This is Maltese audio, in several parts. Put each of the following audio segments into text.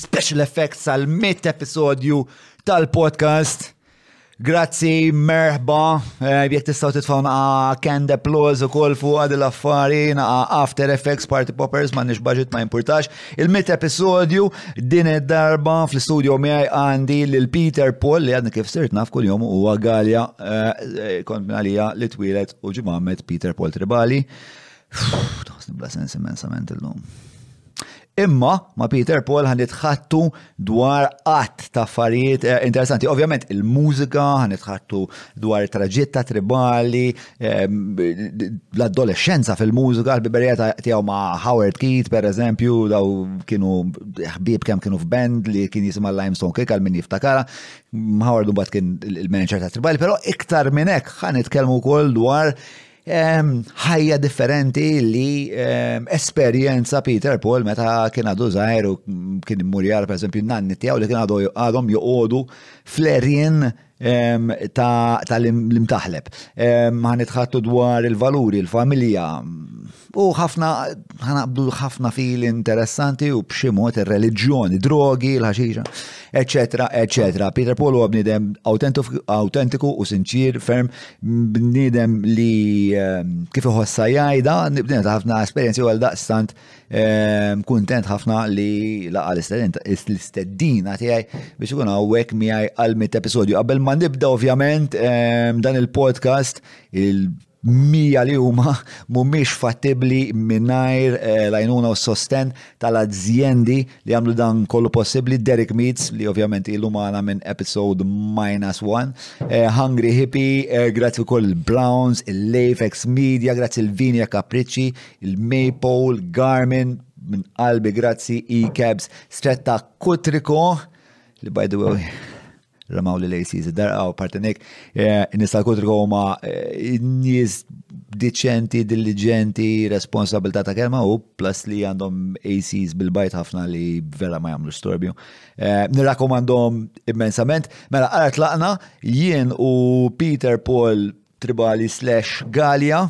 special effects għal mit episodju tal-podcast. Grazzi, merħba, eh, jek tistaw titfaw naqa canned applause u kol fuq għad l-affari, naqa after effects, party poppers, ma nix budget ma importax. Il-mit episodju din id-darba fl-studio miħaj għandi l-Peter Paul li għadni kif sirt naf kull jom u għagalja eh, eh, kont minalija li twilet u ġimamet Peter Paul Tribali. Taħsni bla sens immensament il-lum. Imma ma' Peter Paul ħan itħattu dwar qatt ta' affarijiet eh, interessanti. Ovvjament il-mużika ħan itħattu dwar traġitta tribali, eh, l-adolescenza fil-mużika, l-biberija tiegħu ma' Howard Keith per eżempju, daw kienu ħbib kemm kienu f'band li kien jisimha Limestone Kick għal min jiftakara. Howard mbagħad kien il-manager ta' tribali, però iktar minn hekk ħan nitkellmu wkoll dwar ħajja differenti li esperjenza Peter Paul meta kien għadu zaħir u kien murjar per esempio nanni tiegħu li kien għadhom joqogħdu flerjen ta' l-imtaħleb. Ħan itħattu dwar il-valuri, il-familja u ħafna ħanaqbdu ħafna fil interessanti u b'xi mod ir-reliġjoni, drogi, l-ħaxixa, eċetera, eċetera. Peter Paul huwa bniedem autentiku u sinċir ferm bniedem li ehm, kif iħossa jgħida, nibdina ta' ħafna esperienzi u għal daqstant ehm, kuntent ħafna li laqa l-isteddina tiegħi biex ikun hawnhekk miegħi għal mit episodju. Qabel ma nibda ovvjament ehm, dan il-podcast il mija li huma mhumiex fattibbli mingħajr eh, lajnuna u sosten tal-azjendi li għamlu dan kollu possibli, Derek Meets, li ovvjament ilu maħna minn episode minus one, eh, Hungry Hippie, eh, grazzi koll il-Browns, il-Lafex Media, grazzi il-Vinja Capricci, il-Maypole, Garmin, minn qalbi grazzi, e-cabs, stretta Kutriko, li by the way, ramaw li l-ACs id-darqa u parti nek, eh, nis tal-kutri huma eh, nis diċenti, diligenti, responsabilità ta' kelma u plus li għandhom ACs bil-bajt ħafna li vera ma jagħmlu storbju. Eh, Nirrakkomandhom immensament, mela għara tlaqna jien u Peter Paul Tribali slash Galia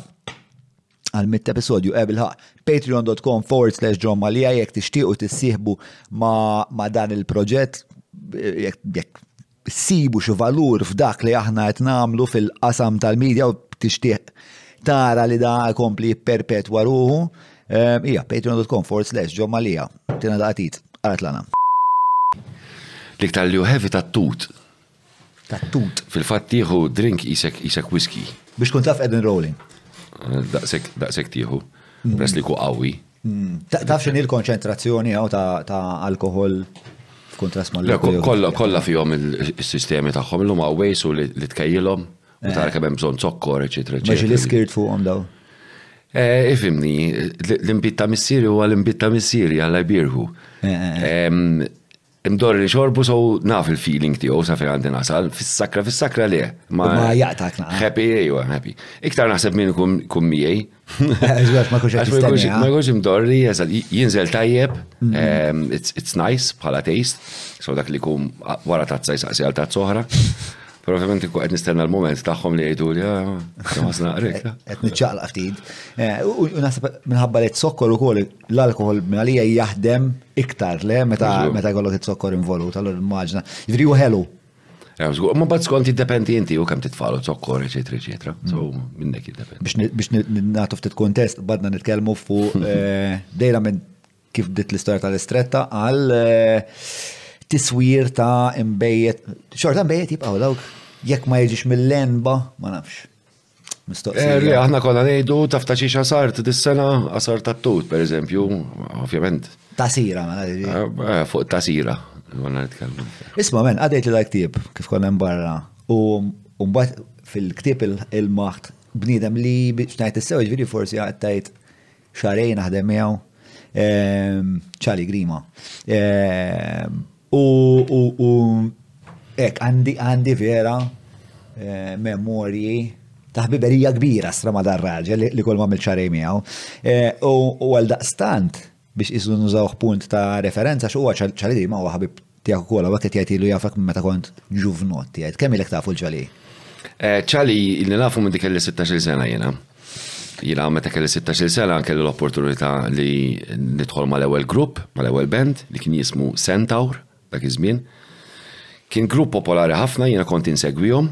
għal mitt episodju ebilħaq eh, patreon.com forward slash John Malija jekk tixtiequ tissieħbu ma' dan il-proġett jekk sibu xi valur f'dak li aħna qed nagħmlu fil-qasam tal-medja u tixtieq tara li da jkompli jipperpetwa ruħu. Eh, ija, patreon.com forward slash John Malija. Tina daqtit, għatlana. L-iktar li uħevi ta' tut tat-tut. Fil-fatt tieħu drink qisek qisek whisky. Biex tkun taf qegħdin rolling. Daqshekk daqshekk tieħu, peress li ku qawwi. Taf x'inhi l-konċentrazzjoni hawn ta' alkoħol f'kuntrast mal Kollha kollha fihom is-sistemi tagħhom illum hawn wejsu li tkejjilhom u tara kemm hemm bżonn zokkor, eċetera, eċetera. Meġi l-iskirt fuqhom daw. Eh, ifimni, l-imbit ta' missieri huwa l-imbit ta' missieri għalla jbirħu. Eh, eh, Imdorri li xorbu so naf il-feeling tiegħu sa fejn għandi nasal, fis-sakra fis-sakra le. Ma jaqtak naqra. Happy ejwa, eh, happy. Iktar naħseb min kum miegħi. Eżatt ma kux Ma kux imdorri, eżatt jinżel tajjeb, mm. ehm, it's nice bħala taste, so dak li kum wara tazza jisaqsi għal tazza oħra. Pero ovvjament ikku qed nistenna l-moment tagħhom li jgħidu li ah, ħasna qrek. Qed niċċaqlaq ftit. Eh, u naħseb minħabba li t-sokkor ukoll L-alkoħol minn għalija jaħdem iktar, le, meta jkollok it-zokkor involut, allora immaġna. Jifri u ħelu. Ma bat skont jiddependi inti u kemm titfalu zokkor, eċetera, eċetera. So, mm. minnek jiddependi. Biex nagħtu ftit kontest, badna nitkellmu fuq eh, dejra minn kif bdiet l-istorja tal-istretta għal eh, tiswir ta' imbejjet. Xorta imbejjet jibqaw dawk jekk ma jiġix mill-lenba, ma nafx. mistoqsija. Eh, li aħna konna ngħidu taf ta' xi xasart dis-sena għasar ta' tut, per eżempju, ovvjament. Tasira, ma eh, eh, Fuq tasira, konna nitkellmu. Isma' men, għadejt li l-ktib kif konna barra u mbagħad fil-ktib il-maħt bniedem li xnajt is-sew ġifieri forsi għattajt xarejn naħdem miegħu ehm, ċali grima. Ehm, U hekk għandi vera eh, memorji ta' ħbiberija kbira strama dar raġel li kol ma' mil-ċarej miegħu. Eh, u għal daqstant biex iżu nużawh punt ta' referenza x'huwa ċalidi ma' huwa ħabib tiegħek ukoll hawnhekk qed jgħid ilu jafek minn meta kont ġuvnot jgħid. Kemm ilek tafu l-ċali? Eh, ċali li nafu minn dik il-16 sena jiena. Jiena meta kelli 16-il sena kelli l-opportunità li nidħol mal-ewwel grupp, mal-ewwel band li kien jismu Centaur dak iż-żmien. Kien grupp popolari ħafna jiena kont insegwihom.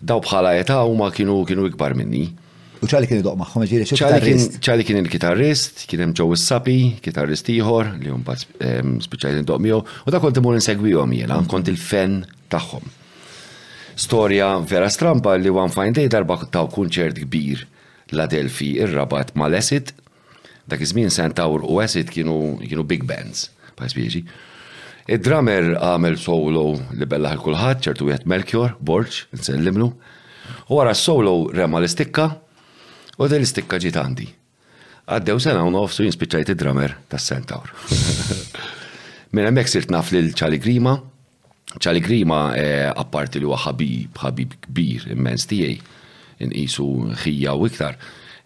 Daw bħala età huma kienu kienu ikbar minni. U ċali kien idoq magħhom ġieli xi kitarrist. ċali kien il-kitarrist, kien hemm ġew is-sapi, kitarrist ieħor li mbagħad spiċċajt indoq miegħu, u dak kont imur insegwihom jiena, kont il-fen tagħhom. Storja vera stramba li One Fine Day darba taw kunċert kbir l-Adelphi ir-Rabat mal-Acid. Dak iż-żmien Centaur u Acid kienu big bands bħal spieċi. Id-drummer għamel solo li bellaħ il-kulħadd ċertu wieħed Melchior Borġ nsellimlu. U wara s-solo rema l-istikka u din l-istikka ġiet għandi. Għaddew sena u nofs u jien spiċċajt id-drummer tas-Centaur. Minn hemmhekk sirt naf lil Charlie Grima. Charlie Grima eh, apparti li huwa ħabib, ħabib kbir immens tiegħi, inqisu ħija u iktar.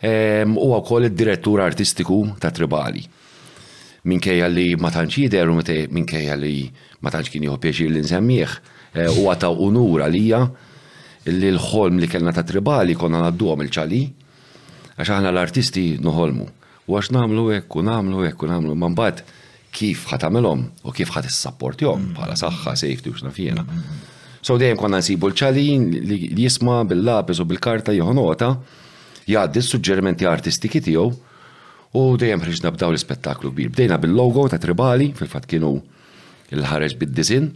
Ehm, huwa wkoll id-direttur artistiku ta' Tribali minkejja li ma tantx jidher u minkejja li ma tantx kien jieħu pjaċir li nsemmih, eh, huwa ta' unur għalija li l-ħolm li kellna ta' tribali konna ngħadduhom il-ċali Għax aħna l-artisti noħolmu. U għax nagħmlu hekk u nagħmlu hekk u nagħmlu ma mbagħad kif ħa tagħmilhom u kif ħa tissapportihom bħala saħħa, safety u x'naf jiena. So dejjem konna nsibu l-ċalin li jisma' bil-lapis u bil-karta jieħu nota, jgħaddi s-suġġerimenti artistiki tiegħu u dejjem ħriġna b'daw l-ispettaklu kbir. Bdejna bil-logo ta' Tribali, fil-fatt kienu il-ħareġ bid-disin,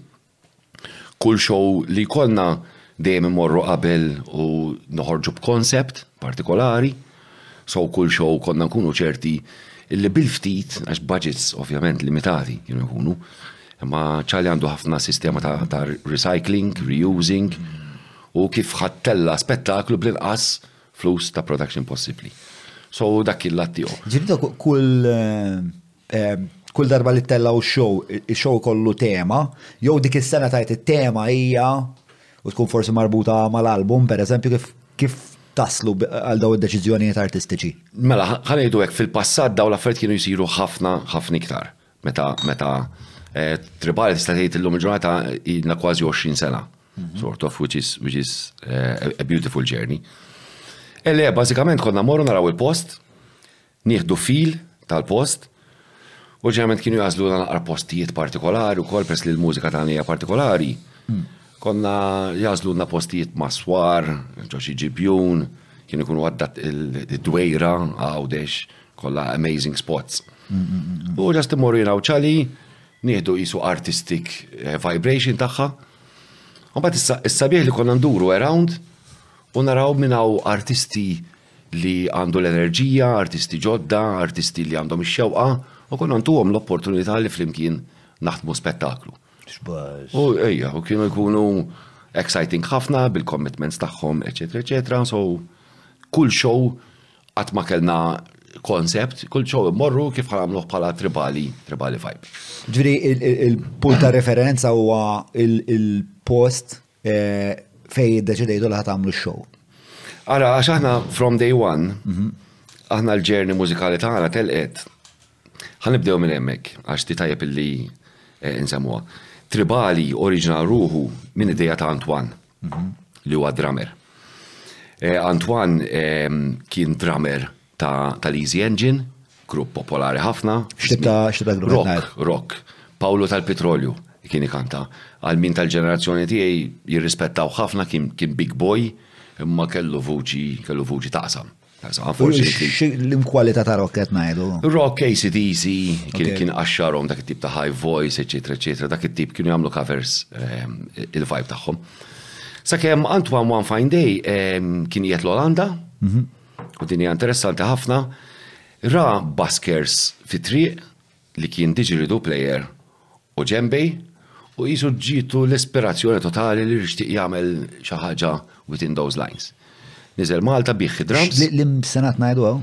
Kull show li jkollna dejjem immorru qabel u noħorġu b'concept partikolari. So kull show konna nkunu ċerti illi bil-ftit, għax budgets ovvjament limitati kienu jkunu, imma Charlie għandu ħafna sistema ta' recycling, reusing, u kif ħadd tella' spettaklu bl-inqas flus ta' production possibbli. So dak kien l-att tiegħu. Ġifieri kull Ehm, kull darba li tella u show, show kollu tema, jew dik is-sena tajt it-tema hija u tkun forsi marbuta mal-album, per eżempju, kif, kif taslu għal daw id-deċiżjonijiet artistiċi. Mela, ħanejdu hekk fil-passat daw l-affarijiet kienu jsiru ħafna ħafna iktar. Meta meta eh, tribali tista' tgħid illum il-ġurnata ilna kważi 20 sena. Mhm. Sort of which is which is eh, a beautiful journey. Ele, bażikament konna morru naraw il-post, Nieħdu feel tal-post u ġeneralment kienu jagħżlulna l-aqra postijiet partikolari wkoll peress li l-mużika tagħna hija partikolari. Konna jagħżlulna postijiet mas-swar, ġo xi ġibjun, kienu jkunu għaddat id-dwejra, Għawdex, kollha amazing spots. U ġast immorru jiena u Ċali, nieħdu qisu artistic eh, vibration tagħha. U mbagħad is-sabiħ li konna nduru around u naraw minn hawn artisti li għandu l-enerġija, artisti ġodda, artisti li għandhom ix-xewqa, u konna ntuhom l-opportunità li flimkien naħdmu spettaklu. U ejja, u kienu jkunu exciting ħafna bil-commitments tagħhom, eċetera, eċetera. So, kull show qatt ma kellna konsept, kull show immorru kif ħamluh bħala tribali, tribali vibe. Ġifieri il-punt ta' referenza huwa il-post Eh, fej id-deċidejtu li ħatamlu x-show? Ara, għax aħna from day one, mhm. aħna l-ġerni mużikali tagħna telqet. Ħanibdew minn hemmhekk għax ti tajjeb illi eh, nsemmuha. Tribali oriġina ruħu minn ideja ta' Antwan, mhm. li huwa drummer. Eh, Antwan ehm, kien drummer Ta' tal-Easy Engine, grupp popolari ħafna. X'tip ta' x'tip ta' grupp qed ngħid? Rock, rock. Pawlu tal-Pitrolju kien ikanta. Għal min tal-ġenerazzjoni tiegħi jirrispettawh ħafna kien kien big boy imma kellu vuċi kellu vuċi taqsam. Taqsam għal forsi li kien. Xi liema kwalità ta' rock qed ngħidu? Rock, AC/DC, kien kien qaxxarhom dak it-tip ta' high voice, eċċetera, eċċetera, dak it-tip kienu jagħmlu covers il-vibe tagħhom. Sakemm Antoine One Fine Day kien qiegħed l-Olanda. u din hija interessanti ħafna, ra baskers fit-triq li kien diġiridu player u ġembej u jisu ġitu l-ispirazzjoni totali li rixtiq jagħmel xi ħaġa within those lines. Nizel Malta biħi drums. Li senat najdu għaw?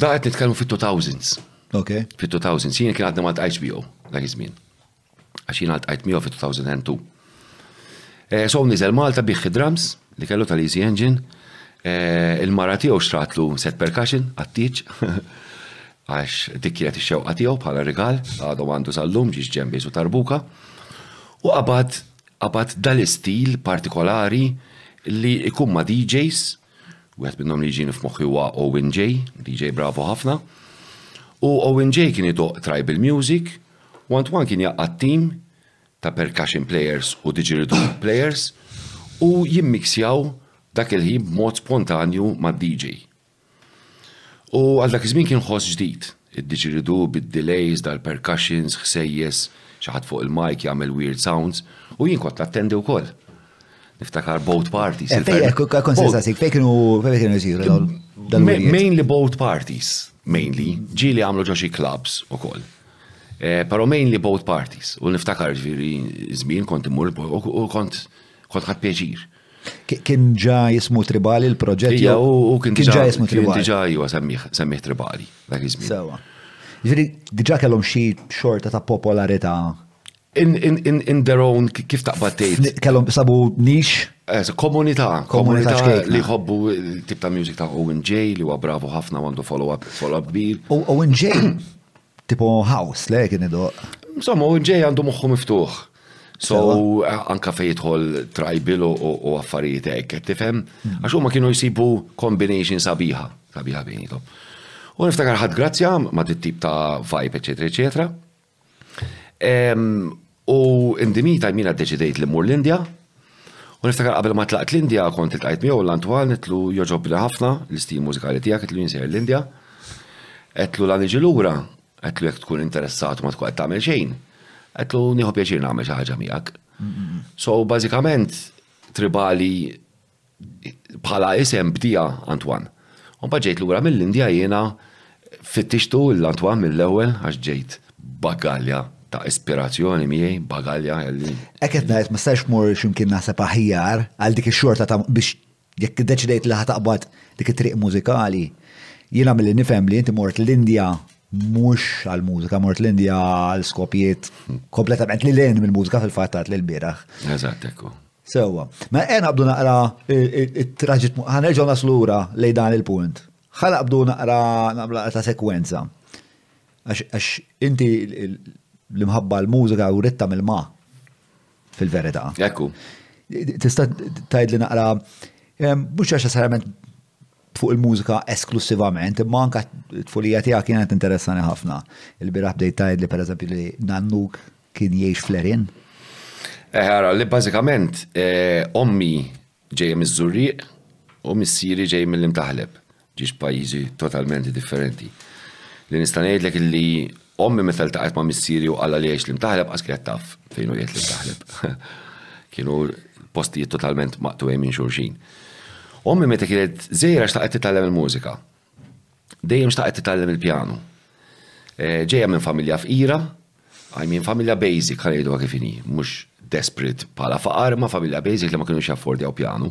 Da għet nitkellmu fit-2000s. Ok. Fit-2000s, jien kien għadna ma tqajx biegħu dak iż-żmien. għax jiena ltqajt miegħu fit-2002. Eh, so niżel Malta biħħi drums li kellu tal-Easy Engine, eh, il-mara tiegħu xtratlu set percussion għattiċ, għax dik kienet ix-xewqa tiegħu bħala rigal, għadhom għandu sal-lum ġiex ġembi su tarbuka, u qabad qabad dal-istil partikolari li ikun ma' DJs, wieħed minnhom li ġini f'moħħi huwa Owen J, DJ bravo ħafna, u Owen J kien idoq tribal music, One to One kien jgħaqqad tim ta' percussion players u didgeridoo players u jimmiksjaw dak il-ħin b'mod spontanju mad-DJ. U għal dak iż-żmien kien ħoss ġdid, id-didgeridoo bid-delays, dal-percussions, ħsejjes, xi ħadd fuq il-mike jagħmel weird sounds, u jien kont nattendi wkoll. Niftakar boat parties. Eh, fej, eh, kont sensasik, fej kienu, fej kienu jisiru dawn. Mainly boat parties, mainly, ġili għamlu ġoxi clubs u koll. Eh, Pero mainly both parties. U niftakar ġviri zmin kont imur u kont kont ħat pieċir. Kien ġa jismu tribali l-proġett? Ja, u kien ġa jismu tribali. Kien ġa jwa semmiħ tribali, dak jismu. Sewa. Ġviri, diġa kellhom xi xorta ta' popolarita' In their own, kif taqbad tgħid? Kellhom sabu nix. Eh, komunità, komunità li jħobbu tip ta' music ta' Owen J li huwa bravu ħafna għandu follow-up, follow-up kbir. Owen J, tipo house, le kien idu. Insomma, Owen J għandu moħħu miftuħ. So, eh, anka fej jidħol tribal u affarijiet hekk, tifhem? Mm. Għax huma kienu jsibu combination sabiħa, sabiħa bejnietom. U niftakar ħad grazzja ma' dit-tip ta' vibe, eċetera, eċetera. U in the meantime jiena ddeċidejt li mmur l-Indja. U niftakar qabel ma tlaqt l-Indja kont iltqajt miegħu l-Antwan nitlu joġobni ħafna l-istil mużikali tiegħek qed insejr l-Indja. Għedtlu la niġi lura, għedtlu jekk tkun interessat ma tkun qed tagħmel xejn, għedtlu nieħu pjaċir nagħmel xi ħaġa miegħek. So bażikament Tribali bħala isem bdieha Antoine. U mbagħad ġejt lura mill-Indja jiena fittixtu lil Antoine mill-ewwel għax ġejt b'baggalja ta' ispirazzjoni miegħi, b'baggalja ħelli. Hekk qed ngħid ma stajtx mmur x'imkien naħseb aħjar għal dik ix-xorta ta' biex jekk iddeċidejt li ħa taqbad dik it-triq mużikali. Jiena milli nifhem li inti mort l-Indja mhux għall-mużika, mort l-Indja għal skopijiet kompletament lil hinn mill-mużika fil-fatt għad lil bieraħ. Eżatt hekk hu. Sewa. Ma mela, għen għabdu naqra il-traġit, ħanerġaw naslura lej dan il-punt. ħal għabdu naqra naqra ta' sekwenza. Għax inti l-imħabba l-mużika u ritta mill-ma fil-verita. Ekku. Tista tajd li naqra, mux għax sarament fuq il-mużika esklussivament, imma anka t-tfulija tiegħek kienet interessani ħafna. Il-biraħ bdejt tgħid li pereżempju li nannuk kien jgħix fl-Erin. Eħara, li bażikament eh, ommi ġejja miż-Żurrieq u missieri ġej mill-Imtaħleb, ġiex pajjiżi totalment differenti. Li nista' ngħidlek li Ommi meta ltaqgħet ma' missieri u qalla li jgħix l-imtaħleb qas kienet taf fejn hu jgħid l-imtaħleb. Kienu postijiet totalment maqtuwej minn xulxin. Ommi meta kienet żejra xtaqet titgħallem il-mużika. Dejjem xtaqet titgħallem il-pjanu. Eh, ġejja minn familja fqira, I mean familja basic ħanejdu kif inhi, mhux desperate bħala faqar, ma familja basic li ma kienux jaffordjaw pjanu.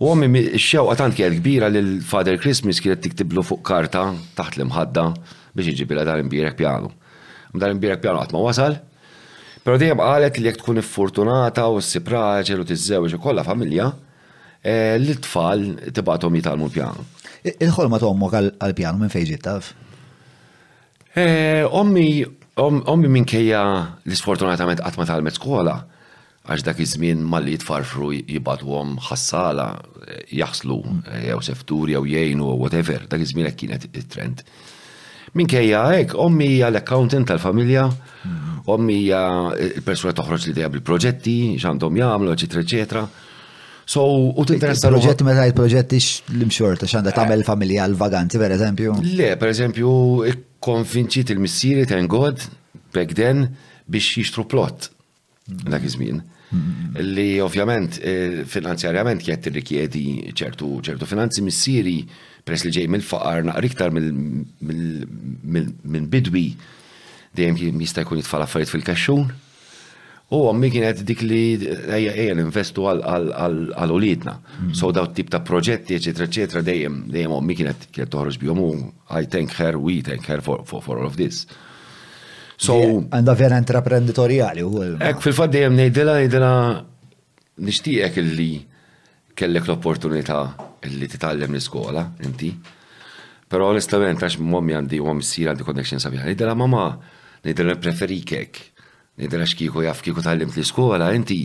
U għommi xewqa tant kienet kbira li l-Father Christmas kienet tiktiblu fuq karta taħt l-imħadda Biex iġibilha dan imbierek pjanu. Imma dan imbierek pjanu qatt ma wasal. Però dejjem qalet li jekk tkun iffurtunata u ssib raġel u tiżżewweġ u jkollha familja, lit-tfal tibgħathom jitgħallmu l-pjanu. Il-ħolma ta' ommok għall-pjanu minn fejn ġiet taf? Ommi, ommi minkejja li sfortunatament qatt ma tgħallmet skola, Għax dak iż-żmien malli jitfarfru jibgħatuhom ħassala jaħslu jew seftur jew jgħinu jew whatever, dak iż-żmien hekk kienet it-trend. Minkejja hekk, ommi hija l-accountant tal-familja, ommi hija l-persuna toħroġ li dejja bil-proġetti, x'għandhom jagħmlu, eċetera, eċetera. So, u tinteressa proġett meta jgħid proġetti l-imxorta x'għandha tagħmel familja l-vaganzi pereżempju? Le, pereżempju, ikkonvinċiet il-missieri thank God back then biex jixtru plott. dak iż-żmien. Li ovvjament eh, finanzjarjament kienet tirrikjedi ċertu ċertu finanzi missieri press li ġej mill-faqar naqri iktar minn bidwi dejjem kien jista' jkun jitfal affarijiet fil-kaxxun. U għammi kienet dik li ejja ejja investu għal ulidna. So daw tip ta' proġetti, eċetera, eċetera, dejjem dejjem għammi kienet kienet toħroġ bihom u I thank her, we thank her for, for, for all of this. So, għanda vera intraprenditoriali u għal. Ek fil-fat dejjem nejdila, nejdila nishtiqek illi kellek l-opportunità illi titgħallem l-iskola, inti. Pero onestament, għax mommi għandi u għam s-sir għandi connection sabiħa, nejdila mama, nejdila preferikek Ngħidilha għax kieku jaf kieku tgħallimt l-iskola inti,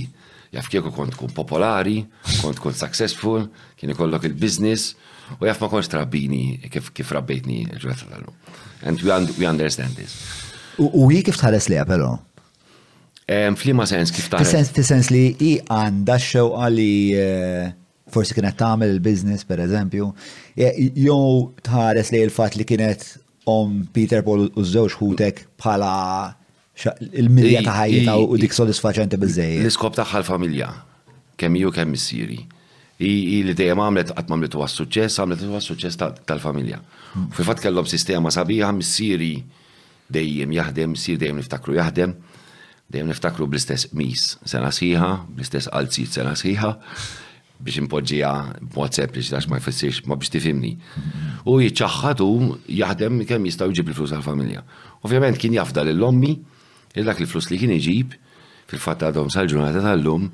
jaf kieku kont tkun popolari, kont tkun successful, kien ikollok il-business, u jaf ma kontx trabbini kif kif rabbejtni l-ġweta tal-lum. And we, we understand this. U hi kif tħares liha però? Flima sens kif tħares? Fis-sens li hi għandha x-xewqa li eh, forsi kienet tagħmel il-business per eżempju, jew tħares li il-fatt li kienet om Peter Paul u żewġ ħutek bħala il-milja ta' ħajjita u dik sodisfaċenti biżejjed. L-iskop tagħha l-familja, kemm ju kemm missieri. I li dejjem għamlet qatt m'għamlet huwa suċċess, għamlet huwa suċċess tal-familja. Fil-fatt kellhom sistema sabiħa missieri Dejjem jaħdem, sir dejjem niftakru jaħdem, dejjem niftakru bl-istess qmis sena sħiħa, bl-istess qalziet sena sħiħa, biex inpoġġiha b'mod sempliċi għax ma jfissirx ma biex tifhimni. U jiċċaħħad u jaħdem kemm jista' u jġib il-flus għall-familja. Ovvjament kien jafda lil ommi li dak il-flus li kien iġib Fil-fatt għadhom sal-ġurnata tal-lum,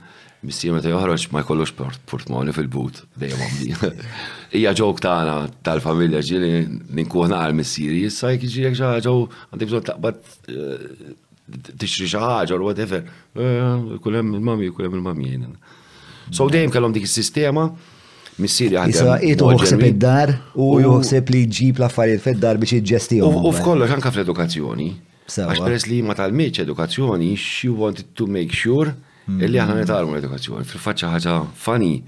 missier meta joħroġ ma jkollux portmoni fil-but, dejjem għamdi. Ija ġok tagħna tal-familja ġili ninkuħna għal missieri, issa jek ġi jek ġaġa u għandek bżon taqbad eh, tixri xi ħaġa or whatever. Eh, kulem il-mami, kulem il-mami jgħin. So dejjem kellhom dik is-sistema missieri għadda. Issa jitu uħseb id-dar u juħseb li ġib l-affarijiet fid-dar biex iġġestihom. U f'kollox anka fl-edukazzjoni. Sewa. Għax peress li ma talmitx edukazzjoni, she wanted to make sure illi aħna nitalmu l-edukazzjoni. Fil-faċċa ħaġa funny,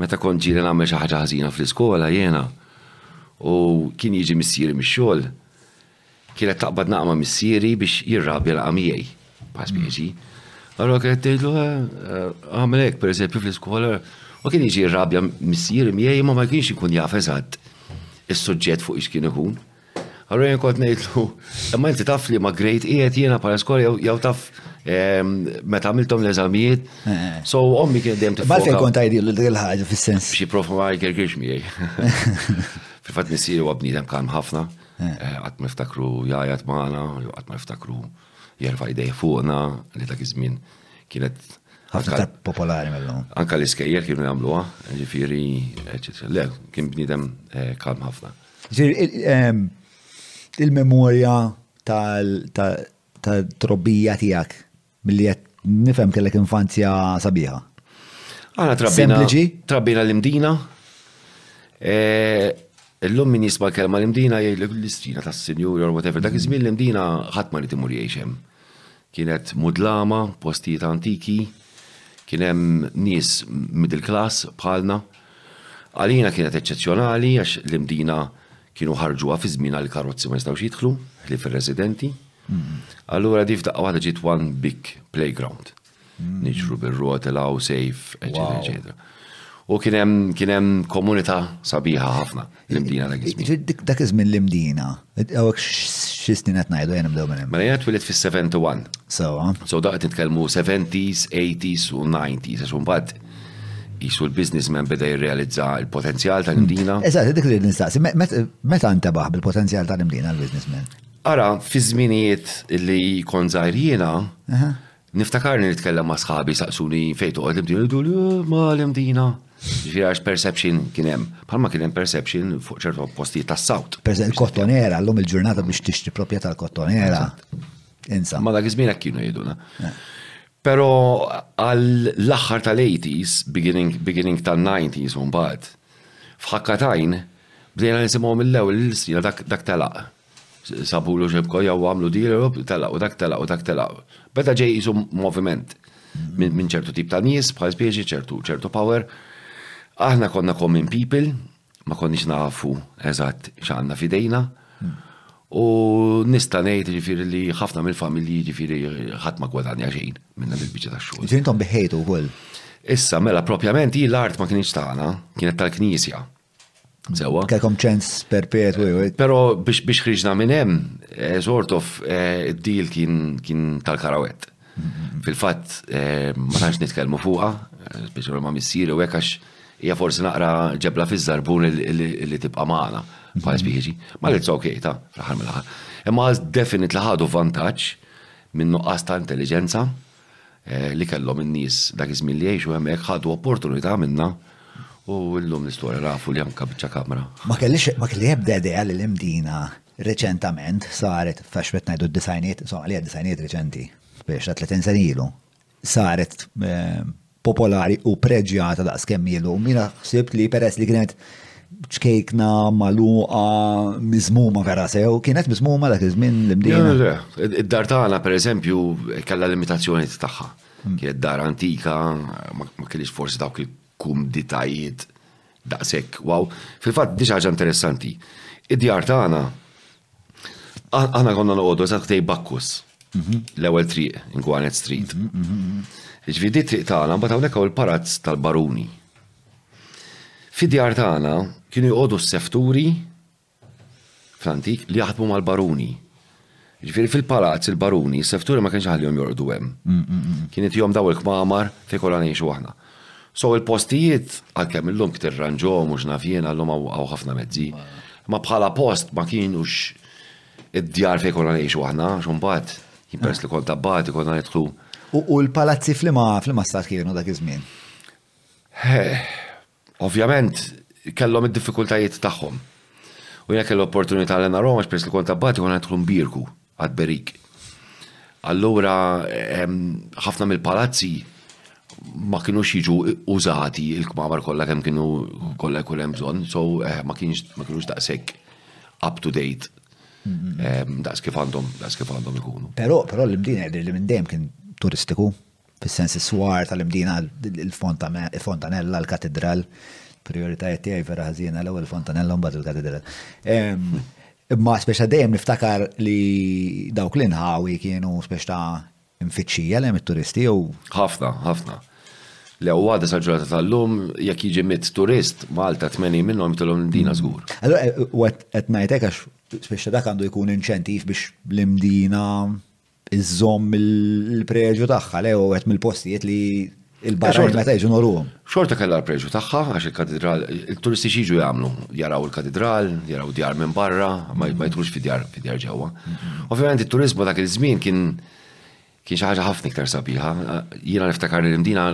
meta kont ġieli nagħmel xi ħaġa ħażina fl-iskola jiena u kien jiġi missieri mix-xogħol, kienet taqbad naqma missieri biex jirrabja laqa' miegħi. Pass bieġi. Allora kienet tgħidlu għamel hekk pereżempju fl-iskola u kien jiġi jirrabja missieri miegħi ma ma kienx ikun jaf eżatt is-suġġett fuq ix kien ikun. Allora jien kont ngħidlu, imma inti taf li ma grade qiegħed jiena bħala skola jew taf ehm, meta għamilthom l-eżamijiet. Eh. So ommi kien dejjem tiffoka. Bad fejn kont għajdilu dik il-ħaġa fis-sens. Xi prof ma jkerkirx miegħi. Fil-fatt missieri huwa bniedem kalm ħafna, eh. Eh, qatt ma jiftakru jgħajjat magħna, jew qatt ma jiftakru jerfa' jdej fuqna li dak iż-żmien kienet ħafna popolari mill-lum. Anka l-iskejjer kienu jagħmluha, ġifieri, le, kien bniedem kalm ħafna. Il-memorja tal-trobbija tijak, mill-li jett nifem kellek infanzja sabiħa. Għana trabbina. Trabbina l-imdina. L-lum min jisma kelma l-imdina jgħidlek l-istrina tas-senjur or whatever. Dak iż-żmien l-imdina ħadd ma li timur jgħixem. Kienet mudlama b'postijiet antiki, kien hemm nies middle class bħalna. Għalina kienet eċċezzjonali għax l-Imdina kienu ħarġuha fi żmienha li karozzi ma jistgħux jidħlu, ħlief ir-residenti. Allura di f'daqqa waħda ġiet one big playground. Niġru bir-rotel hawn sejf, eċċetera eċċetera. U kien hemm kien hemm komunità sabiħa ħafna. L-imdina dak iż-żmien. Dak iż-żmien l-imdina. Għawek xi snin qed ngħidu jien nibdew minn hemm. Mela jgħid twilet fis-71. Sewa. So daqt nitkellmu 70s, 80s u 90s għax imbagħad jisu l-businessman beda jirrealizza l-potenzjal tal-imdina. Eżatt, dik li nistaqsi, meta ntabaħ bil-potenzjal tal-imdina l-businessman? Ara, fi żminijiet li kon żgħir jiena, Niftakar li nitkellem ma' sħabi saqsuni fejn toqgħod l-imdina jgħiduli eh, ma' l-imdina. Ġifieri għax perception kien hemm. Bħalma kien hemm perception fuq ċertu postijiet tas-sawt. Per il-kottonera, l-lum il-ġurnata biex tixtri proprjetà l-kottonera. Insa. Ma dak iż-żmien kienu jgħiduna. Eh. Pero għall-axħar tal-80s, beginning, beginning tal-90s un bad, fħakkatajn, bdejna nisimgħu mill-ewwel l-srina dak, dak telaq. Sabulu xebkoja u għamlu dealer u telaq u dak telaq u dak telaq. Beda ġej jisu moviment minn ċertu tip ta' nies, bħal spieċi ċertu ċertu power. Aħna konna common people, ma konniex nafu eżatt x'għandna fidejna. U nista' ngħid ġifieri li ħafna mill-familji ġifieri ħadd ma gwadanja xejn minna bil-biċċa tax-xogħol. Ġifieri intom biħejtu wkoll. Issa mela propjament hi l-art ma kienx tagħna, kienet tal-Knisja. Sewa. Kelkom ċens perpetu. Eh, Pero biex biex ħriġna minn hemm, eh, sort of eh, deal kien kien tal-karawet. Mm-hmm. Fil-fatt ma tantx nitkellmu fuqha, biex ma missieri u hekk għax hija forsi naqra ġebla fiż-żarbun li tibqa' magħna mm-hmm. bħala spiħiġi. Ma li ok ta' fl-aħħar mill-aħħar. Imma definit li ħadu vantaġġ minn nuqqas ta' intelligenza li kellhom in-nies dak iż-żmien li jgħixu hemmhekk ħadu opportunità minnha u llum l-istorja nafu li anke biċċa kamra. Ma kellix, ma kelli ebda idea li l-Imdina reċentament saret, f'għax qed ngħidu d-disgħinijiet, insomma għalija d-disgħinijiet reċenti, bejn xi tletin sena ilu, saret popolari u preġjata daqskemm hi llum. Jiena ħsibt li peress li kienet ċkejkna, maluqa, miżmuma vera sew, kienet miżmuma dak iż-żmien l-imdina. Id-dar tagħna pereżempju kellha limitazzjoni tagħha. Hmm. Kienet dar antika, ma kienx forsi dawk il-kumditajiet Daqshekk, wow. Fil-fatt di xi ħaġa interessanti. Id-djar tagħna aħna konna noqogħdu eżatt ħdej Bakkus. Mhm. L-ewwel triq, Gwanet Street. Mhm, mhm, Ġifieri di triq tagħna mbagħad hawnhekk hawn il-parazz tal-baruni. Fid-djar tagħna kienu joqogħdu s-sefturi fl-antik, li jaħdmu mal-baruni. Ġifieri fil-palazz il-baruni, s-sefturi ma kienx iħallihom jorqdu hemm. Kien itihom daw il-kmamar fejn kollha ngħixu aħna. So il-postijiet għalkemm illum tirranġhom u x'naf jien għal lum hawn ħafna mezzi, imma bħala post ma kienux id-djar fejn kollha ngħixu aħna, għax imbagħad jien peress li kont abbati konna nidħlu. U l-palazzi f'liema stat kienu dak iż-żmien? Ovvjament kellhom id-diffikultajiet tagħhom u jiena kelli opportunità li narahom għax peress li kont abbat konna nidħlu nbierku għat-tberik. Allura ħafna mill-palazzi ma kinux jiġu użati l-kmamar kollha kemm kienu kollha jkun hemm bżonn, so ma kinux daqshekk up to date daqs kif għandhom daqs kif għandhom ikunu. Però l-imdien jidhirli minn dejjem kien turistiku. Fis-sens is-swar tal-imdina, il-fontanella, l-katidral, prioritajiet tiegħi vera ħażina l-ewwel fontanella mbagħad il-katidral. Imma speċa dejjem niftakar li dawk l-inħawi kienu speċa mfittxija li it-turisti jew. Ħafna, ħafna. Le u għada saġġata tal-lum, jekk jiġi mit turist, Malta 80 minnhom jitolhom l-Indina mm. żgur. Allora, eh, qed ngħidlek għax speċa dak għandu jkun inċentiv biex l-Indina iżżomm il-preġu tagħha le wieħed mill-postijiet li il-barra meta jiġu noruhom. Xorta kellha l-preġu tagħha għax il-katidral, il-turisti xiġu jagħmlu, jaraw il-katidral, jaraw djar minn barra, ma jidħlux fi djar fi djar ġewwa. Ovvjament it-turizmu dak il-żmien kien kien xi ħaġa ħafna iktar sabiħa. Jiena niftakar li l-imdina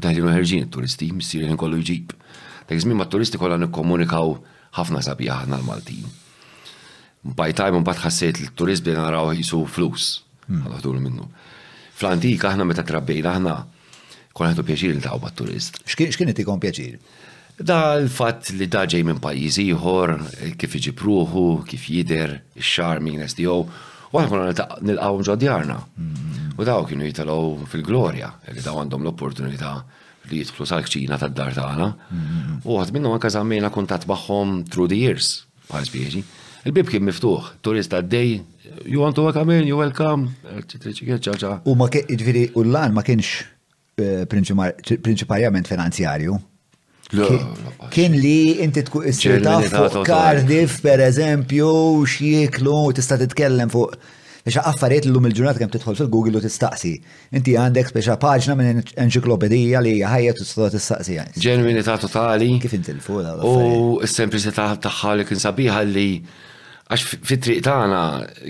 daħlin u ħerġin it-turisti, missier kollu jġib. Dak iż-żmien ma' turisti kollha nikkomunikaw ħafna sabiħa ħna l-Maltin. By time mbagħad ħassejt li t-turist bdejna naraw jisu flus. Ħaduħdulu minnu. Fl-antik aħna meta trabbejna aħna kon ħadu pjaċir niltaqgħu mat-turist. X'kien itikom pjaċir? Da l-fatt li da ġej minn pajjiż ieħor, kif iġib ruħu, kif jidher, ix-charminess tiegħu, u aħna konna nilqgħu ġo djarna. U daw kienu jitilgħu fil-glorja li daw għandhom l-opportunità li jidħlu tal-kċina tad-dar tagħna. U għad minnhom anke żammejna kuntatt magħhom through the years, bħal spieġi. Il-bib kien miftuħ, turista d-dej, you want to welcome in, you welcome, ċaċa. U ma kien, ġviri, u l-lan ma kienx eh, prinċiparjament finanzjarju. Kien li inti tkun istita fuq Cardiff, per eżempju, xieklu, tista' titkellem fuq Biex affarijiet l-lum il-ġurnata kem tidħol fil-Google u tistaqsi. Inti għandek speċa paġna minn enċiklopedija li hija ħajja tista' tistaqsija. Ġenwinità totali. Kif inti l-fuq U s-sempliċità tagħha li kien sabiħa li għax fit-triq tagħna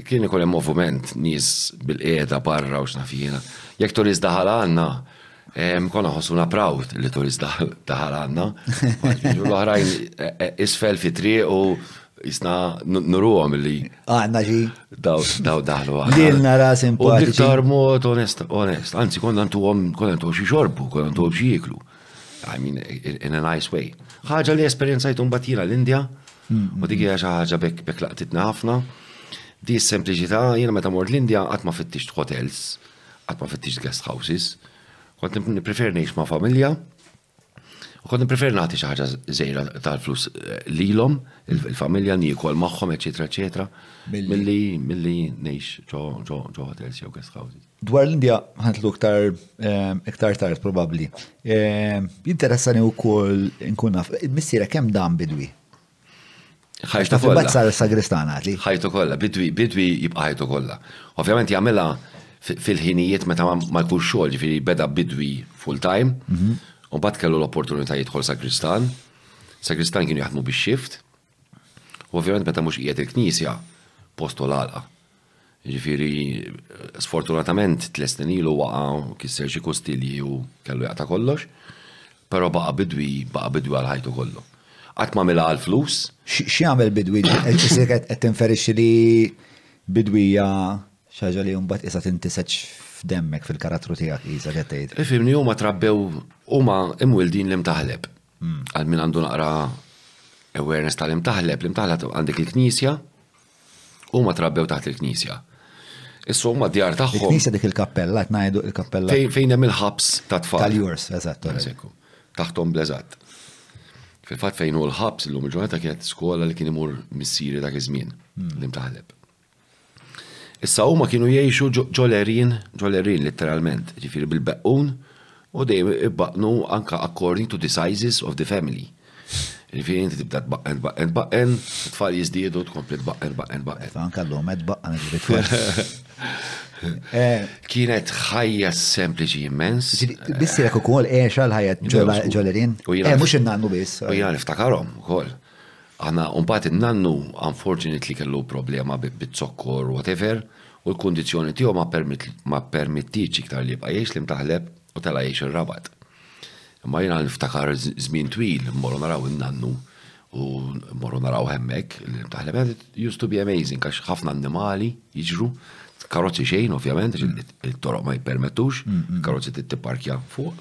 kien ikun hemm moviment nies bil-qiegħda barra u x'nafina. Jekk turist daħal għandna, konna ħossuna proud li turist daħal għandna. L-oħrajn e, e, isfel fit-triq u Jisna nruhom li. Għanna ġi. Daw, daw daħlu għanna. Dilna ra simpatiċi. U iktar mod onest, onest. Anzi, konna ntu għom, konna ntu xie xorbu, konna ntu għom xie jiklu. I mean, in a nice way. ħaġa li esperienzajtum batjina l-Indja, u dik hija xi ħaġa bekk bekk laqtitna ħafna. Di s-sempliċità, jiena meta mort l-Indja qatt ma fittixt hotels, qatt ma fittixt guest houses, kont nipprefer ngħix ma' familja, U kont nippreferi nagħti xi ħaġa żejra tal-flus eh, lilhom, il-familja niekol magħhom, eċetera, eċetera, milli milli ngħix ġo hotels jew guest houses. Dwar l-Indja ħantlu iktar eh, iktar tard probabbli. Eh, jinteressani wkoll nkun naf, il-missiera kemm dan bidwi? ħajtu kollha. Bat sar sagristan għadli. Ħajtu kollha, bidwi, bidwi jibqa' ħajtu kollha. Ovvjament jagħmilha fil-ħinijiet meta ma jkunx xogħol, ġifieri beda bidwi full time, mhm. u bat kellu l-opportunità jidħol sagristan. Sagristan kienu jaħdmu bix-shift. U ovvjament meta mhux qiegħed il-knisja, postu l-għalqa. Jiġifieri sfortunatament tliet snin ilu waqa' u kisser xi kustilji u kellu jaqta' kollox, però baqa' bidwi, baqa' bidwi għal ħajtu kollu. Qatt m'għamilha għall-flus. X'jagħmel bidwi? Isek qed tinferixxi li bidwi hija xi ħaġa li mbagħad qisha tintiseġ f'demmek, fil-karattru tiegħek qisha, x'qed tgħid? Ifhimni, huma trabbew, huma imwieldin l-imtaħleb. Għal min għandu naqra awareness tal-imtaħleb, l-imtaħleb għandek il-knisja, u ma trabbew taħt il-knisja. Issa huma djar tagħhom. Il-knisja dik il-kappella, qed ngħidu il-kappella. Fejn hemm il-ħabs ta' tfal. Tal-jurs, eżatt. Taħtom bleżat. Fil-fatt fejn hu l-ħabs illum il-ġurnata kienet skola li kien imur missieri dak iż-żmien, hmm. l-imtaħleb. Issa huma kienu jgħixu ġo l-għerien, ġo l-għerien litteralment, jiġifieri bil-beqqun, u dejjem ibaqqnu anke according to the sizes of the family. Jiġifieri inti tibda tbaqqen, tbaqqen, tbaqqen, it-tfal jiżdiedu tkompli tbaqqen, tbaqqen, tbaqqen. Anke llum qed tbaqqen it-tfal. Kienet ħajja sempliċi immens. Bissirek ukoll għexa l-ħajja ġo l-għerien? Eh, mhux in-nannu biss. U jiena niftakarhom ukoll. Aħna u mbagħad in-nannu unfortunately kellu problema biz-zokkor whatever u l-kundizzjoni tiegħu ma ppermittietx iktar li jibqa' jgħix l-Imtaħleb u tela' jgħix ir-Rabat. Imma jiena niftakar żmien twil mmorru naraw in-nannu u mmorru narawh hemmhekk l-Imtaħleb and it used to be amazing għax ħafna annimali jiġru, karozzi xejn ovvjament għax it-toroq ma jippermettux, karozzi trid tipparkja fuq.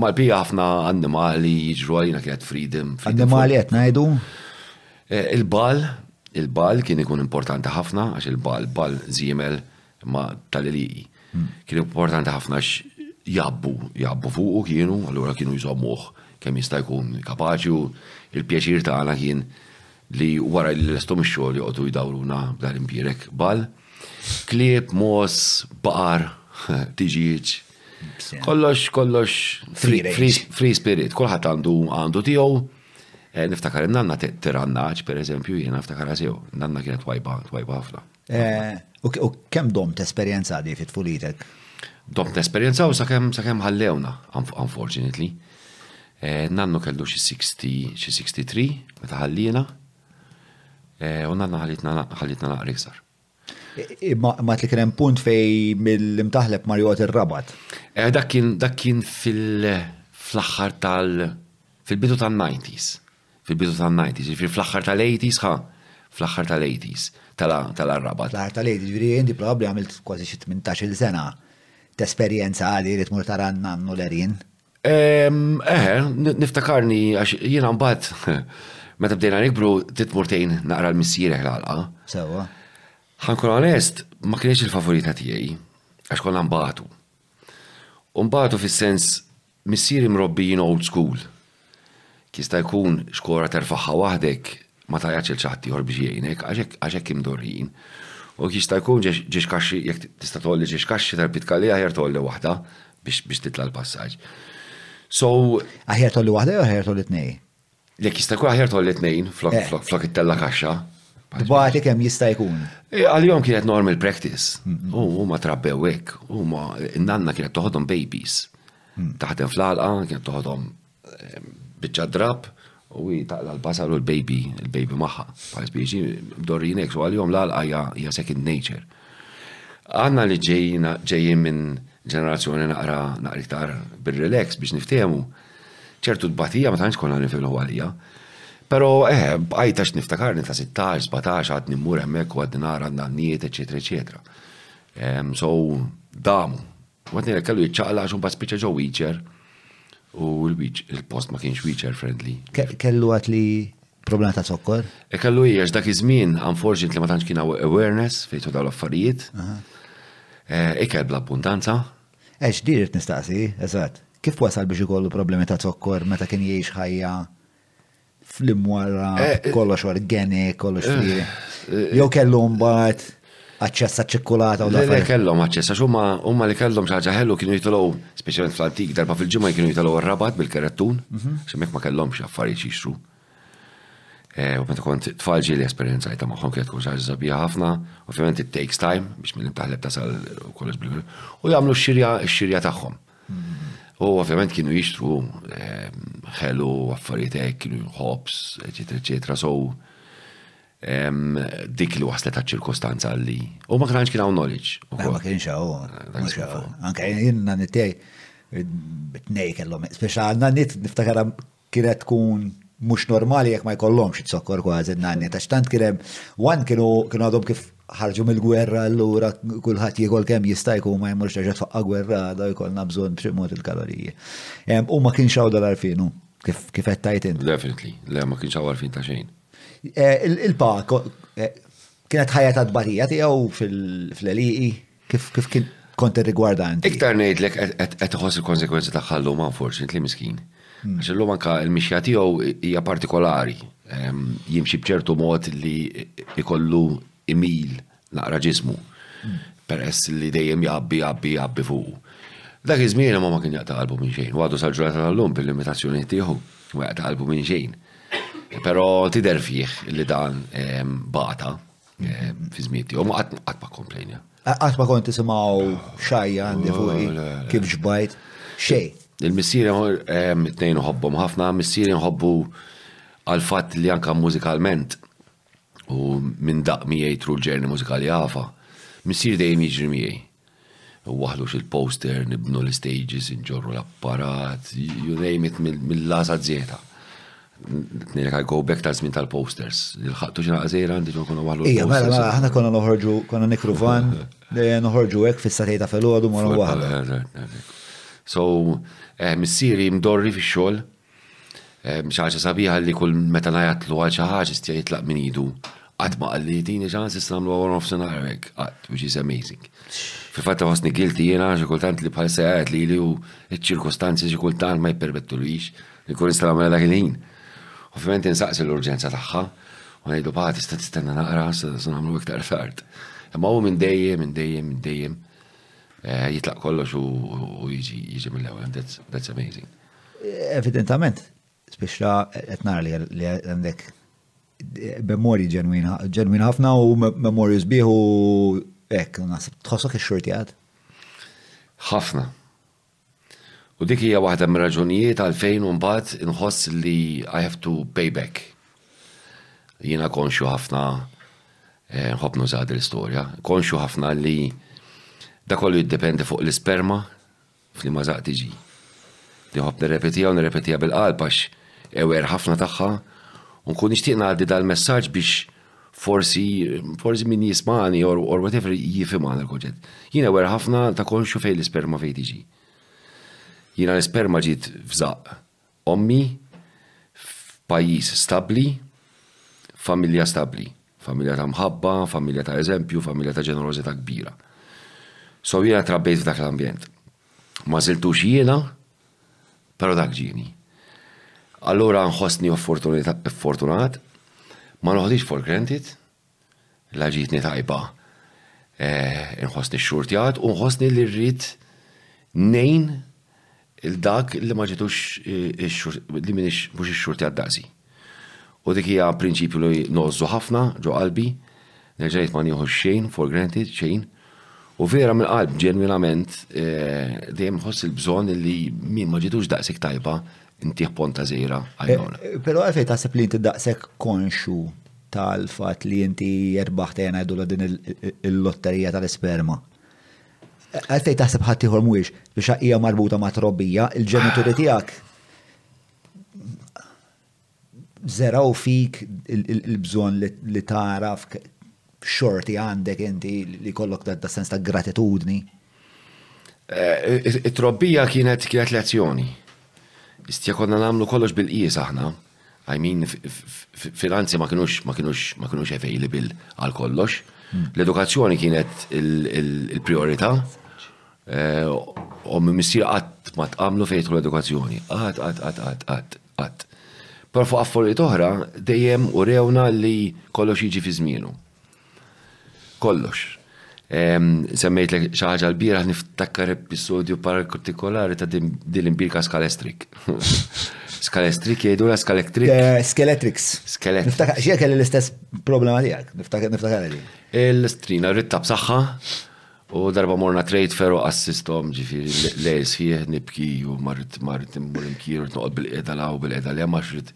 Malpija ħafna annimali jiġru għalina kienet freedom. Annimali qed ngħidu? Eh, il-bal, il-bal kien ikun importanti ħafna għax il-bal, bal żiemel ma tal-iliqi. Hmm. Kien importanti ħafna għax jabbu, jabbu fuqu kienu, allura kienu jżommuh kemm jista' jkun kapaċi u il-pjaċir tagħna kien li wara li l-estom ix-xogħol joqgħdu jdawruna b'dar impirek bal, klieb, mos, baqar, tiġiġ, Kollox, kollox, free spirit, kolħat għandu għandu tiegħu. Eh, niftakar nanna tirannaċ, per eżempju, jena niftakar għazjew, nanna kienet wajba, wajba ħafna. Eh, u kem dom t-esperienza di fit fulitek? Dom t-esperienza u sakem sakem ħallewna, unfortunately. Eh, nannu kellu xi 60, xi 63, meta ħallina. U nanna ħallitna naqrikżar. Ma li kien hemm punt fej mill-imtaħleb mar joqgħod ir-rabat. Eh, dak kien dak kien fil-aħħar tal fil-bidu tan-90s. Fil-bidu tan-90s, ġifieri fl-aħħar tal-80s ħa, fl-aħħar tal-80s tal-rabat. Fl-aħħar tal-80s, ġifieri inti probabbli għamilt kważi xi 18-il sena tesperjenza għadi li tmur tara n-nannu l-erin. Eħe, niftakarni għax jiena mbagħad meta bdejna nikbru titmur tejn naqra l-missier ħlalqa. Sewwa. Ħankun onest, ma kienx il-favorita tiegħi għax konna nbagħtu. U nbagħtu fis-sens missieri mrobbi jien old school. Jista' jkun xkora terfagħha waħdek ma tgħajjatx lil xi ħadd ieħor biex jgħinek għax hekk imdorrijin. U jista' jkun xi xkaxxi jekk tista' tgħolli xi xkaxxi darbtiet kalli aħjar tgħolli waħda biex titla' l-passaġġ. So. Aħjar tgħolli waħda jew aħjar tgħolli tnejn? Jekk jista' jkun aħjar tgħolli tnejn flok ittella' kaxxa. Tbati kemm jista' jkun. Għalihom kienet normal practice. U huma trabbew hekk. Huma n-nanna kienet toħodhom babies. Taħdem fl-għalqa, kienet toħodhom Biċċa drab u taqla l-basar u l-baby, l-baby maħħa. Pajs biex, dorrinek, so għal-jom l-għalqa hija second nature. Għanna li ġejjin minn ġenerazzjoni naqra naqra iktar bil-relax biex niftehmu, ċertu tbatija ma tantx konna nifilħu għalija. Pero, eh, bqajta x'niftakar nita 16, 17, għad nimmur hemmhekk u għad nara n-nanniet, eċetera, eċetera. So, damu, Watniel kellu jiċċaqla għax imbagħad spiċċa ġo wheelchair u l-post ma kienx wheelchair friendly. Kellu għat li problema ta' zokkor? E kellu hija dak iż-żmien unfortunately ma tantx kien awareness fejtu dawn l-affarijiet. E, ikel bl-abbundanza. Ex dirt nistaqsi, eżatt. Kif wasal biex ikollu problemi ta' zokkor meta kien jgħix ħajja flim wara, eh, eh, kollox wara gene, kollox eh, flie. Jew kellhom bat aċċessa ċikkulata u l-għafar. kellhom aċċessa, xumma umma li kellhom xaġa ħellu kienu jitolgħu, speċjalment fl-antik, darba fil-ġimgħa kienu jitolgħu r-rabat bil-kerettun, mhm. xemmek ma kellhomx affarijiet jixtru. U meta kont tfalġi li esperienza jta maħħom kienet tkun xaġa zabija ħafna, ovvjament it takes time biex mill taħleb tasal u kollox bil U jagħmlu x-xirja tagħhom. U ovvjament kienu jixtru ħelu, ehm, affarijiet hekk, kienu ħobs, eċetera, eċetera. So ehm, dik li waslet ta' ċirkostanza li. U ma kienx kien hawn knowledge. Ma kienx hawn. Anke jenna nittej bit-nej kellhom, speċa għandna nit niftakar Kienet tkun mhux normali jekk ma jkollhomx iz-zokkor kważi n-nanniet għax tant kien hemm one kienu għadhom kif ħarġu mill-gwerra allura kulħadd jiekol kemm jista' jkun ma jmurx terġa' tfaqqa' gwerra għada u jkollna bżonn b'xi mod il-kaloriji. U ma kienx hawn dal-għarfien hu kif kif qed tgħid int. Definitely. Le ma kienx hawn għarfien ta' xejn. Il-Pa kienet ħajja ta' tbatija tiegħu fil-għelieqi? Kif kif kien kont rigwarda għandi. Iktar ngħidlek qed iħoss il-konsekwenzi ta' ħallum unfortunately miskin. Hmm. Għax illum anka l-mixja tiegħu hija partikolari. Ehm, jimxi bċertu mod li ikollu imil naqra ġismu. Hmm. Peress li dejjem jabbi, jabbi, jabbi fuq. Dak iż-żmien ma kien jaqta' qalbu minn xejn. Għadu sal-ġurnata tal-lum bil-limitazzjoni tiegħu ma jaqta' qalbu minn xejn. Però tidher fih li dan ehm, bata. Fi żmien tiegħu ma qatt ma komplejna. Qatt ma kont tisimgħu xajja għandi fuq kif ġbajt xej. Il-missieri tnejn uħobbhom ħafna, missieri nħobbu għal fatt li anka mużikalment u minn daq miegħi tru l-ġerni mużikali għafa, missieri dejjem jiġri miegħi. Inwaħħlu xi l-poster, nibnu l-istages, inġorru l-apparat, you name it mill-A sa Z. Ngħidlek I go back taż-żmien tal-posters. Ilħaqtu xi naqra żgħira għandi ġo konna waħħlu. Ija, mela, mela, aħna konna noħorġu, konna nikru van, noħorġu hekk fis-satej ta' filgħodu mara waħda. So, eh, missieri mdorri fix-xogħol, Xi ħaġa sabiħa li kull meta ngħajatlu għal xi ħaġa stja jitlaq minn idu. Qatt ma qalli tini ċans issa nagħmlu għawar of senar hekk qatt, which is amazing. Fil-fatt ħossni guilty jiena xi kultant li bħal se qed lili u ċ-ċirkustanzi xi kultant ma jippermettulix li nkun nista' nagħmilha dak il-ħin. Ovvjament insaqsi l-urġenza tagħha u ngħidlu pa tista' tistenna naqra se nagħmlu iktar tard. Imma hu minn dejjem, minn dejjem, minn dejjem eh, jitlaq kollox u jiġi jiġi mill-ewwel. That's amazing. Evidentament, spiċċa qed nara li għandek memorji ġenwina, ġenwina ħafna u memorji sbieħ u hekk, naħseb tħossok ix-xorti għad? Ħafna. U dik hija waħda mir-raġunijiet għalfejn mbagħad inħoss li I have to pay back. Jiena konxju ħafna eh, nħobb nużad l-istorja, konxju ħafna li da kollu jiddependi fuq l-isperma F'liema żaqq tiġi? Nħobb nirrepetiha u nirrepetiha bil-qalb għax għewer ħafna tagħha u nkun nixtieq ngħaddi dal-messaġġ biex forsi forsi min jismani or, or whatever jifhimha l-kunċett. Jien għewer ħafna ta' konxu fejn l-isperma fejn tiġi. Jiena l-isperma ġiet f'żaqq Ommi, f'pajjiż stabbli, f'familja stabbli. Familja ta' mħabba, familja ta' eżempju, familja ta' ġenerożità kbira. So jiena trabbejt f'dak l-ambjent. Ma żiltux jiena, però dak ġieni. Allura nħossni ffortunat, ma noħdix for granted, La ġietni tajba inħossni xxurtjat u nħossni li rrid ngħin lil dak li ma ġietux li m'iniex mhux ixxurtjat daqsi. U dik hija prinċipju li ngħożżu ħafna ġo qalbi, nerġa' ngħid ma nieħux xejn for granted, xejn. U vera mill-qalb, ġenwinament, dejjem inħoss il-bżonn li min ma ġietux daqshekk tajba ntih ponta żgħira għajnuna. Però għalfejn taħseb li inti daqshekk konxju tal-fatt li inti erbaħt ejja ngħidulha din il-lotterija tal-isperma. Għalfejn taħseb ħadd ieħor mhuwiex biex hija marbuta ma' trobbija, il-ġenituri tiegħek zeraw fik il-bżonn li taraf xorti għandek inti li kollok da sens ta' gratitudni. Eh, it-trobbija kienet kienet lezzjoni. Istja konna namlu kollox bil-qies aħna. I mean, finanzi ma kienux, ma kienux, ma kienux available għal kollox. Hmm. L-edukazzjoni kienet il-priorita. Eh, u minn missir għat ma tqamlu fejtu l-edukazzjoni. Għat, għat, għat, għat, għat, għat. Pero fuq affarijiet oħra, dejjem u rewna li kollox jiġi fi żmienu. kollox. Semmejtlek xi ħaġa l-bieraħ niftakar episodju partikolari ta' din l-imbirka skalestrik. Skalestrik jgħidu la skalektrik? Eh, skeletriks. Skeletriks. Niftakar, xie kelli l-istess problema tiegħek, niftakar niftakar li. Il-strina rritta b'saħħa U darba morna trade fair u assistom ġifiri lejl sħiħ nibki u marrit marrit immur imkier u noqgħod bil-qiegħda law bil-qiegħda li ma xrid.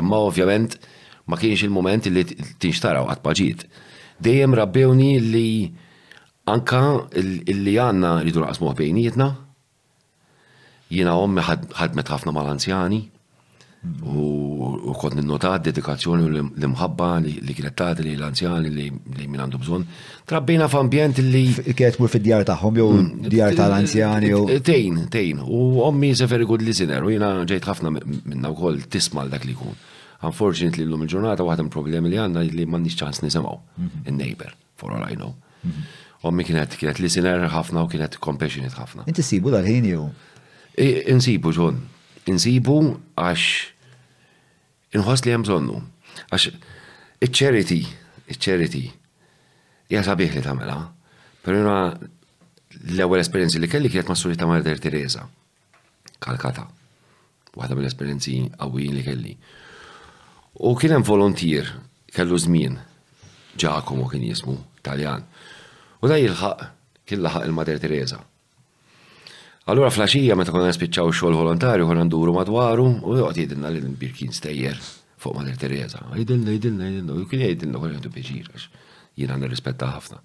Imma ovvjament ma kienx il-moment li tinxtaraw qatt ma ġiet. Dejjem rabbewni li anka li għandna rridu naqsmuha bejnietna, Jiena ommi ħadmet ħafna mal-anzjani u kont ninnota d-dedikazzjoni u l-imħabba li kienet tagħti li l-anzjani li min għandu bżonn. Trabbina f'ambjent li. Kienet mur fid-djar tagħhom jew mm. djar tal-anzjani jew. Tejn, tejn. U ommi se very good listener u jiena ġejt ħafna minna wkoll tisma' dak li jkun. Unfortunately llum il-ġurnata waħda mill-problemi li għandna li m'għandniex ċans nisimgħu mhm. in-neighbor. for all I know. Ommi kienet kienet listener ħafna u kienet compassionate ħafna. Inti sibu dal-ħin jew? Insibu ġon. Insibu għax inħoss li hemm bżonnu. Għax iċ-charity, iċ-charity, hija sabiħ li tagħmilha, però l-ewwel esperjenzi li kelli kienet ma' Surita Marder Teresa. Kalkata. Waħda mill-esperjenzi qawwijin li kelli. U kien hemm volontier kellu żmien Giacomo kien jismu Taljan. U da jilħaq kien laħaq il-Mater Teresa. Allura flaxija meta konna nispiċċaw xogħol volontarju konna nduru madwaru u joqgħod jgħidilna li l-imbir kien stejjer. Fuq Mater Teresa, għidilna, għidilna, għidilna, u kien jgħidilna kol jgħidu pieċir, għax jina nirrispetta ħafna.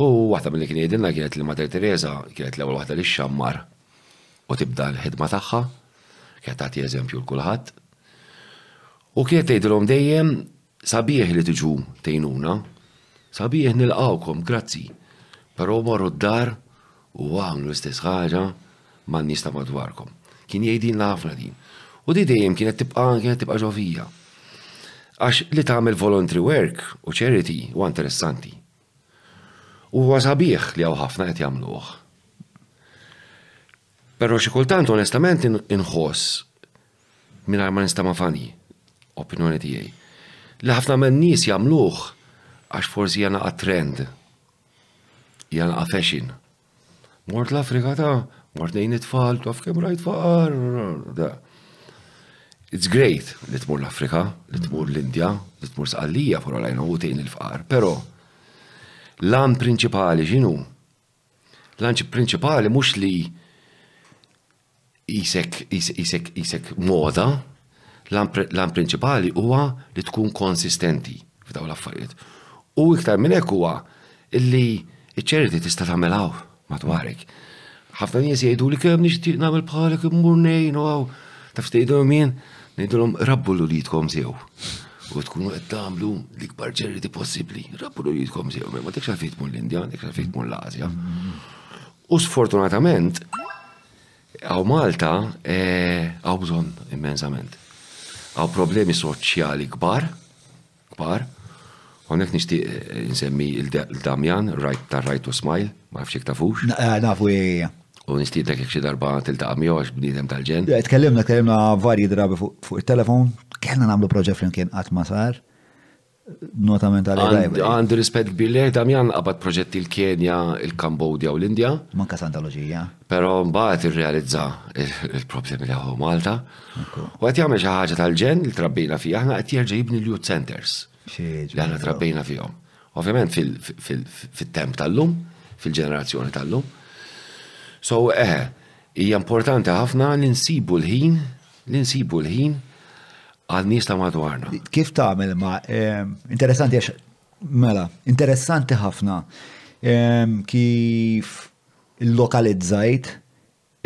U waħda mill-li kien jgħidilna kienet li Mater Teresa kienet l-ewwel waħda li xammar u tibda l-ħidma tagħha, kienet tagħti eżempju l kulħadd. U kienet tgħidilhom dejjem sabiħ li tiġu tejnuna, sabiħ nilqawkom, grazzi. Però morru d-dar u agħmlu l-istess ħaġa man-nies ta' madwarkom. Kien jgħidilna ħafna din. U di dejjem kienet tibqa' kienet tibqa' ġo fija. Għax li tagħmel voluntary work u charity huwa interessanti. U huwa sabiħ li hawn ħafna qed jagħmluh. Però xi kultant onestament inħoss mingħajr ma nista' ma' fani, opinjoni tiegħi, li ħafna men nies jagħmluh għax forsi jana trend Hija laqa' fashion. Mort l-Afrika ta' mort nejn it-tfal, taf kemm rajt faqar. It's great li tmur l-Afrika, li tmur l-Indja, li tmur sqallija for all I know u tgħin il-fqar, però l-għan prinċipali x'inhu? L-għan prinċipali mhux li qisek moda, l-għan prinċipali huwa li tkun konsistenti f'dawn l-affarijiet. U iktar minn hekk huwa li ċ-charity tista' tagħmel hawn madwarek. Ħafna nies jgħidu li kemm nixtieq nagħmel bħalek immur ngħin u hawn. Taf tgħidhom jien, ngħidulhom rabbu l uliedkom sew. U tkunu qed tagħmlu l-ikbar charity possibbli. Rabbu l uliedkom sew, ma dik xalfejn tmur l-Indja, dik xalfejn tmur l-Asja. U sfortunatament, hawn Malta hawn bżonn immensament. Hawn problemi soċjali kbar, kbar. Hawnhekk nixtieq insemmi l-Damjan, tar-Right to Smile, ma nafx jekk tafux. Nafu, ja, ja, ja. U nistiednek jekk xi darba tiltaqa' miegħu għax bniedem tal-ġenn. Le, tkellimna, tkellimna varji drabi fuq it-telefon. Kellna nagħmlu proġett flimkien qatt ma sar. Notament għal Għandi għandi rispett kbir lejh Damjan qabad proġetti l-Kenja, il-Kambodja u l-Indja. Manka Santoloġija. Però mbagħad irrealizza il-problemi li hu Malta. U qed jagħmel xi ħaġa tal-ġen li trabbina fiha, aħna qed jerġa' jibni l-youth centers li aħna trabbina fihom. Ovvjament fit-temp tal-lum, fil-ġenerazzjoni tal-lum. So, eħe, hija importanti ħafna li nsibu l-ħin Li nsibu l-ħin għal nies ta' madwarna. Kif tagħmel ma eh, interessanti għax mela, interessanti ħafna eh, kif lokalizzajt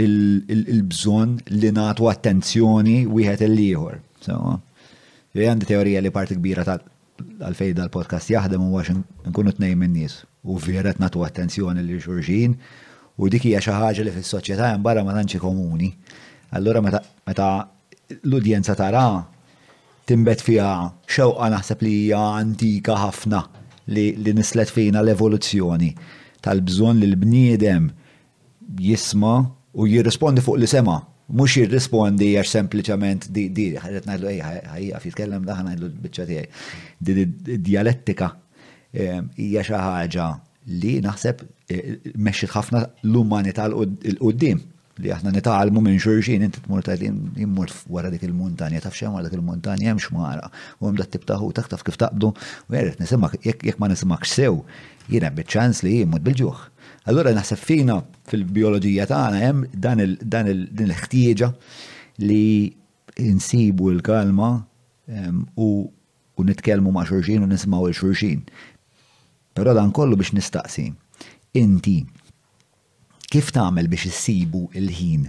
il-bżonn li nagħtu attenzjoni wieħed il-ieħor. Għandi teorija li parti kbira Għalfejn dal-podcast jaħdem huwa għax nkunu tnejn min-nies u vera qed nagħtu attenzjoni lil xulxin u dik hija xi ħaġa li fis-soċjetà hemm barra ma tantx komuni. Allura meta l-udjenza tara timbet fiha xewqa naħseb li hija antika ħafna li nislet fina l-evoluzzjoni tal-bżonn li l-bniedem jisma' u jirrispondi fuq li sema', mhux jirrispondi għax sempliċement di, di, qed ngħidlu ejja, ħa jieqaf jitkellem da ħa ngħidlu l-biċċa tiegħi. Din id-djalettika hija xi ħaġa li naħseb mexxiet ħafna l-umanità l quddiem li aħna nitgħallmu minn xulxin inti tmur tgħid jien mort wara dik il-muntanja taf xejn wara dik il-muntanja hemm xmara u hemm dat tip ta' ħutak taf kif taqbdu u jrid nisimgħek jekk ma nisimgħekx sew jien hemm iċ-ċans li jien mut bil-ġuħ. Allura naħseb fina fil-bioloġija tagħna hemm dan il, dan il, din il-ħtieġa li insibu l-kalma ehm, u u nitkellmu ma' xurxin u nismaw il-xurxin. Però dan kollu biex nistaqsi, inti kif tagħmel biex issibu il-ħin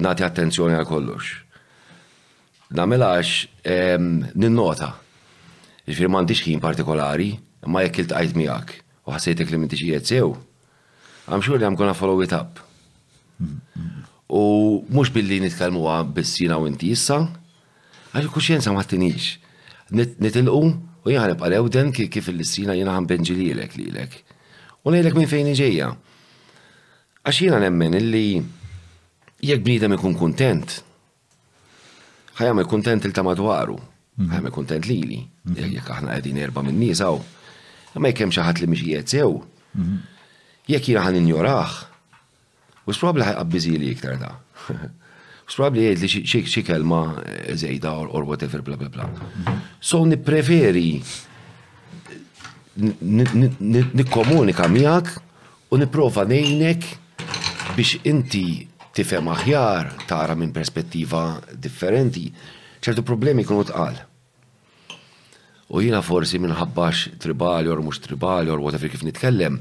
nagħti attenzjoni għal kollox. Nagħmilha għax ehm, ninnota. Ġifieri m'għandix ħin partikolari, imma jekk iltqajt miegħek u ħassejtek li m'intix qiegħed sew, I'm sure li I'm gonna follow it up. U mhux billi nitkellmuha biss jiena u inti issa, għax il-kuxjenza ma tinix. Nitilqu u jien ħanibqa' lewden kif il-lissina jiena ħanbenġililek lilek. U ngħidlek minn fejn ġejja. Għax jiena nemmen illi jekk bniedem ikun kuntent, ħa jagħmel kuntent il ta' madwaru, ħa jagħmel kuntent lili, jekk aħna qegħdin erba' minn nies hawn. Imma jekk hemm xi ħadd li mhix qiegħed sew, jekk jiena ħan injorah, u probabbli ħajqabbiżili iktar da. U probabbli jgħid li xi kelma żejda or whatever bla bla bla. So nippreferi nikkomunika miegħek U nipprova ngħinek biex inti tifhem aħjar, tara minn perspettiva differenti, ċertu problemi jkunu tqal. U jiena forsi minħabba tribali or mhux tribali or whatever kif nitkellem,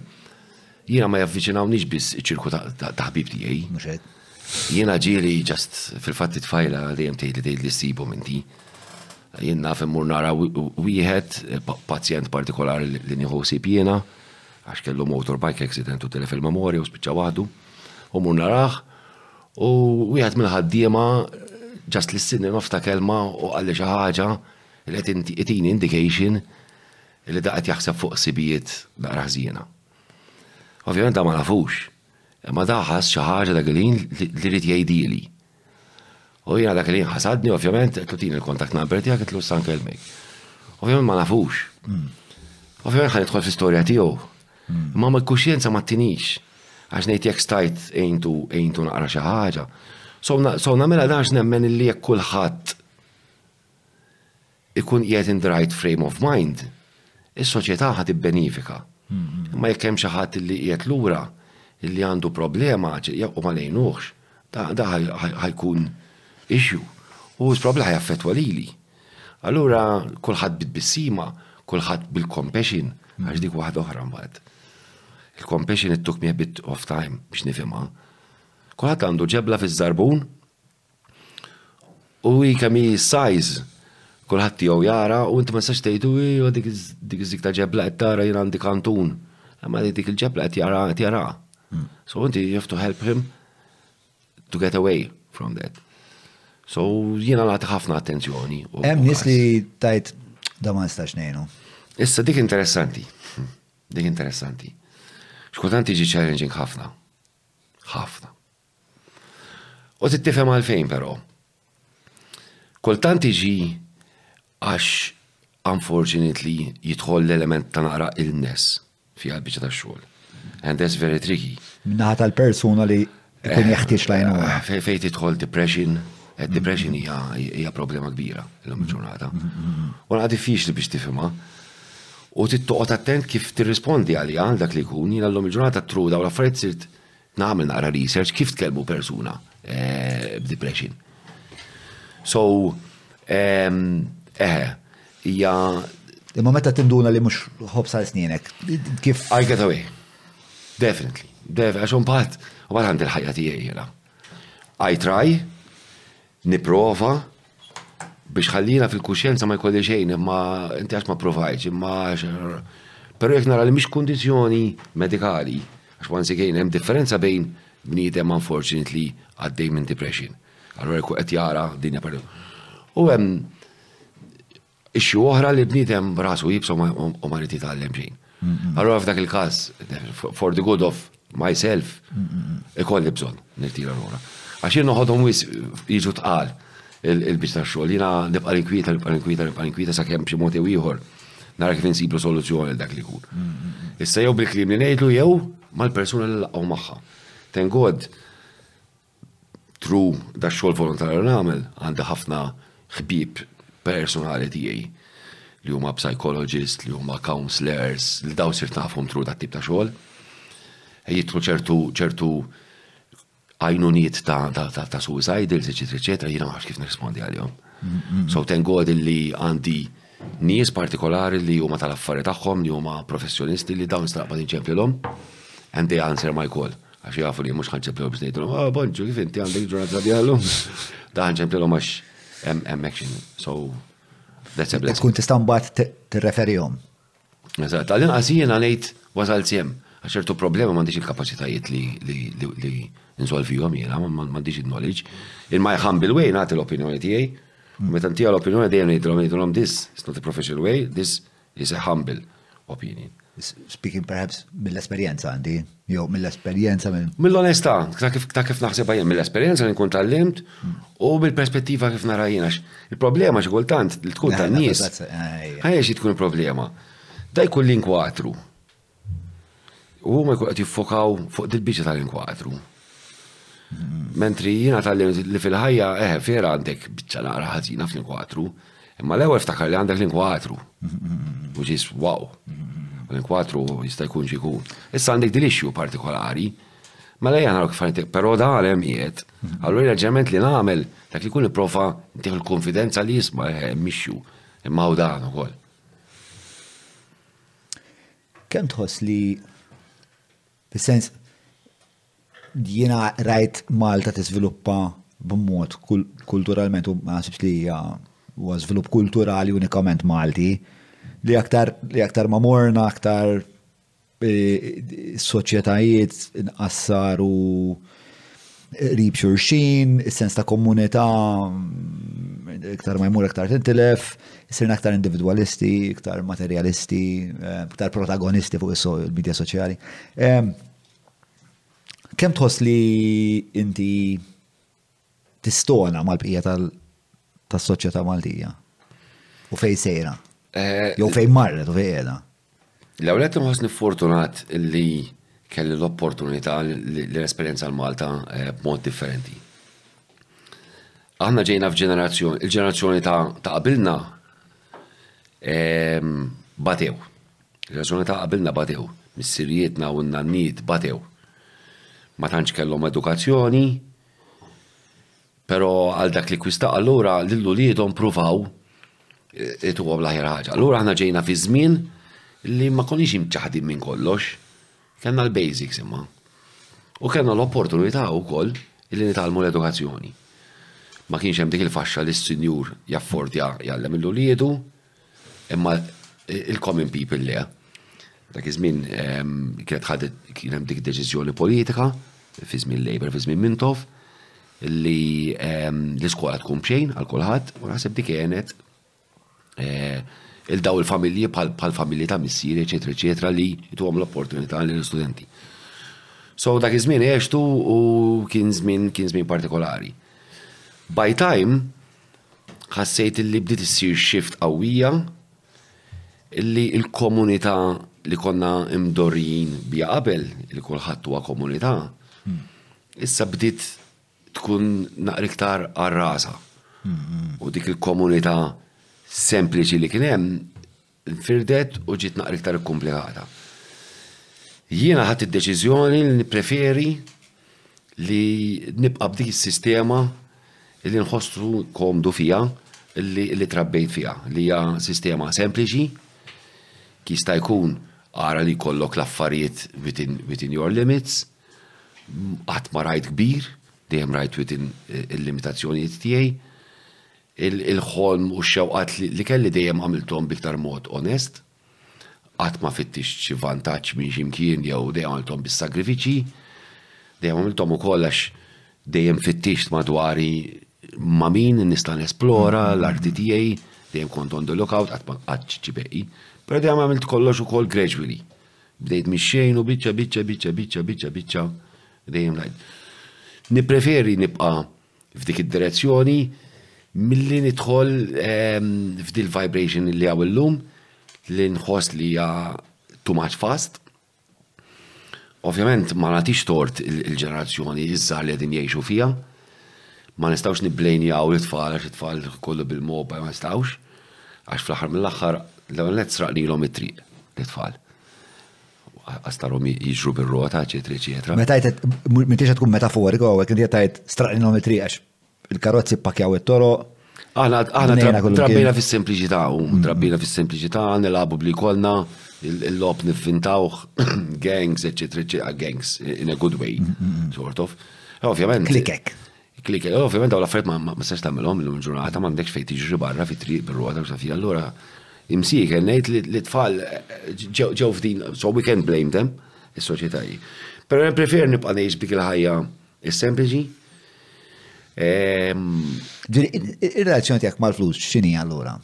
jiena ma javviċinawniex biss iċ-ċirku ta' ħbib tiegħi. Jiena ġieli ġast fil-fatt it-tfajla dejjem tgħid li tgħid li ssibu minti. Jien naf immur nara wieħed pazjent partikolari li nieħu sib jiena. għax kellu motorbike accident u telef il-memorja u spiċċa waħdu, u mur narah, u wieħed mill-ħaddiema ġast li s-sinni nofta kelma u għalli xi ħaġa li qed itini indication li da qed jaħseb fuq sibijiet naqra ħżiena. Ovvjament da ma nafux, imma daħas xi ħaġa dak li rrid jgħidili. U jina dak li jinħasadni, ovvjament, għetlu tini l-kontakt number tijak, għetlu san kelmek. Ovvjament ma nafux. Hmm. Ovvjament ħan jitħol fl-istoria tiegħu. Hmm. Ma ma kuxjenza ma tinix. Għax nejt jek stajt ejntu ejntu naqra xi ħaġa. So namela dax nemmen li jekk kulħadd ikun qiegħed in the right frame of mind, is-soċjetà ħa tibbenifika. Imma jekk hemm xi ħadd li qiegħed lura, li għandu problema u ma ngħinuhx, da ħa jkun issue u probabbli ħa jaffettwa lili. Allura kulħadd bit-tbissima, kulħadd bil-compassion, għax dik waħda oħra mbagħad. Il-compassion it took me a bit of time biex nifhimha. Kulħadd għandu ġebla fiż-żarbun U hi kemm hi size, kulħadd tiegħu jara u inti ma tistax tgħid u hi dik iż-żig ta' ġebla qed tara jien għandi kantun. Imma dik il-ġebla qed jara qed jara. Hmm. So inti you have to help him to get away from that. So jiena nagħti ħafna attenzjoni. Hemm nies li tajt da ma nistax ngħinu. Issa dik interessanti. Hmm. Dik interessanti. Xkultant tiġi challenging ħafna. Ħafna. U trid tifhem għalfejn però. Kultant iġi għax unfortunately jidħol l-element ta' naqra illness fi għal-biċċa tax-xogħol. And that's very tricky. Minnaħa tal-persuna li jkun eh, jeħtieġ lajnuna. Eh, fejn tidħol depression, eh, depression hija problema kbira l-lum ġurnata. U naqgħad diffiċli biex tifhimha. U tittoqgħod attent kif tirrispondi għalija għal dak li jkun, jien l-lum ġurnata truda u l-affarijiet sirt Nagħmel naqra research kif tkellmu persuna b'depression. So, eħe, hija. Imma meta tinduna li mhux ħobb sal snienek, kif. I get away. Definitely. Definitely. Għax un bat, u bat għandi l-ħajja tiegħi jena. I try, Nipprova biex ħalli jiena fil-kuxjenza ma jkolli xejn, imma inti għax ma provajtx, imma Però jekk nara li mhix kundizzjoni medikali, għax once again hemm differenza bejn bniedem unfortunately għaddej minn depression. Allura jkun qed jara dinja parallel. U hemm Issue oħra li bniedem rasu jibsa u ma jrid jitgħallem xejn. Allora f'dak il-każ, for the good of myself, ikolli bżonn nirtira lura. Għax jien noħodhom wis jiġu tqal il-biċ ta' xogħol. Jiena nibqa' inkwita, nibqa' inkwita, nibqa' inkwita sakemm b'xi mod jew ieħor nara kif insiblu soluzzjoni dak li jkun. Issa jew bil-kliem li ngħidlu jew mal-persuna li laqgħu magħha. Thank God Through da xogħol volontarju nagħmel għandi ħafna ħbieb personali tiegħi li huma psychologists, li huma counselors, li daw sirt nafhom through dat tip ta' xogħol. E jitlu ċertu ċertu għajnuniet ta' ta' ta' ta' suicidals, eċetera, eċetera, jiena ma kif nirrispondi għalihom. So tengod li għandi Nies partikolari li huma tal-affari tagħhom, li huma professjonisti li dawn nista' naqbad inċemplilhom and they answer my call. Għax jafu li mhux ħa nċemplilhom biex ngħidilhom, ah Bonġu, kif inti għandek ġurnata sabiħa llum? Da ħa nċemplilhom għax hemm action. So that's a blessing. Tkun tista' mbagħad tirreferihom. Eżatt, għall-inqas jiena ngħid wasalt sehem, għax ċertu problemi m'għandix il-kapaċitajiet li nsolvihom jiena, m'għandix il-knowledge. In my humble way nagħti l-opinjoni tiegħi, u meta ntiha l-opinjoni dejjem ngħidilhom ngħidilhom this is not a professional way, this is a humble opinion. Speaking perhaps mill-esperjenza għandi. Jew mill-esperjenza minn. Mill-onestà, ta' kif naħsibha jien, mill-esperjenza li nkun tgħallimt u mill-perspettiva kif nara jien għax il-problema xi kultant li tkun tan-nies. Ħajja xi tkun il-problema. Da jkun l-inkwatru. U huma jkun qed jiffokaw fuq dil-biċċa tal-inkwatru. Mentri jiena tgħallimt li fil-ħajja eħe fiera għandek biċċa naqra ħażina fl-inkwatru, Imma l-ewwel ftakar li għandek l-inkwatru. Which is wow. L-inkwatru jista' jkun xikun. Issa għandek dilixxju partikolari. Mela jgħan għalok fanti, pero da għalem jiet, għallu reġament li namel, dak li kun profa tiħ l-konfidenza li jisma, eh, mixju, imma u dan u koll. Kem tħoss li, fil-sens, Jiena rajt Malta tiżviluppa b'mod kulturalment u ma naħsibx li hija huwa żvilupp kulturali unikament Malti li aktar li aktar ma morna aktar e, soċjetajiet inqassar u rib xurxin, is-sens ta' komunità iktar ma jmur iktar tintilef, sirna iktar individwalisti, iktar materjalisti, eh, iktar protagonisti fuq il-medja soċjali. Eh, Kemm tħoss li inti tistona mal-bqija tas-soċjetà Maltija? U fej sejra? Eh, Jew fej marret u fej qiegħda? L-ewwel qed inħossni fortunat li kelli l-opportunità li l-esperjenza l-Malta eh, b'mod differenti. Aħna ġejna f'ġenerazzjoni, il-ġenerazzjoni ta' qabilna ehm, batew. L-ġenerazzjoni ta' qabilna batew. Missirijietna u n-nannijiet batew. Ma tantx kellhom edukazzjoni, però għal dak li kkwista allura lil uliedhom pruvaw ituhom l-aħjar ħaġa. Allura aħna ġejna fi żmien li ma konniex imċaħħdin minn kollox. Kellna l-basics imma. U kellna l-opportunità wkoll li nitgħallmu l-edukazzjoni. Ma kienx hemm dik il-faxxa li s-sinjur jaffordja jgħallem lil uliedu. Imma il-common people le. Dak iż-żmien kienet ħadet kien hemm dik deċiżjoni politika fi żmien Labour, fi żmien Mintoff, li l-iskola tkun bxejn għal kulħadd u naħseb dik kienet eh, il-daw il-familji bħal familji ta' missier, eċetera, eċetera, li jtuhom l-opportunità l-studenti. So dak iż-żmien għextu u kien żmien kien żmien partikolari. By time, Ħassejt illi bdiet issir shift qawwija illi l-komunità li konna imdorrijin biha qabel, li kulħadd huwa komunità, issa bdiet tkun naqra iktar għar-rasa. U dik il-komunità sempliċi li kien hemm nfirdet u ġiet naqra iktar ikkumplikata. Jiena ħadt id-deċiżjoni li nippreferi li nibqa' b'dik is-sistema li nħossu komdu fiha li, li trabbejt fiha, li hija sistema sempliċi, jista' jkun ara li jkollok l-affarijiet within, within your limits, qatt ma rajt kbir, dejjem rajt within il-limitazzjonijiet tiegħi. Il-ħolm u x-xewqat li kelli dejjem għamilthom b'iktar mod onest. Qatt ma fittixt xi vantaġġ minn xi mkien jew dejjem għamilthom bis-sagrifiċċji. Dejjem għamilthom ukoll għax dejjem fittixt madwari ma' min nista' nesplora l-arti tiegħi, dejjem kont on the lookout, qatt ma qgħadt xi beqi. Però dejjem għamilt kollox ukoll gradually. Bdejt mix-xejn u biċċa biċċa biċċa biċċa biċċa biċċa dejjem ngħid. Nippreferi nibqa' f'dik id-direzzjoni milli nidħol ehm, f'dil vibration li għaw illum li nħoss li hija too much fast. Ovvjament ma nagħtix tort il-ġenerazzjoni iżżar li qegħdin jgħixu fiha. Ma nistgħux nibblejnjaw it-tfal għax it-tfal kollu bil-mobile ma nistgħux. Għax fl-aħħar mill-aħħar l-ewwel nett sraqnilhom it-triq l-tfal. As tal-hom jiġru bir-rota, eċetera, eċetera. Meta jtet, mintiex tkun metaforika, u għek inti tajt straqlilhom it-triq għax il-karozzi pakjaw it-toro. Aħna trabbina fis-sempliċità, u mm. trabbina fis-sempliċità, nilabu bli kolna, il-lob nivvintawh, gangs, eċetera, eċetera, gangs, in a good way, mm, mm, sort of. Ovvjament. Klikek. Kliker, allura ovvjament dawn l-affarijiet ma ma tistax tagħmilhom illum il-ġurnata m'għandekx fejn tiġri barra fit-triq bir-rota mhux naf allura imsieker ngħid li li tfal ġew ġew f'din so we can't blame them is-soċjetà hi. Però nipprefer nibqa' ngħix b'dik il-ħajja is-sempliċi. Din ir-relazzjoni tiegħek mal-flus x'inhi allura?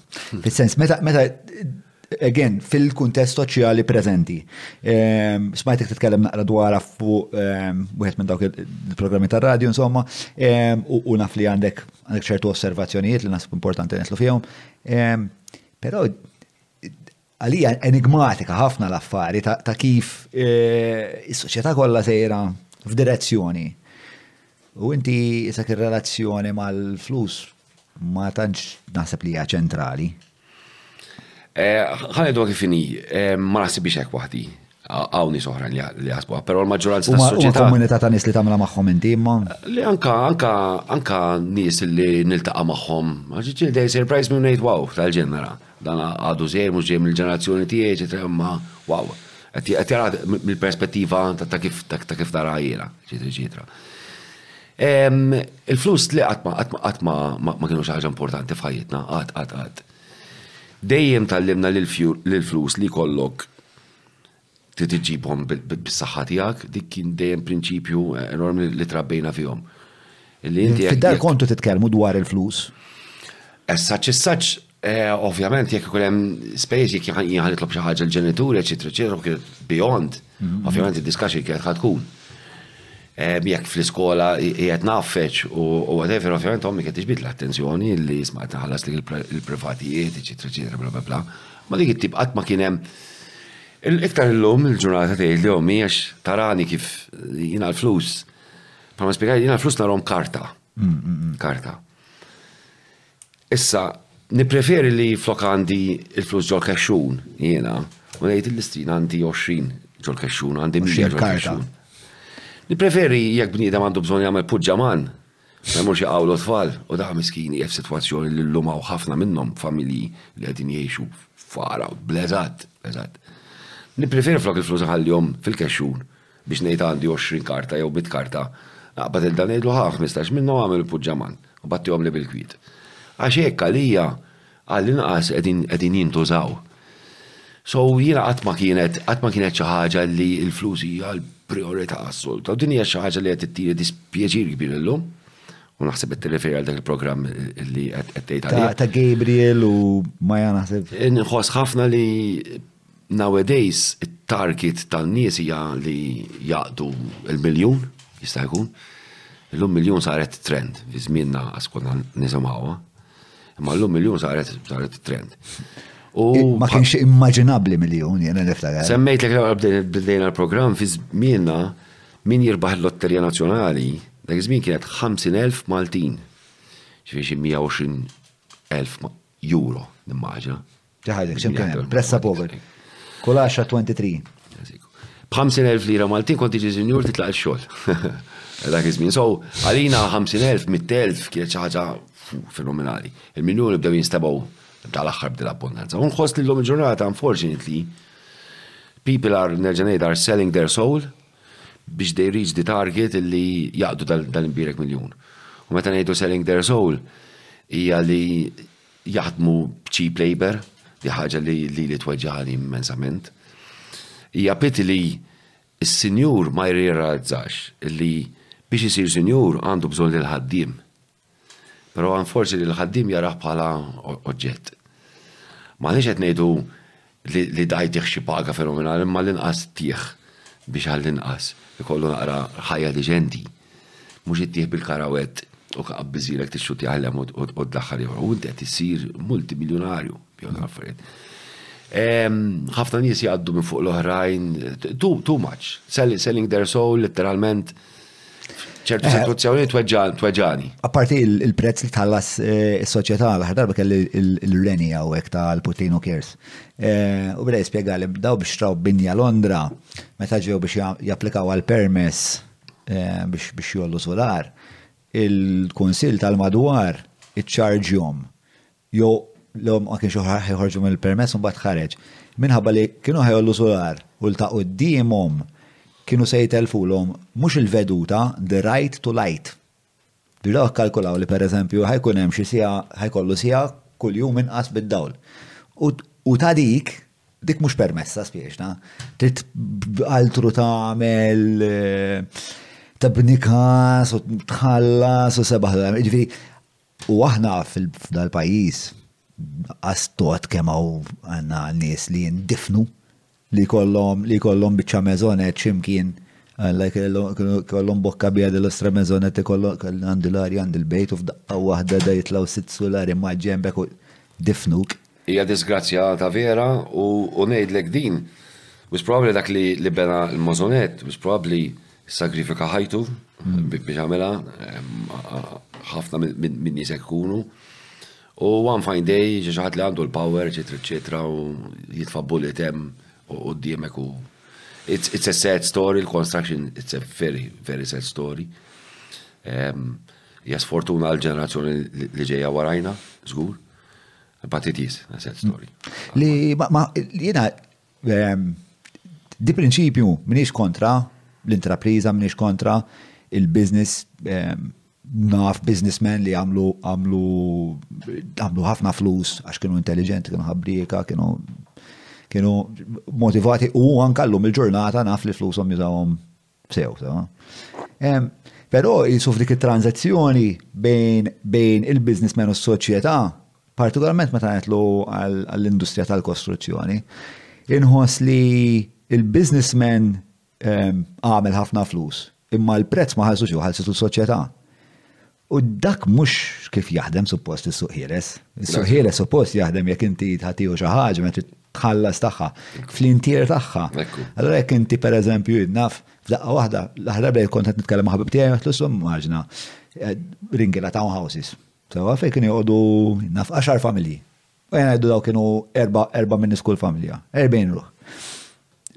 Fis-sens meta meta again, fil-kuntest soċjali preżenti. Ehm, smajtek titkellem naqra dwar fuq ehm, wieħed minn dawk il-programmi tar-radju insomma, ehm, u naf li għandek għandek ċertu osservazzjonijiet li nasib importanti netlu fihom. Però għalija enigmatika ħafna l-affari ta' kif eh, is-soċjetà kollha sejra f'direzzjoni. U inti sak ir-relazzjoni mal-flus Ma tantx naħseb li hija ċentrali. Eh, Ħalli dwar kif inhi, eh, ma naħsibx hekk waħdi għaw nis oħra li għasbuħ, pero l-maġġoranza ta' soċieta. U komunità ta' nis li tamla maħħom inti imma? Li anka, anka, anka nis li niltaqa maħħom. Għagġiġi dej surprise minn nejt wow, tal-ġenera. Dan għadu zej, mux ġej mill-ġenerazzjoni tijie, ġitri ma wow. Għatjara mill-perspettiva ta' kif ta' kif dara jena, ġitri ġitra. Il-flus li qatt ma qatt ma ma kienu xi ħaġa importanti f'ħajjitna, qatt qatt qatt. Dejjem tallimna li l-flus li jkollok trid iġġibhom bis-saħħa tiegħek, dik kien dejjem prinċipju enormi li trabbejna fihom. Fid-dar kontu titkellmu dwar il-flus? As such, as such, Ovvjament jekk ikun hemm spejjeż jekk jien ħanitlob xi ħaġa l-ġenituri, eċetera, eċetera, kienet beyond. Mhm. Ovvjament id-discussion kienet ħad tkun. Jekk fl-iskola qiegħed naffeċ u whatever, ovvjament ommi kienet tiġbid l-attenzjoni li jisma' qed naħallas li l-privatijiet, eċetera, eċetera, bla bla bla. Ma dik it-tip qatt ma kien hemm Iktar illum il-ġurnata tgħid li ommi għax tarani kif jiena l-flus. Palma spjegaj jiena l-flus narhom karta. Mm, mm, mm. Karta. Issa, nippreferi li flok għandi l-flus ġol-kexxun, jiena, u ngħid il-listrin għandi 20 ġol-kexxun, għandi 100 ġol-kexxun. Nippreferi jekk bniedem għandu bżonn jagħmel puġġaman, ma jmurx jaqgħu tfal u da miskini jgħid f'sitwazzjoni li llum hawn ħafna minnhom familji li qegħdin jgħixu f'qara, bleżat, bleżat. Nippreferi flok il-flus nħallihom fil-kexxun Biex ngħid għandi għoxrin karta jew mitt karta, naqbad 'il dan ngħidlu ħa ħmistax minnhom għamel il-puġġaman u battihomli bil-kwiet. Għax hekk għalija għall-inqas qegħdin qegħdin jintużaw. So jiena qatt ma kienet qatt ma kienet xi ħaġa li l-flus hija l-prijorità assoluta. U din hija xi ħaġa li qed ittini dispjaċir kbir illum. U naħseb qed tirreferi għal dak il-programm li qed tgħid għalih. Ta' Gabriel u Maja naħseb. Inħoss ħafna li Nowadays it-target tan-nies hija li jaqdu l-miljun, jista' jkun. Illum miljun saret trend, fi żmienna qas konna nisimgħuha. Imma llum miljun saret saret trend. Ma kienx immaġinabbli miljun jiena niftakar. Semmejt li bdejna l-programm fi żmienna min jirbaħ il-Lotterija Nazzjonali, dak iż-żmien kienet 50,000 Maltin. Ġifieri xi 120,000 euro, nimmaġina. Tiħallek, xem kien hemm, pressa pover. Kull 10 23. B'50,000 lira Maltin kont tiġi sinjur titlaq ix-xogħol. Dak iż-żmien. So, għalina 50,000, 100,000 kienet xi ħaġa fenomenali. Il-miljoni bdew jinstabaw tal-aħħar bdil abbondanza. Unħoss li l-lum il-ġurnata, unfortunately, people are, nerġa' ngħid, are selling their soul biex they reach the target li jaqdu dal-imbirek miljon. U meta ngħidu selling their soul, hija li jaħdmu b'cheap labour, di ħaġa li lili tweġġagħli immensament. Hija piti li s-sinjur ma jirrealizzax li biex isir sinjur għandu bżonn lil ħaddiem. Però hemm forsi li l-ħaddiem jarah bħala oġġett. M'aħniex qed ngħidu li da jtih xi paga fenomenali imma l-inqas tih biex għall-inqas ikollu naqra ħajja diġenti. Mhux ittih bil-karawett u kaqab biżilek tixxut jaħlem u d-daħħal jew u inti qed issir multimiljunarju jew affarijiet. Ħafna nies jgħaddu minn fuq l-oħrajn too much, selling their soul literalment ċertu eh, situazzjoni tweġani. Apparti il-prezz li tħallas eh, is-soċjetà l-aħħar darba kelli l-reni hawnhekk tal-Putino Cares. Eh, u bdej spjegali daw biex traw binja Londra meta ġew biex japplikaw għal permess biex jollu solar. Il-Kunsil tal-Madwar iċċarġjom jew li ma kienx ħeħorġu mill-permess u mbagħad ħareġ, minħabba li kienu ħejollu sular u l ta' quddiemhom kienu se jitellfulhom mhux il-veduta, the right to light. Biex daw ikkalkulaw li pereżempju ħajkun hemm xi siegħa ħajkollu siegħa kuljum inqas bid-dawl. U ta' dik, dik mhux permessa spiexna, trid altru tagħmel tabnikas u tħallas u sebaħ. Ġifieri U aħna f'dal-pajjiż qas tot kemm hawn għandna nies li jindifnu li jkollhom li jkollhom biċċa meżonet x'imkien Alla jkollhom bokka bija dell-ostra meżonet ikollhom għandi l-arja għandi l-bejt u f'daqqa waħda da jitlaw sitt sulari ma' ġembek u difnuk. Hija disgrazzjata vera u u ngħidlek din, wis probabbli dak li li bena l-Mosonet, wis probabbli sagrifika ħajtu biex għamilha, ħafna min-nies hekk ikunu. U one fine day, xi ħadd li għandu l-power, eċetera, eċetera, u jitfa' bullet hemm u quddiemek u it's, it's a sad story, l-construction, it's a very, very sad story. Hija sfortuna għal-ġenerazzjoni li ġejja warajna, żgur. Hepatitis, na sad story. Li, ma, jina, ehm, di prinċipju minix kontra l-intrapriza, minix kontra il-biznis, ehm, naf biznismen li għamlu għamlu għamlu ħafna flus għax kienu intelligenti, kienu ħabrieka, kienu kienu motivati u għankallum il-ġurnata naf li flusom jizawom Sew, sew. Però jisu f'dik it-tranzazzjoni bejn, bejn il-businessman u s-soċjetà, partikolarment meta ngħidlu għall-industrija tal-kostruzzjoni, inħoss li il-businessman għamel ħafna flus, imma l-prezz ma ħallsux jew ħallsitu s-soċjetà. U dak mhux kif jaħdem suppost is-suq ħieles. Is-suq ħieles suppost jaħdem jekk inti tħatiju xi ħaġa meta tħallas tagħha, fl-intier tagħha. Allora jekk inti pereżempju naf f'daqqa waħda l-aħrab li kont qed nitkellem ma' ħabib tiegħi qed sum maġna eh, ringila townhouses. Sewa fejn kien joqogħdu naf għaxar familji. U jena għeddu daw kienu erba, erba minn niskull familja, erbejn ruħ.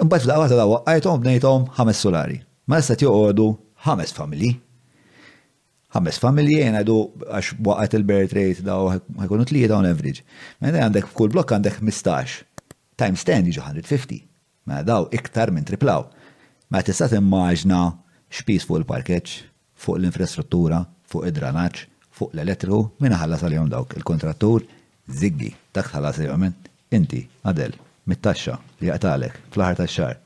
Imbagħad f'daqqa waħda daw għajtom bnejtom ħames solari. Ma issa joqogħdu ħames familji. Ħames familji jena għeddu għax waqgħet il-birth rate daw ħajkunu tlieta on average. Mela għandek f'kull blokk għandek 15. Times 10 jiġu 150. Mela dawn iktar minn triplaw. Mela tista' timmaġna x'piż fuq il-parkeġġ, fuq l-infrastruttura, fuq id-dranaġġ, fuq l-elettriku, min iħallas għalihom dawk? Il-kuntrattur? Żiggi, dak tħallas għalih minn? Inti, Adel, mit-taxxa li jaqtagħlek fl-aħħar tax-xahar.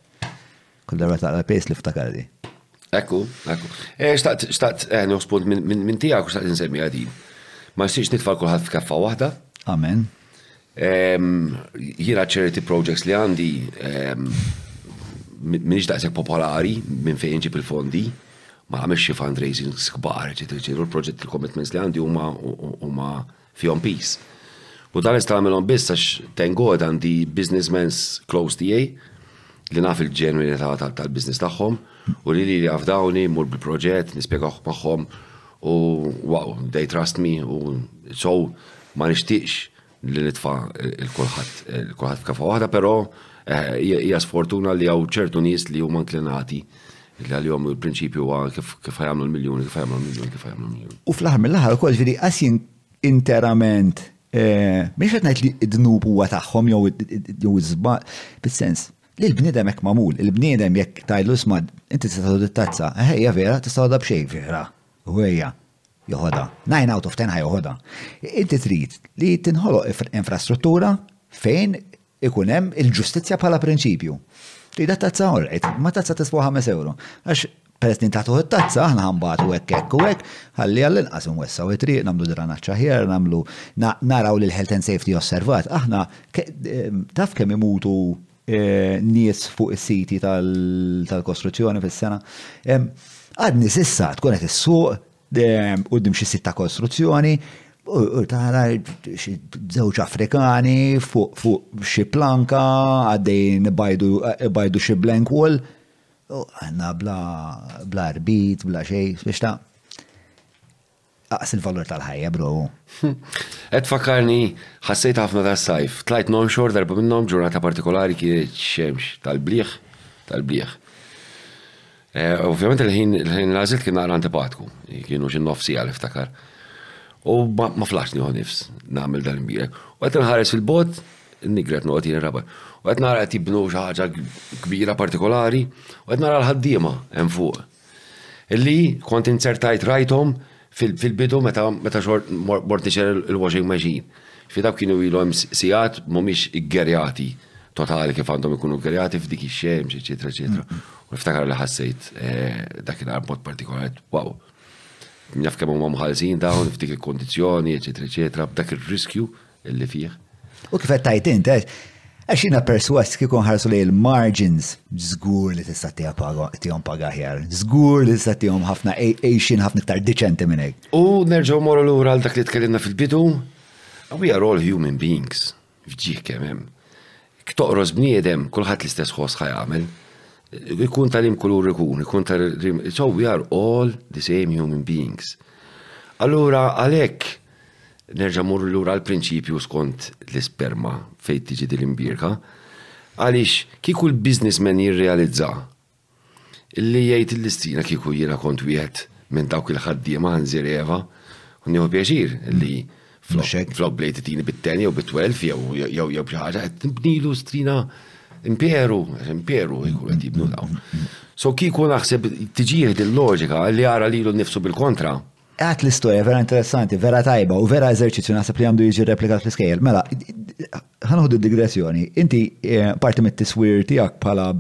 Kull darba taqra' l-payslip ftakarli. Ekku, ekku. Eh, xtaqt, xtaqt, eh, spunt minn tijak u xtaqt nsemmi għadi. Ma xtiqx nitfall kullħat f'kaffa wahda. Amen. Jina charity projects li għandi minix daqseg popolari minn fejn ġib il-fondi, ma għamilx xie fundraising skbar, ċitru, l-proġett il-commitments li għandi huma fihom piż. U dan nista' nagħmilhom biss għax thank God għandi businessmen's close tiegħi li naf il-ġenwinità tal-business tagħhom u li li jafdawni mur bil-proġett, nispjegawh magħhom u wow, they trust me u so ma nixtieqx li nitfa il-kulħadd il-kulħadd f'kafa waħda, però eh, hija sfortuna li hawn ċertu nies li huma inklinati Li għalihom il-prinċipju huwa kif ħajamlu l-miljuni, kif ħajamlu l-miljuni, kif ħajamlu l-miljuni. U fl-aħħar mill-aħħar ukoll ġifieri qas interament eh, mhix qed ngħid li d-dnub huwa tagħhom jew iż-żball, bis-sens li l-bniedem hekk magħmul, il-bniedem jekk tajlu smad, inti tista' tagħtu tazza, ħejja vera, tista' tagħda b'xejn vera, u ħejja joħodha. Nine out of ten ħaj joħodha. Inti trid li tinħoloq infrastruttura fejn ikun hemm il-ġustizzja bħala prinċipju. Trid tazza orqid, ma tazza tiswa ħames ewro. Għax peress li ntaħtuh it-tazza, aħna ħambatu hekk hekk u hekk, ħalli għall-inqas inwessaw it-triq, nagħmlu dranaġġ aħjar, nagħmlu naraw li l-health and safety osservat. Aħna taf kemm imutu eh, nies fuq is-siti tal-kostruzzjoni fis-sena. Għadni sissa tkun qed is-suq Qudiem xi sitta kostruzzjoni, u tara xi żewġ Afrikani fuq xi planka għaddejn ibajdu xi blank wall. Għanna bla arbit, bla xej, biex ta' aqs il-valur tal-ħajja, bro. Et fakarni, ħassejt ħafna ta' sajf. Tlajt non xor darba minnom ġurnata partikolari kienet xemx tal-bliħ, tal-bliħ. Ovvjament il-ħin il-ħin li għażilt kien naqra antipatku, kienu xi nofs siegħa niftakar. U ma ma flaħx nieħu nifs nagħmel dan imbierek. U qed inħares fil-bot, nigret noqgħod jien rabat. U qed nara qed jibnu xi ħaġa kbira partikolari, u qed nara l-ħaddiema hemm fuq. Illi kont inzertajt rajthom Fil-bidu meta meta xort mort nixer il-washing machine. Fi dawk kienu ilu hemm sigħat mhumiex iggerjati totali kif għandhom ikunu ggerjati f'dik ix-xemx, eċetera, eċetera. U niftakar li ħassejt eh, dakinhar b'mod partikolari, wow, naf kemm huma mħallsin dawn f'dik il-kondizzjoni, eċetera, eċetera, b'dak ir-riskju li fih. U kif qed tgħid int, għax jiena perswas kif ħarsu li l-margins żgur li tista' tihom paga aħjar, żgur li tista' tihom ħafna għejxin ħafna iktar diċenti minn hekk. U nerġgħu morru lura għal dak li tkellimna fil-bidu, we are all human beings, fġieħ kemm hemm. Ktoqros bniedem, kulħadd l-istess ħoss ħajamel. Ikun tal-im kulur ikun, ikun tal-im. So we are all the same human beings. Allura għalhekk Nerġa' mmur lura għall-prinċipju skont l-isperma fejn tiġi din l-imbierka. Għaliex kieku l-businessman jirrealizza li jgħid il-listrina kieku jiena kont wieħed minn dawk il-ħaddiema ħanżir Eva u nieħu pjaċir li flok blade titini bit-ten jew bit-twelf jew jew xi ħaġa qed nibnilu strina imperu, imperu jkun qed jibnu dawn. So kieku naħseb tiġih il-loġika li jara lilu nnifsu bil-kontra. Għat l-istoria vera interessanti, vera tajba u vera eżerċizzju naħseb li għandu jiġi replikat fl-iskejjel. Mela, ħanħudu digressjoni. Inti eh, parti mit-tiswir tiegħek bħala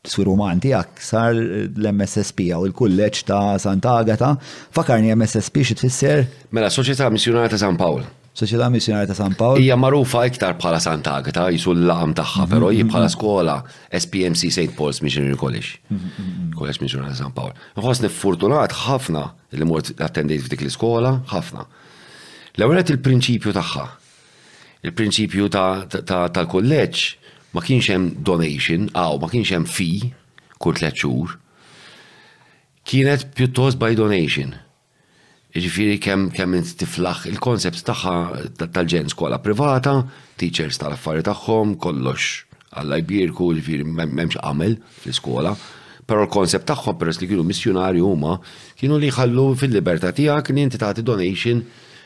tiswir uman tiegħek sar l-MSSP għaw il-kulleġġ ta' Santa Agata. Fakarni MSSP xi tfisser? Mela, Soċjetà Missjunara ta' San Pawl. Soċjetà Missjonarja ta' San Pawl. Hija magħrufa iktar bħala Santa Agata, jisu l-laqam tagħha, mhm, però hi mhm, bħala mhm. skola SPMC St. Paul's Missionary College. College Missionary ta' San Pawl. Nħoss niffortunat ħafna li mort attendejt f'dik l-iskola, ħafna. L-ewwel il-prinċipju tagħha. Il-prinċipju tal-kolleġġ ma kienx hemm donation, aw ma kienx hemm fee kull tliet xhur. Kienet pjuttost by donation. Jiġifieri kemm kemm int tiflaħ il-concepts tagħha tal-ġenn skola privata, teachers tal-affari tagħhom, kollox Alla jbierku, jiġifieri m'hemmx għamel fl-iskola. Però l-concept tagħhom peress li kienu missjunarji huma kienu li jħallu fil-libertà tiegħek li inti tagħti donation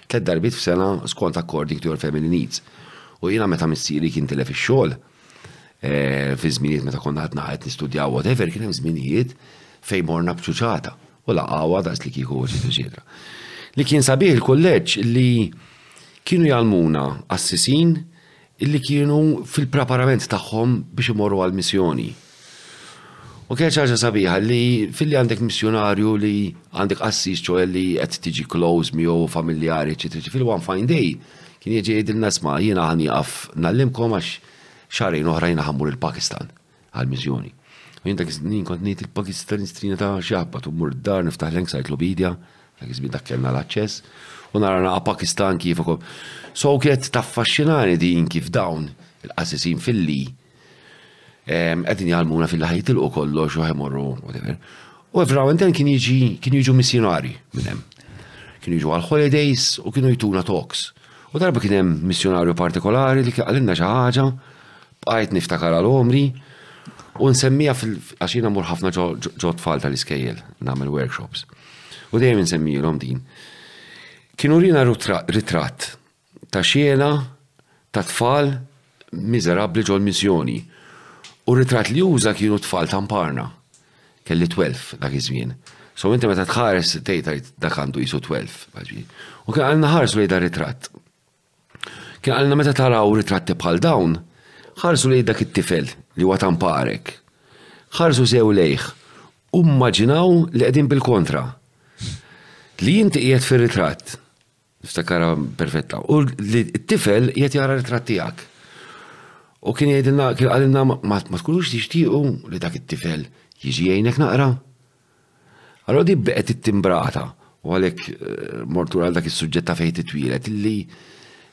tliet darbiet f'sena skont according to your family needs. U jiena meta missieri kien tilef ix-xogħol, eh, fi żminijiet meta konna qed nistudjaw whatever, kien hemm żminijiet fejn morna b'ċuċata. u laqgħuha daqs li kieku eċetera eċetera. Li kien sabiħ il-kulleġġ li kienu jgħallmuna qassisin illi kienu fil-preparament tagħhom biex imorru għal missjoni. U kien ċaġa sabiħa li fil-li għandek missjonarju li għandek qassis ċoħe li qed tiġi close miegħu familjari, eċetera, fil-one fine day kien jiġi jgħidilna sma jiena għan jaqaf nallimkom għax xarejn oħrajn ħammur il-Pakistan. għall-missjoni. U jien dak iż-żmien kont ngħid il-Pakistan istrina ta' xi ħabbat u mmur dar niftaħ l-encyclopedia, dak iż-żmien dak kellna l-aċċess, u nara naqa' Pakistan kif ukoll. So kienet taffaxxinani din kif dawn il-qasisin filli qegħdin jgħalmuna fil ħajtilqu kollox u ħemorru whatever. U verament kien jiġi kien jiġu missjonari minn hemm. Kienu jiġu għal holidays u kienu jtuna talks. U darba kien hemm missjonarju partikolari li qalilna xi ħaġa, bqajt niftakar għal omri, u nsemmija għax jiena mur ħafna ġo tfal tal-iskejjel nagħmel workshops. U dejjem nsemmilhom din. Kienu rina ritratt ta' xiena ta' tfal miżerabbli ġol-missjoni, u r-ritratt li uża kienu t-tfal ta' Mparna. Kelli twelf dak iż-żmien. So inti meta tħares tgħid tgħid dak għandu qisu twelf. U kien qalilna ħarsu lejn dar-ritratt. Kien qalilna meta taraw ritratti bħal dawn, ħarsu lejn dak it-tifel li huwa ta' Mparek. Ħarsu sew lejh u mmaġinaw li qegħdin bil-kontra. Li inti qiegħed fir-ritratt Niftakarha perfetta. U li t-tifel qiegħed jara ritratt tiegħek. U kien jgħidilna, kien qalilna ma tkunux tixtiequ li dak it-tifel jiġi jgħinek naqra? Allura di bqgħet ittimbrata u għalhekk mort lura għal dak is-suġġett ta' fejn titwieled illi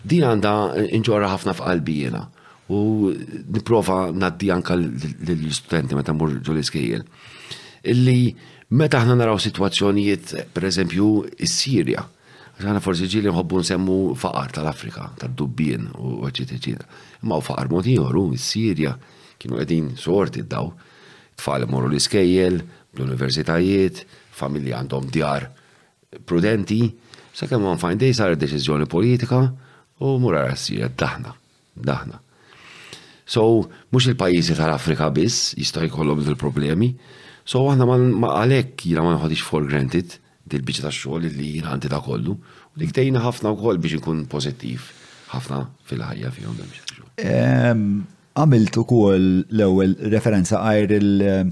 din għandha nġorha ħafna f'qalbi jiena u nipprova ngħaddiha anke lill-istudenti meta mmur ġol iskejjel. Illi meta aħna naraw sitwazzjonijiet, pereżempju, is-Sirja, Għax aħna forsi ġieli nħobbu nsemmu faqar tal-Afrika, tad-dubbien u eċċetera eċċetera. Imma hu faqar mod ieħor hu mis-Sirja kienu qegħdin sorti daw. Tfal imorru l-iskejjel, l-universitajiet, familji għandhom djar prudenti, sakemm one fine day saret deċiżjoni politika u mur ara s-Sirja daħna. Daħna. So, mhux il-pajjiżi tal-Afrika biss jistgħu jkollhom il-problemi. So, aħna ma għalhekk jiena ma nħodix for granted dil-biċċa tax-xogħol li jiena għandi ta' kollu. U dik tgħinna ħafna wkoll biex inkun pożittiv ħafna fil-ħajja fihom dan xogħol. Għamilt ukoll l-ewwel referenza għajr il-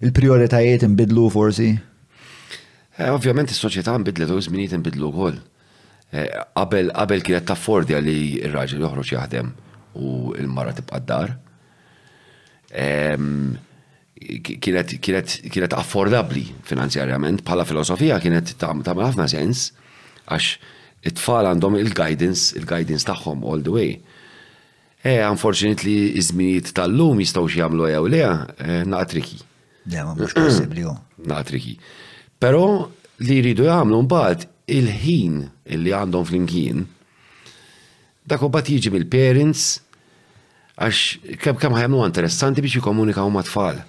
il-prioritajiet imbidlu forsi? Eh, ovvjament is-soċjetà nbidlet u żminijiet nbidlu wkoll. Eh, qabel qabel kienet taffordja li r-raġel joħroġ jaħdem u l-mara tibqa' d-dar. Kienet affordabbli finanzjarjament bħala filosofija kienet tagħmel ħafna sens għax it-tfal għandhom il-guidance, il-guidance tagħhom all the way. Eh, unfortunately, iż-żminijiet tal-lum jistgħu xi jagħmlu jew le, eh, naqa' triki. Le, ma mhux possibbli hu. Naqa' triki. Però li jridu jagħmlu mbagħad il-ħin li għandhom flimkien dak u jiġi mill-parents għax kemm kemm ħajmlu interessanti biex jikomunikaw ma' tfal.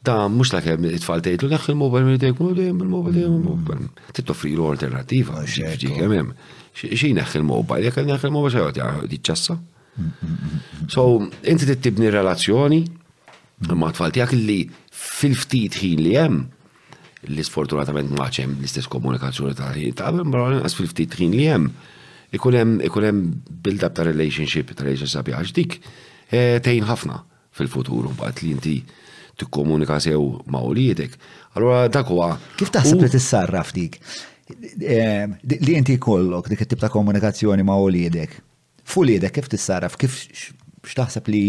Da mhux ta' kemm it-tfal tgħidlu leħħ il-mobile minn idejk, mhux dejjem il-mobile dejjem il-mobile. Titoffri l alternattiva xi kemm hemm. Xi neħħ il-mobile, jekk neħħ il-mobile xi jgħod jiċċassa. So, inti tittibni relazzjoni ma' tfal tiegħek li fil-ftit ħin li hemm li sfortunatament maċem l-istess komunikazzjoni ta' ħin ta' għabem, bro, għas fil-ftit ħin li jem, ikunem build-up ta' relationship, ta' relationship sabi għax dik, eh, tejn ħafna. fil-futur u f'waqt li inti tikkomunika sew ma' uliedek. Allura dak huwa. Kif taħseb li tissarraf dik? Ehm, li inti kollok dik it-tip ta' komunikazzjoni ma' uliedek. F'uliedek kif tissarraf? Kif x'taħseb li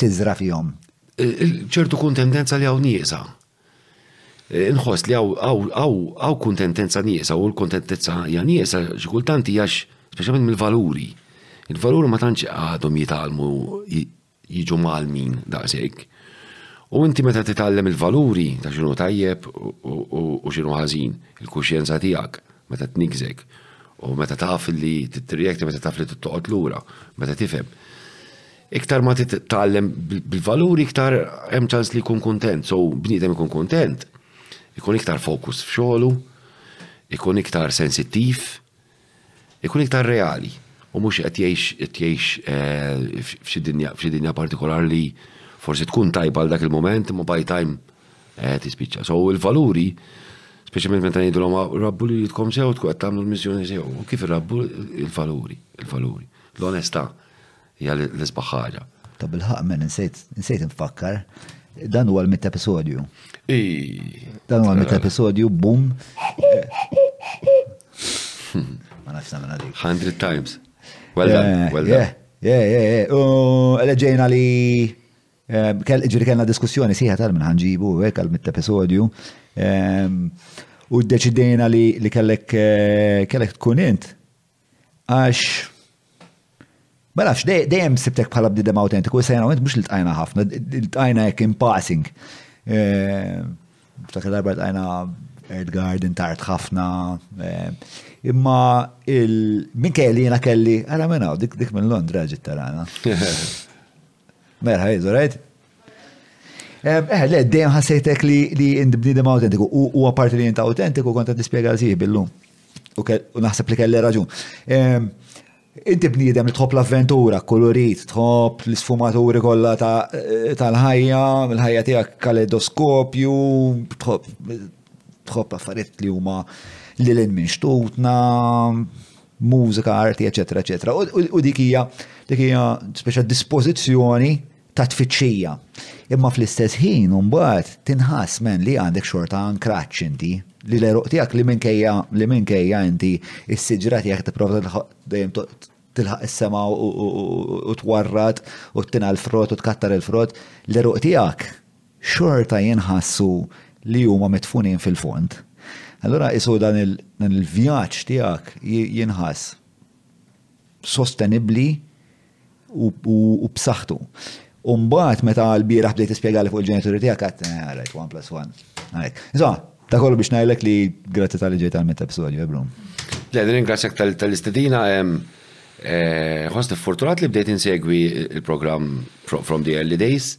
tiżra fihom? ċertu kun tendenza li hawn nieqsa. Inħoss li hawn kuntentenza nieqsa u l-kuntentezza hija nieqsa xi kultant hija speċjalment mill-valuri. Il-valuri ma tantx għadhom jitgħallmu jiġu mgħallmin daqshekk. U inti meta titgħallem il-valuri ta' x'inhu tajjeb u x'inhu ħażin, il-kuxjenza tiegħek meta tniggżek u meta taf li tirreact meta taf li trid toqgħod lura, meta tifhem. Iktar ma titgħallem bil-valuri iktar hemm ċans li jkun kuntent, so bniedem ikun kuntent, ikun iktar fokus f'xogħlu, ikun iktar sensittiv, ikun iktar reali u mhux qed jgħix qed jgħix eh, f'xi dinja f'xi dinja partikolari li forsi tkun tajba għal dak il-moment imma by time eh, tispiċċa. So il-valuri speċjalment meta ngħidulhom ah, rabbu li jitkom sew tkun qed tagħmlu l-missjoni sew. U kif irrabbu il-valuri, il-valuri, l-onestà, Hija l-isbaħ ħaġa. Tabilħaq men insejt insejt infakkar dan huwa l-mitt episodju. Dan huwa l-mitt episodju bum. Ma nafx nagħmel għalik. 100 times. Well done, eh, well done. Yeah, yeah, yeah. U leġejna li eh, ġiri kellna diskussjoni siħa tal minn ħanġibu hekk għal mitt episodju. Ehm, u deċidejna li kellek eh, kellek tkun int Għax, ma nafx, dejjem sibtek bħala bnidem autentiku, issa jena mhux li tqajna ħafna, tqajna jekk in passing. Eh, ftakar darba tqajna Ed Garden tard ħafna. Eh, imma il-min kelli jena kelli, għara minna, dik minn Londra ġittarana. Mela, ħajz, right? Eh, le, dejjem ħassejtek li li int bniedem autentiku u apparti li int autentiku kont qed nispjega għal sieħbi llum. U naħseb li kelli raġun. Inti bniedem li tħobb l-avventura, kolorit, tħobb l-isfumaturi kollha eh, tal-ħajja, l-ħajja tiegħek kaleidoskopju, tħobb affarijiet li huma li l minn xtutna, mużika, arti, eċetera, eċetera. U dik hija dik hija speċa dispożizzjoni ta' tfittxija. Imma fl-istess ħin mbagħad tinħass men li għandek xorta ankraċċ inti li l-eruq tiegħek li minkejja li minkejja inti s-siġra tiegħek tipprova dejjem tilħaq is-sema u twarrat u tina l-frott u tkattar il-frott l-eruq tiegħek xorta jinħassu li huma midfunin fil-fond. Allura qisu dan il-vjaġġ tiegħek jinħass sostenibbli u b'saħħtu. U mbagħad meta l-bieraħ bdejt tispjegali fuq il-ġenituri tiegħek għad għalek one plus one. Iżda, ta' kollu biex ngħidlek li grazzi tal-li ġejt għal-met episodju, Ebru. Le, nirringrazzjak tal-istedina, ħossni fortunat li bdejt insegwi il-programm from the early days.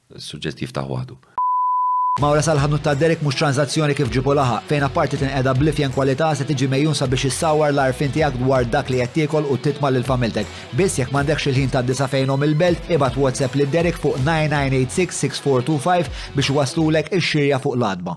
Suġġett jiftah waħdu. Mawra sal-ħanut ta' Derek mhux tranżazzjoni kif ġieb u laħaq, fejn apparti tinqeda bl-ifjen kwalità se tiġi megħjun sabiex issawwar l-għarfien tiegħek dwar dak li qed tiekol u titma' lil familtek. Biss jekk m'għandekx il-ħin tgħaddi sa fejn omm il-belt, ibgħat WhatsApp lil Derek fuq 9986 6425 biex iwasslulek ix-xirja fuq l-għatba.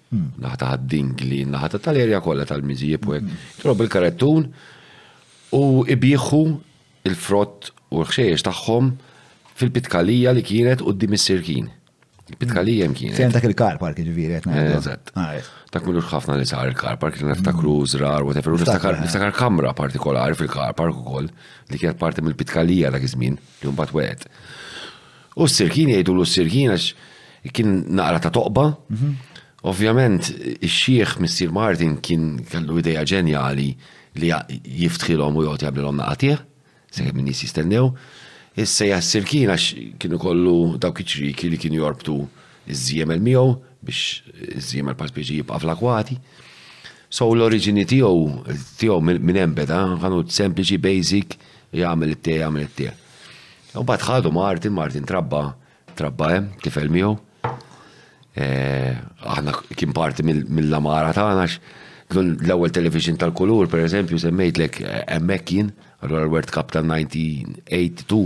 naħa ta' ħaddim li naħa ta' tal-erja kollha tal-miżjib u hekk. Trob il-karettun u ibieħu il-frott u l-ħxejjex tagħhom fil-pitkalija li kienet u d-dim is-sirkin. Il-pitkalija hemm kienet. Fejn dak il-kar park ġifieri qed ngħidu. Eżatt. Ah, eh. Dak minnu ħafna li sar il-kar park li niftakru mm. żrar whatever. Niftakar eh. niftakar kamra partikolari fil-kar park ukoll li kienet parti mill-pitkalija dak iż-żmien li mbagħad wegħed. U s-sirkin jgħidulu s-sirkin għax kien naqra ta' toqba. Ovvjament, ix-xieħ Mr. Martin kien kellu ideja ġenjali li jiftħilhom u jgħod jagħmlilhom naqatih, se kemm nies jistennew. Issa jgħas sirkin għax kienu kollu dawk iċ-ċrieki li kienu jorbtu iż-żiemel miegħu biex iż-żiemel bħal speċi jibqa' fl-akwati. So l-oriġini tiegħu tiegħu minn hemm beda, kanu sempliċi basic jagħmel it-te jagħmel it-te. U bat ħadu Martin, Martin trabba, trabba hemm, tifel miegħu. Eh, aħna kien parti mill-lamara tagħna l-ewwel television tal-kulur, per eżempju, semmejtlek eh, hemmhekk jien, allura l-World Cup tal-1982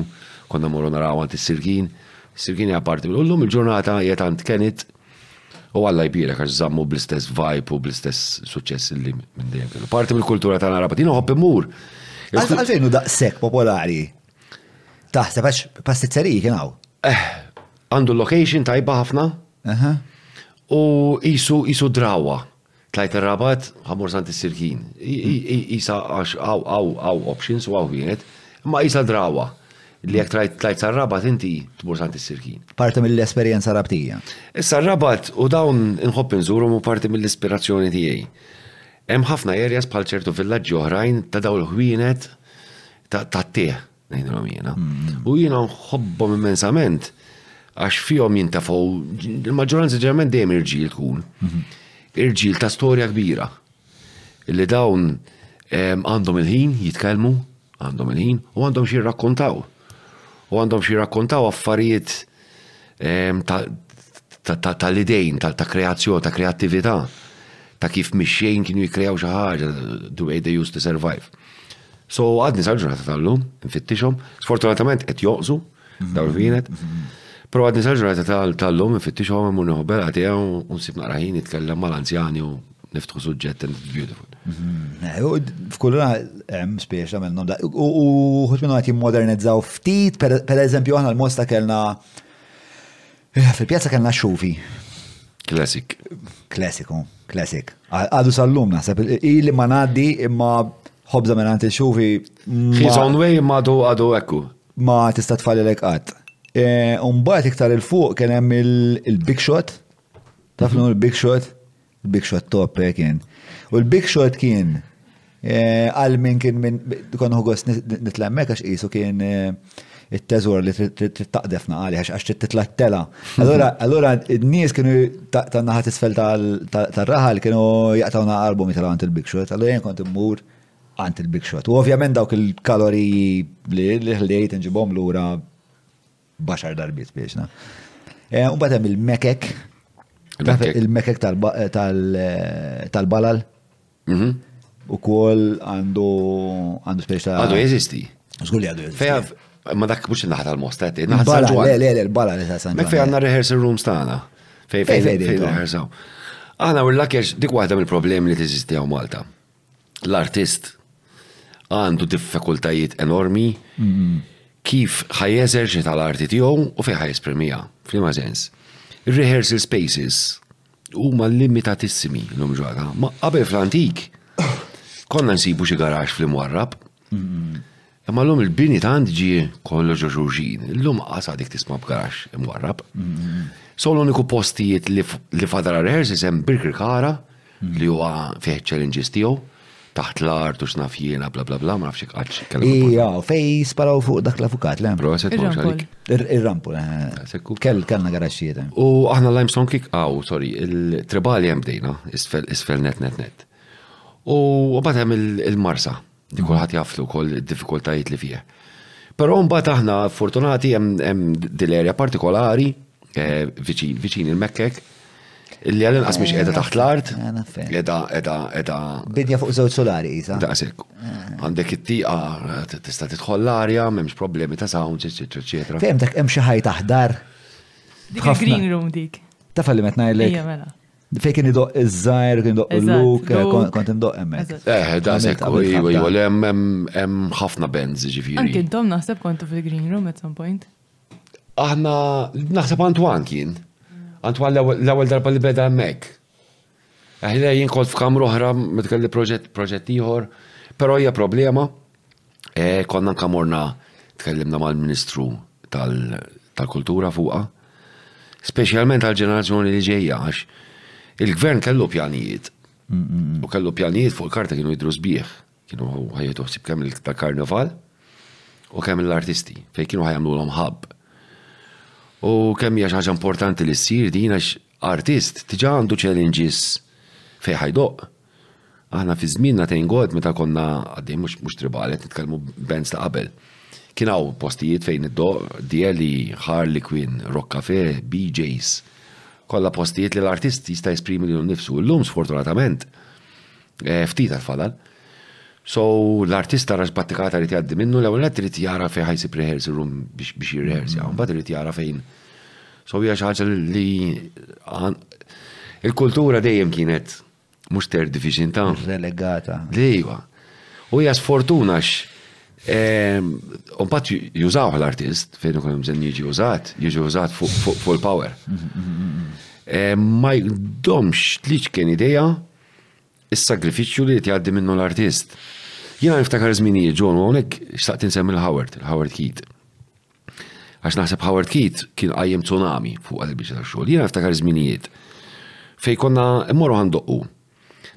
konna morru naraw għand is-Sirkin. Sirkin hija parti mill-lum il-ġurnata hija tant kenit U Alla jbierek għax żammu bl-istess vibe u bl-istess suċċess li minn dejjem kellu. Parti mill-kultura ta' narab, din uħobb imur. Għalfejn u daqshekk popolari. Taħseb għax pastizzeriji kien hawn. Eh, għandu location tajba ħafna. U jisu jisu drawa. Tlajt ir-Rabat, ħa mor Sant is-Sirkin. Qisha għax hawn options u hawn wieħed, imma qisha drawa li jekk tlajt sar-Rabat inti tmur Sant is-Sirkin. Parti mill-esperjenza Rabtija. Issa r-Rabat u dawn inħobb inżurhom u parti mill-ispirazzjoni tiegħi. Hemm ħafna areas bħal ċertu villaġġi oħrajn ta' dawn il-ħwienet tat-tih. ngħidilhom jiena. Mm. U jiena nħobbhom immensament għax fihom jintafaw, il-maġġoranza ġerment dejjem irġiel tkun. Mhm. Irġiel ta' storja kbira. Illi dawn għandhom il-ħin jitkellmu, għandhom il-ħin u għandhom xi rakkontaw. U għandhom xi rakkontaw affarijiet tal-idejn, ta' kreazzjoni, ta' kreattività, ta' kif mixxejn kienu jikrejaw xi ħaġa, the way they used to survive. So għadni sal-ġurnata tal-lum, nfittixhom, sfortunatament qed joqżu dawn il-vinet. Pero għadni sal-ġurnata tal-lum nfittixhom imur nieħu bela tiegħu u nsib naqra ħin nitkellem mal-anzjani u niftħu suġġett and it's beautiful. Mhm. Eh, F'kullura hemm spiex għamilnom da. U ħut minnu qed jimmodernizzaw ftit, per eżempju aħna l-mosta kellna Fil-pjazza kellna xufi. Classic. Klassiku, classic. Għadu sal-lum naħseb, ili ma ngħaddi imma ħobza minn għanti xufi. He's on way ma għadu għadu ekku. Ma tista' tfalli l qatt. E, Umbat iktar il-fuq kien hemm il-big shot. Taf l il-big shot? Big shot top eh, kien. U l-big shot kien eh, għal min kien minn kon ħugos nitlemmek għax qisu kien eh, it-teżor li taqdef naqali għax trid titla' tela. Allura n-nies kienu ta' naħat isfel tar-raħal kienu jaqtaw naqarbu mitla għand il-big shot. Allura jien kont immur għand il-big shot. U ovvjament dawk il-kaloriji li ħlejt nġibhom lura baxar darbiet bieċna. Eh, u batem il-mekek, il-mekek eh, eh, tal-balal. Mhm. U kol għandu għandu speċa. Għadu jeżisti. Zgulli għadu jeżisti. Fejaf, ma dak mux naħat għal-mosta, għetti. Naħat għal-ġwan. Le, le, le, l-bala li ta' San Mek fej għanna rehearsal rooms tagħna. Fej fej fej rehearsal. Għana u l-lakex dik waħda mill-problemi li t-eżisti għaw Malta. l-artist għandu diffikultajiet enormi mm-hmm. kif ħajeżerċi tal-arti tiegħu u fejn ħajesprimiha, f'liema sens. Rehearsal spaces huma limitatissimi l-lum ġwada. Ma qabel fl-antik konna nsibu xi garax fl-imwarrab. Mm-hmm. Imma llum il-bini tant ġie kollox ġo xulxin, illum qas għadik tisma' b'garax imwarrab. So l-uniku postijiet li fadal għal rehearsals hemm Birkirkara li huwa fih challenges tiegħu taħt l-art u x'naf jiena bla bla bla ma nafx qatt kellem. Ija, fej sparaw fuq dak l-avukat, le? Proset ma xalik. Ir-rampol. Kell kellna garaxxijiet. U aħna limestone kick, aw, sorry, il-tribali hemm bdejna, isfel net net net. U mbagħad hemm il-marsa. li kulħadd jaflu wkoll id-diffikultajiet li fih. Però mbagħad aħna fortunati hemm dil-erja partikolari eh, viċin il-Mekkek li għal inqas mhix qiegħda taħt l-art. Qiegħda qiegħda qiegħda. Bidja fuq żewġ solari isa. Daqsek. Għandek it-tieqa tista' tidħol l-arja, m'hemmx problemi ta' sound, eċetera, eċetera. Fehmtek hemm xi ħajt aħdar. Dik green room dik. Ta' falli met ngħidlek. Ejja mela. Fej kien idoq iż-żajr, kien idoq il-luk, kont indoq emmek. Eh, da sekku, iwa, iwa, hemm ħafna benz ġifiri. Anki intom naħseb kontu fil-green room at some point. Aħna, naħseb Antwan kien. Antwan l-ewwel darba li beda emmek. Eħle jien kont f'kamru oħra, metkelli proġett proġett ieħor, però hija problema. E, konna anka morna tkellimna mal-Ministru tal-Kultura tal fuqa, speċjalment għal-ġenerazzjoni li ġejja għax il-gvern kellu pjanijiet. U kellu pjanijiet fuq il-karta kienu jidru sbieħ, kienu ħajjetu ħsib kemm il-karnival u kemm l-artisti, fej kienu ħajamlu l ħab. U kemm hija ħaġa importanti li ssir din għax artist tiġa għandu challenges fej ħajdoq. Aħna fi żmienna thank God meta konna għaddejjin mhux mhux tribali qed nitkellmu bands ta' qabel. Kien hawn postijiet fejn iddoqq Dieli, Harlequin, Rock Cafe, BJ's. Kollha postijiet li l-artist jista' jesprimi lilu nnifsu. Illum sfortunatament ftit għad fadal. So l-artist tara x'battikata jrid jgħaddi minnu l-ewwel nett irid jara fejn ħa jsib rehearsal room biex biex jirrehersja. Mbagħad irid jara fejn. So hija xi ħaġa li il-kultura dejjem kienet Mhux third division ta'. Relegata. Iva. U hija sfortuna x. Ehm, u mbagħad jużawh l-artist fejn ikun hemm bżonn jiġi użat, jiġi użat fuq il-power. Ehm, ma jdomx tliġ kien idea is-sagrifiċċju li jgħaddi minnu l-artist. Jiena niftakar żminijiet ġon hawnhekk xtaqt insemmi l-Howard, il-Howard Keat. Għax naħseb Howard Keat kien qajjem tsunami fuq għal biex xogħol. Jiena niftakar żminijiet fej konna mmorru ħandoqqu.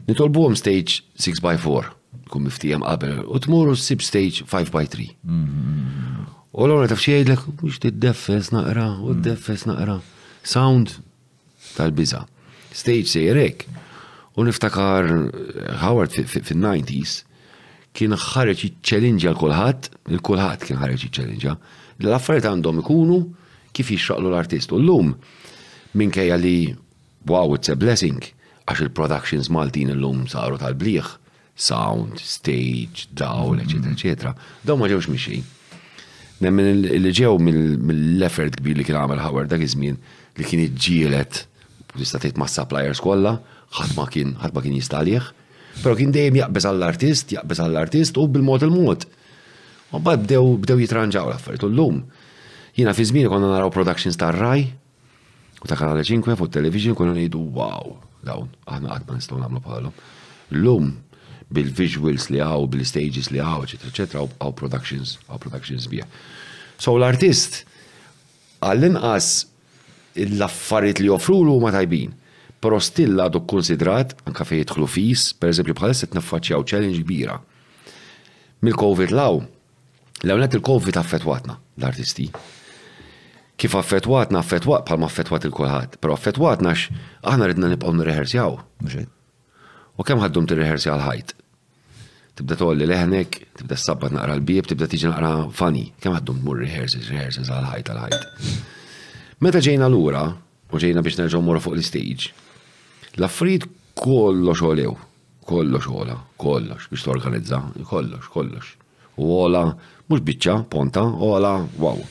Nitolbuhom stage 6x4 kun miftijem qabel u tmur u sib stage 5x3. U l-għona taf xiegħidlek, mux t-deffes naqra, u t-deffes naqra. Sound, tal-biża. Stage sejjer hekk. U niftakar Howard fin-90s kien ħareġ iċċelinġa l-kulħadd, il-kulħadd kien ħareġ iċċelinġa. L-affarijiet għandhom ikunu kif jixraqlu l-artist. U llum minkejja li wow, it's a blessing, għax il-productions Maltin illum saru tal-bliħ, sound, stage, dawl, eċetera, eċetera, dawn ma ġewx mixin. Nemmen li ġew mill-effort kbir li kien għamel ħawar dak iż-żmien li kien iġġielet tista' tgħid ma' suppliers kollha, ħadd ma kien ħadd ma kien jistalih, però kien dejjem jaqbeż għall-artist, jaqbeż għall-artist u bil-mod il-mod. U bad bdew bdew jitranġaw l-affarijiet u llum. Jiena fi żmien konna naraw productions tar-raj, U ta' Kanale 5 fuq television konna ngħidu wow, dawn, aħna qatt ma nistgħu nagħmlu bħalhom. Illum bil-visuals li għaw, bil-stages li għaw, eċetera, eċetera, għaw productions, għaw productions bija. So l-artist, għall-inqas l-affarijiet li joffrulu ma tajbin. Pero still għadu konsidrat, anka fej jidħlu fis, per eżempju bħal set naffaċċjaw challenge kbira. Mil-Covid law, L-ewwel nett il-Covid affettwatna l-artisti. Kif affettwatna, affettwat bħalma affettwat il-kulħadd, però affettwatna għax aħna ridna nibqgħu nirrehersjaw. U kemm ħaddum tirrehersja għal ħajt? Tibda tolli leħnek, tibda s-sabbat naqra l-bieb, tibda tiġi naqra funny. Kemm ħaddum tmur rehearsals, rehearsals għal ħajt għal ħajt. Meta ġejna lura, u ġejna biex nerġgħu morru fuq l-istage, l-affarijiet kollox olew. Kollox għola, kollox, biex torganizza, kollox, kollox. U għola, mhux biċċa, ponta, għola, wow.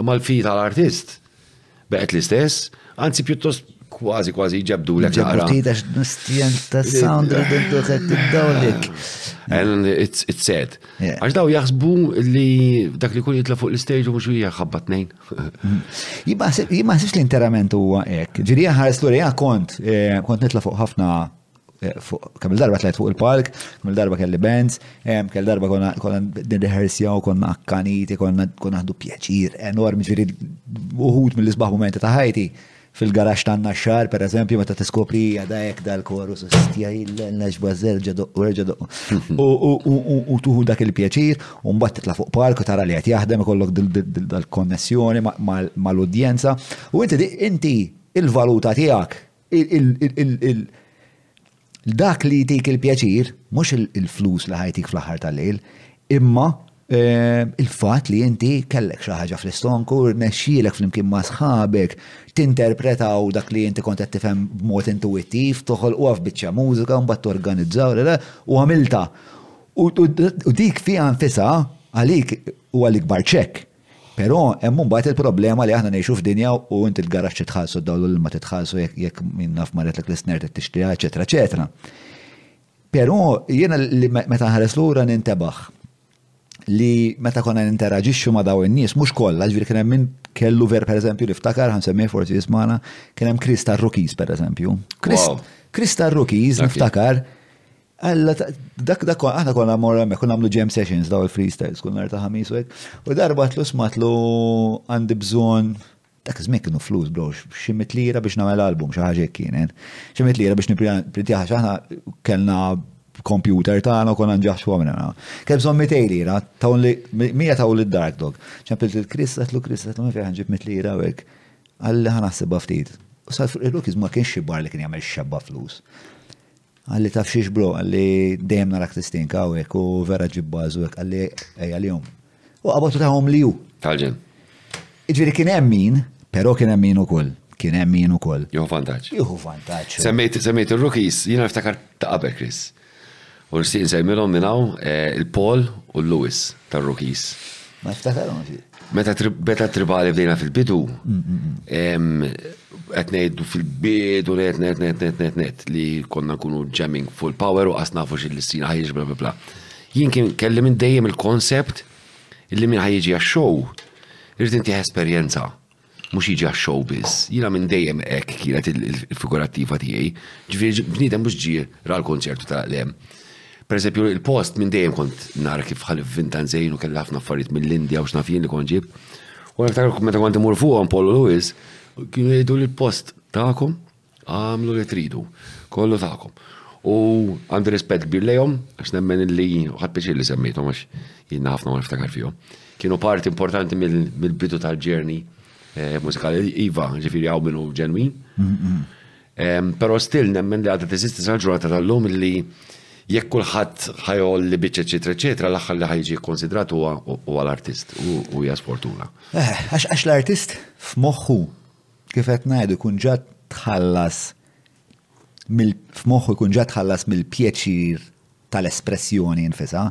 Imma l-fidi tal-artist beqgħet l-istess, anzi pjuttost kważi kważi ġebdu l Ġebdu tidax nistjen ta' sound li dintu xed id-dawlik. And it's, it's sad. Għax daw jaħsbu li dak li kun jitla fuq l-istage u mux jgħja xabbat nejn. Jimaħsibx li interament huwa ek. Ġiri ħares l kont, eh, kont nitla fuq ħafna Kamil darba tlajt fuq il-palk, kamil darba kelli bands, kamil darba konna konna nirrehersjaw, konna akkaniti, konna konna għandu pjaċir enormi ġiri uħut mill-isbaħ momenti ta' ħajti fil-garax ta' naxxar, per eżempju, meta tiskopri għada ek dal-koru s-stja il-lex bazzer ġadoq, u ġadoq. U tuħu dak il-pjaċir, un bat titla fuq park u tara li għet jahdem kollok dal-konnessjoni mal-udjenza. U inti, inti il-valuta tijak Dak li jtik il-pjaċir, mhux il-flus li ħajtik fl-aħħar tal-lejl, imma eh, il-fatt li inti kellek xi ħaġa fl-istonku, nexxielek flimkien ma' sħabek, tinterpretaw dak li inti kont qed tifhem b'mod intuittiv, toħolquha f'biċċa mużika, mbagħad torganizzaw, u għamilta. U dik fiha nfisha għalik u għalik barċek. Però hemm imbagħad il-problema li aħna ngħixu f'dinja u inti l-garaxx xi tħallsu d-dawl u l-ilma titħallsu jekk min naf marretlek l-isner trid tixtriha, eċetera, eċetera. Però jiena li meta nħares lura nintebaħ li meta konna ninteraġixxu ma' daw in-nies mhux kollha, ġifieri kien hemm min kellu ver pereżempju niftakar ħansemmih forsi jismana, kien hemm Krista Rukis pereżempju. Krista Rukis niftakar Alla, dak dak aħna konna morra me, konna għamlu jam sessions daw il-freestyles, konna narta ħamis u U darba tlu smatlu għandi bżon, dak żmien kienu flus bro, xi mitlira biex nagħmel album xi ħaġa kienet. Xi mitlira biex niprintiħa xi aħna kellna kompjuter tagħna u konna nġaħx għamna. Kemm bżonn mitej lira, tawn li mija taw li dark dog. Ċempil il-Kris, għatlu Kris, għatlu ma fejn ġib mitlira u hekk. Għalli ħanaħsibha ftit. U sal il-Rookies ma kienx xi bar li kien jagħmel xebba flus. Qalli taf xiex bro, qalli dejjem narak tistinka hawnhekk u vera ġib bażu hekk qalli ejja li hom. U qabatu tagħhom li hu. Tal-ġen. Ġifieri kien hemm min, però kien hemm min ukoll kien hemm min ukoll. Jieħu vantaġġ. Jieħu vantaġġ. Semmejt semmejt ir-rookies, jiena niftakar ta' qabel Chris. U nixtieq nsejmilhom minn hawn eh, il-Paul u l-Lewis tar-rookies. Ma niftakarhomx. Meta beta tribali bdejna fil-bidu, qed ngħidu fil-bidu net net net net net net li konna nkunu jamming full power u qas nafu xi l-istina ħajġ bla bla bla. Jien kien kelli minn dejjem il-konsept li minn ħajġi għax-show irrid intih esperjenza. Mhux jiġi għax-show biss. Jiena minn dejjem hekk kienet il-figura attiva tiegħi. Ġifieri bniedem mhux ġie ra l-konzert u telaq le. Pereżempju, il-post minn dejjem kont nara kif ħalif Vintan Zejn u kelli ħafna affarijiet mill-Indja u x'naf jien li kont ġibt. U niftakar meta kont imur fuqhom Paul u Louis, kienu jgħidu li l-post tagħkom Agħmlu li tridu. Kollu tagħkom. U għandi rispett kbir lejhom, għax nemmen li ħadd pjaċir li semmejthom għax jiena ħafna ma niftakar fihom. Kienu parti importanti mill-bidu tal-ġerni eh, mużikali. Iva, ġifieri hawn minnu ġenwin. Però still nemmen li għadha teżisti sal-ġurnata tal-lum li jekk kulħadd ħajol li biċċa eċetera eċetera l-aħħar li ħajġi konsidrat huwa l-artist u hija sfortuna. Eh, għax l-artist f'moħħu Kif qed ngħidu jkun ġa tħallas f'moħħu jkun ġa tħallas mill-pjaċir tal-espressjoni nfisha.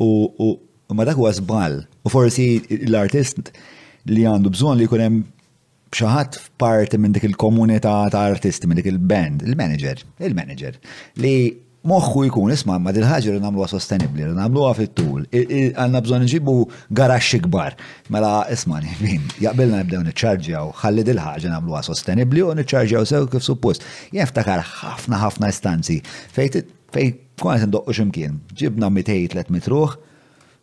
U ma dak huwa żball. U forsi l-artist li għandu bżonn li jkun hemm xaħat f'parti minn dik il-komunità ta' artisti, minn dik il-band, il-manager, il-manager, li Moħħu jkun, isma' imma dil-ħaġa rridu nagħmluha sostenibbli, rridu nagħmluha fit-tul. Għandna bżonn nġibu garaxx ikbar. Mela isma' min jaqbilna nibdew niċċarġjaw, ħalli dil-ħaġa nagħmluha sostenibbli u niċċarġjaw sew kif suppost. Jien nftakar ħafna ħafna istanzi fejn konna se ndoqqu xi mkien, ġibna 200, 300 ruħ,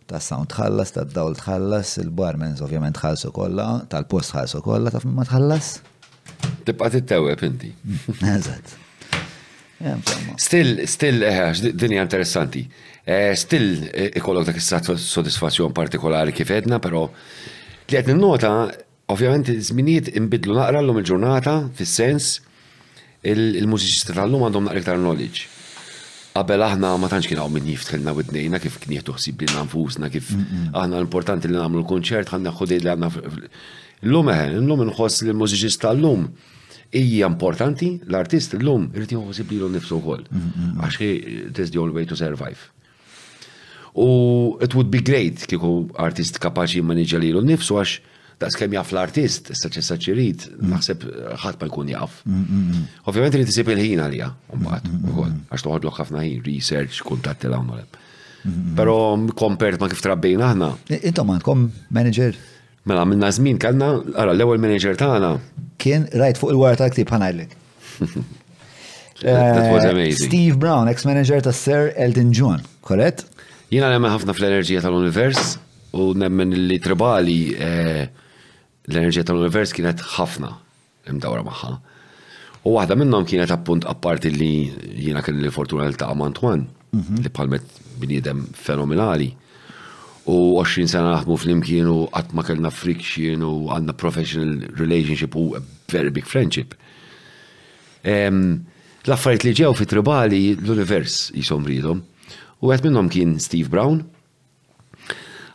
ta' sound tħallas, ta' dawl tħallas, il-barmens ovvjament tħallsu kollha, tal-post tħallsu kollha, taf ma tħallas. Tibqa' tittewweb inti. Eżatt. Still, still, eh, dinja interessanti. Eh, still eh, ikollok dak is-sodisfazzjon partikolari kif edna, però li qed nota Ovvjament iż-żminijiet inbidlu naqra llum il-ġurnata fis-sens il-mużiċisti tal-lum għandhom naqra iktar knowledge. Qabel aħna ma tantx kien hawn min jiftħilna widnejna kif kien jieħdu ħsieb lilna nfusna kif aħna l-importanti li nagħmlu l-kunċert ħa neħħu li għandna Illum eħe, illum inħoss li l-mużiċist tal-lum hija importanti l-artist illum irid jieħu ħsieb lilu nnifsu wkoll. Għax there's the only way to survive. U it would be great kieku artist kapaċi jimmaniġġa lilu nnifsu għax daqs kemm jaf l-artist, saċ e saċ irid, mm. naħseb ħadd ma jkun jaf. Mm, mm, Ovvjament irid isib il-ħin għalija, mbagħad ukoll, għax toħodlok ħafna ħin, research, kuntatti l hawn Però kompert ma kif trabbejna aħna. Intom għandkom manager? Mela għamilna żmien kellna ara l-ewwel manager tagħna. Kien rajt fuq il-wara tal-ktieb ħanajdlek. That was eh, amazing. Steve Brown, ex-manager ta' Sir Elton John, korrett? Jina nemmen ħafna fl-enerġija tal-univers u nemmen li tribali eh, l-enerġija tal-univers kienet ħafna. imdawra magħha. U waħda minnhom kienet appunt apparti li jiena kelli l-fortuna niltaqa' ma' Antoine, mhm. li bħalmet bniedem fenomenali. U 20 sena naħdmu fl-imkien u qatt ma kellna friction u għandna professional relationship u very big friendship. L-affarijiet li ġew fi tribali l-univers jisom ridhom. U għet minnhom kien Steve Brown,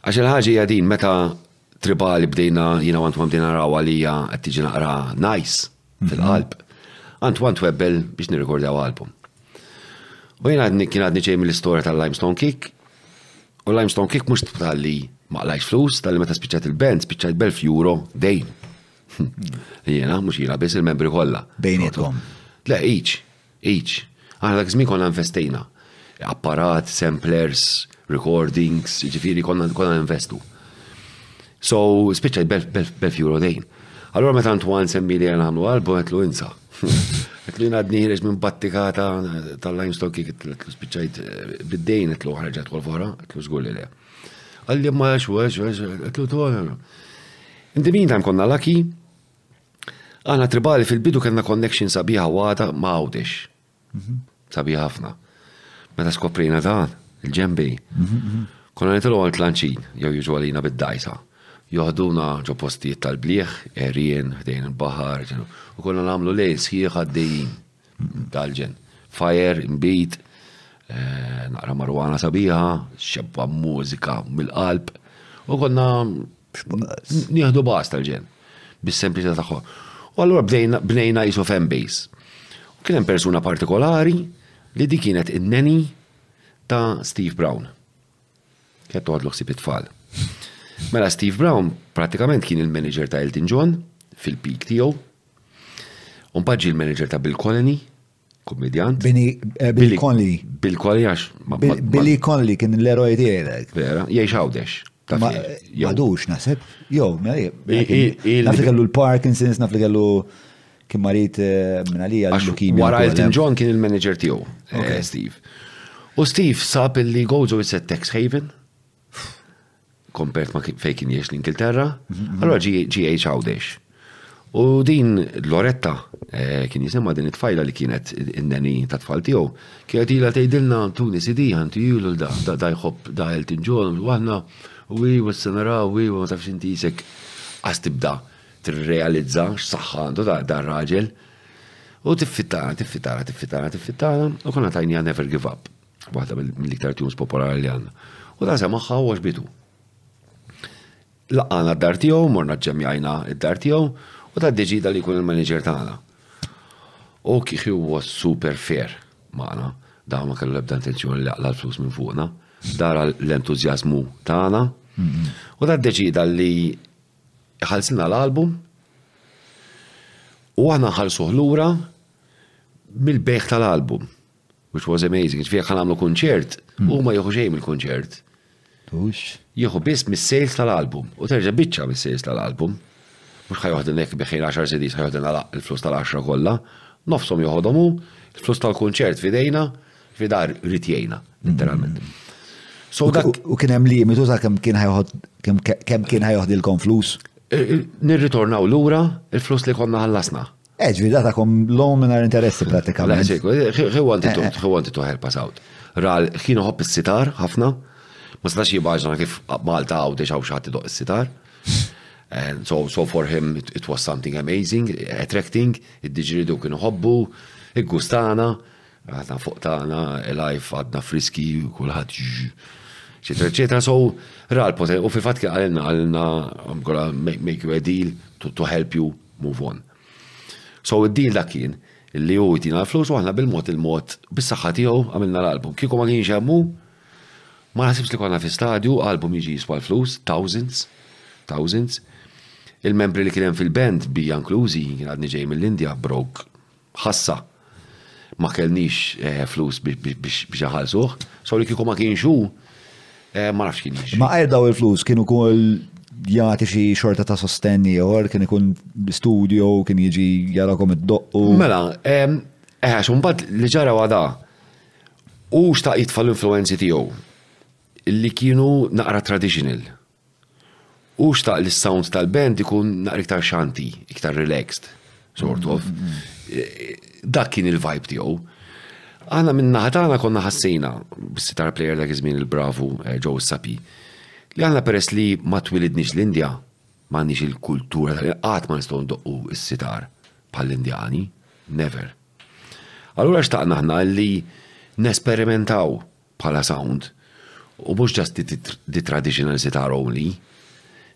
Għax il-ħaġa hija din, meta tribali bdejna jiena għand għandi narawha li hija qed tiġi naqra nice fil-qalb, għand għand webbel biex nirrikordaw album. U jiena għadni kien għadni ġej mill-istorja tal-Limestone Kick, u l-Limestone Kick mhux tal-li maqlajx flus, tal-li meta spiċċat il-band, spiċċat belf euro dejn. Jiena, mhux jiena biss il-membri kollha. Bejnietom. Le, iċ. Each, Aħna dak iż-żmien konna investejna. Apparat, samplers, recordings, jiġifieri konna konna ninvestu. So, spiċċajt b'elf b'elf b'elf euro dejn. Allura meta Antoine semmieli għal nagħmlu album qed lu insa. Qed lu jingħad nieħreġ minn battika ta' tal-limestone kick qed lu spiċċajt eh, bid-dejn qed lu ħarġet kol fora, qed lu żgur li le. Għalli ma għax u għax u għax qed lu tu Inti min dan konna laki, Aħna tribali fil-bidu kellna connection sabiħa għada ma' għawdex. Mhm. Sabiħa ħafna. Meta skoprina dan, il-ġembi, mhm, mhm. konna nitlu għal tlanċin, jew jużu għalina bid-dajsa. Joħduna ġo postijiet tal-bliħ, erien, ħdejn il-bahar, u konna namlu lejn sħiħ għaddejjin. Dalġen. Fajer, inbid, naqra marwana sabiħa, xebba mużika mill-qalb, u konna nieħdu bas tal-ġen, bis-sempliċità tagħhom. U allura bnejna jisu fan base. Kien hemm persuna partikolari li di kienet in-neni ta' Steve Brown. Qed toħodlu ħsieb it-tfal. Mela Steve Brown pratikament kien il-manager ta' Elton John fil-peak tiegħu. U mbagħad ġie l-manager ta' Bill Colony, kummedjant. Eh, Bill Conley. Bill Conley għax. Billy Conley kien l-eroj tiegħi. Vera, jgħix għawdex. Għadux naħseb, jew, naf li kellu l-Parkinson's, naf li kellu. Kien marit eh, minn għalija l-leukemia. Wara Elton John kien il-manager tiegħu, eh, Steve. U Steve sab li Gozo is a tax haven, kompert ma fej kien jiex l-Ingilterra, mhm. allora GH Għawdex. U din Loretta, eh, kien jisimma din it-tfajla li kienet in-neni ta' tfal tiegħu, kienet ila tgħidilna tuni sidi għanti jilu da da jħobb da Elton John, u għanna, u wi, u s-senara, u wi, u ma tafx inti jisek għas tibda Tirrealizza x'saħħa għandu dan ir-raġel u tiffittana, tiffittana, tiffittana, tiffittana u konna tajnija Never Give Up, waħda mill-iktar tunes popolari li għandna. U dan semaħħa u għaxbitu. Laqana d-dar tiegħu, morna ġemjajna d-dar tiegħu u ta' deċida li jkun il-manager tagħna. U kieħi huwa super fair magħna, dawn ma kellu ebda intenzjoni li jaqla l-flus minn fuqna, dara l-entużjażmu tagħna u ta' deċida li iħallsilna l-album u aħna nħallsuh lura mill-bejħ tal-album, which was amazing. Ġifieri ħan nagħmlu kunċert, hmm. huma jieħu xejn mill-kunċert. Tux. Jieħu biss mis-sales tal-album u terġa' biċċa mis-sales tal-album. Mhux ħajoħdin hekk biħin 10 CDs ħajoħdin il-flus tal-10 kollha. Nofshom joħodhom hu, il-flus tal-kunċert fidejna, Fidar rrit jgħina, literalment. U kien hemm limitu ta' kemm kien ħajħod kemm kien ħajħodilkom flus? Nirritornaw lura il-flus li konna ħallasna. Eġvi, eh, datakom l-lom minn interessi pratikament. He wanted to, he wanted to help us out. Ral, kien uħob is-sitar, ħafna, ma stax jibaġna kif Malta għaw deċa u xaħti doq is-sitar. And so, so for him, it, it was something amazing, attracting, id-diġridu kien uħobbu, il-gustana, Aħna fuq tagħna, il-għajf għadna friski, kulħadd ċetra ċetra, so ra l-poten, u fil-fatt kien għalina għalina għamkola make you a deal to, to help you move on. So id-deal da kien li hu jtina l-flus u aħna bil-mod il-mod bis-saħħa tiegħu għamilna l-album. Kieku ma kienx hemm ma naħsibx li konna fi stadju album jiġi jiswa l-flus, thousands, thousands. Il-membri li kien hemm fil-band bija inklużi kien għadni ġej mill-Indja brok Ħassa. Ma kellniex flus biex inħallsuh. So li kieku ma kienx hu, ma nafx kien jiġri. Ma għajr daw il-flus kienu kol jagħti xi xorta ta' sostenni ieħor, kien ikun studio, kien jiġi jarakom id-doqqu. Mela, eħe, xumbat li ġara għada, u xtaq jitfa l-influenzi tiegħu li kienu naqra traditional. Hu xtaq li s-sound tal-band ikun naqra iktar xanti, iktar relaxed, sort of. Dak kien il-vibe tiegħu. Aħna minn naħa tagħna konna ħassejna bis-sitar player dak iż-żmien il-bravu eh, Joe Sapi li aħna peress li ma twilidniex l-Indja m'għandniex il-kultura qatt ma nistgħu ndoqqu s-sitar bħall-Indjani, never. Allura xtaqna aħna li nesperimentaw bħala sound u mhux just the traditional sitar only.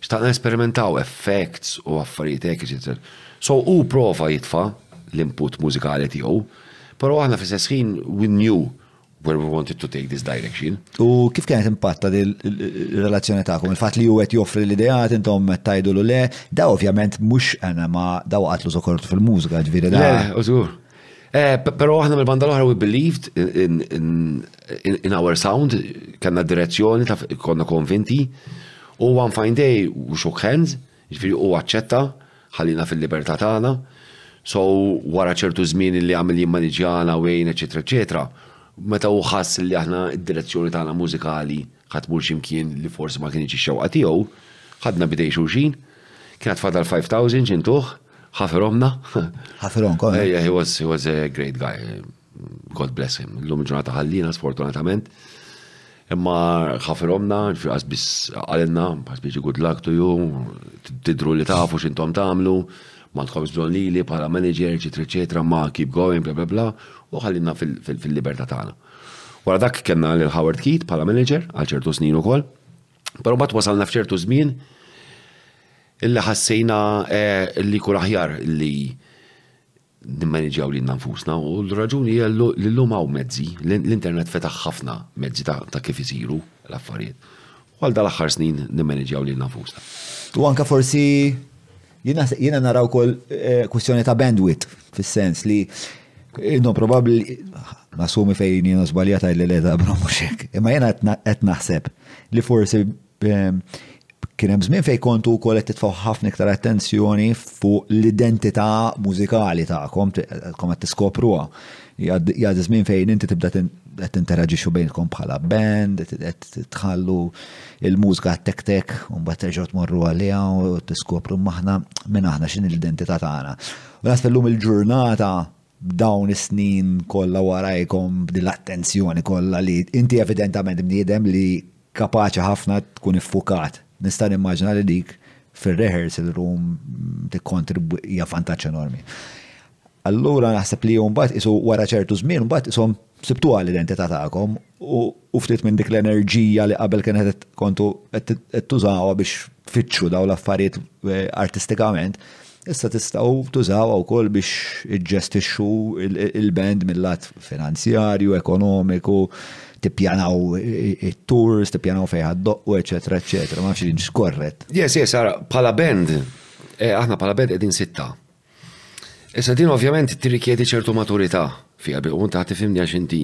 Xtaqna nesperimentaw effects u affarijiet hekk eċetera. So hu prova jitfa' l-input mużikali tiegħu, però aħna fl-istess ħin we knew where we wanted to take this direction. U kif kienet impatta il-relazzjoni tagħkom? Il-fatt li huwet joffri l-ideat intom qed tgħidu le, da ovvjament mhux għana ma daw qatlu żokortu fil-mużika ġifieri da. Le, żgur. Eh, pero aħna mill-banda l-oħra we believed in, in, in, in our sound, kanna direzzjoni, ta' konna konvinti, u one fine day u shook hands, ġifiri u għacċetta, ħallina fil-libertà tagħna, so wara ċertu żmien li għamil jimmaniġjana u għejn, eċetera, eċetera, meta u ħass li aħna id-direzzjoni tagħna mużikali ħatmur ximkien li forsi ma kienx ix-xewqa tiegħu, ħadna bidej xulxin, kienet fadal 5000 ġintuħ, Ħafir omna? Ħafir onkom. Eh? Ejja, he was, he was a great guy. God bless him. L-lum ġurnata ħallina, sfortunatament. Imma ħafir omna, ġifir bis għalenna, għasbis good luck to you, tidru li tafu xintom tamlu, ma tkomx bżon li li bħala manager, ċitri ċetra, ma keep going, bla bla bla, u ħallina fil-liberta tagħna. Wara dak kena l Howard Keat bħala manager għal ċertu snin ukoll, però bat wasalna f'ċertu żmien Illi ħassejna li jkun aħjar li nimmaniġjaw lilna nfusna u l-raġuni hija li llum hawn mezzi, l-internet fetaħ ħafna mezzi ta' kif isiru l-affarijiet. U għal dal-aħħar snin nimmaniġjaw lilna nfusna. U anke forsi jiena nara wkoll kwistjoni ta' bandwidth fis-sens li intom probabbli nassumi fejn jiena żbaljat tgħidli le Abram mhux hekk. Imma jiena qed naħseb li forsi Kien hemm żmien fejn kontu wkoll qed titfgħu ħafna iktar attenzjoni fuq l-identità mużikali tagħkom, tkom qed tiskopruha. Jgħaddi żmien fejn inti tibda qed tinteraġixxu bejnkom bħala band, qed tħallu il-mużika tektek u mbagħad terġgħu tmorru għaliha u tiskopru maħna minn aħna x'inhi l-identità tagħna. U naħseb illum il-ġurnata b'dawn is-snin kollha warajkom, b'din l-attenzjoni kollha li inti evidentament bniedem li kapaċi ħafna tkun iffukat. Nista' nimmaġina li dik fir-rehearsal room tikkontribwi hija vantaġġ enormi. Allura naħseb li mbagħad qisu wara ċertu żmien mbagħad qishom Sibtuha l-identità tagħkom u ftit minn dik l-enerġija li qabel kienet qed kontu qed tużawha biex tfittxu dawn l-affarijiet eh, artistikament, issa tistgħu tużawha wkoll biex iġġestixxu il-band mill-lat finanzjarju, ekonomiku, tippjanaw it-tours, tippjanaw fejn ħaddoqqu, eċetera, eċetera, ma nafx korret. Yes, yes, ara, bħala band, eh, aħna bħala band qegħdin sitta. Issa din ovvjament tirrikjedi ċertu maturità fiha bi u taħt tifhimni għax inti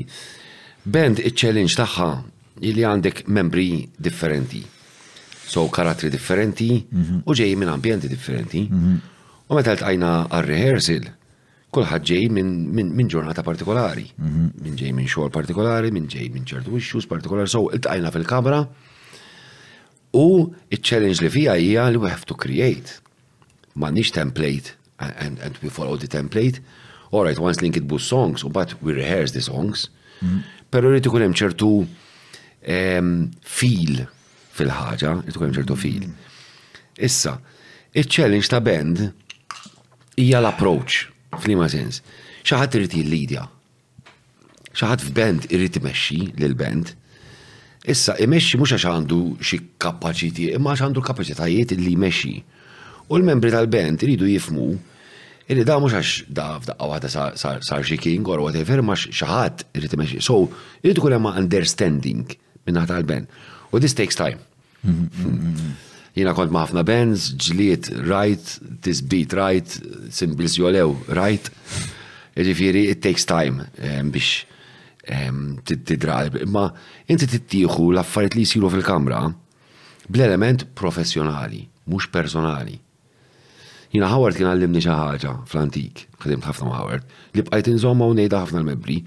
band iċ-challenge tagħha li għandek membri differenti. So karattri differenti mhm. u ġej minn ambjenti differenti. Mhm. U meta ltqajna għal-rehearsal, kulħadd ġej minn ġurnata partikolari, mhm. minn ġej minn xogħol partikolari, minn ġej minn ċertu issues partikolari, so ltqajna fil-kamra U iċ-challenge li fiha hija li we have to create. M'għandniex template and we follow the template. All right, once li nkitbu songs, u bat we rehearse the songs, pero rritu ikun hemm ċertu ehm, feel fil-ħaġa, rritu ikun hemm ċertu feel. Issa, il-challenge ta' band hija l-approach, f'liema sens. Xaħat irid jillidja. Xi ħadd f'band irid imexxi lil band. Issa imexxi mhux għax għandu xi kapaċiti, imma għax għandu l-kapaċitajiet li jmexxi. U l-membri tal-band iridu jifmu Illi da mhux għax da f'daqqa waħda sar xi king or whatever, ma xi ħadd irid imexxi. So, irid ikun hemm understanding Minnaħa tal-ben. U this takes time. Jina kont ma' ħafna bands, ġliet rajt, tisbit rajt, simbils jolew rajt. Ġifiri, it takes time eh, biex eh, tidra. Imma inti tittieħu l-affarijiet li jisiru fil-kamra bl-element professjonali, mhux personali. Jiena Howard kien għallimni xi ħaġa fl-antik, ħdimt ħafna ma' Howard, li bqajt inżommha u ngħidha ħafna l-membri.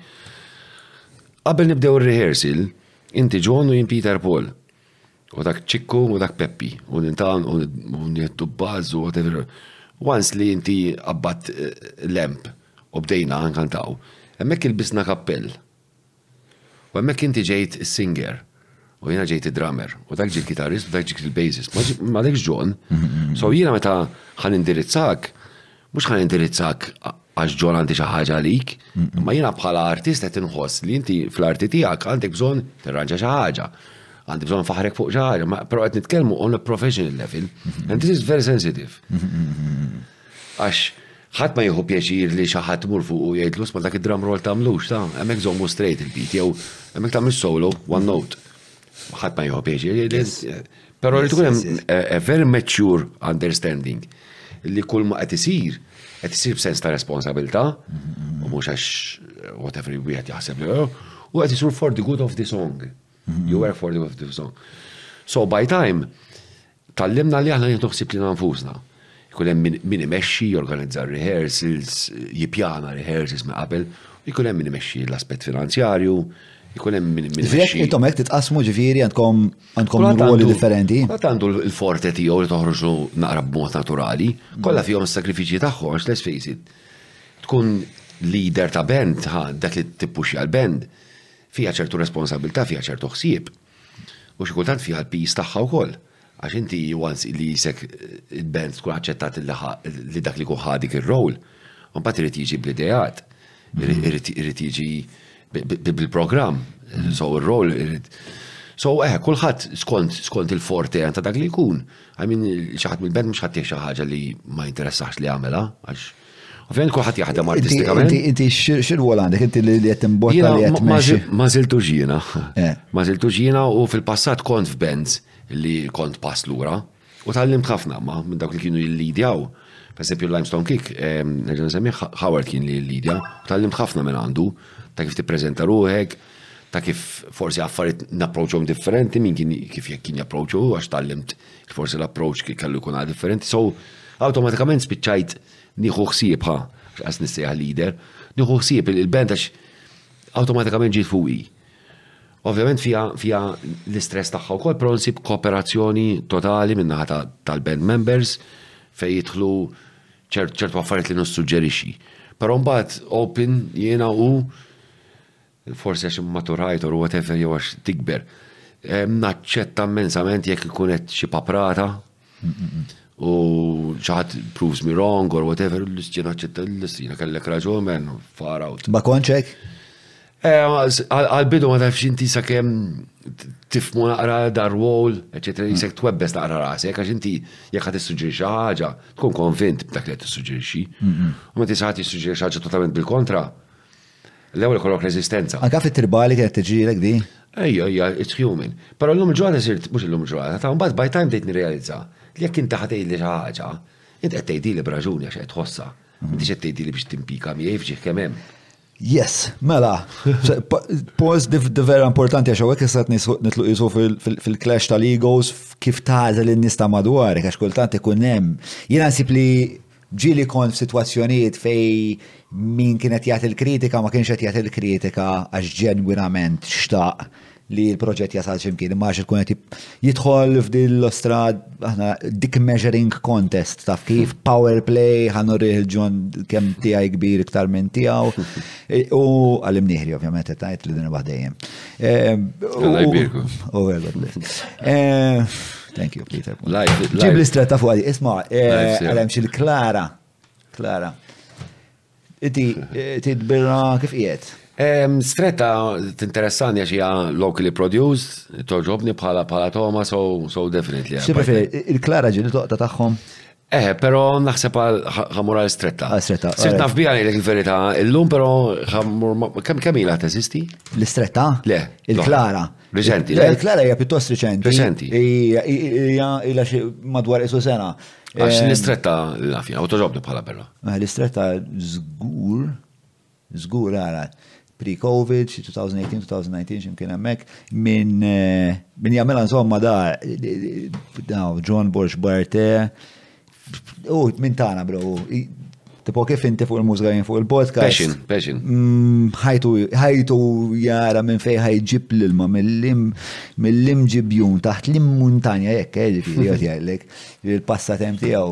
Qabel nibdew ir-rehearsal, inti John u jien Peter Paul. U dak Ċikku u dak Peppi, u nintan u nieħdu buzz u whatever. Once li inti qabbadt lamp u bdejna nkantaw, hemmhekk ilbisna kappell. U hemmhekk inti ġejt is-singer u jiena ġejt id-drummer u dak ġie l-kitarrist u dak ġie l-bassist. Ma dekx John. So jiena meta ħan indirizzak, mhux ħan indirizzak għax John għandi xi ħaġa għalik, imma jiena bħala artist qed inħoss li inti fl-arti tiegħek għandek bżonn tirranġa xi ħaġa, għandi bżonn nfaħħrek fuq xi ħaġa, però qed nitkellmu on a professional level and this is very sensitive. Għax ħadd ma jieħu pjaċir li xi ħadd imur fuqu u jgħidlu sma' dak id-drum roll tagħmlux, ta', hemmhekk żommu straight il-beat jew hemmhekk tagħmilx solo, one note. Ħadd ma jieħu pjaċir jgħidlek. Però jrid ikun hemm a very mature understanding li kull ma qed isir, qed isir b'sens ta' responsabilità, u mhux għax whatever wieħed jaħseb li u qed isir for the good of the song. You work for the good of the song. So by time, Tgħallimna li aħna nieħdu ħsieb lilna nfusna. Ikun hemm min min imexxi, jorganizza r-rehearsals, jippjana rehearsals minn qabel, u jkun hemm min imexxi l-aspett finanzjarju, ikun hemm min min F'hekk imexxi. intom hekk titqassmu ġifieri għandkom għandkom Kulħadd ruoli għandu- differenti. Kulħadd għandu l- l-forte tiegħu li toħroġlu naqra b'mod naturali. Kollha fihom is-sagrifiċċji tagħhom għax let's face it, tkun leader ta' band, ha, dak li tippuxja l-band, fiha ċertu responsabbiltà, fiha ċertu ħsieb. U xi kultant fiha l-piż tagħha wkoll, għax inti once li qisek il-band tkun aċċettat li dak li jkun ħa dik ir-role, u mbagħad irid jiġi bl-ideat, irid jiġi bil-programm, so r-role irid. So eħe, kulħadd skont il-forte ta' dak li jkun. I mean, xi ħadd mill-band mhux ħadd xi ħaġa li ma jinteressax li jagħmilha, għax. Ovvjament kulħadd jaħdem artistikament. Inti x'irwol għandek inti li qed imbotta li qed mexxi. Ma żiltu ġina. Eh. Ma żiltu ġina u fil-passat kont f'bands li kont pass lura u tgħallimt ħafna ma minn dawk li kienu jillidjaw. Per esempio l-Limestone Kick, ehm, nerġa' nsemmi Howard kien li jillidja, tgħallimt ħafna minn għandu ta' kif tippreżenta ruħek, ta' kif forsi affarijiet napproċċhom differenti minn kien kif jekk kien japproċċu għax tgħallimt Forsi l-approach kien kellu jkun differenti, so awtomatikament spiċċajt nieħu ħsiebha għas nissejħ leader, nieħu ħsieb il-band għax awtomatikament ġiet fuqi. Ovvjament fija fija l-istress tagħha wkoll però nsib kooperazzjoni totali minnaħa tal-band members fejn jidħlu ċertu affarijiet li nissuġġerixxi. Però mbagħad open jiena u forsi għax immaturajt or whatever jew għax tikber, naċċetta immensament jekk ikun qed xi paprata u ċaħat proves me wrong or whatever, l-istina ċetta l-istina kellek raġun men, far out. Ma konċek? Eh, għal-bidu ma tafx inti sa' kem tifmu naqra dar wall, eccetera, mm. jisek twebbes naqra rasi, għax inti jekk għat t-sugġiri xaħġa, tkun konvint b'dak li għat t-sugġiri xie. U ma t-sugġiri xaħġa totalment bil-kontra, L-ewwel ikollok reżistenza. Anke fit-tribali kienet tiġrilek di? Ejja, ejja, it's human. Però llum il-ġurnata sirt, mhux illum il-ġurnata, ta' mbagħad by time bdejt nirrealizza li jekk inti ħa tgħidli xi ħaġa, int qed tgħidili b'raġuni għax qed tħossha. M'intix qed tgħidili biex timpika miegħi f'ġieħ kemm hemm. Yes, mela. Pause di vera importanti għax hawnhekk issa nitlu jisu fil-clash tal-egos kif tagħżel in-nies ta' madwar, għax kultant ikun hemm. Jiena nsib li Ġieli kont f'sitwazzjonijiet fejn min kien qed jagħti l-kritika ma kienx qed jagħti l-kritika għax ġenwinament xtaq li l-proġett jasal x'imkien, imma għax ikun qed jidħol f'din l-ostrad aħna dik measuring contest taf kif power play ħanurih il-ġon kemm tiegħi kbir iktar minn tiegħu u għalim nieħri ovvjament qed tgħid li din waħdejjem. Ehm, u Thank you, Peter. Ġib l-istretta fuq għadi, isma, eh, għalem xil Klara. Klara. Iti, eh, ti tbirra kif jiet? Stretta t-interessani għax hija locally produced, toġobni bħala bħala Toma, so, so definitely. Il-Klara ġili toqta taħħom? Eħe, pero naħseb ħamur għal stretta. Għal stretta. Sirt naf bija ngħidlek il-verità, illum pero ħamur kemm kemm ilha teżisti? L-istretta? Le. Il-Klara. Riċenti. Le, il-Klara hija pjuttost riċenti. Riċenti. Hija ilha xi madwar isu sena. Għax ehm, l-istretta l-lafja, u toġobni bħala però. Eh, l-istretta żgur. Żgur ara pre-Covid, xi 2018, 2019 xi mkien hemmhekk, minn min jagħmilha insomma da John Borx Barte, u minn tagħna bro, Tipo kif inti fuq il-mużika jien fuq il-podcast. Passion, passion. Mm, ħajtu, ħajtu jara minn fej ħajġib l-ilma mill-lim ġibjun taħt l-im muntanja jekk, eh, ġifiri, jgħajlek, il-passatem tijaw.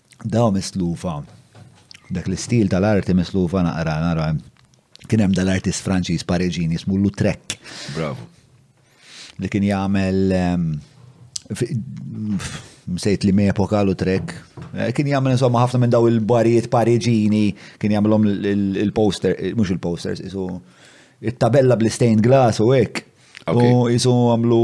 Daw mislufa, dak l-istil tal-arti mislufa naqra nara kien hemm dal-artist Franċiż Pariġin jismu Lutrek. Bravo. Li kien jagħmel ehm, msejt li epoka Lutrek. Eh, kien jagħmel insomma ħafna minn daw il-barijiet Pariġini, kien jagħmelhom il-poster, eh, mhux il-posters, isu it-tabella bl-istain glass u hekk. U jisu għamlu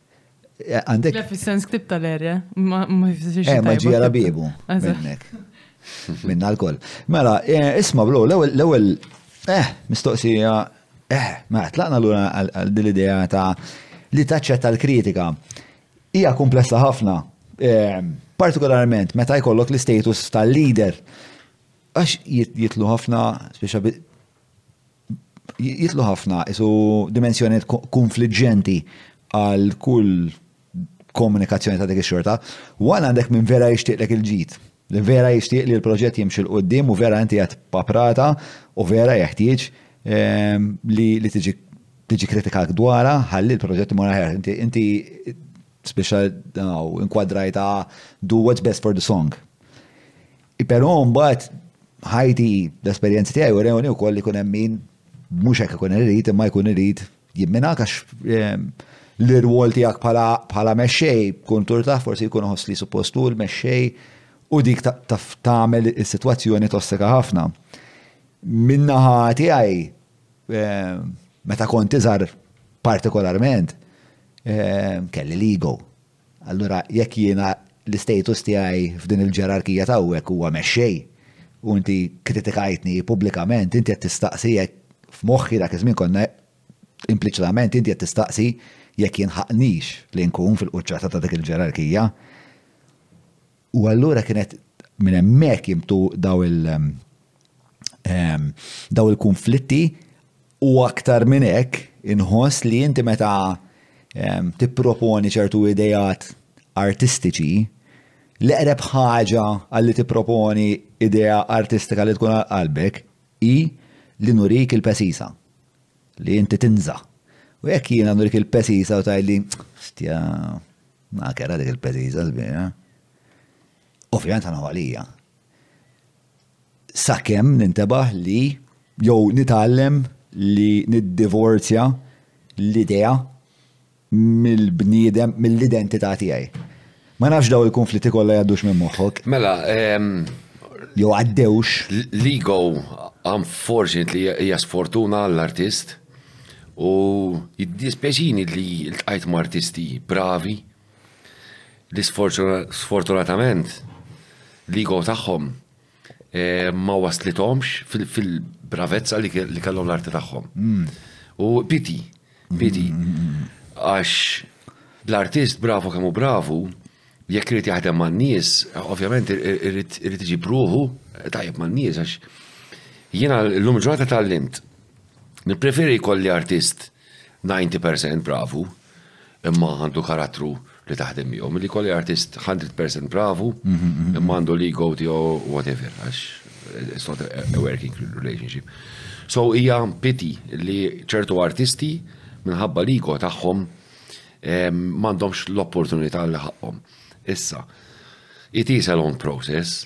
Għandek. Le fis-sens ktib tal-erja, ma jfissirx. Eh, ma ġija rabibu. Minnek. Minna l-koll. Mela, eh, isma bro, l-ewel, eh, mistoqsija, eh, ma tlaqna l-ura għal dil-idea ta' li taċċetta l-kritika. Hija komplessa ħafna, eh, partikolarment meta jkollok l-status tal-leader. Għax jitlu ħafna, speċa jidħlu ħafna isu dimensjonijiet konfliġġenti għal kull komunikazzjoni ta' dik ix-xorta. Wan għandek minn vera jixtieqlek il-ġid. Li vera jixtieq li l-proġett jimxi l-qoddim u vera inti qed paprata u vera jeħtieġ ehm, li tiġi tiġi kritikak dwara ħalli l-proġett imur aħjar. Inti inti speċa inkwadrajta do what's best for the song. Però mbagħad ħajti l-esperjenzi tiegħi u rewni wkoll li jkun hemm min mhux hekk ikun irid imma jkun irid jimmina għax ehm, l-irwol tiegħek bħala mexxej kun turtaħ forsi jkun ħoss li suppostu l-mexxej u dik taf tagħmel is-sitwazzjoni tossika ħafna. Minnaħa tiegħi ehm, meta kont iżar partikolarment ehm, kelli l-ego Allura jekk jiena l-istatus tiegħi f'din il-ġerarkija t'hawnhekk huwa mexxej u inti kkritikajtni pubblikament, inti qed tistaqsi jekk, f'moħħi dak iż-żmien konna, impliċitament inti qed tistaqsi jekk jinħaqqnix li nkun fil-quċċata ta' dik il-ġerarkija. U allura kienet minn hemmhekk jimtu daw il- ehm, daw il-konflitti u aktar minn hekk inħoss li inti meta ehm, tipproponi ċertu idejat artistiċi l-eqreb ħaġa għalli tipproponi idea artistika li tkun qalbek i li nurik il-pesisa li inti tinza. U jekk jiena nurik il-pesisa u tajli, stja, Ah kera dik il-petiza l-bira. Ovvijament għana għalija. Sakem nintebaħ li jew nitallem li niddivorzja l-idea mill-bniedem, mill-identità tiegħi. Ma nafx daw il-konflitti kollha jgħaddux minn moħħok. Mela, jew għaddewx. L-ego, unfortunately, hija sfortuna għall-artist U jiddispjaċini li ltqajt ma' artisti bravi li sfortunatament li go tagħhom eh, ma waslithomx fil-bravezza li kellhom l-arti tagħhom. Hmm. U piti, piti. Hmm. Għax l-artist bravu kemm bravu, Jekk irid jaħdem man-nies, ovvjament irid iġib ruħu tajjeb man-nies għax jiena llum ġurnata tallimt. Nippreferi jkolli artist 90% bravu imma għandu karattru li taħdem miegħu. Milli kolli artist 100% bravu, imma għandu li go tiegħu whatever, għax it's not a working relationship. So hija pity li ċertu artisti minħabba li go tagħhom m'għandhomx l-opportunità li ħaqqhom. Issa, it is a long process,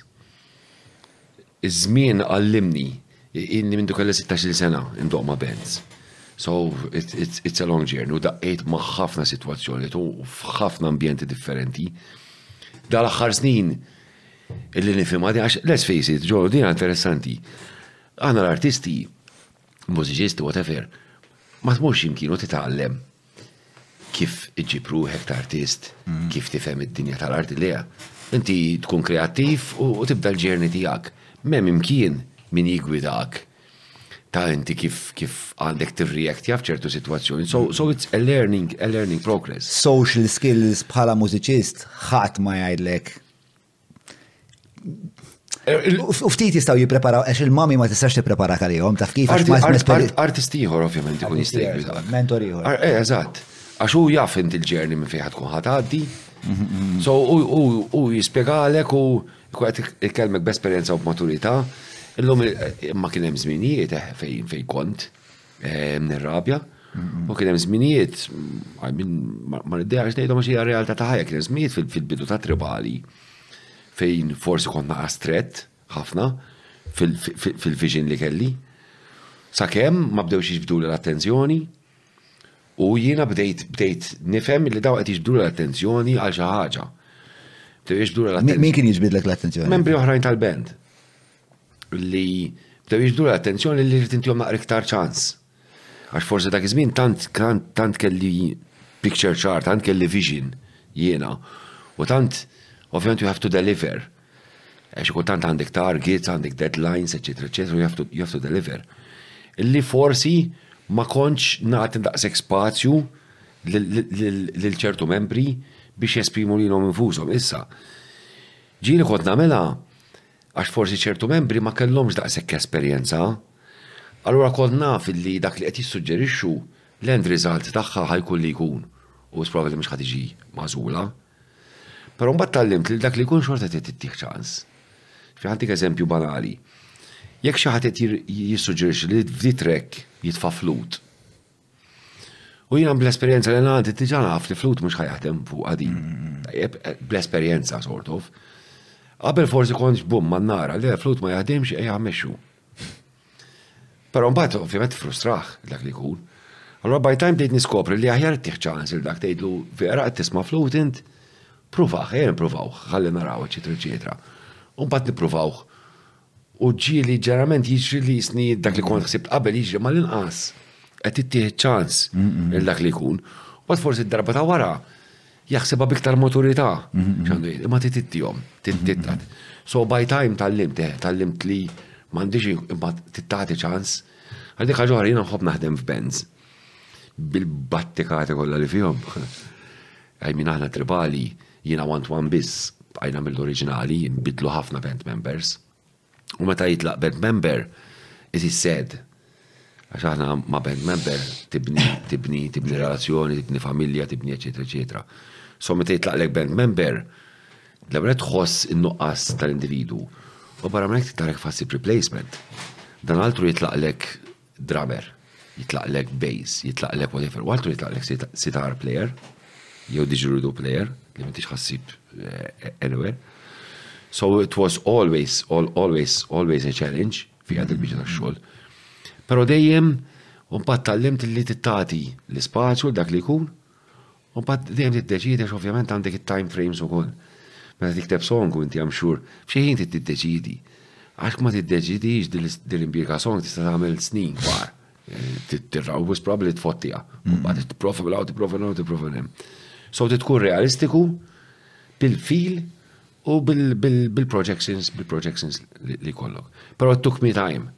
iż-żmien għallimni, inni minn kelli 16 sena indoq ma' Benz. So, it's, it's, it's a long journey, u daqqejt ma' ħafna situazzjoni, u f'ħafna ambjenti differenti. Dal-axħar snin, illi nifima, għax, let's face it, ġordi, interessanti. Għana l-artisti, mużiċisti, whatever, ma tmurx imkien u titgħallem kif iġib ruħek ta' artist, mhm. kif tifhem id-dinja tal-arti leja. Inti tkun kreattiv u tibda l-ġerni tiegħek. Mem imkien min jigwidak ta' inti kif kif għandek tirreact jaf ċertu situazzjoni. So, so it's a learning, a learning progress. Social skills bħala mużiċist ħadd ma jgħidlek U ftit jistaw jipreparaw, għax il-mami ma tistax tipprepara għalihom, taf kif għax ma Artist ieħor ovvjament ikun jista' jgħid. Mentor ieħor. Eh, eżatt. Għax hu jaf int il-ġerni minn fejn tkun ħatgħaddi. So u jispjegalek u kwet ikellmek b'esperjenza u b'maturità. Illum eh, ma kien hemm żminijiet eh, fejn fejn kont. Nirrabja, u kien hemm żminijiet, ma niddejaqx ngħidhom għax hija realtà ta' ħajja, kien hemm żminijiet fil-bidu ta' tribali fejn forsi kont naqas strett ħafna fil-vision li kelli. Sakemm ma bdewx jiġbduli l-attenzjoni u jiena bdejt bdejt nifhem li daw qed jiġbduli l-attenzjoni għal xi ħaġa. Bdew jiġbduli l-attenzjoni. Min kien jiġbidlek l-attenzjoni? Membri oħrajn tal-band. li bdew jiġbdu l-attenzjoni li rrid intihom naqra iktar ċans. Għax forsi dak iż-żmien tant tant kelli picture chart, tant kelli vision jiena. U tant, ovvjament you have to deliver. Għax ikun tant għandek targets, għandek deadlines, eċetera, eċetera, you have to, you have to deliver. Illi forsi ma kontx nagħti daqshekk spazju lil ċertu membri biex jesprimu lilhom infushom. Issa, ġieli kont nagħmilha għax forsi ċertu membri ma kellhomx daqshekk esperjenza, allura kont naf li dak li qed jissuġġerixxu l-end result tagħha ħa jkun li jkun u wis probabbli mhux ħa tiġi magħżula. Però mbagħad tgħallimt li dak li jkun xorta trid tittih ċans. Ħantik eżempju banali. Jekk xi ħadd qed jissuġġerixxi li f'di trek jitfa' flut, U jiena bl-esperjenza li għandi diġà naf li flut mhux ħajaħdem fuq għadin. Bl-esperjenza sort of. Qabel forsi kontx bum ma nara li flut ma jaħdimx ejja mexxu. Però mbagħad ovvjament frustraħ dak li jkun. Allora by time bdejt niskopri li aħjar tieħ ċans il dak tgħidlu vera qed tisma' flut int pruvaħ, ejja nippruvaw, ħalli naraw, eċetera, eċetera. U mbagħad nippruvaw U ġieli ġeneralment jiġri li jisni dak li kont ħsibt qabel jiġri mal-inqas qed ittieħed ċans il dak li jkun. U għad forsi d-darba ta' wara jaħsibha biktar maturità. Ma trid ittihom, tittat. So by time tal-limt, eh, tal-limt li m'għandix imma tittati ċans. Għal dik ħaġa jiena nħobb naħdem f'Benz. Bil-battikati kollha li fihom. Għajmin aħna tribali. Jiena u Antoine biss bqajna mill-oriġinali, nbidlu ħafna band members. U meta jitlaq band member, it is sad. Għax aħna ma' band member tibni, tibni, tibni relazzjoni, tibni familja, tibni eċetera eċetera. So meta jitlaq lek band member, l-ewwel tħoss in-nuqqas tal-individu. U barra minn hekk titlaq lek f'ħassib replacement. Dan altru jitlaq lek drummer, jitlaqlek bass, jitlaqlek whatever, u altru jitlaqlek sitar player, jew didgeridoo player, li m'intix ħassib anywhere. So it was always, all, always, always a challenge fi għad il-bieġa ta' xol. Pero dejjem, un pat tal-limt li t-tati l-spazju dak li kun, U mbagħad dejjem tiddeċiedi għax ovvjament għandek it-time frames ukoll. Meta tikteb song u inti I'm sure, f'xi ħin trid tiddeċiedi. Għax kma tiddeċidix din l-impjiega song tista' tagħmel snin kbar. Tirra u wisq probabbli tfottiha. U mbagħad tipprova bil-hawn, tipprova hawn, tipprova hemm. So trid tkun realistiku bil-fil u bil-projections, bil-projections li kollok. Però it took me time.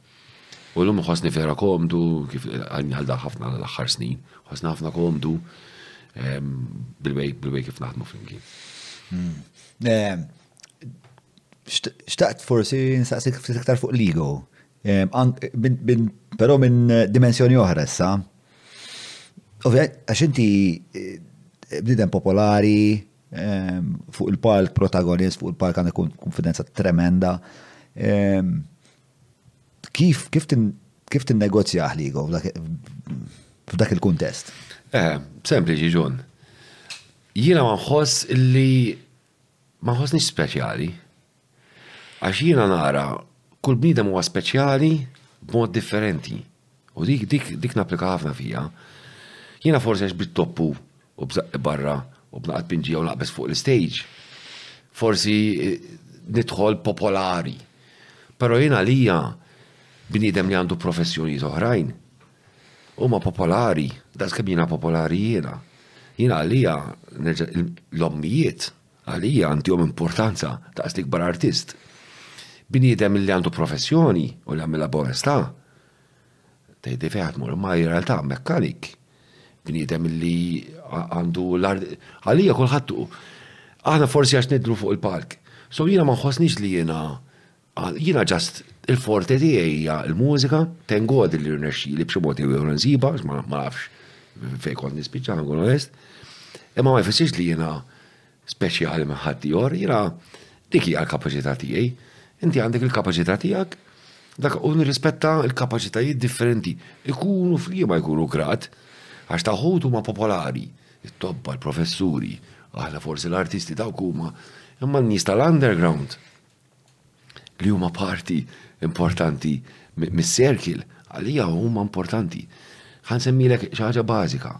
U llum nħossni vera komdu, kif għadni għal dan ħafna l-aħħar snin, ħossni ħafna komdu ehm, bil-way kif naħdmu flimkien. Hmm. Ehm, xtaqt forsi nsaqsik ftit iktar fuq l-ego. Ehm, però minn dimensjoni oħra issa. Ovvijament, għax inti eh, bnidem popolari, ehm, fuq il-palk protagonist, fuq il-palk għandek konfidenza tremenda. Ehm, Kif kif kif tinnegozjah ligo f'dak il-kuntest? Eh, sempliċi ġun. Jiena ma nħoss illi ma nħossni speċjali. Għax jiena nara kull bniedem huwa speċjali b'mod differenti. U dik, dik, dik napplika ħafna fija. Jiena forsi għax bit-toppu u bżaqqi barra u bnaqat pinġija u naqbes fuq l-stage, forsi eh, nidħol popolari. Pero jiena lija bniedem li għandu professjoni oħrajn, huma popolari, daqskemm jiena popolari jiena. Jiena għalija l-ommijiet Għalija għandihom importanza daqs l-ikbar artist. Bniedem li għandu professjoni u li għamilha bonesta, tgħidi fejn qed mur, ma realtà mekkanik. Bniedem li għandu l-art. Għalija kulħadd aħna forsi għax nidlu fuq il-palk. So jiena ma nħossnix li jiena Jiena ġast il-forte tiegħi hija l-mużika, thank God li rnexxieli b'xi mod jew ieħor insibha, ma nafx fejn kont nispiċċa nkun onest. Imma ma jfissirx li jiena speċjali minn ħadd ieħor, jiena dik hija l-kapaċità tiegħi. Inti għandek il-kapaċità tiegħek, dak u nirrispetta l-kapaċitajiet differenti. Ikunu fliema jkunu grad, għax taħut huma popolari, it-tobba, l-professuri, aħna forsi l-artisti dawk huma, imma n-nies tal-underground li huma parti importanti mis-circle, għalija huma importanti. Ħan semmilek xi ħaġa bażika,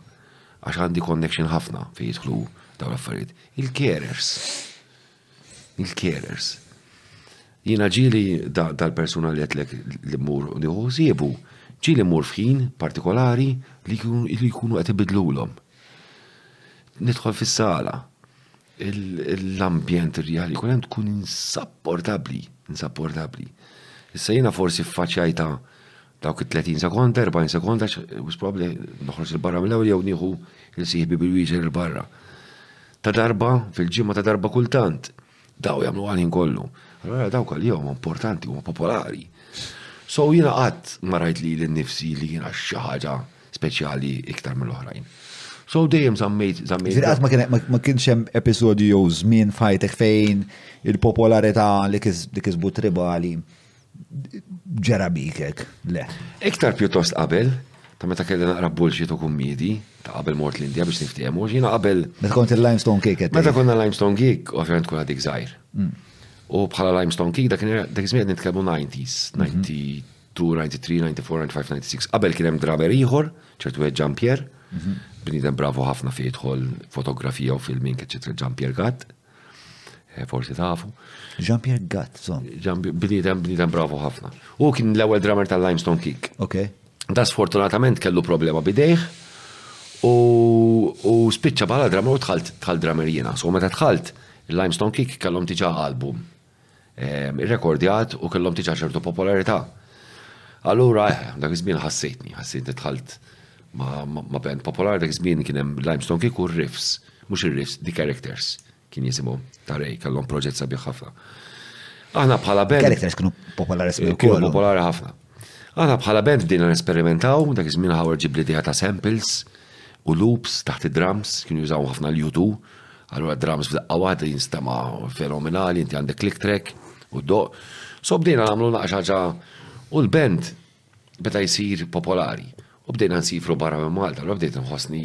għax għandi connection ħafna fejn jidħlu dawn l-affarijiet. Il-carers. Il-carers. Jiena ġieli dal-persuna li għetlek li mur u nieħu siebu, ġieli mur f'ħin partikolari li jkunu qed ibidlulhom. Nidħol fis-sala, l-ambjent irjali jkun hemm tkun insapportabbli, insapportabbli. Issa jiena forsi ffaċċjajta dawk it-30 sekonda, 40 sekonda, wis probabli noħroġ il-barra mill-ewwel jew nieħu il-sieħbi bil-wieġer il-barra. Ta' darba fil-ġimgħa ta' darba kultant, daw jagħmlu għalin kollu. Allora dawk għalihom importanti huma popolari. So jiena qatt ma rajt li l-nifsi li jiena xi ħaġa speċjali iktar mill-oħrajn. So dejjem zammejt, zammejt. Għad ma kien ma kienx hemm episodju jew żmien fajtek fejn il-popolarità li kisbu tribali ġera bikek, le. Iktar pjuttost qabel, ta' meta kelli naqra bullshit u kummidi, ta' qabel mort l-Indja biex niftehmu, ġina qabel. Meta kont il-limestone cake Meta konna limestone cake, ovvjament kuna dik żgħir. Mm. U bħala limestone cake dak dak żmien nitkellmu 90s, 90 93, 94, 95, 96. Qabel kien hemm dramer ieħor, ċertu għed Gian Pier, mhm. bnidem bravu ħafna fi jidħol fotografija u filmin kħeċetra Gian Pier Gatt. Eh, forsi tafu. Gian Pier Gatt, son. Bnidem, bnidem bravu ħafna. U kien l-ewwel dramer tal-Limestone Kick. Ok. Da sfortunatament kellu problema bidejh u spiċċa bħala dramer u tħalt tħalt dramer jiena. So meta tħalt il-Limestone Kick kellhom tiġa album irrekordjat u kellhom diġà ċertu popolarità. Allura eh, dak iż-żmien ħassejtni, ħassejt nitħalt ma' band popolari dak iż-żmien kien hemm Limestone Kick u Riffs, mhux ir-Riffs, The Characters kien jisimhom ta' Rej, kellhom proġett sabiħ ħafna. Aħna bħala band. Characters kienu popolari sabiħ. Kienu popolari ħafna. Aħna bħala band bdejna nesperimentaw, dak iż-żmien Howard ġieb l-idea ta' samples u loops taħt id-drums, kienu jużawhom ħafna l-U two, allura d-drums f'daqqa waħda jinstema' fenomenali, inti għandek click track u ddoqq. So bdejna nagħmlu naqra xi ħaġa u l-band beda jsir popolari u bdejna nsifru barra minn Malta, allura bdejt inħossni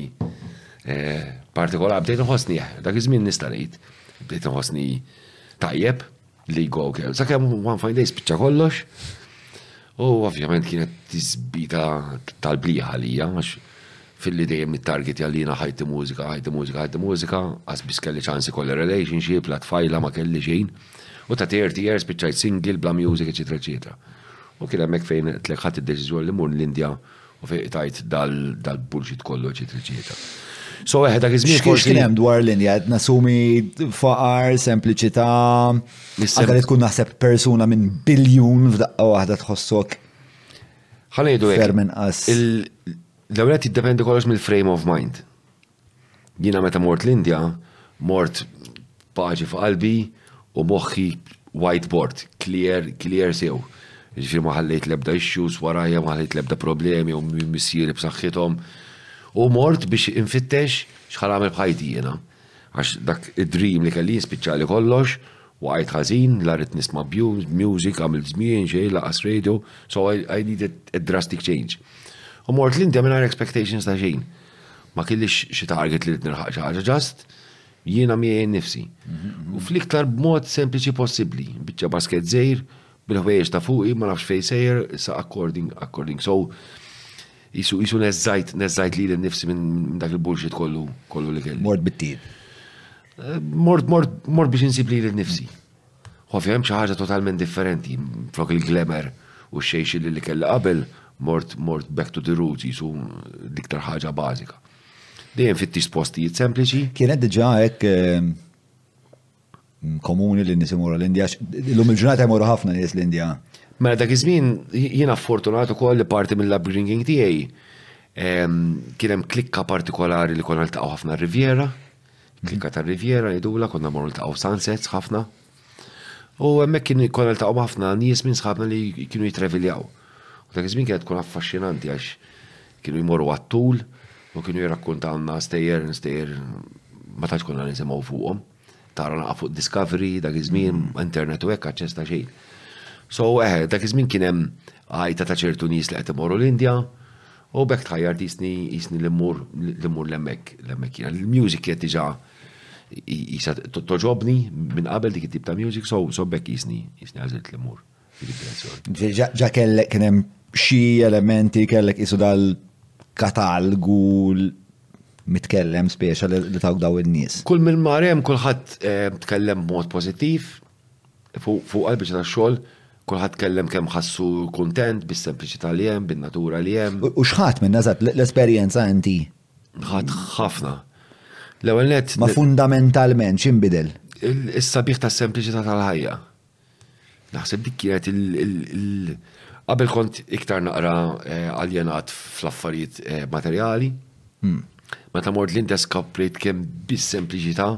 partikolari, bdejt inħossni, dak iż-żmien nista' ngħid, bdejt inħossni tajjeb. Li go girl. Sakemm One Fine Day spiċċa kollox. U ovvjament kienet tisbita tal-bliħa għalija, għax fil-li dejjem it-target jallina ħajti mużika, ħajti mużika, ħajti mużika, għas bis kelli ċansi kolli relationship, la tfajla ma kelli xejn. U ta' 30 years spiċċajt single, bla music, eccetera, eccetera. U kien hemmhekk fejn tlekħat id-deċiżjoni li mur l-Indja U fejn tajt dal-bullshit kollu, eċetera, eċetera. So, eħe, dak iż-żmien forsi. Kien hemm dwar linja, qed nasumi faqar, sempliċità. Għadha li tkun naħseb persuna minn biljun f'daqqa waħda tħossok. Ħalejdu hekk. Fermin qas. L-ewwel jiddependi kollox mill-frame of mind. Jiena meta mort l-Indja, mort b'paċi f'qalbi u moħħi white board, clear, clear sew. Jiġifieri ma ħallejt l-ebda issues warajja, ma ħallejt l-ebda problemi jew minn missieri b'saħħithom. U mort biex infittex x'ħa nagħmel b'ħajti jiena. Għax dak id-dream li kelli jien spiċċali kollox, waqajt ħażin, la ridt nisma' music, għamilt żmien, xejn, lanqas radio, so I needed a drastic change. U mort l-Indja mingħajr expectations ta' xejn. Ma kellix xi target li nirħaq xi ħaġa, ġast jiena miegħi nnifsi. U fl-iktar b'mod sempliċi possibbli, biċċa basket żejr, bil-ħwejjeġ ta' fuqi, ma nafx fejn sejjer, sa according, according. So, jisu, jisu nezzajt, nezzajt li l-nifsi minn dak il-bullshit kollu, kollu li kelli. Mort bit-tib. Eh, mort, mort, mort biex insib li l-nifsi. Ħofi hemm xi ħaġa totalment differenti, flok il-glamour u x-xejxili li kelli qabel, mort mort back to the roots jisu l-iktar ħaġa bażika. Dejjem fittix postijiet sempliċi. Kienet diġà hekk ehm, komuni li nisimgħu l-Indja, illum il-ġurnata jmorru ħafna nies l-Indja. Mela dak iż-żmien jiena fortunat ukoll li parti mill-upbringing tiegħi ehm, kien hemm klikka partikolari li konna ltaqgħu ħafna r-Riviera. Klinka tar-Riviera ngħidulha konna mmorru niltaqgħu sunsets ħafna. U hemmhekk kien konna niltaqgħu ħafna nies minn sħabna li kienu jitreviljaw. U dak iż-żmien kienet tkun affaxxinanti għax kienu jmorru għat-tul u kienu jirrakkuntawna stejjer, stejjer ma tantx konna nisimgħu fuqhom. Tara naqa' fuq Discovery dak iż-żmien, mm. internet u hekk aċċess ta' xejn. So, eh, dak iż-żmien kien hemm għajta ta' ċertu nies li qed imorru l-Indja, U b'hekk tħajjart qisni qisni li mmur li mmur l-hemmhekk l-hemmhekk jiena. Il-music kienet diġà qisha toġobni minn qabel dik it-tip ta' music, so so b'hekk qisni qisni għażilt li mmur dik id-direzzjoni. Ġifieri ġa ġa kellek kien hemm xi elementi kellek qisu dal-katalgu mitkellem speċa li tawk dawn in-nies? Kull min mar hemm kulħadd tkellem b'mod pożittiv. Fuq għall-biċċa tax-xogħol, kulħadd tkellem kemm ħassu kuntent bis-sempliċità li hemm, bin-natura li hemm. U x'ħadt minnha eżatt l-esperjenza inti? Ħadt ħafna. L-ewwel nett. Ma fundamentalment x'inbidel? Is-sabiħ tas-sempliċità tal-ħajja. Naħseb dik kienet il- qabel kont iktar naqra eh, aljenat fl-affarijiet eh, materjali. Hmm. Meta mort l-indes kapriet kemm bis-sempliċità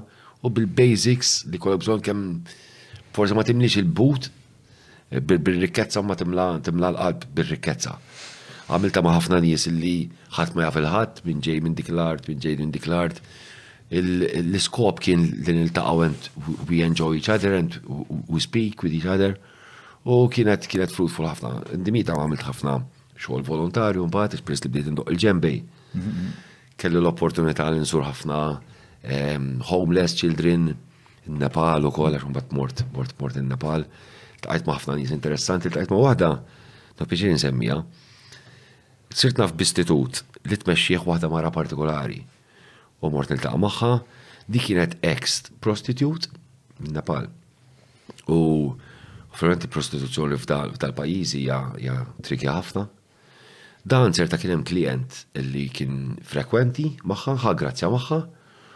U bil-basics li jkollok bżonn kemm forsi ma timlix il-but bir-rikkezza imma timla timla l-qalb bir-rikkezza. Għamiltha ma' ħafna nies illi ħadd ma jaf il-ħadd, min ġej minn dik l-art, min ġej minn dik l-art. L-iskop kien li niltaqgħu and we enjoy each other and we speak with each other u kienet kienet fruitful ħafna. Dimita għamilt ħafna xogħol volontarju mbagħad peress li bdejt indoq il-ġembej. Kelli l-opportunità li nżur ħafna ehm, homeless children in-Nepal u koll, għax mbagħad mort, mort, mort in-Nepal. Tqajt ma' ħafna nies interessanti, tqajt ma' waħda, ta' biex insemmija. Sirt naf b'istitut li tmexxieħ waħda mara partikolari. U mort niltaqa' magħha, di kienet ex prostitute minn Nepal. U Ovvjament il-prostituzzjoni f'dal-pajjiżi hija trikja ħafna, Dan ċerta kien hemm klijent li kien frekwenti magħha, ħa grazzja magħha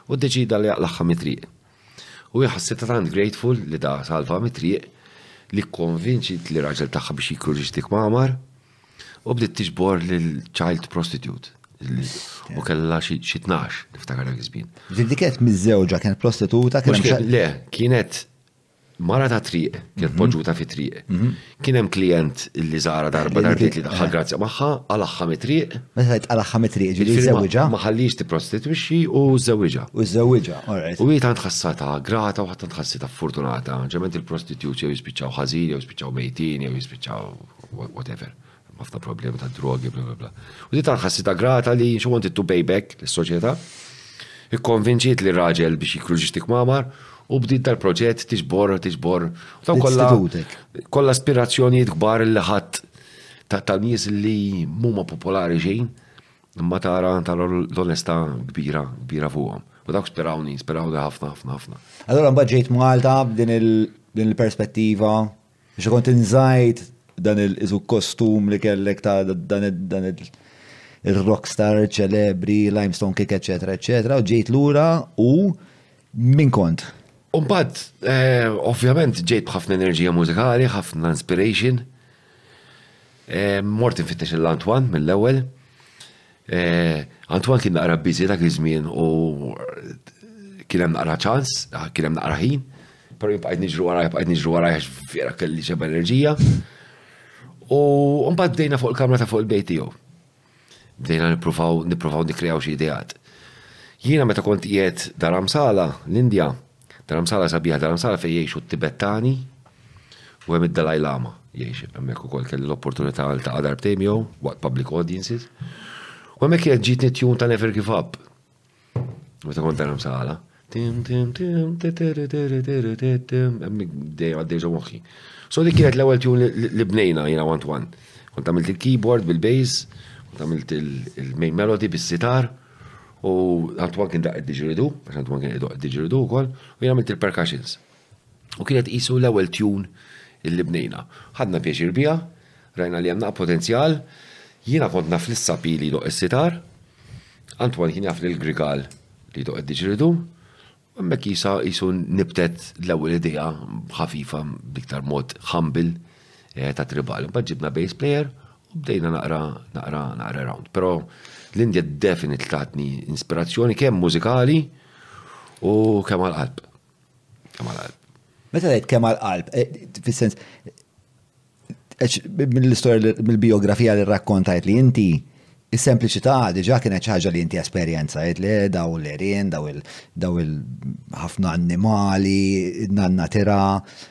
u ddeċieda li jaqlagħha mit-triq. U hi ħassitha tant grateful li da salvha mit-triq li kkonvinċiet lir-raġel tagħha biex jiklu l-ixtiq mgħamar u bdiet tiġbor lil child prostitute u kellha xi tnax niftakar dak iż-żmien. Ġifieri dik kienet miżżewġa, kienet prostituta, kienet Le, kienet Mara tat-triq kienet poġġuta fit-triq. Kien hemm klijent li żarha darba darbtejn li daħħal grazzja magħha, qalagħha mit-triq. Meta tgħid qalagħha mit-triq, jiġifieri żżewwiġha? Ma ħalliex tipprostitwixxi u żżewwiġha. U żżewwiġha, alright. U hi tant ħassitha grata u ħadd tant ħassitha ffortunata. Ġeneralment il-prostitutes jew jispiċċaw ħażin jew jispiċċaw mejtin jew jispiċċaw whatever. Ħafna problemi ta' drogi, bla bla bla. U di tal ta' grata li she wanted to pay back l-soċjetà. Ikkonvinċiet li raġel biex jikru ġistik mamar u bdiet dal-proġett tiġbor, tiġbor. Kolla aspirazzjonijiet kbar li ħadd ta' ta' nies li mumma popolari xejn, imma tara tara l-onesta kbira, kbira fuqhom. U dawk sperawni, sperawni ħafna, ħafna, ħafna. Allora mbagħad ġejt Malta b'din il-perspettiva Biex kont inżajt dan il-isu kostum li kellek ta' dan il-rockstar ċelebri, limestone kick, eccetera, eccetera, u ġejt lura u min kont? Umbat, eh, ovvjament ġejt bħafna enerġija mużikali, ħafna inspiration. Eh, mort infittex il-Antwan mill-ewwel. Antoine kien naqra busy dak iż-żmien u kien hemm naqra ċans, kien hemm naqra ħin, però jien bqajt niġri warajh, bqajt niġri warajh għax vera kelli xebgħa enerġija. U mbagħad bdejna fuq il-kamra ta' fuq il-bejt tiegħu. Bdejna nippruvaw nippruvaw nikkreaw xi ideat. Jiena meta kont qiegħed Dharamsala, l-Indja, Dharamsala sabiħa, Dharamsala fejn jgħixu t-Tibettani u hemm id-Dalai Lama jgħix hemmhekk ukoll kelli l-opportunità għal ta' darbtejn miegħu waqt public audiences. U hemmhekk kienet ġiet nitjun ta' Never Give Up. Meta kont Dharamsala. Tim tim tim dejjem għaddejġa moħħi. So dik kienet l-ewwel tjun li bnejna jiena one to one. Kont għamilt il-keyboard bil-bass, kont għamilt il-main melody bis-sitar. U Antoine kien daqqa diġridu, għax Antoine kien id-doq diġridu wkoll, u jena mitt il-percussions. U kienet qisu l-ewwel tune illi bnejna. Ħadna pjaċir biha, rajna li hemm naqqa potenzjal, jiena kont naf lil Sapi li jdoqq is-sitar, Antoine kien jaf lil Grigal li jdoqq id-diġridu, Hemmhekk jisa jisu nibtet l-ewwel idea ħafifa biktar mod ħambil eh, ta' tribal. Imbagħad ġibna bass player u bdejna naqra naqra naqra round. Però l-Indja definit tatni inspirazzjoni kemm mużikali u kemm għal-qalb. Kemm għal-qalb. Meta għed kemm għal-qalb, eh, fis-sens mill-istorja mill-biografija li rrakkontajt li inti Is-sempliċità diġa kienet xi ħaġa li inti esperjenza li daw l-erien, daw il-ħafna annimali, nanna tira,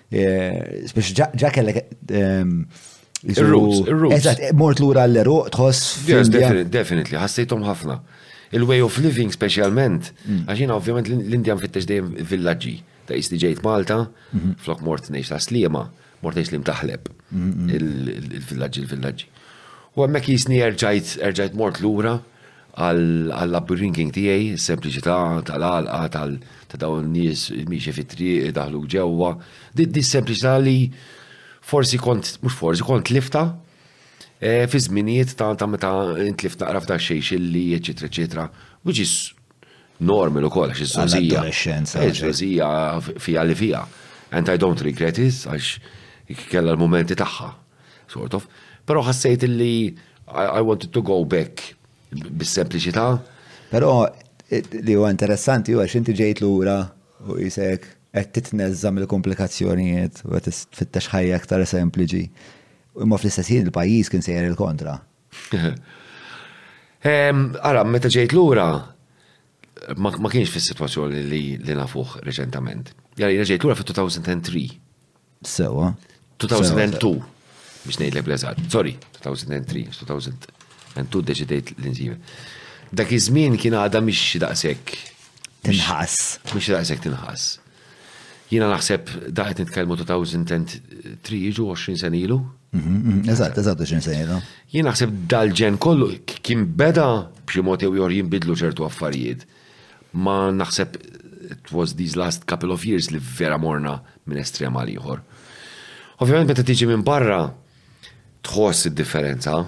eh, biex ġa kellek ehm, Il-roots, il-roots. Eżat, mort l-ura l-eru, tħoss. Yes, definitely, ħassejtom ħafna. Il-way of living specialment, mm. għaxina ovvjament l-Indja mfittex dejjem villaġġi, ta' jisli ġejt Malta, mhm. flok mort neċ ta' slima, Mortejn slim taħleb il-villaġġi, il-villaġġi. U hemmhekk jisni erġajt mort lura għall-upbringing tiegħi, sempliċità tal-għalqa tal ta' dawn nies miexi fit-triq daħlu ġewwa. Di sempliċità li forsi kont, mhux forsi kont lifta eh, fi żminijiet ta' meta tlifta naqra f'daxxejx illi eċetera eċetera, which is Normal ukoll għax iż-żgħożija. Iż-żgħożija fiha li fiha. And I don't regret it għax kellha l-mumenti tagħha. Sort of. Però ħassejt li I wanted to go back bis-sempliċità. Però eh, li huwa interessanti huwa x'inti ġejt lura u jisek qed titneżża mill-komplikazzjonijiet u qed tfittex ħajja aktar sempliċi. Imma fl-istess ħin il-pajjiż kien sejjer il-kontra. Ara, meta ġejt lura, ma kienx fis-sitwazzjoni li nafuh reċentament. Jari, ġejt lura fit-2003. Sewa. 2002, biex ngħidlek bleżat. Sorry, 2003, 2002 deċidejt l-inżive. Dak iż-żmien kien għadha mhix daqshekk. Tinħass. Mhix daqshekk tinħass. Jiena naħseb da qed nitkellmu 2003 jiġu 20 sen ilu. Mhm, mhm, eżatt, eżatt 20 sen ilu. Jiena naħseb dal-ġen kollu kien beda b'xi mod jew jor jinbidlu ċertu affarijiet. Ma naħseb it was these last couple of years li vera morna minn estrema għal ieħor. Ovvjament meta tiġi minn barra tħoss id-differenza,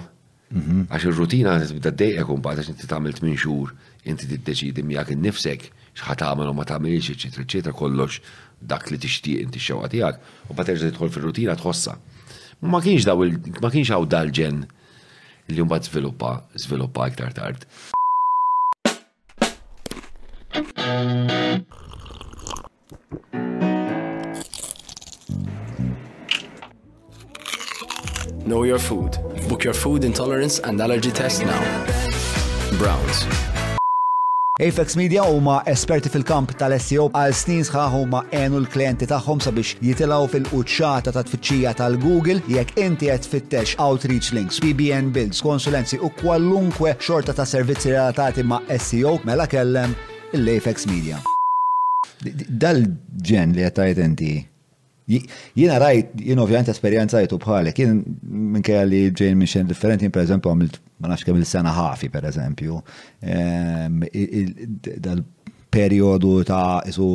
Mhm. Għax ir-rutina għandha tibda ddejqek u mbagħad għax inti tagħmel tmien xhur inti tiddeċidi miegħek innifsek x'ħa tagħmel u ma tagħmilx, eċetera, eċetera, kollox dak li tixtieq inti x-xewqa tiegħek, u mbagħad terġa' tidħol fir-rutina tħossha. Ma ma kienx daw il ma kienx hawn dal-ġenn li mbagħad żviluppa żviluppa iktar tard. Know your food. Book your food intolerance and allergy test now. Browns. Apex Media huma esperti fil-kamp tal-SEO għal snin sħaħ huma għenu l-klienti tagħhom sabiex jitilgħu fil-quċċata ta' tfittxija tal-Google jekk inti qed tfittex outreach links, PBN builds, konsulenzi u kwalunkwe xorta ta' servizzi relatati ma' SEO mela kellem Il-Apex Media. Dal-ġen li qed tgħid inti Jiena rajt, jien ovvjament esperjenzajtu bħalek, jien minkejja li ġejn minn xejn differenti, per eżempju għamilt ma nafx kemm il-sena ħafi, per eżempju, ehm, dal-periodu ta' isu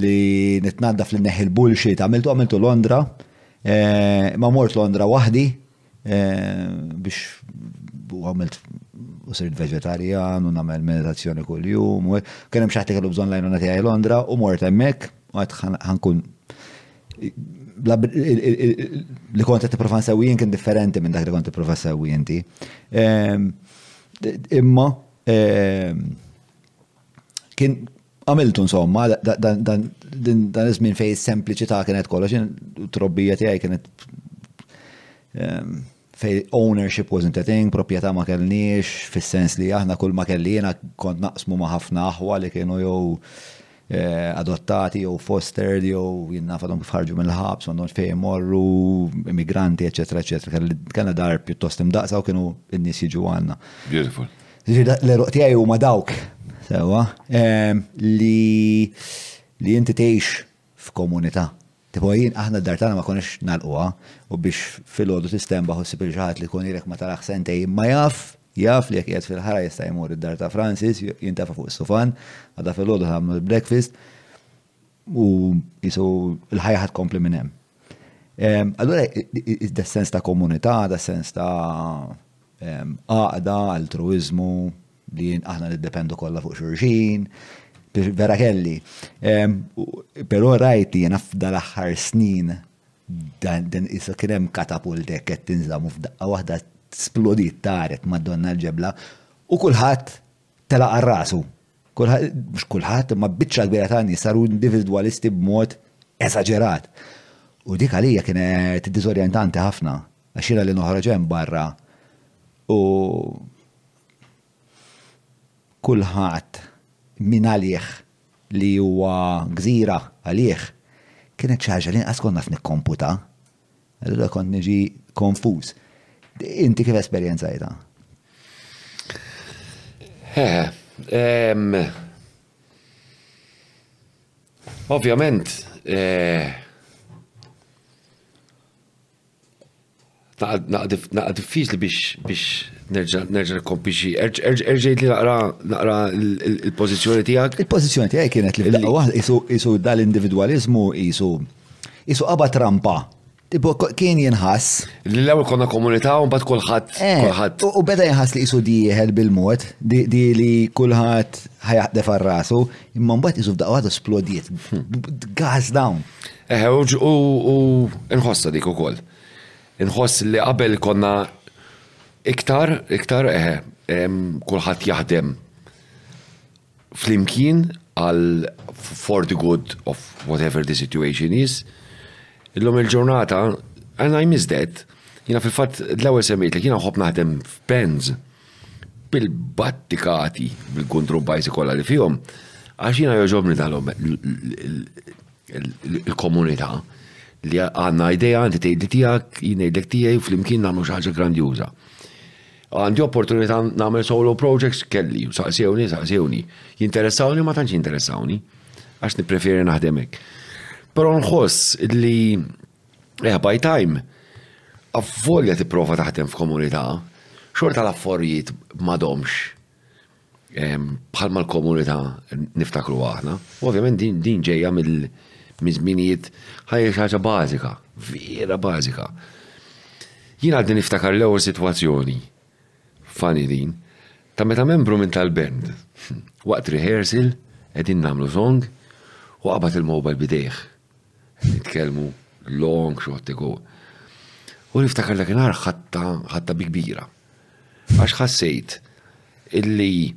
li nitnadda fl-neħi l-bullshit, għamiltu għamiltu Londra, eh, ma mort Londra wahdi, Biex u għamilt u sirt vegetarian u namel meditazzjoni kull jum. Kien hemm xaħti kellu bżonn lajnuna tiegħi Londra u mort hemmhekk u għad ħankun li kont qed tipprova nsewwi kien differenti minn dak li kont tipprova sewwi inti. Imma kien Għamiltu insomma, dan iż-żmien fejn is-sempliċità kienet kollox, trobbija tiegħi kienet ehm, fej ownership wasn't a thing, proprjetà ma kellniex, fis-sens li aħna kull ma kelli jiena kont naqsmu ma' ħafna aħwa li kienu jew eh, adottati jew fostered jew jinnna fadhom kif ħarġu mill-ħabs, għandhom fejn morru, immigranti, eċetera, eċetera. Kellna dar pjuttost imdaqsa u kienu n-nies jiġu għandna. Beautiful. L-eruq tiegħi huma dawk, sewwa, ehm, li li inti tgħix f'komunità. Tipo jien aħna d-dar tagħna ma konniex nagħlquha u biex filgħodu tistemba ħossib il ħadd li jkun ilek ma tarax sentej imma jaf jaf li jekk qiegħed fil-ħara jista' jmur id-dar ta' Francis jintefa' fuq is-sufan għadha filgħodu tagħmlu l-breakfast. U jisu l-ħajja ħad kompli minn hemm. Allura, da sens ta' komunità, da sens ta' għaqda, altruizmu, li aħna niddependu kollha fuq xurxin, vera kelli. Però rajt li jena f'dal aħħar snin dan issa kien hemm katapult hekk qed tinżamm u f'daqqa waħda splodit taret madonna l-ġebla u kulħadd telaq għal rasu. Kulħadd, mhux kulħadd, imma biċċa kbira ta' nies saru individwalisti b'mod eżaġerat. U dik għalija kienet diżorjentanti ħafna għax jiena li noħroġ hemm barra u kulħadd min għalih li huwa gżira għalih kienet xi ħaġa li inqas konna f'nikkomputa. Allura kont niġi konfuż. Inti kif esperjenzajta? Ovvjament, eh, naqa diffiċli biex nerġa' nkompi xi. Erġejt li naqra naqra l-pożizzjoni tiegħek. Il-pożizzjoni tiegħek kienet li waħda isu dal-individwaliżmu isu Isu qabad rampa. Tipo kien jinħass. Li l-ewwel konna komunità u mbagħad kulħadd eh, kulħadd. U beda jinħass li isu dieħel bil-mod, di li kulħadd ħajaqdef għal rasu, imma mbagħad isu f'daqqa waħda splodiet. Gas down. Eh, u nħossa dik ukoll. Inħoss li qabel konna iktar, iktar, eħe, eh, kulħadd jaħdem flimkien għal for the good of whatever the situation is, illum il-ġurnata, and I miss that, jina fil-fat l-ewel semmit li jina ħob naħdem f'pens bil-battikati, bil-kundru bajzi kolla li fihom, għax jina joġobni tal-om il-komunità li għanna ideja għanti tgħid li tiegħek jgħidlek tiegħi flimkien nagħmlu xi ħaġa grandjuża. Għandi opportunità nagħmel solo projects? Kelli, u saqsewni, saqsewni. Jinteressawni ma tantx jinteressawni, għax nippreferi naħdem hekk. Però nħoss li eh by time avvolja tipprova taħdem f'komunità, xorta l-affarijiet m'għadhomx Bħalma l-komunità niftakru aħna, u ovvjament din din ġejja mill-żminijiet ħajja ħaġa bażika, vera bażika. Jien għaddi niftakar l-ewwel sitwazzjoni fani din ta' meta membru minn tal-band waqt rehearsal qegħdin nagħmlu song u qabad il-mobile bidejh. Nitkellmu long shot ago. U niftakar dak nhar ħatta ħatta bi kbira. Għax ħassejt illi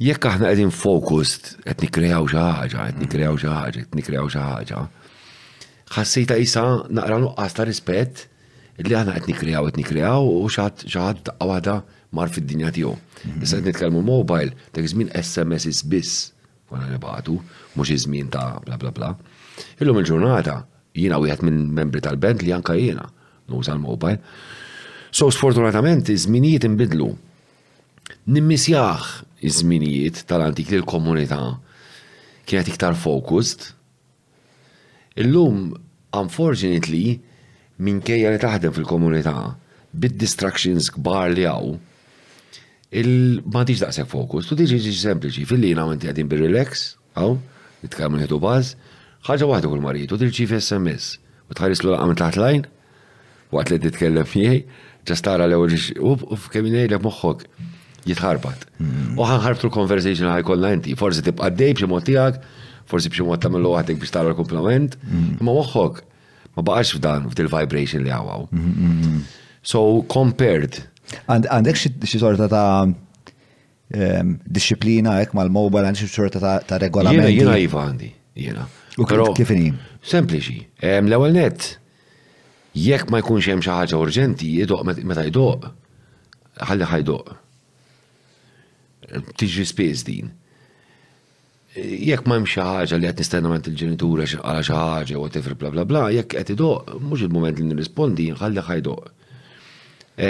jekk aħna qegħdin focused qed nikkrejaw xi ħaġa, qed nikkrejaw xi ħaġa, qed nikkrejaw xi ħaġa, ħassejta isa naqra nuqqas ta' rispett li aħna qed nikkrejaw qed nikkrejaw u xaħat xaħat daqqa waħda mar fid-dinja tiegħu. Issa qed nitkellmu mobile, dak żmien SMS biss. Konna nibagħtu, mhux iż-żmien ta' bla bla bla. Illum il-ġurnata, jiena wieħed mill-membri tal-band li anke jiena nuża l-mobile. So sfortunatament iż-żminijiet inbidlu. Nimmisjah iż-żminijiet tal-antik li l-komunità kienet iktar focused, Illum unfortunately minkejja li taħdem fil-komunità bid-distractions kbar li hawn il m'għandix daqshekk focus. Tu tiġi tiġi sempliċi fil-lin hawn inti qegħdin bir-relax hawn nitkellmu nieħdu buzz, ħaġa waħda kull ma rrid u tirċievi SMS u tħarislu l-laqgħa minn taħt l-għajn. Waqt li titkellem miegħi, ġas tara l-ewwel uf kemm ngħidlek moħħok jitħarbat. U ħanħarbtu l-conversation ħajkollna inti, forsi tibqa' dej b'xi mod tiegħek, forsi b'xi mod tagħmlu waħdek biex tara l-kumplament, imma moħħok ma baqax f'dan f'dil-vibration li hawn. So compared. Għandek xi sorta ta' Ehm, disciplina hekk mal-mobile għandix xi sorta ta' regolament. Jiena jiena iva għandi, jiena. U kif inhi? Sempliċi. Ehm, l-ewwel nett, jekk ma jkunx hemm xi ħaġa urġenti, jidoq meta jdoq, ħalli ħajdoq. Tiġi spiż din. Jekk ma hemm xi ħaġa li qed nistenna ment il-ġenitura għal xi ħaġa whatever bla bla bla, jekk qed idoq, mhux il-mument li nirrispondi, ħalli ħajdoq.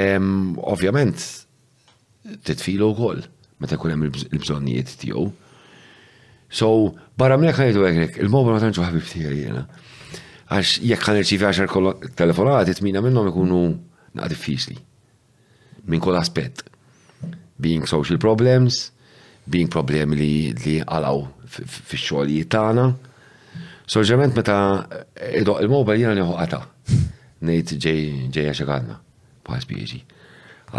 Ehm, ovvjament, titfilu wkoll meta jkun hemm il-bżonnijiet tiegħu. So, barra minn hekk ngħidu hekk, il-mobil ma tantx ħabib tiegħi jiena. Għax jekk ħan irċivi għaxar telefonati tmina minnhom ikunu naqgħad diffiċli. Minn kull aspett. Being social problems, being problemi li li għalaw fix-xogħlijiet tagħna. So, ġement meta idoq il-mobil jiena nieħu qata' ngħid ġej ġejja xi bħal spieżi.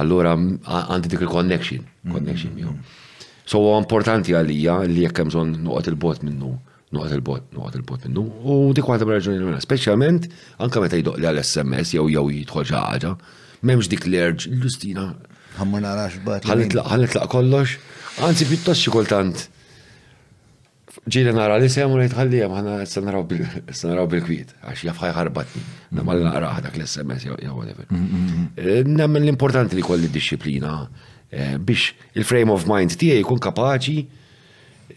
Allura għandi dik il-connection, mm-hmm. connection miegħu. So huwa importanti għalija li jekk hemm bżonn noqgħod il-bot minnu, noqgħod il-bot, noqgħod il-bot minnu, u dik waħda raġuni minna, speċjalment anke meta jdoq li għal-SMS jew jew jidħol xi ħaġa, m'hemmx dik l-erġ, Justina. Ħammur narax bat. Ħallitlaq kollox, anzi pjuttost xi kultant Ġieli nara l-isem u ngħid ħalli hemm aħna se naraw bil-kwiet għax jaf ħajħarbatni. Nemma li naqrah dak l-SMS jew whatever. Mm, mm, mm. Nemmen l-importanti li kolli disċiplina Eh, biex il-frame of mind tiegħi jkun kapaċi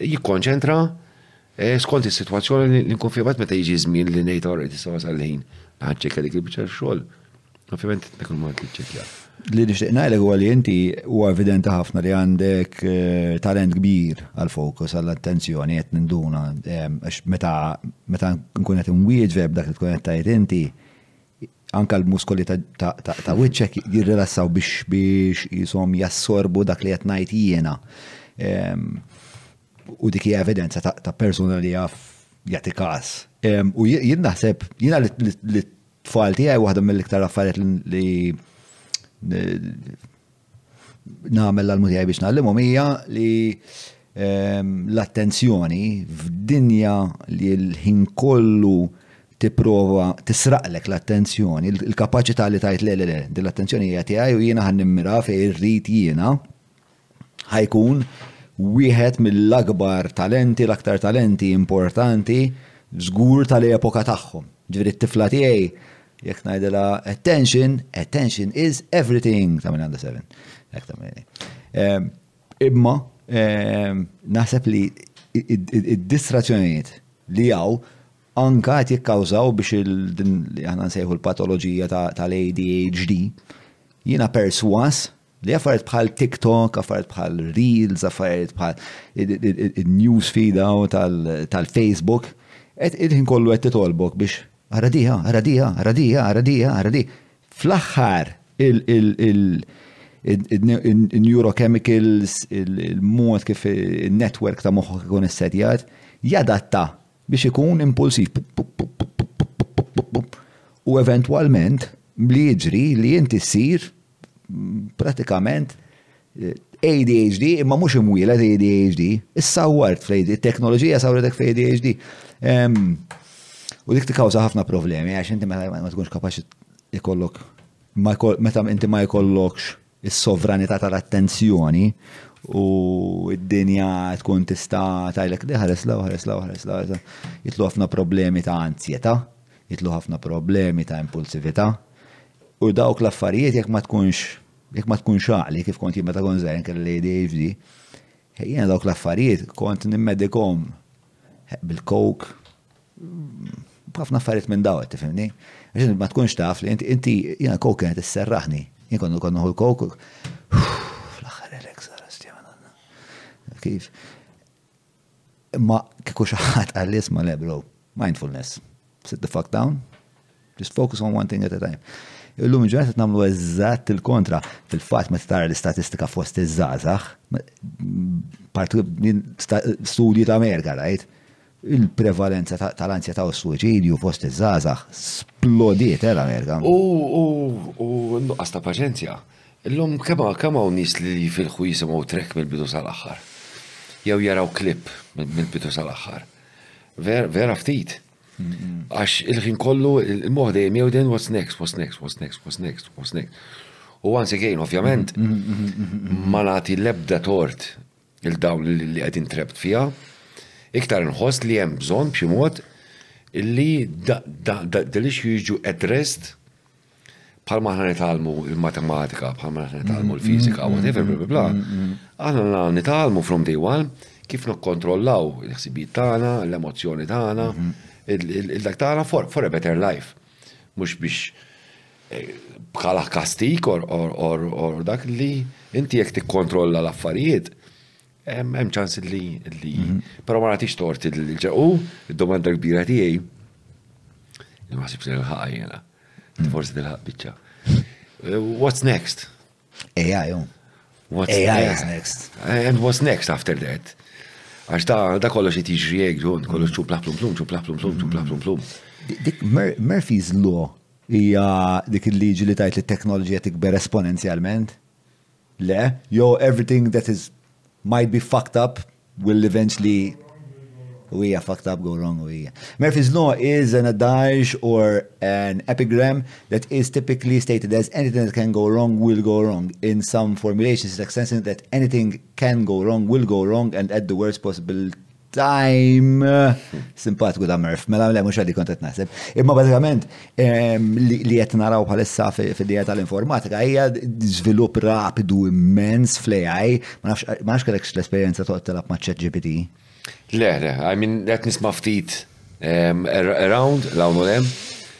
jikkonċentra eh, skont is-sitwazzjoni li nkun fibat meta jiġi żmien li ngħid orri tista' wasal ħin ħaġġek dik il-biċċa xogħol Ovvjament nekun ma tiċċekja. Li nixtieq ngħidlek huwa li inti huwa evidenti ħafna li għandek eh, talent kbir għal fokus għall attenzjoni qed ninduna eh, għax meta meta nkun qed inwieġeb dak li tkun qed tgħid inti anka l-muskoli ta' wiċċek jirrilassaw biex biex jisom jassorbu dak li qed ngħid jiena. Ehm, u dik hija evidenza ta' persuna li jaf jagħti każ. Ehm, u jien naħseb jiena li tfal tiegħi waħda mill-iktar affarijiet li nagħmel l-almu tiegħi biex nagħlimhom hija li ehm, l-attenzjoni f'dinja li l-ħin kollu tipprova tisraqlek l-attenzjoni, il-kapaċità li tajt le le le, din l-attenzjoni hija tiegħi u jiena ħan nimmira fejn irrid jiena. ħa jkun wieħed mill-akbar talenti, l-aktar talenti importanti żgur tal-epoka tagħhom. Ġifieri t-tifla tiegħi jekk ngħidilha attention, attention is everything ta' minn għandha seven. Ehm, imma ehm, naħseb li id-distrazzjonijiet li jaw anka qed jikkawżaw biex il-din li aħna nsejħu l-patoloġija tal-ADHD jiena perswas Li affarijiet bħal TikTok, affarijiet bħal Reels, affarijiet bħal il-news feed tal-Facebook, qed il-ħin kollu qed titolbok biex ara diha, ara diha, ara diha, ara diha, ara diha. Fl-aħħar il-neurochemicals, il-mod kif il-network ta' moħħok ikun issetjat, jadatta biex ikun impulsiv. U eventwalment li jiġri li inti ssir pratikament ADHD, imma mhux imwieled ADHD, issawwart fl-ADHD, teknoloġija sawretek fl-ADHD. U dik tikkawża ħafna problemi, għax inti meta ma tkunx kapaċi ikollok, meta inti ma jkollokx is-sovranità tal-attenzjoni u id-dinja tkun tista' tajlek diħares la ħares la ħares la jitlu ħafna problemi ta' anzjetà, jidħlu ħafna problemi ta' impulsività u dawk l-affarijiet jekk ma tkunx jekk ma tkunx għaqli kif kont jien meta kont żgħir kelli l-ADHD, jiena dawk l-affarijiet kont nimmedikom bil-kok b'ħafna affarijiet minn daw qed tifhimni. Għax ma tkunx taf li inti jiena kok kienet isserraħni. Jien kont kont noħu l-kok fl-aħħar relax għara stjana. Kif? Imma kieku xi ħadd qal isma' le bro, mindfulness. Sit the fuck down, just focus on one thing at a time. Illum ġurnata nagħmlu eżatt il-kontra. Fil-fatt meta tara l-istatistika fost iż-żgħażagħ, partu studju ta' Amerika rajt, il-prevalenza tal-anzjetà u s-suċidju fost iż-żgħażagħ splodiet eh, l-Amerika. U nuqqas ta' paċenzja. Illum kemm hawn nies li jifilħu jisimgħu track mill-bidu sal-aħħar. Jew jaraw clip mill-bidu sal-aħħar. Vera ftit. Għax il-ħin kollu il-moħħ dejjem jewden what's next, what's next, what's next, what's next, what's next. U once again, ovvjament, ma nagħti l-ebda tort il-dawn li qegħdin trebt fiha, iktar nħoss li hemm bżonn b'xi mod illi dal-issue jiġu addressed bħalma aħna nitgħallmu il-matematika, bħalma aħna nitgħallmu l-fiżika, mm-hmm. whatever, bla bla bla, mm-hmm. aħna nitgħallmu from day one kif nokkontrollaw il-ħsibijiet tagħna, l-emozzjoni tagħna, mm-hmm. il-dak tagħna for a better life. Mhux biex eh, bħala kastik or dak li inti jekk tikkontrolla l-affarijiet, hemm ċans li li però ma nagħtix tort il-ġequ, id-domanda kbira tiegħi, ma sibx il-ħaqqa Forsi tilħaq biċċa. Eh, what's next? AI, oh. What's AI is next. Eh, and what's next after that? Għax da, da kollox jt jiġri jek, ġun, kollox ċu plum plum, ċu plum plum, ċu plum plum. Dik Murphy's Law hija dik il-liġi li tajt li t-teknoloġija tikber esponenzjalment. Le, yo, everything that is might be fucked up will eventually u hija fucked up, go wrong, u hija. Murphy's Law is an adage or an epigram that is typically stated as anything that can go wrong will go wrong. In some formulations, it's extensive that anything can go wrong will go wrong and at the worst possible time. Simpatiku da Murph, mela le mhux għaddi kontet naħseb. Imma bażikament li qed naraw bħalissa fid-dija tal-informatika hija żvilupp rapidu immens fl-AI, ma nafx kellek l-esperjenza toqgħod telab ma' ChatGPT. Le, le, I mean qed nisma' ftit around l-hawn u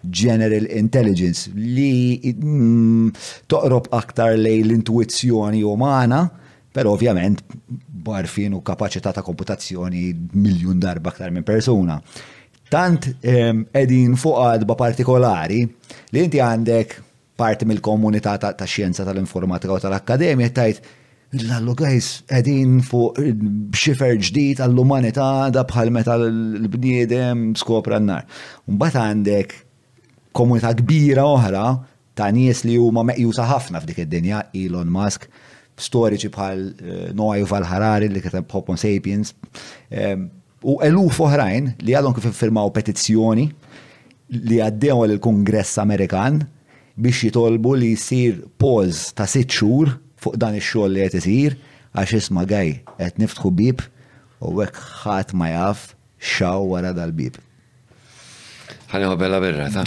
general intelligence li toqrob aktar lejn l-intuizzjoni umana, però ovvjament barfin u kapaċità ta' komputazzjoni miljun darba aktar minn persuna. Tant qegħdin fuq għadba partikolari li inti għandek Parti mill-komunità tax-xjenza tal-informatika u tal-akkademja tgħid, Lallu guys, qegħdin fuq xifer ġdid għall-umanità da bħal meta l-bniedem skopra n-nar. Mbagħad għandek komunità kbira oħra ta' nies li huma meqjusa ħafna f'dik id-dinja, Elon Musk, storiċi bħal Noah Yuval Harari li kiteb Homo Sapiens, U eluf oħrajn li għadhom kif iffirmaw petizzjoni li għaddewha lill-Kungress Amerikan biex jitolbu li jsir pause ta' sitt xhur fuq dan ix-xogħol li qed isir għax isma' Guy qed niftħu bieb u hekk ħadd ma jaf x'hawn wara dal-bieb. Ħani ħu bella birra, ta'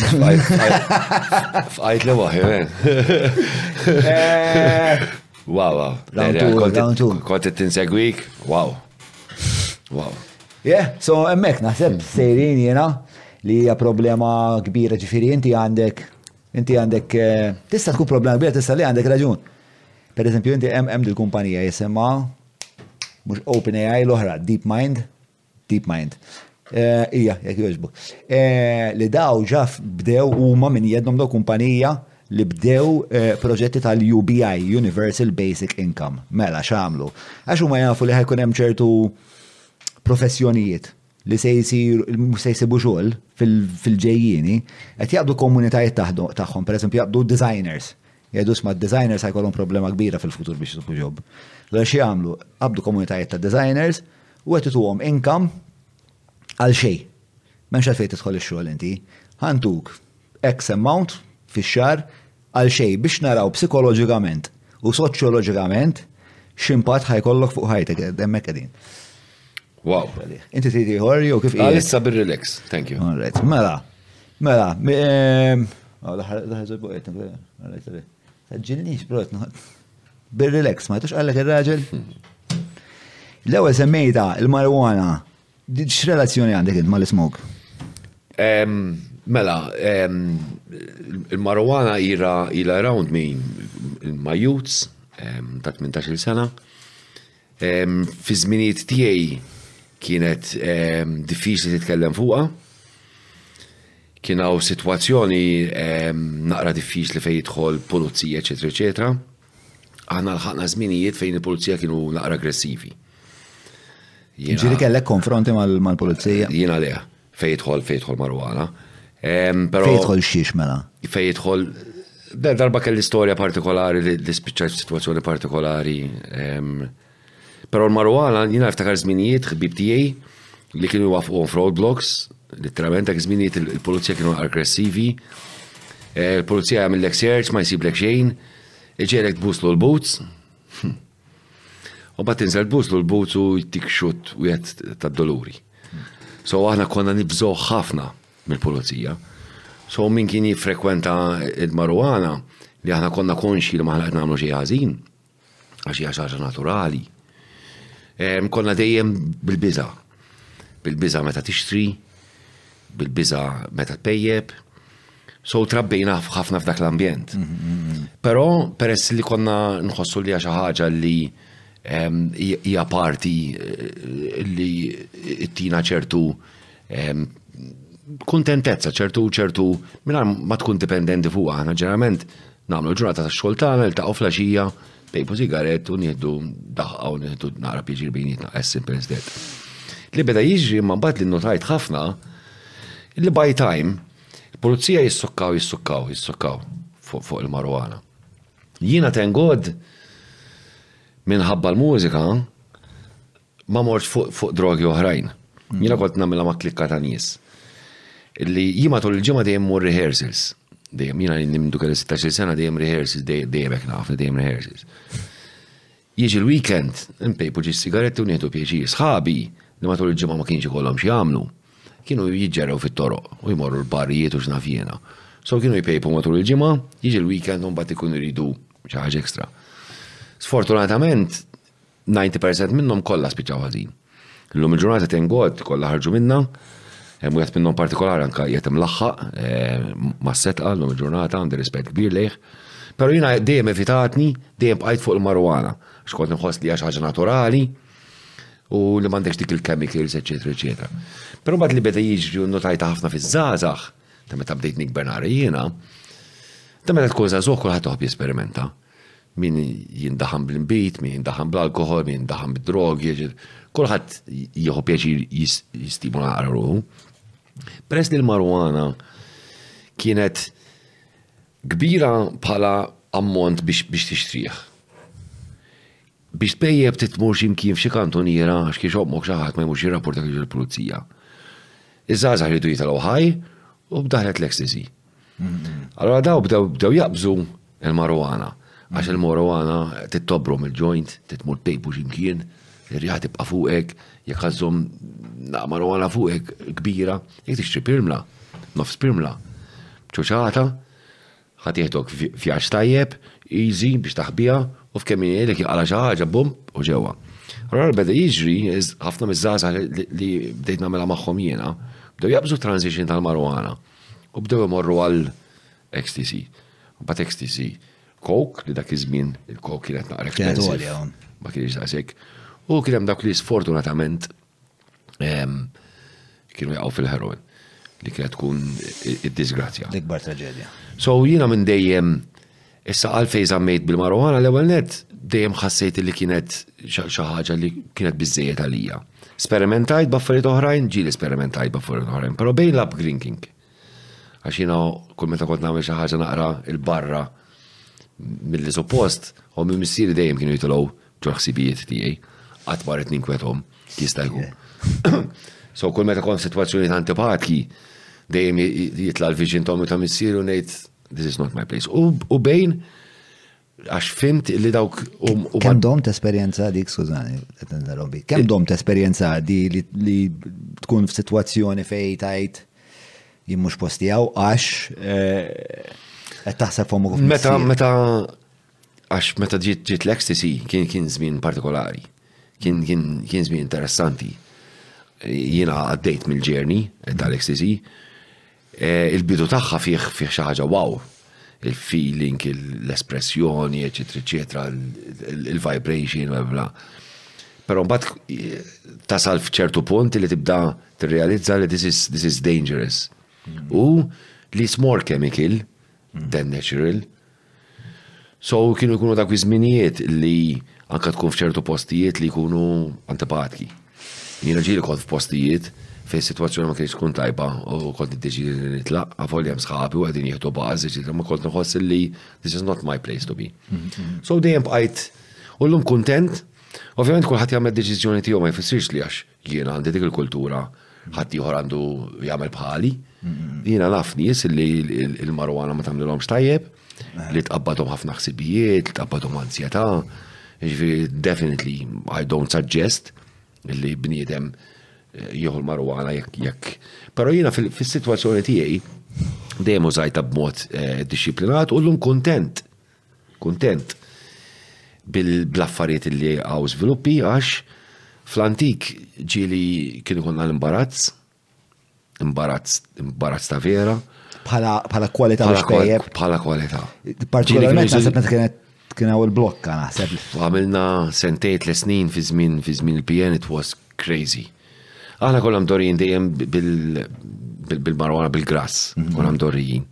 f'għajt li waħi, eh. Wow, wow. Down to. Kont t-tinsegwik, wow. Wow. Yeah, so emmek naħseb sejrin jena li hija problema kbira ġifiri inti għandek inti għandek eh, tista' tkun problema kbira tista' li għandek raġun. Per eżempju inti hemm hemm dil-kumpanija jisimha mhux OpenAI l-oħra DeepMind DeepMind. Eh, ija, jek jozbu. Eh, li daw ġaf bdew huma minn jednom daw kumpanija li bdew eh, proġetti tal-UBI, Universal Basic Income. Mela, xamlu. Għax huma jafu li ħajkun hemm ċertu professjonijiet li se jisir, se jisibu xogħol fil-ġejjini, qed jaqdu komunitajiet tagħhom, pereżempju jaqdu designers, Jgħidu isma' d-designers se jkollhom problema kbira fil-futur biex isibu job. Allura x'jagħmlu? Qabdu komunitajiet ta' designers u qed ituhom income għal xejn. M'hemmx għalfejn tidħol ix-xogħol inti. Ħa ntuk X amount fix-xahar għal xejn biex naraw psikoloġikament u soċjoloġikament x'impatt ħa jkollok fuq ħajtek. Hemmhekk qegħdin. Wow. Inti trid ieħor jew kif qiegħed? Issa bir-relax. Thank you. All right. Mela, Mela, ġilnix brot, bil-relax, ma jtux għallek il-raġel? L-ewel semmejta, il-marijuana, x-relazzjoni għandek int ma l-smog? Mela, il-marijuana ila around me, ma jutes, ta' 18 sena, Fiż-żminijiet tiegħi kienet diffiċli titkellem fuqha. Kien hawn sitwazzjoni naqra diffiċli fejn jidħol pulizija, eċetera, eċetera. Aħna lħaqna żminijiet fejn il-pulizija kienu naqra aggressivi. Ġieli kellek konfronti mal-pulizija? Jiena leha. Fejn jidħol, fejn jidħol marwana. Ehm, fejn jidħol xiex mela? Fejn jidħol. Darba kelli storja partikolari li spiċċajt f'sitwazzjoni partikolari. Ehm, però l-marwana jina ftakar żminijiet ħbib tiegħi li kienu wafqhom f'roadblocks, literalment dak żminijiet il-pulizija kienu aggressivi. Eh, il-pulizija jagħmillek search ma jsiblek xejn, iġelek tbuslu l-boots. Hm. U bat tinżel bużlu l-buzu jtik xut u jett ta' doluri. So aħna konna nibżo ħafna mill-pulizija. So min kien jifrekwenta il-marwana li aħna konna konxi li maħna qed nagħmlu xi ħażin għax hija xaġa naturali. Konna dejjem bil-biża. Bil-biża meta tixtri, bil-biża meta tpejjeb. So trabbejna ħafna f'dak l-ambjent. Però peress li konna nħossu li xi ħaġa li hija parti eh, li ttina ċertu kuntentezza, ċertu ċertu mingħajr ma tkun dipendenti fuq aħna ġeneralment nagħmlu ġurnata ta' xogħol tagħna il taqgħu flaxija Tejpu sigarett u nieħdu daħqa u nieħdu naqra pjaċir bejnietna as simple as that. Li beda jiġri ma mbagħad li notajt ħafna li by time il-pulizija jissukkaw jissukkaw jissukkaw fuq il-marwana. Jiena tengod minħabba l-mużika Ma mortx fuq fuq drogi oħrajn. Jiena kont nagħmilha ma' klikka ta' nies. Illi jien matul il-ġimgħa dejjem mur rehearsals. Dejjem jiena li nimdu kelli 16 sena dejjem rehearsals, dejjem hekk naf, dejjem rehearsals. Jiġi l-weekend, npejpu ġi sigaretti u nieħdu pjaċir. Sħabi li matul il-ġimgħa ma kienx ikollhom xi jagħmlu, kienu jiġġergħu fit-toroq u jmorru l-barrijiet u x'naf jiena. So kienu jpejpu matul il-ġimgħa, jiġi l-weekend u mbagħad ikunu jridu xi ħaġa ekstra. Sfortunatament, 90% minnhom kollha spiċċaw ħażin. Illum il-ġurnata thank God kollha ħarġu minna, hemm wieħed minnhom partikolari anke qiegħed imlaħħaq eh, mas-setqa llum il-ġurnata għandi rispett kbir lejh. Però jiena dejjem evitatni, dejjem bqajt fuq il-marwana, xkont nħoss li ħaġa naturali u li m'għandekx dik il-chemicals, eċetera, eċetera. Però mbagħad li beda jiġri notajta ħafna fiż-żgħażagħ, ta' meta bdejt nikber nara jiena, ta' meta tkun żagħżugħ kulħadd toħob jesperimenta. Min jindaħan bl-inbid, min jindaħan bl-alkoħol, min jindaħan bid-drogi, kulħadd jieħu pjaċir jistimula naqra ruħu. Peress li l-marwana kienet kbira bħala ammont biex tixtrieħ. Biex tpejjep trid tmur xi mkien f'xi kantuniera għax kiex ommok xi ħadd ma jmurx jirrapportak jiġu l-pulizija. Iż-żgħażagħ riedu jitilgħu ħaj u b'daħlet l-ecstasy. Allora daw bdew jaqbżu il-marijuana għax il-marijuana tittobbrom il-ġoint, titmur tejpu xi mkien, ir-riħa tibqa' fuqek, jekk għażżhom marijuana fuqek kbira, jekk tixtri pirmla, nofs pirmla, b'ċoċata, Ħa tieħdok f'vjaġġ tajjeb, easy, biex taħbiha, u f'kemm min jgħidlek jinqala' xi ħaġa, bum, u ġewwa. Allura beda jiġri, ħafna miż-żgħażagħ li bdejt nagħmilha magħhom jiena, bdew jaqbżu t-transition tal-marijuana u bdew imorru għal ecstasy. Mbagħad ecstasy, coke, li dak iż-żmien il-coke kienet naqra expensive. Ma kienx daqshekk. U kien hemm dawk li sfortunatament kienu jaqgħu fil-heroin li kienet tkun id-disgrazzja. L-ikbar traġedja. So jiena minn dejjem issa għalfej żammejt bil-marijuana l-ewwel net dejjem ħassejt li kienet xi ħaġa li kienet biżejjed għalija. Sperimentajt b'affarijiet oħrajn, ġieli sperimentajt b'affarijiet oħrajn, però bejn lab drinking. Għax jiena kull meta kont nagħmel xi ħaġa naqra il-barra mill-li suppost, u minn missieri dejjem kienu jitilgħu tal-ħsibijiet tiegħi, qatt ma rrid ninkwethom, jista' jkun. So kull meta kont sitwazzjoni ta' antipatki, dejjem jitla' l-vision ta' ta' missieru ngħid this is not my place. U bejn għax fimt li dawk u. Kemm dom t-esperienza dik, skużani, Robby, kemm dom t-esperienza di li tkun f'sitwazzjoni fej tajt jimmux postijaw għax eh, qed taħseb fuq Meta meta Għax meta ġiet ġiet l-ecstasy kien kien żmien partikolari. Kien kien kien żmien interessanti. Jiena għaddejt mill-ġerni tal-ecstasy. Eh, il-bidu tagħha fih fih xi ħaġa wow. Il-feeling, l-espressjoni, eċetera, eċetera, il-vibration, bla bla. Però mbagħad eh, tasal f'ċertu punt li tibda tirrealizza li this is, this is dangerous. U li it's more chemical than natural. So kienu jkunu dak iż-żminijiet li anke tkun f'ċertu postijiet li jkunu antipatki. Jiena ġieli kont f'postijiet fejn sitwazzjoni ma kienx tkun tajba u kont iddeċidi li nitlaq, għavolja hemm sħabi u qegħdin jieħdu baż, eċetera, ma kont nħoss li this is not my place to be. So dejjem bqajt u llum kuntent, ovvjament kulħadd jagħmel deċiżjoni tiegħu ma jfissirx li għax Jien għandi dik il-kultura ħadd ieħor għandu jagħmel bħali. Jiena naf nies li l-marwana ma tagħmlilhomx tajjeb, li tqabbadhom ħafna ħsibijiet, li tqabbadhom anzjetà. Jiġifieri definitely I don't suggest li bniedem eh, jieħu l-marwana jekk jekk. Però jiena fis-sitwazzjoni tiegħi dejjem użajta b'mod eh, disciplinat u llum kuntent Kuntent bil-affarijiet li hawn żviluppi għax fl-antik ġieli kien ikollna l-imbarazz, imbarazz, imbarazz ta' vera. Bħala kwalità biex tajjeb. Bħala kwalità. Partikolarment naħseb meta kienet kien hawn il-blokka naħseb. Għamilna sentejn tliet snin fi żmien fi żmien il-PN it was crazy. Aħna konna mdorrijin dejjem bil-marwana bil-grass, mhm. konna mdorrijin.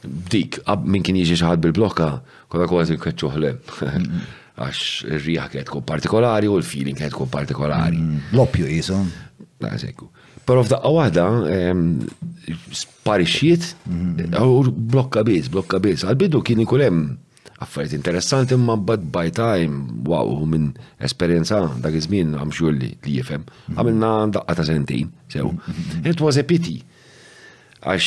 Dik, minn kien jiġi xaħad bil-blokka, konna kważi nkeċċuħlem. Mhm. Għax ir-riħa kienet tkun partikolari u l-feeling kienet tkun partikolari. Mhm. L-oppju jisu. Nażekku. Pero f'daqqa waħda, sparixxiet, u blokka biz, blokka biz. Għal-bidu kien ikun hemm Affarijiet interessanti imma bad by time, wow, u minn esperjenza dak iż-żmien għam xulli li jifhem. Mhm. Għamilna daqqa ta' sentin, sew. Mhm. It was a pity. Għax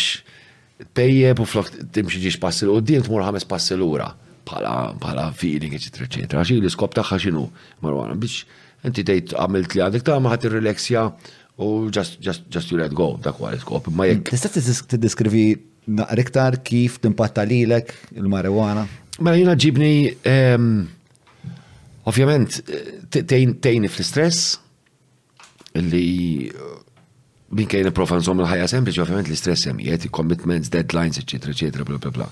tejjeb u flok timxi ġiex passi l qoddim tmur ħames passi lura bħala feeling, eċetera, eċetera. Għax li skop tagħha x'inhu marwana biex inti tgħid għamilt li għandek tagħma ħadd irrilexja u just, just, just you let go, dak huwa l-iskop. Imma jekk. Tista' tiddiskrivi Naqra iktar kif timpatta lilek il-marijuana? Mela jiena ġibni ehm, ovvjament tejni fl-istress li minn kejn profa nżomm il-ħajja sempliċi, ovvjament l-istress hemm qiegħed, commitments, deadlines, eċetera, eċetera, bla bla bla.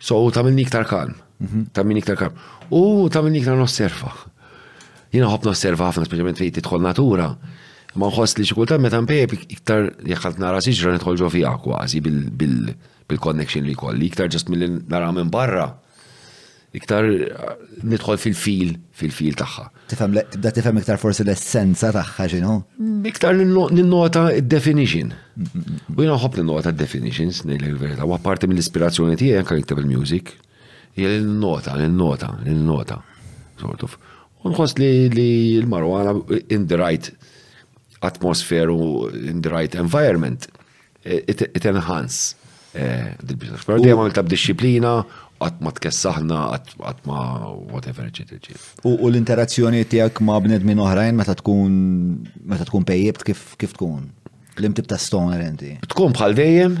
So ta' minni iktar kalm, mhm. ta' minni iktar kalm. U ta' minni iktar nosserva. Jien nħobb nosserva ħafna speċjalment fejn tidħol natura, ma nħoss li xi kultant meta mpejb iktar jekk qed nara siġra nidħol ġo fiha kważi bil-connection li kolli, iktar ġast milli nara minn barra. Iktar eh, nidħol fil-fil, fil-fil tagħha. Tifhem da tifhem iktar forsi l-essenza tagħha x'inhu? Mm, iktar ninnota d-definition. U jiena nħobb ninnota d-definitions ngħidlek il-verità, u apparti mill-ispirazzjoni tiegħi anke nikteb il-music. Jien il-nota, il-nota, il-nota. Sort of. Unħos li l-marwana in the right atmosphere u in the right environment, eh, it, it enhance eh, the business. Pero dejjem għamil ta' disciplina, għat ma tkessaħna, għat ma whatever, eccetera. U, u l-interazzjoni tijak ma bned minn oħrajn meta tkun meta tkun pejjibt kif, kif tkun? L-imtib ta' stoner inti? Tkun bħal dejjem,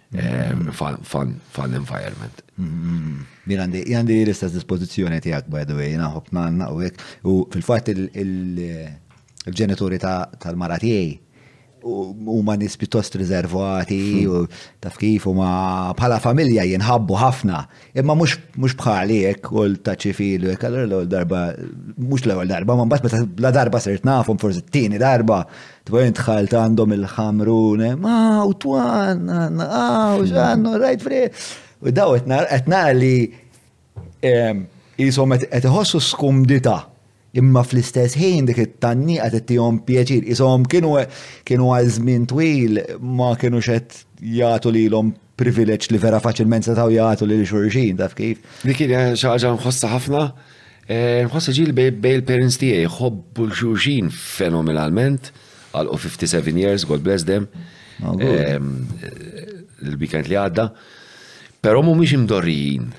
fal-environment. Din għandi, għandi l-istess dispozizjoni tijak, by the way, naħob nanna u għek, u fil-fat il-ġenituri tal-mara tijaj, u ma nis piuttost rizervati, u taf kif, u ma bħala familja jenħabbu ħafna. Imma mhux mhux bħali hekk u ta' ċivilu hekk allura l-ewwel darba mhux l-ewwel darba, ma mbagħad meta la darba sirt nafhom forsi t-tieni darba tbajn dħalt għandhom il-ħamrun, ma u twan, għaw, ġannu, rajt fri. U daw qed nara li jisom qed iħossu skumdita Imma fl-istess ħin dik it-tannija qed tihom pjaċir. Ishom kienu kienu għal żmien twil ma kienu qed jagħtu lilhom privileġġ li vera faċilment setgħu jagħtu lil xurxin taf kif. Dik hija xi ħaġa nħossha ħafna. Eh, nħossha ġieli bej il-parents tiegħi jħobbu xurxin fenomenalment għal 57 years, God bless them. Oh, eh, l-weekend li għadda. Però mhumiex imdorrijin,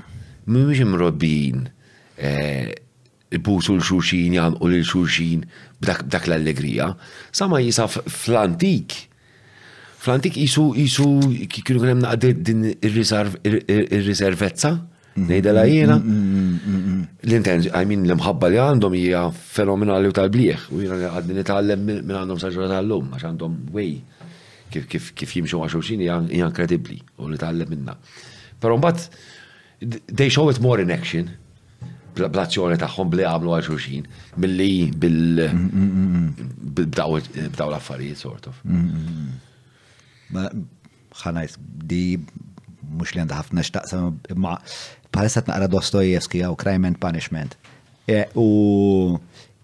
mhumiex imrobbijin. Eh, ibusu 'l xulxin, jgħannqu lil xulxin b'dak l-allegrija. Sama jisa fl-antik, fl-antik qisu qisu kienu kien hemm naqdi din ir-riservezza, ngħidilha jiena. L-intenz, I mean l-imħabba li għandhom hija fenomenali u tal-blieħ, u jiena li għadni nitgħallem minn għandhom sa ġurnata tal-lum, għax għandhom way kif jimxu ma' xulxin hija inkredibbli u nitgħallem minnha. Però mbagħad They show it more in action, bl-azzjoni tagħhom bli għamlu għal xulxin, milli bil-bdaw l-affarijiet, sort of. ħanajt, di mux li għanda ħafna xtaqsa, imma bħalissa t-naqra Dostojewski għaw Crime and Punishment. E, u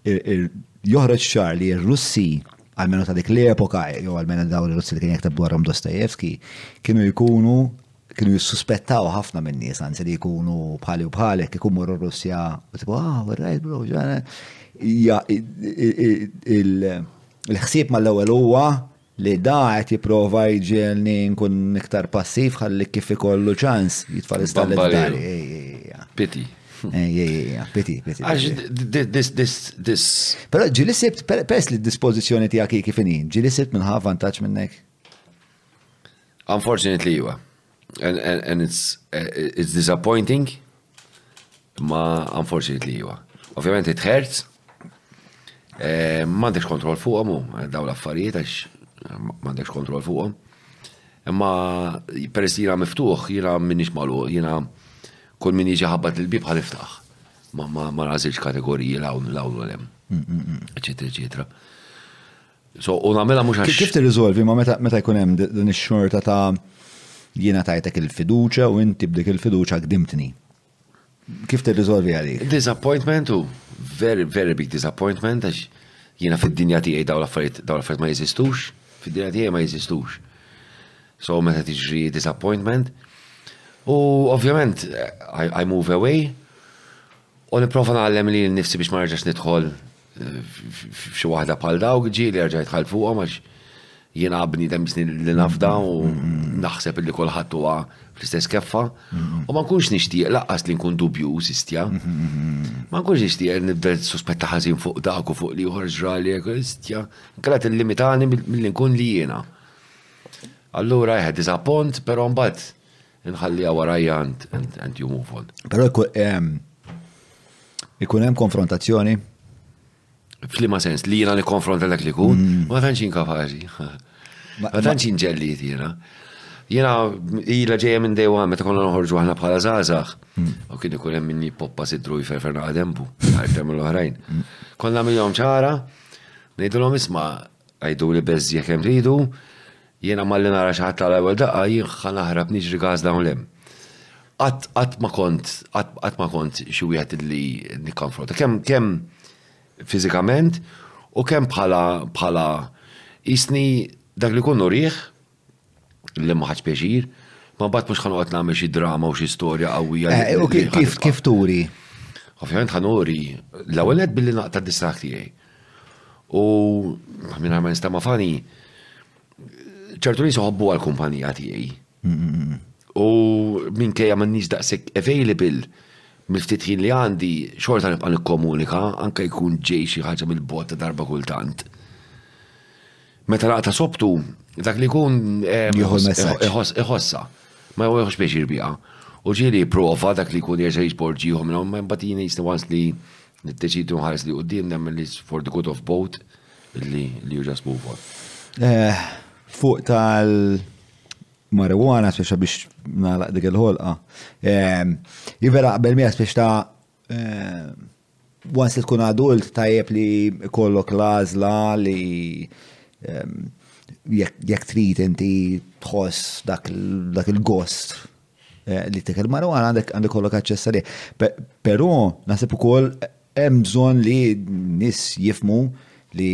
joħroġ ċar li r-Russi għalmenu ta' dik l-epoka, jew għalmenu daw l-Russi li kien jektab dwarhom Dostojevski, kienu jkunu kienu jissuspettaw ħafna minn nies anzi li jkunu bħali u bħalek kieku morru Russja u tibu ah right bro il-ħsieb mal-ewwel huwa li da qed jipprova jġielni nkun iktar passiv ħalli kif ikollu ċans jitfal istallet Piti. Piti, piti. Però ġili sibt, pers li d-dispozizjoni tijak kif inin, ġili sibt minnħa vantaċ minnek? Unfortunately iwa. And, and, and it's, uh, it's disappointing, ma unfortunately iwa. Ovvjament it hurts, eh, m'għandekx kontroll fuqhom u eh, daw l-affarijiet għax eh, m'għandekx kontroll fuqhom. Imma peress li jiena miftuħ, jiena minix malu, jiena kull min jiġi ħabbat il-bib ħal iftaħ. Ma ma ma kategoriji l-hawn l-hawn l-hemm, eċetera, eċetera. So, u nagħmilha mhux għax. Kif tirriżolvi ma meta jkun hemm din ix-xorta ta' jiena tajtek il-fiduċa u inti b'dik il-fiduċa gdimtni. Kif tirriżolvi għalik? Disappointment u very, very big disappointment għax jiena fid-dinja tiegħi dawn l-affarijiet dawn l-affarijiet ma jeżistux, fid-dinja tiegħi ma jeżistux. So meta tiġri disappointment. U ovvjament I, I move away u nipprova nagħallem li nifsi biex ma nerġax nidħol F'xi waħda bħal dawk ġi li rġajt ħal fuqhom għax jiena bniedem snin li nafda u naħseb li kulħadd huwa fl-istess keffa. U ma nkunx nixtieq laqqas li nkun dubju sistja. Ma nkunx nixtieq nibda suspetta ħażin fuq dak u fuq li uħor ġrali istja. Kalla tillimitani mill-li nkun li jiena. Allura eħe, diżappont, però mbagħad Inħallija warajja and you move on. Pero ikun hemm konfrontazzjoni? Flima sens li jina li konfronta l-ek li kun, mm. ma tanċin kapazi. Ma tanċin ġelli jina. Jina ila ġeja minn day one, meta konna noħorġu għahna bħala zazax. Mm. U kien ikun hemm minni poppa sidru jferferna għadembu, għarfem l-oħrajn. Mm. Konna mill-jom ċara, ngħidulhom isma' Għiduli biss jekk hemm ridu, jiena malli nara xi ħadd għall-ewwel daqqa jien ħa naħrab niġri gas dawn 'l hemm. Qatt qatt ma kont qatt qatt ma kont xi wieħed li nikkonfronta. Kemm kemm fiżikament u kemm bħala bħala qisni dak li jkun nurih li ma ħadx pjaċir, ma mbagħad mhux ħanoqgħod nagħmel xi drama u xi storja qawwija. Eh, u kif kif turi? Ovvjament ħanuri l-ewwel qed billi naqta' distraħ tiegħi. U minn għamel stama fani, ċertu nies iħobbu għall-kumpanija tiegħi. U minn kejja ma nix daqshekk available mill-ftit ħin li għandi xorta nibqa' nikkomunika anke jkun ġej xi ħaġa mill-bot darba kultant. Meta laqta sobtu, dak li jkun iħossa, ma jħoss biex jirbiqa. U ġili prova dak li jkun jerġa' jisporġihom l ma mbagħad jien jista' wans li niddeċidu nħares li qudiem nemmen li for the good of both li li you just move on. Eh, fuq tal marijuana speċa biex nagħlaq dik il-ħolqa. Jivera eh, qabel mija speċa ta' Once li tkun adult tajjeb li kollok l-għażla li ehm, jekk trid inti tħoss dak il-gost eh, li tekel marwana għandek kollok aċċess għalih. Però naħseb ukoll hemm bżonn li nis jifmu li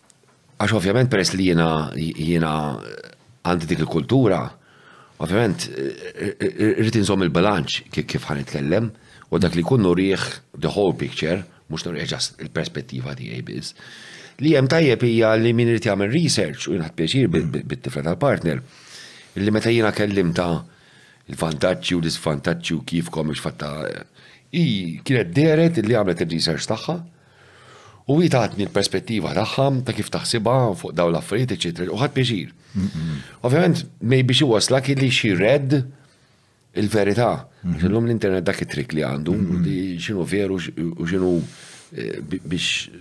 Għax ovvjament peress li jiena jiena għandi dik il-kultura, ovvjament rrid inżomm il-bilanċ kif ħan nitkellem u dak li jkun nurih the whole picture, mhux nurih ġast il-perspettiva tiegħi biss. Li hemm tajjeb hija li min irid jagħmel research u jingħad pjaċir bit-tifla tal-partner li meta jiena kellimta l-vantaġġi u l-iżvantaġġi u kif komx fatta hi kienet dehret li għamlet ir-research tagħha U hi taħtni l-perspettiva tagħha ta' kif taħsibha fuq dawn l-affarijiet eċetera. U ħadd pjaċir. Ovvjament, mej biex iwaslak li xi red il-verità. Illum l-internet dak it-trik li għandu, xinu veru u xinu eh, biex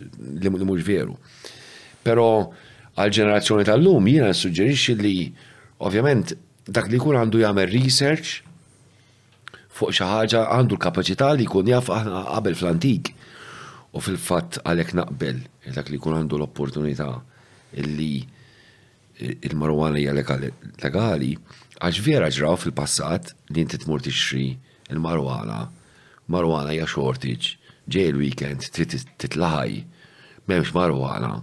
li mhux veru. Però għal-ġenerazzjoni tal-lum jiena nissuġġerixxi li ovvjament dak li jkun għandu jagħmel research fuq xi ħaġa għandu l-kapaċità li jkun jaf aħna qabel fl-antik. U fil-fatt għalhekk naqbel dak li jkun għandu l-opportunità illi il-marwana hija legali, għax vera ġraw fil-passat li inti tmur tixtri il-marwana, marwana hija shortage, ġej il-weekend trid titlaħaj, m'hemmx marwana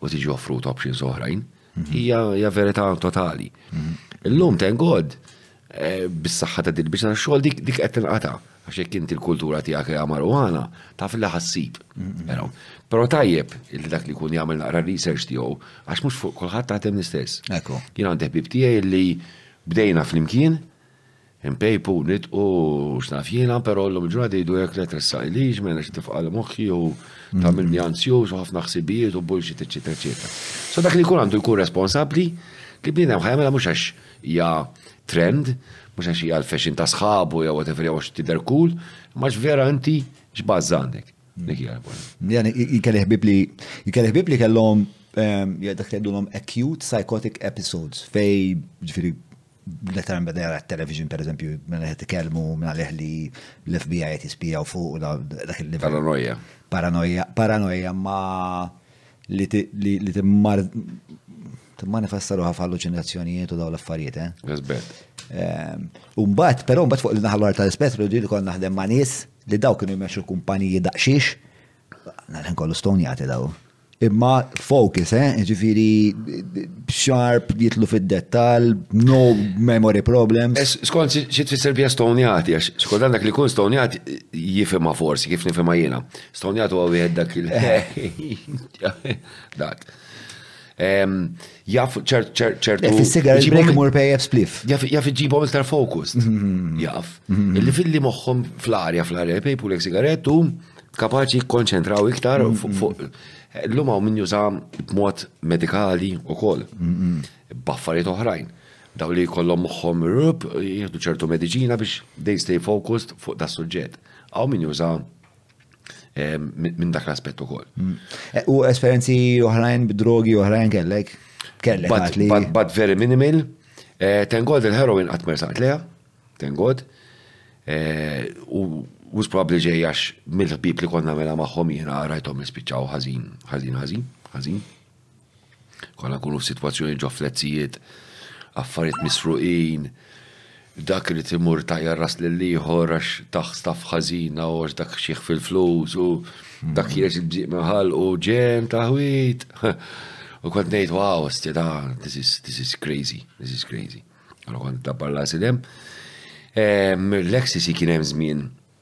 u tiġi offrut options oħrajn. Mhm. Hija verità totali. Mhm. Illum tengod bis-saħħa ta' din il-biċċa tax-xogħol dik dik qed tinqata' għax jekk inti l-kultura tiegħek hija marijuana taf li ħassib. Però tajjeb li dak li jkun jagħmel naqra research tiegħu għax mhux fuq kulħadd taħdem l-istess. Jien għandi ħbieb tiegħi li bdejna flimkien impejpu, nitqu, x'naf jiena, però l-lum ġurnata jgħidu jekk li tressaq il-liġ, mela xi tifqal moħħi u tagħmilni ansjuż u ħafna ħsibijiet u bullshit, eċetera, eċetera. So dak li jkun għandu jkun responsabbli li bniedem ħajmela mhux għax hija trend, mhux għax hija l-fashion ta' sħabu jew whatever jew għax tidher cool, ma vera inti x'bażż għandek. Dik hija l-point. Jikelli ħbib li jikelli ħbib li kellhom ehm, dak jgħidulhom acute psychotic episodes fej ġifieri l-etarm beda jara television per eżempju, minna mela li t-kelmu, minna mela li l-FBI jtispijaw fuq, dak il-level. Paranoja. Paranoja, paranoja, ma li timmanifesta ruħa f'alluċinazzjonijiet u daw l-affarijiet, eh? Għazbet. Ehm, umbat, pero umbat fuq il-naħal għar tal-spettru di li konna naħdem ma' nis li daw kienu jmexxu kumpaniji daqxiex, naħen kollu ston jgħati daw. Imma focus, eh? Ġifiri, sharp, jitlu fid-dettal, no memory problems. Eh, skont, xie tfisser bija stonjati, għax skont għandak li kun stonjati jifima forsi, kif nifima jena. Stonjat huwa wieħed dak il Dak. Jaf ċertu. Fis-sigar ġibhom imur pejjef spliff. Jaf iġibhom iktar fokus. Mhm. Jaf. Mhm. Illi filli moħħom fl-arja, fl-arja pejpu l sigarettu kapaċi konċentraw iktar mhm. fuq. L-lum hawn min juża b'mod medikali u koll. Baffariet oħrajn. Daw li kollom moħħom rub, jieħdu ċertu medicina biex they stay focused fuq da' suġġett. Għaw min juża eh, minn dak l-aspett ukoll. Mm. Eh, u esperjenzi oħrajn b'drogi oħrajn kellek? Kellek but, li... but, but very minimal. Eh, Tengod il-heroin qatt mersaqt leha, tengod. U wis probabli ġej għax mill-ħbib li konna mela magħhom jiena rajthom jispiċċaw ħażin, ħażin, ħażin, ħażin. Konna kunu f'sitwazzjoni ġo flezzijiet, affarijiet misruqin, dak li timur tajjar ras lil ieħor għax taħ staff ħażina u għax dak xieħ fil-flus u dak jiex il-bżieq minħal u ġen taħwit. U kont ngħid, wow, stida, this is, this is crazy, this is crazy. Għallu kont dabbar la sidem. L-ecstasy kien hemm żmien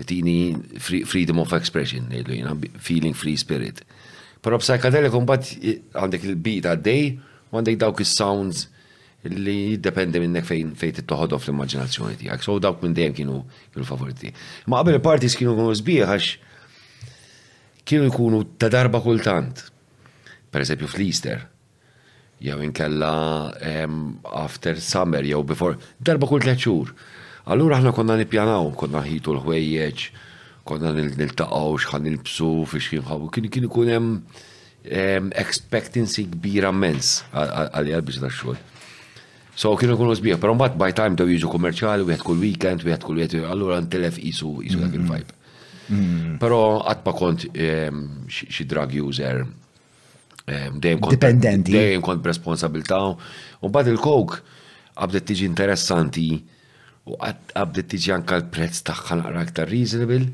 Tini freedom of expression, nejdu jina, feeling free spirit. Pero b'psychedelic kumbat għandek il-bita għaddej, u għandek dawk il-sounds li jiddependi minnek fejn fejn tittoħodhom fl-immaġinazzjoni tiegħek. So dawk minn dejjem kienu kienu favoriti. Ma qabel il-parties kienu kienu sbieħ għax kienu jkunu ta' darba kultant. Per eżempju fl-Easter, jew inkella after summer jew before, darba kull tliet xhur. Allura aħna konna nippjanaw, konna nħitu l-ħwejjeġ, konna niltaqgħu x'ħan nilbsu fiex kien ħabu, kien kien ikun hemm expectancy kbira mens għalija biex da xogħol. So kienu kunu sbieħ, però mbagħad by time dew jiġu kummerċjali wieħed kull weekend, wieħed kull wieħed allura ntilef isu isu dak il-vibe. Mm-hmm. Però qatt ma kont xi drug user Dejjem kont. Dipendenti. Dejjem kont b'responsabilta. U bad il-kok għabdet tiġi interessanti u għabdet tiġi anka l-prezz tagħha naqra aktar reasonable.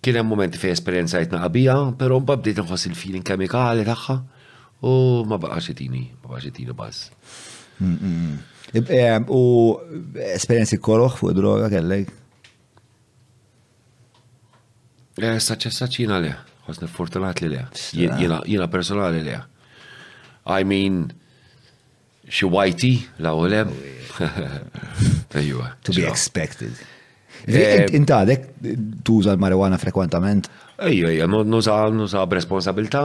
Kien hemm momenti fejn esperjenzajt naqabija, però mbagħad bdejt nħoss il-feeling kemikali tagħha u ma baqax itini, ma baqax itini baż. U esperjenzi koroħ fuq droga kellek? Eh, Saċċessaċ jina le, għosni fortunat li le. Jina personali le. I mean, xie wajti la u le. To be expected. Eh, Int għadek tuża l-marijuana frekwentament? Ejja, ejja, nuża b'responsabilta.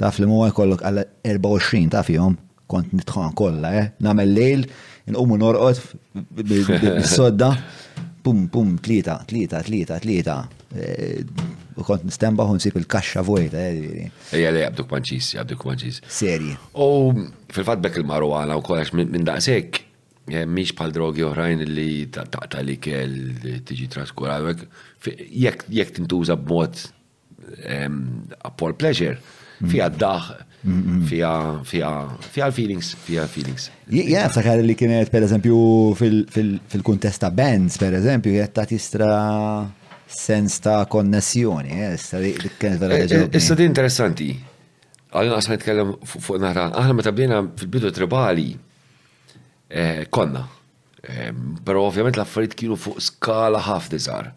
Taf li m'huwa jkollok għal 24 ta' fihom, kont nitħan kollha, eh? Nagħmel lejl, inqumu norqod bis-sodda, pum pum tlieta, tlieta, tlieta, tlieta. Eh, u kont nistemba u nsib il-kaxxa vojta, eh? Ejja li jabduk manċis, jabduk manċis. Serji. U fil-fatt bekk il-marwana u kollax minn daqshekk eh, miex bħal drogi oħrajn li taqta li kell tiġi traskurawek, jekk tintuża b'mod Paul Pleasure, fija d-daħ, fija, fija, fija l-feelings, fija l-feelings. Ja, sakar li kienet, per eżempju, fil-kontesta bands, per eżempju, jgħet ta' tistra sens ta' konnessjoni, eh, issa li kienet vera eh, eh, Issa di interessanti, għalina għasna nitkellem fuq naħra, aħna meta bdejna fil-bidu tribali, konna, Pero ovvjament l-affarijiet kienu fuq skala ħafna iżgħar.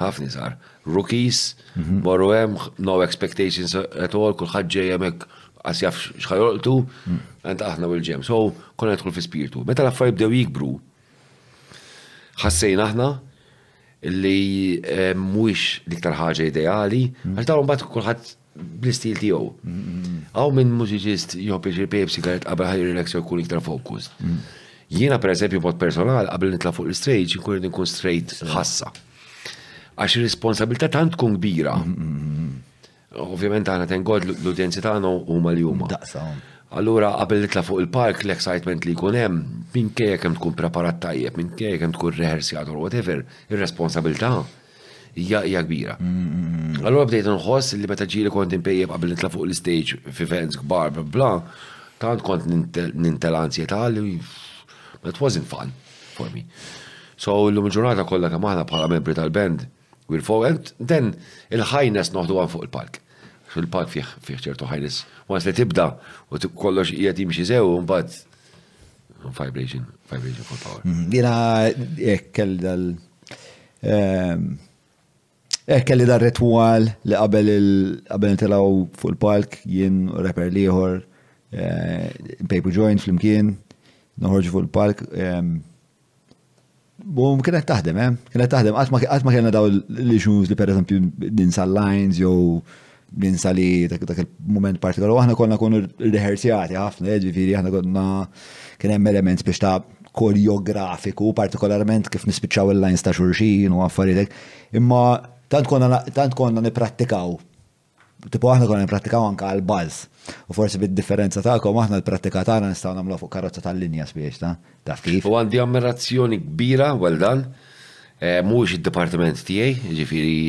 Ħafna iżgħar. Rookies, mhm. morru hemm, no expectations at all, kulħadd ġej hemmhekk għas jaf xħajolqtu, mm. għant aħna u l-ġem. So, konna nidħol fi spirtu. Meta l-affarijiet bdew jikbru, ħassejna aħna li eh, mhuwiex l-iktar ħaġa ideali, mm. għax dawn mbagħad kulħadd bl-istil tiegħu. Għaw minn mużiċist jħobb jiġri pejb sigaret qabel ħaj relax jew jkun iktar fokus. Jiena pereżempju mod personal qabel nitla' fuq l-stage nkun qed nkun straight ħassa. Għax ir-responsabilità tant tkun kbira. Ovvjament aħna tengod l-udjenzi tagħna huma li huma. Allura qabel nitla' fuq il-park l-excitement li jkun hemm, minkejja kemm tkun preparat tajjeb, minkejja kemm tkun rehearsjat or whatever, ir-responsabilità hija hija kbira. Allora bdejt nħoss li meta ġieli kont impejjeb qabel nitla' fuq l-istage fi fans kbar bla, tant kont nintela ansjetà li it wasn't fun for me. So illum il-ġurnata kollha kemm aħna bħala membri tal-band we're for and then il-highness noħdu għan fuq il-palk. Il-palk fih fih ċertu highness. Once li tibda u kollox qiegħed jimxi sew mbagħad vibration, vibration for power. Jiena eh, kell dal Ehm, eh, kelli dar ritwal li qabel qabel nitilaw fuq il-palk jien reper liħor eh, pejpu joint fl-imkien, noħorġu fuq il-palk. Ehm, Bum, kienet taħdem, eh? Kienet taħdem, għatma kena daw l-issues li per eżempju ninsa lines jew ninsa li dak il-moment partikolari, aħna konna kunu rehearsjati ħafna, eh, ġifiri, aħna konna kien hemm element biex ta' koreografiku, partikolarment kif nispiċċaw il-lines ta' xurxin u affaritek, imma tant konna tant konna niprattikaw. Tipo aħna konna niprattikaw anka għal buzz. U forsi bid-differenza tagħkom aħna l-prattika tagħna nistgħu nagħmlu fuq karozza tal-linja spiex ta' taf kif. U għandi ammirazzjoni kbira għal dan, eh, mhux id-dipartiment tiegħi, ġifieri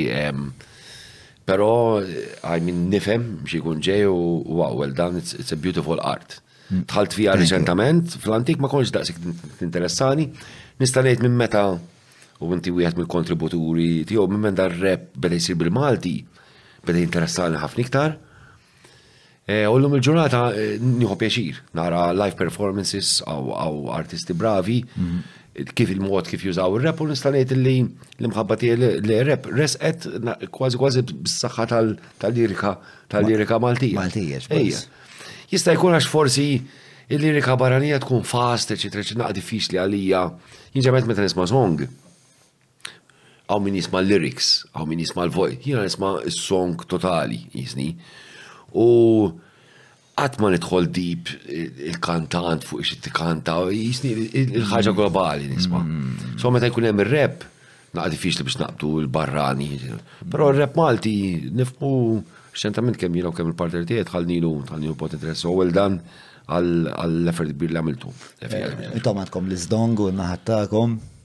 Pero I mean nifhem xi jkun ġej u wow, well done, it's, it's a beautiful art. Dħalt fija reċentament, fl-antik ma konx daqsik interessani, nista' ngħid minn meta u inti wieħed mill-kontributuri tiegħu minn meta r-rap beda jsir bil-Malti, beda jinteressani ħafna iktar. U llum il-ġurnata nieħu pjaċir nara live performances għaw artisti bravi kif il-mod kif jużaw ir-rap u nista' ngħid li l-imħabba tiegħi li rap resqet kważi kważi bis-saħħa tal-lirika tal-lirika Maltija. Maltija, ġbejja. Jista' jkun għax forsi il-lirika barranija tkun fast, eċetera, eċetera, diffiċli għalija. Jinġamet meta nisma' song. Hawn min jisma' l-lyrics, hawn min jisma' l-voice, jiena nisma' s-song totali, jisni. U qatt ma nidħol deep il-kantant fuq ix tikanta, jisni il-ħaġa globali nisma'. Mm. So meta jkun hemm ir-rap, naqa' diffiċli biex naqbdu l-barrani. Però r-rap Malti nifqu xentament kemm jiena u kemm il-partner tiegħi tħallnilu tħallnilu bot interess u well dan għall-effort kbir li għamiltu. Intom għandkom l-iżdong u l-naħat tagħkom.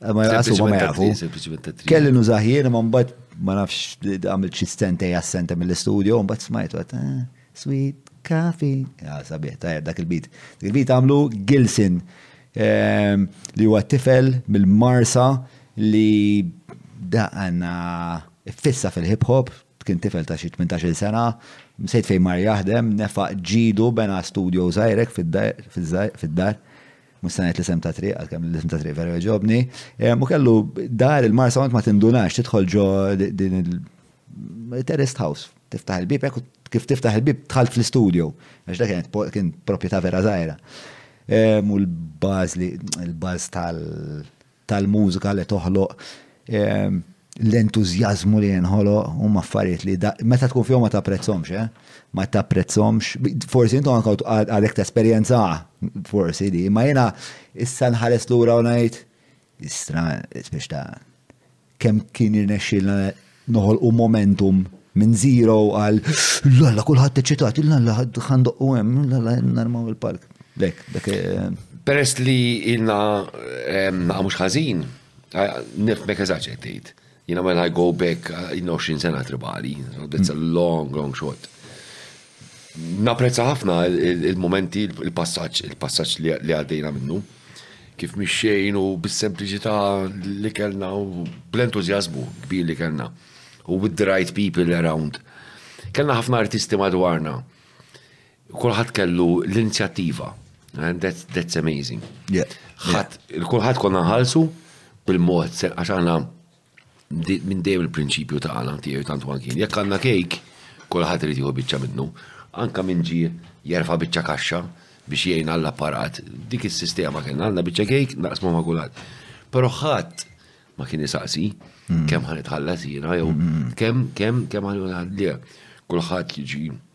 Eh, ma jaqsu ma jafu. Kelli nużaħ jien ma mbagħad ma nafx għamilt xi stentej assenta mill-istudio u mbagħad smajtu għat eh, sweet coffee. Ja ah, sabiħ ta' dak il-bit. Dak il-bit għamlu Gilsin ehm, li huwa tifel mill-Marsa li daqanna fissa fil-hip hop kien tifel ta' xi 18 sena, msejt fejn mar jaħdem, nefaq ġidu bena studio zaħirek fid-dar mhux se ngħid l-isem ta' triq għalkemm l-isem ta' triq vera jogħġobni, ehm, u kellu dar il-marsa ma tindunax tidħol ġo din il-terraced house. Tiftaħ il-bib hekk kif tiftaħ il-bib tħalt fl-istudio, għax dak kien proprjetà vera żgħira. Ehm, u l-baż li l-baż tal- tal-mużika li toħloq, l-entużjażmu li jinħoloq huma affarijiet li meta tkun fihom ma tapprezzhomx, eh? Ma tapprezzhomx. Forsi intom anke għalhekk tesperjenza forsi li, ma jiena issa nħares lura u ngħid, istra, biex ta' kemm kien irnexxilna noħolqu momentum minn zero għal l-alla kulħadd eċitat, l-alla ħandoq u hemm, l-alla narmaw il-palk. Lek, dak. Eh, Peress li jilna naqa mhux ħażin, nifmek eżaċ qed Jina when I go back, jina 20 sena tribali, that's a long, long shot. Napprezza ħafna il-mumenti, il-passaġġ, il-passaġġ li għaddejna minnu. Kif mixxejn u bis-sempliċità li kellna u bl-entużjażmu kbir li kellna. U with the right people around. Kellna ħafna artisti madwarna. Kulħadd kellu l-inzjattiva. And that's, that's amazing. Yeah. Kulħadd konna nħallsu bil-mod għax aħna Minn dejjem il-prinċipju ta' għana tiegħi tant kien. Jekk għandna kejk, kulħadd irid jieħu biċċa minnu. Anka minn ġi jerfa' biċċa kaxxa biex jgħin għall-apparat. Dik is-sistema kien għandna biċċa kejk naqsmu ma' kulħadd. Però ħadd ma kien isaqsi kemm ħan itħallas jiena jew kemm kemm kemm ħan kulħadd jiġi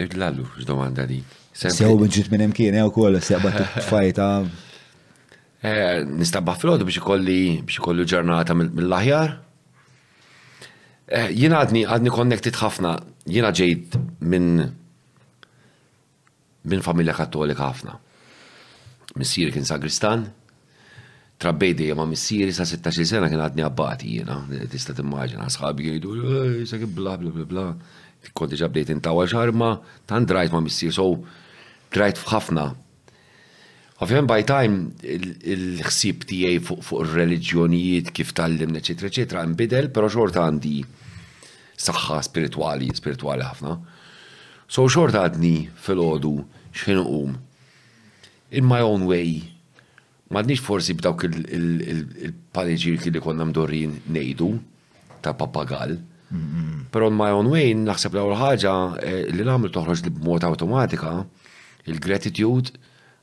Idlallu, x'domanda dik. Sew ġiet minn imkien eh, ukoll seqba tfajta. Eh, nistabba flod biex ikolli biex ikollu ġurnata mill-aħjar. Eh, jien għadni għadni connected ħafna, jiena ġejt minn Minn familja Kattolika ħafna. Missieri kien sagristan. Trabbejt dejjem ma' missieri sa' 16-il sena kien għadni abbati jiena, tista' timmaġina sħabi kienu jgħidu se kien bla bla bla. Kont diġà bdejt intawa xahar ma tant drajt ma' missier so drajt f'ħafna Ovvjament by time il-ħsieb tiegħi fuq ir-reliġjonijiet kif tallimna eċetera eċetera nbidel, però xorta għandi saħħa spiritwali, spiritwali ħafna. So xorta għadni fil-ħodu xħin uqum. In my own way, madnix forsi b'dawk il-paniġir li konna mdorrin nejdu, ta' pappagall. Però my own way naħseb l-ewwel ħaġa eh, li nagħmlu toħroġ li b'mod awtomatika il-gratitude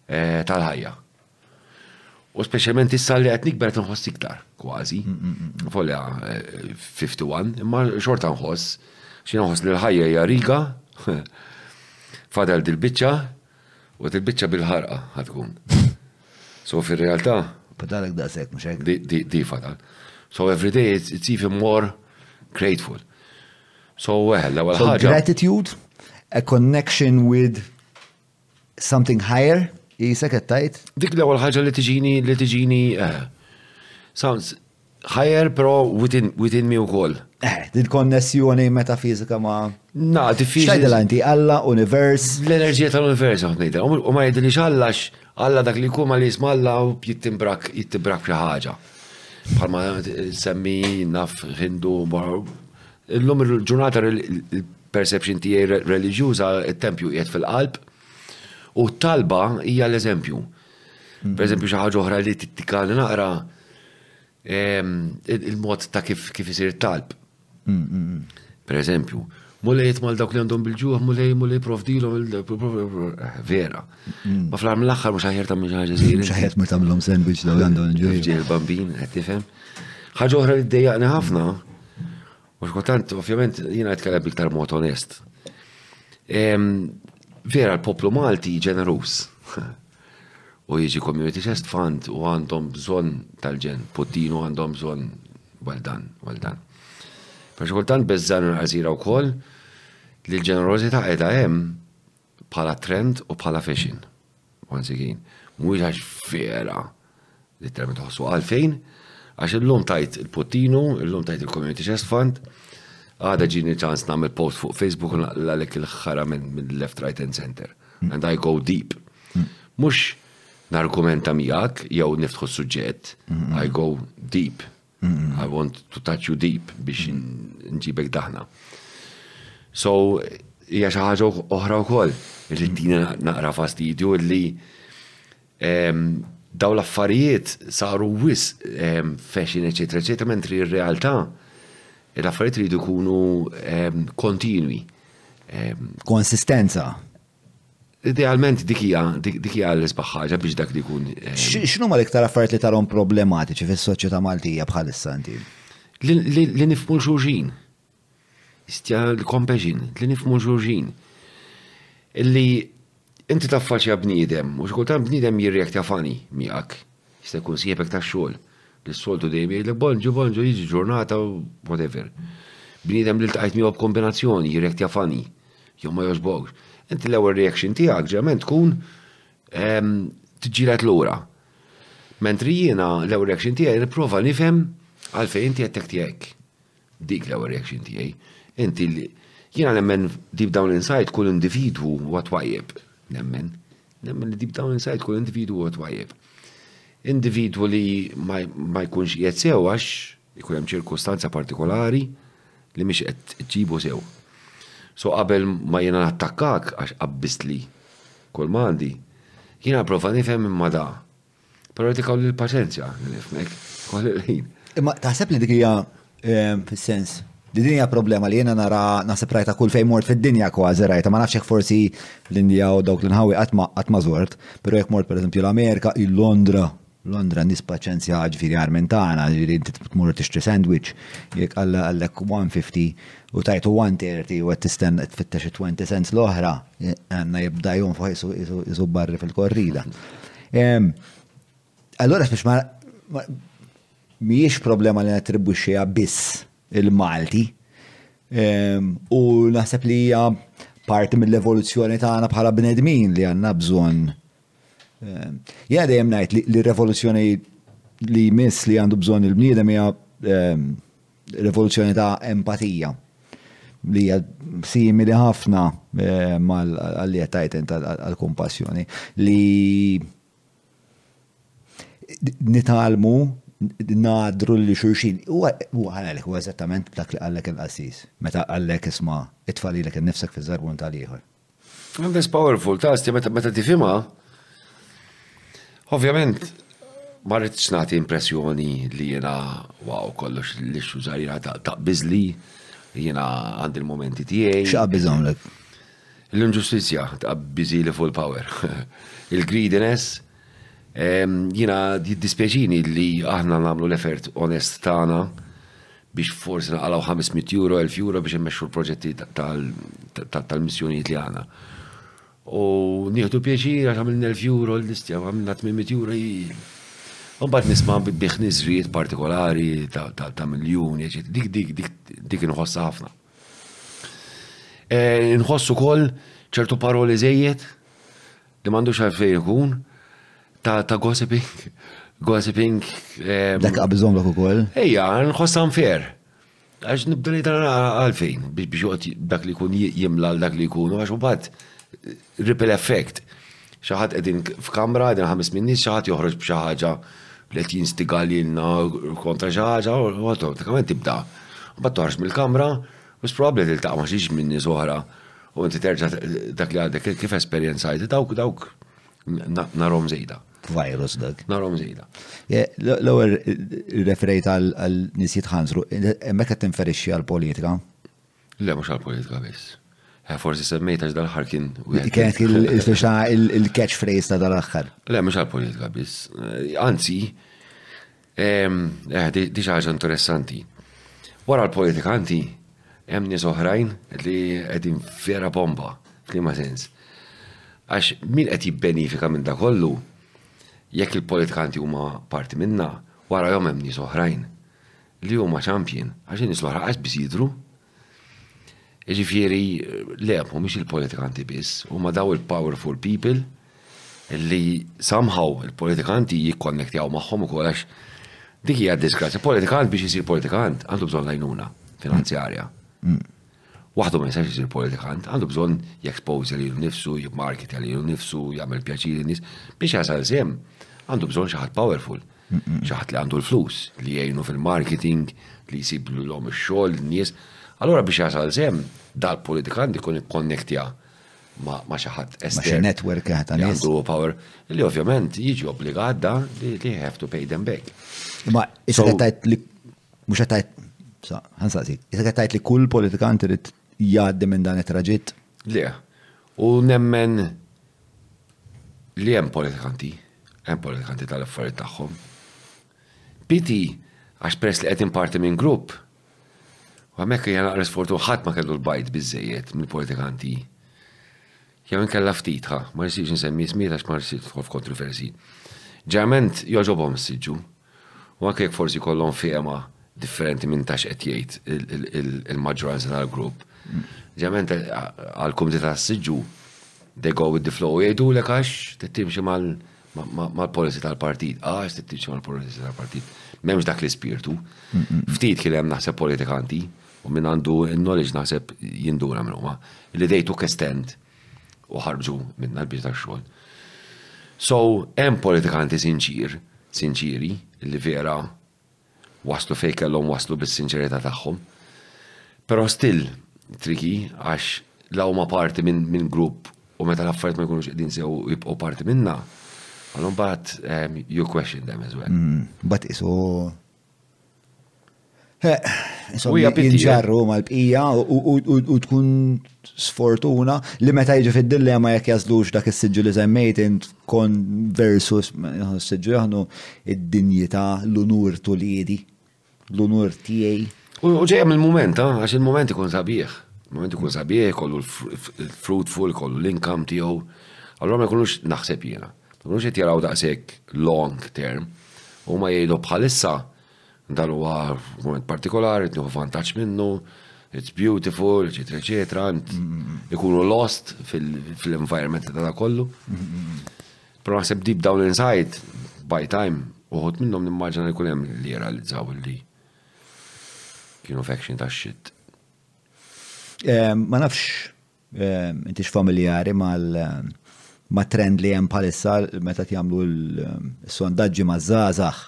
eh, tal-ħajja. U speċjalment issa li qed nikber qed nħoss iktar kważi. Folja 51, eh, imma xorta nħoss xi nħoss li l-ħajja hija riga fadal dil-biċċa U il-biċċa bil-ħarqa ħatkun. So fir-realtà. Fadalek daqshekk mhux hekk. Di fadal. So every day it's, it's even more grateful. So weħel eh, l-ewwel ħaġa. Gratitude, a connection with something higher, jisek tajt? Dik l-ewwel ħaġa li tiġini li tiġini eh, sounds Higher però within, within me wkoll. Eh, din konnessjoni metafizika ma. Na, diffiċli. Xajdela inti, Alla, univers. L-enerġija tal-univers għot nejda. U ma jidilix Alla Alla dak li jkun ma li jisma Alla u jittimbrak, jittimbrak xi ħaġa. Bħalma semmi naf Hindu, illum il-ġurnata il-perception tiegħi reliġjuża it-tempju qiegħed fil-qalb u t-talba hija l-eżempju. Per eżempju, xi ħaġa oħra li tikkalli naqra ehm, il-mod ta' kif kif isir talb. Per eżempju, mulej mal dawk li għandhom bil-ġuħ, mulej, mulej provdilom il-vera. Eh, ma fl-għam l-axħar mux ħajħer tamil ħagġa zir. ħajħer ma tamilom sandwich daw għandhom ġuħ. Ġil bambin, għettifem. ħagħa oħra li d-dejjaqni ħafna, Mhux kultant, ovvjament, jiena nitkellem iktar mod onest. Vera, l-poplu Malti ġenerus. U jiġi community chest fund u għandhom bżon tal-ġen, puttinu għandhom bżon, well done, well done. Pero xkultant bezzan għazira u koll li l-ġenerozita għeda jem Bħala trend u bħala fashion. Once again, mhuwiex għax vera literalment iħossu. Għalfejn? Għax illum tajt il-puttinu, illum tajt il-Community Chest Fund, għada ġini ċans nagħmel post fuq Facebook u naqlalek il-ħara minn left, right and center. Mm. And I go deep. Mm. Mhux nargumenta miegħek jew niftħu suġġett, mm-hmm. I go deep. I want to touch you deep biex nġibek daħna. So, hija xi ħaġa oħra wkoll li tina naqra fastidju li ehm, daw l-affarijiet saru wis ehm, fashion eċetera eċetera mentri r-realtà l-affarijiet li jkunu ehm, kontinwi. Konsistenza. Idealment dik hija dik hija l-isbaħ ħaġa biex dak li jkun. X'inhu ma l-iktar affarijiet li tarhom problematiċi fis-soċjetà Maltija bħalissa inti? Li nifmu l-xulxin. Istja l-compassion, li nifmu l-xulxin. Illi inti taffaċja bniedem, u xkultan bniedem jirreaktja fani miegħek. Jista' jkun sħiebek tax-xogħol, li s-soltu dejjem jgħidlek bonġu, bonġu, jiġi ġurnata u whatever. Bniedem li ltqajt miegħu b'kombinazzjoni, jirrekt jafani, jew ma jogħġbokx. Inti l-ewwel reaction tiegħek ġeneralment tkun ehm, tġilet lura. Mentri jiena l-ewwel reaction tiegħi nipprova nifhem għalfejn inti qed tekti hekk. Dik l-ewwel reaction tiegħi. Inti li jiena nemmen deep down inside kull individwu huwa twajjeb. Nemmen. Nemmen li deep down inside kull individwu huwa twajjeb. Individwu li ma jkunx qiegħed sew għax ikun hemm ċirkustanza partikolari li mhix qed ġibu sew. So qabel ma jiena nattakkak għax qabbist li kull mandi, jiena prova nifhem imma da Pratikaw lil paċenzja, nifmek, koll il-ħin. Imma taħseb li dik hija ehm, fis-sens Li din hija problema li jiena nara naħseb rajta kull fejn mort fid-dinja kważi rajta, ma nafx forsi l-Indja u dawk l-inħawi qatt ma żort, però jekk mort pereżempju l-Amerika, il-Londra, Londra nis paċenzja ġifieri armen tagħna, ġifieri inti tmur tixtri sandwich, jekk għallek 150 u tajtu 130 u qed tistenna tfittex 20 cents l-oħra, Għanna jibda jom fuq jisu barri fil-korrida. Allora, biex ma miex problema li xieja biss il-Malti. U naħseb li hija parti mill-evoluzzjoni tagħna bħala bnedmin li għandna bżonn. Jena dejjem ngħid li r-revoluzzjoni li jmiss li għandu bżonn il-bniedem hija Rivoluzzjoni ta' empatija li hija simili ħafna eh, mal li qed tajt int għall-kumpassjoni li nitalmu nadru li xurxin. U għalek, u eżattament dak li għallek il-qassis. Meta għallek isma, it-tfali li kien nifsek fi zarbun tal-ieħor. That's powerful, tasti, meta meta tifhimha. Ovvjament, ma rridx nagħti impressjoni li jiena wow kollox li xużar jiena taqbiżli, jiena għandi l-momenti tiegħi. X'qabbiżhomlek? L-inġustizzja taqbiżi li full power. Il-greediness, jiena jiddispjaċini li aħna nagħmlu l-effort onest tagħna biex forsi naqalgħu 500 euro, 1000 euro biex immexxu l-proġetti tal-missjonijiet li għana. U nieħdu pjaċir għax għamilna 1000 euro l-istja, għamilna 800 euro U mbagħad nisma' biħ niżriet partikolari ta' miljun, dik dik dik inħossha ħafna. Inħossu wkoll ċertu paroli żejjed Li m'għandux għalfejn ikun ta' ta' gossiping. Gossiping. ehm, Dak qabżhom dak ukoll. Ejja, nħoss unfair. Għax nibda ngħid ara għalfejn biex biex joqgħod j- dak li jkun j- jimla għal dak li jkunu għax imbagħad ripple effect. Xi ħadd qegħdin k- f'kamra qegħdin ħames minn nies xi ħadd joħroġ b'xi ħaġa li qed jinstiga lilna kontra xi ħaġa u awtomatikament tibda. Mbagħad toħroġ mill-kamra Mhux probabbli tiltaqa' ma' xi żmien nies oħra u inti terġa' dak li għadek kif esperjenzajt dawk dawk narhom żejda. Virus dak. Narhom żejda. L-ewwel referejt għal nies jitħansru, hemmhekk qed tinferixxi għall-politika? Le mhux għall-politika biss. Eh, forsi semmejta ġdal ħar kien. Kienet il-catch phrase ta' dal-axħar. Le, mux għal-politika biss. Eh, anzi, Ehm, eh, di xi ħaġa interessanti. Wara l-politikanti, hemm nies oħrajn li qegħdin vera bomba, f'liema sens. Għax min qed jibbenifika minn da kollu, jekk il-politikanti huma parti minna, wara jom hemm nies oħrajn li huma champion, għax nies l-oħra qas bisidru, Jiġifieri, le, mhumiex il-politikanti biss, huma daw il-powerful people li somehow il-politikanti jikkonnektjaw magħhom ukoll għax dik hija disgrazzja. Politikant biex isir politikant għandu bżonn lajnuna finanzjarja. Mm. Waħdu ma jistax isir politikant, għandu bżonn jekspose li nifsu, jibmarkita li nifsu, jagħmel pjaċiri nis, biex jasal sem, għandu bżonn xi ħadd powerful. Xi ħadd li għandu l-flus li jgħinu fil-marketing, li jsib lilhom ix-xogħol, nies. Allura biex jasal sehem, dal-politikant ikun ikkonnektja ma' xi ħadd estern. Ma' xi netwerk eh, ta' nies. Għandu power li ovvjament jiġi obbligat da li li have to pay them back. Ma issa qed li mhux qed tajt ħansaqsik, issa qed li kull politikant irid jgħaddi minn dan it-traġitt? Le, u nemmen li hemm politikanti, hemm politikanti tal-affarijiet tagħhom. Piti, għax peress li qed parti minn grupp, u hemmhekk hija naqra sfortu ħadd ma kellu l-bajt biżejjed mill-politikanti. Jew inkella ftit ħa, ma rridx nsemmi smiet għax ma rridx kontroversi. Ġerment joġobhom siġġu. U anke jekk forsi jkollhom fehma differenti minn ta' x'qed jgħid il-maġġoranza tal-grupp, ġeneralment għall-Kumitat tas-Siġġu they go with the flow u jgħidulek għax trid timxi mal-policy tal-partit, għax trid timxi mal-policy tal-partit. M'hemmx dak l-ispirtu. Ftit kien hemm naħseb politikanti u min għandu n-knowledge naħseb jinduna minn huma li they took a stand u ħarġu minna l-biċ ta' xogħol. So, hemm politikanti sinċir, sinċiri, li vera waslu fej kellhom waslu bis-sinċerità tagħhom. Però still triki għax la huma parti minn min grupp u meta l-affarijiet ma jkunux qegħdin sew jibqgħu parti minna, għalhom bat ehm, you question them as well. Mm, bat isu Insomma, jinġarru huma l-bqija u tkun sfortuna li meta jiġu fid-dilemma jekk jażlux dak is-siġġu li żemmejt int kon versus siġġu jaħnu id-dinjità, l-unur tuliedi, l-unur tiegħi. U ġejja mill-mument, għax il-mument ikun sabiħ. Il-mument ikun sabiħ, kollu l-fruitful, kollu l-income tiegħu. Allora ma jkunux naħseb jiena. Ma jkunux qed jaraw daqshekk long term. Huma jgħidu bħalissa dan huwa mument partikolari, tnieħu vantaġġ minnu, it's beautiful, eċetera, eċetera, ikunu lost fil-environment ta' kollu. Però naħseb deep down inside, by time, uħut minnhom nimmaġina li kull hemm li jiralizzaw li kienu faction ta' shit. Eh, ma nafx Intix familjari mat-trend li hemm bħalissa meta qed jagħmlu l-sondaġġi maż-żgħażagħ.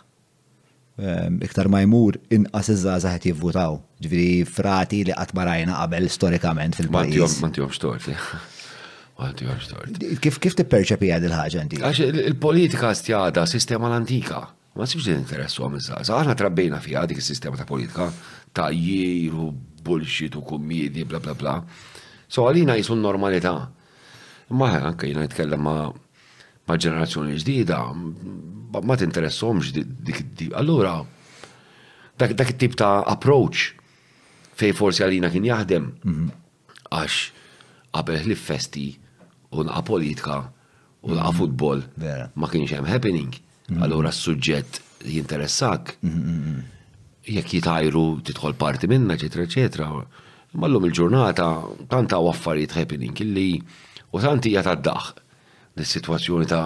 Iktar ma jmur, inqas iż-żgħażagħ qed jivvutaw. Ġifieri f'rati li qatt ma rajna qabel storikament fil-pajjiż. Ma ntihomx tort, le. Ma ntihomx tort. Kif tipperċepiha dil-ħaġa inti? Għax il-politika stjada sistema l-antika. Ma nsibx li ninteressuha miż-żgħażagħ. Aħna trabbejna fiha dik is-sistema ta' politika ta' jir u bullshit u kummidi bla bla bla. So għalina jisu normalità. Ma anke jiena nitkellem ma' ġenerazzjoni ġdida, ma tinteressomx dik id Allura, dak it-tip ta' approach fej forsi għalina kien jaħdem. Mhm. Għax qabel ħlief festi u laqgħa politka u laqgħa futbol ma kienx hemm happening. Allura s-suġġett jinteressak. Jekk jitajru tidħol parti minna, eċetera, eċetera. Mallum il-ġurnata tant hawn affarijiet happening illi u tant hija tad-daħq Dis-sitwazzjoni ta'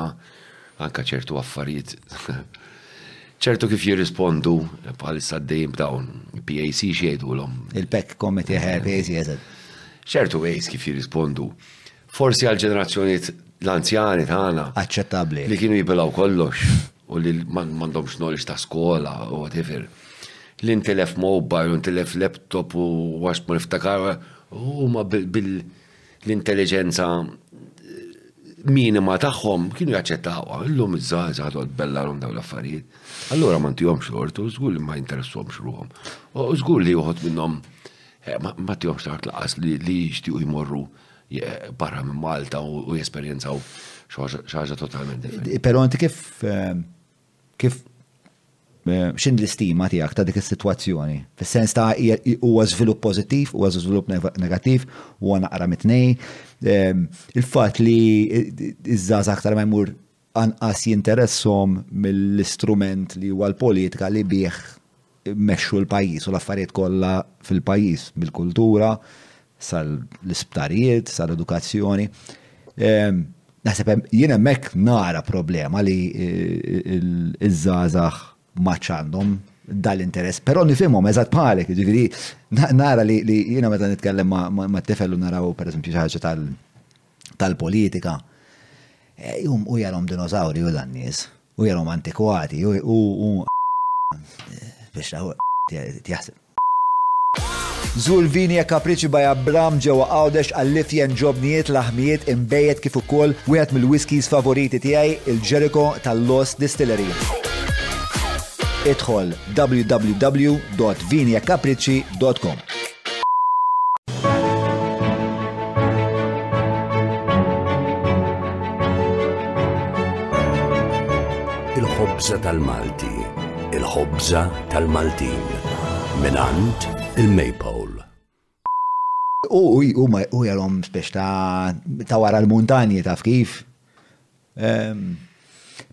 anke ċertu affarijiet ċertu kif jirrispondu bħalissa għaddejjin b'dawn. PAC x'jgħidulhom? Il-PEC Committee ħe PAC eżatt. ċertu ways kif jirrispondu. Forsi għal ġenerazzjonijiet l-anzjani tagħna. Aċċettabbli. Li kienu jibilgħu kollox u li m'għandhomx knowledge ta' skola u whatever. Li ntilef mobile, ntilef laptop u għax ma niftakar huma bil l-intelliġenza minima tagħhom kienu jaċċettawha. Illum iż-żgħażagħ dod bellarhom dawn l-affarijiet. Allura ma ntihomx lort u żgur li ma jinteressahomx ruhom. U żgur li joħod minnhom eh, ma tihomx tard laqas li jixtiequ jmorru eh, barra minn Malta u jesperjenzaw xi ħaġa totalment differenti. Però inti kif eh, Kif eh, x'in l-istima tiegħek ta' dik is-sitwazzjoni? Fis-sens ta' huwa żvilupp pożittiv, huwa żvilupp negattiv, huwa naqra mitnej. Ehm, il-fatt li iż-żgħaż aktar ma jmur anqas jinteressom mill-istrument li huwa l-politika li bih immexxu l-pajjiż u l-affarijiet kollha fil-pajjiż mill-kultura sal-isptarijiet, sal-edukazzjoni. Naħseb jien hemmhekk nara problema li iż-żgħażagħ ma għandhom dal-interess, però nifhimhom eżatt bħalek, jiġifieri nara li jiena meta nitkellem ma' tifel u naraw pereżempju xi ħaġa tal- tal-politika, jum u jarhom dinosawri u dan nies, u jarhom antikwati u u biex raħu jaħseb. Żur Vini e Capricci by Abram ġewwa Għawdex għall-ifjen ġobnijiet, laħmijiet, inbejjed kif ukoll wieħed mill-whiskies favoriti tiegħi, il-Jericho tal-Lost Distillery. Idħol www.viniecapricci.com il-ħobża tal-Malti, il-ħobża tal-Maltin, minant il-Maypole. U u u jarom spiex ta' wara l-muntanji taf kif Ehm,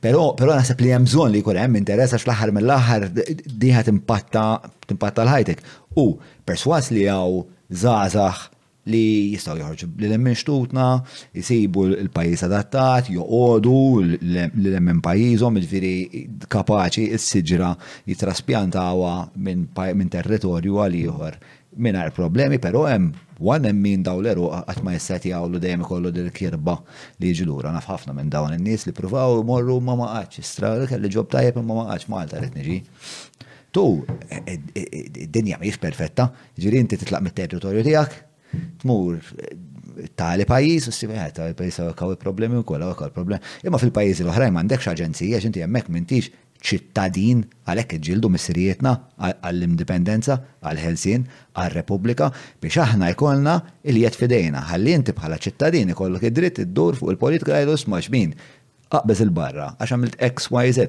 però però naħseb li hemm bżonn li jkun hemm interess għax fl-aħħar mill-aħħar diħa timpatta timpatta l-ħajtek. U perswas li hawn żgħażagħ li jistgħu joħorġu li lemmen xtutna, jsibu l-pajjiż adattat, joqogħdu li lemmen pajjiżhom, jiġifieri kapaċi s-siġra jitraspjantawha minn territorju għal ieħor Mingħajr problemi però hemm one hemm min dawn l-għeruq qatt ma jista' jagħti għawlu dejjem ikollu din il-kirba li jiġi lura. Naf ħafna minn dawn in-nies li pruvaw imorru imma ma qgħadx. Istra, kelli ġob tajjeb imma ma qgħadx. Malta rrid niġi. Tu, id-dinja mhijiex perfetta, jiġifieri inti titlaq mit-territorju tiegħek, tmur tali pajjiż u ssib eħe, tali pajjiż hawnhekk hawn il-problemi wkoll, hawnhekk hawn il-problemi. Imma fil-pajjiżi l-oħrajn m'għandekx aġenzija għax inti hemmhekk m'intix ċittadin, għalhekk iġġieldu missirijietna għall-Indipendenza, għall-Ħelsien, għar-Repubblika, biex aħna jkollna l-jedd f'idejna, ħalli inti bħala ċittadin ikollok id-dritt iddur fuq il-politika tgħidlu isma' xbin, aqbeż 'il barra għax għamilt X, Y, Z.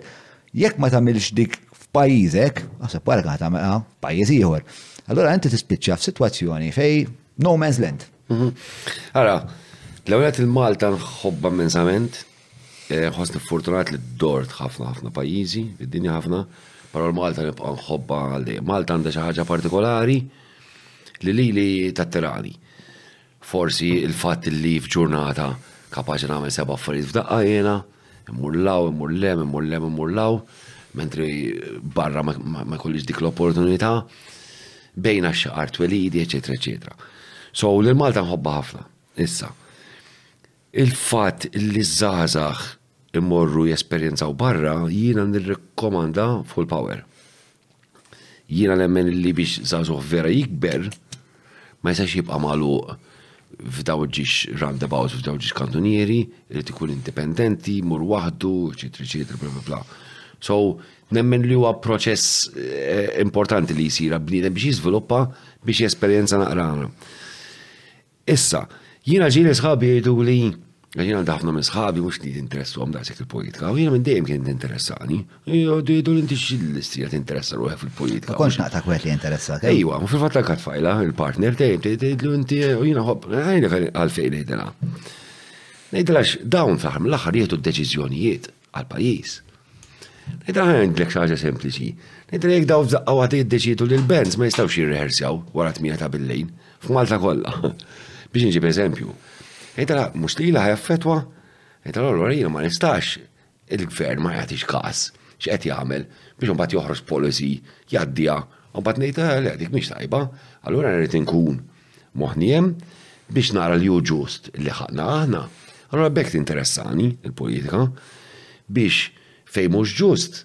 Jekk ma tagħmilx dik f'pajjiżek, aħseb wara kemm ħa tagħmilha f'pajjiż ieħor. Allura inti tispiċċa f'sitwazzjoni fejn no man's land. Ara, l-ewwel nett il-Malta nħobbha immensament, Ħossni fortunat li dort ħafna ħafna pajjiżi, fid-dinja ħafna, però l-Malta nibqa' nħobba li Malta għandha xi ħaġa partikolari li li li tattirani. Forsi il-fatt li f'ġurnata kapaċi nagħmel seba' affarijiet f'daqqa jiena, immur law, immur lem, immur lem, immur law, mentri barra ma jkollix dik l-opportunità bejn għax xaqar twelidi, eċetera, eċetera. So, l-Malta nħobba ħafna, issa. Il-fatt li ż-żgħażagħ imorru jesperjenzaw barra jiena nirrikkomanda full power. Jiena nemmen li biex żagħżugħ vera jikber ma jistax jibqa' magħluq f'dawn ġiex roundabouts, f'dawn ġiex kantunieri, irid ikun indipendenti, jmur waħdu, eċetera, eċetera, bla bla bla. So, nemmen li huwa proċess eh, importanti li jsir bniedem biex jiżviluppa biex jesperjenza naqra. Issa, jiena ġieli sħabi jgħiduli, għax jiena għandi ħafna minn sħabi mhux li jinteressuhom daqshekk il-politika, u jiena minn dejjem kien interessani, jgħidu jgħiduli inti x'listi qed interessa ruħek fil-politika. Ma kontx naqtak wieħed li jinteressak. Eh? Ejwa, u fil-fatt tal-kat fajla, il-partner tgħid tgħidlu inti u jiena ħobb, għalfejn ngħidilha. Ngħidilha dawn fl-aħħar mill-aħħar jieħdu d-deċiżjonijiet. għal pajjiż. Nidra għandlek xaġa sempliċi. Nidra jek daw f'daqqa għati jiddeċidu li l-bands ma jistawx jirrehersjaw wara 8 ta' bil-lejn f'Malta kollha. Biex nġib eżempju. Nidra mhux li laħja fetwa, nidra l-għorina ma nistax il-gvern ma jagħtix kas x'qed jagħmel biex imbagħad joħroġ policy jgħaddija u mbagħad ngħid eh, le dik mhix tajba, allura nrid inkun Moħħni hemm biex nara li hu ġust li ħaqna aħna, allura b'hekk tinteressani l-politika biex fejn mhux ġust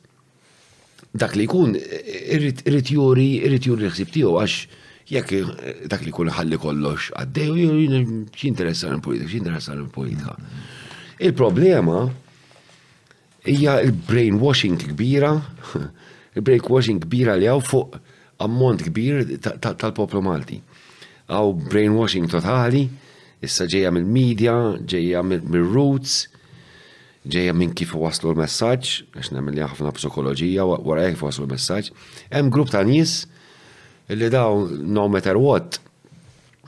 dak li jkun irid juri irid juri l-ħsieb tiegħu għax jekk dak li jkun ħalli kollox għaddej juri x'interessani l-politika, x'interessani l-politika. Il-problema Hija l-brainwashing kbira, il-brainwashing kbira li hawn fuq ammont kbir tal-poplu Malti. Hawn brainwashing totali, issa ġejja mill-media, ġejja mir-roots, ġejja minn kif waslu l-messaġġ, għax nemmen li ħafna psikoloġija wara kif waslu l-messaġġ. Hemm grupp ta' nies li dawn no matter what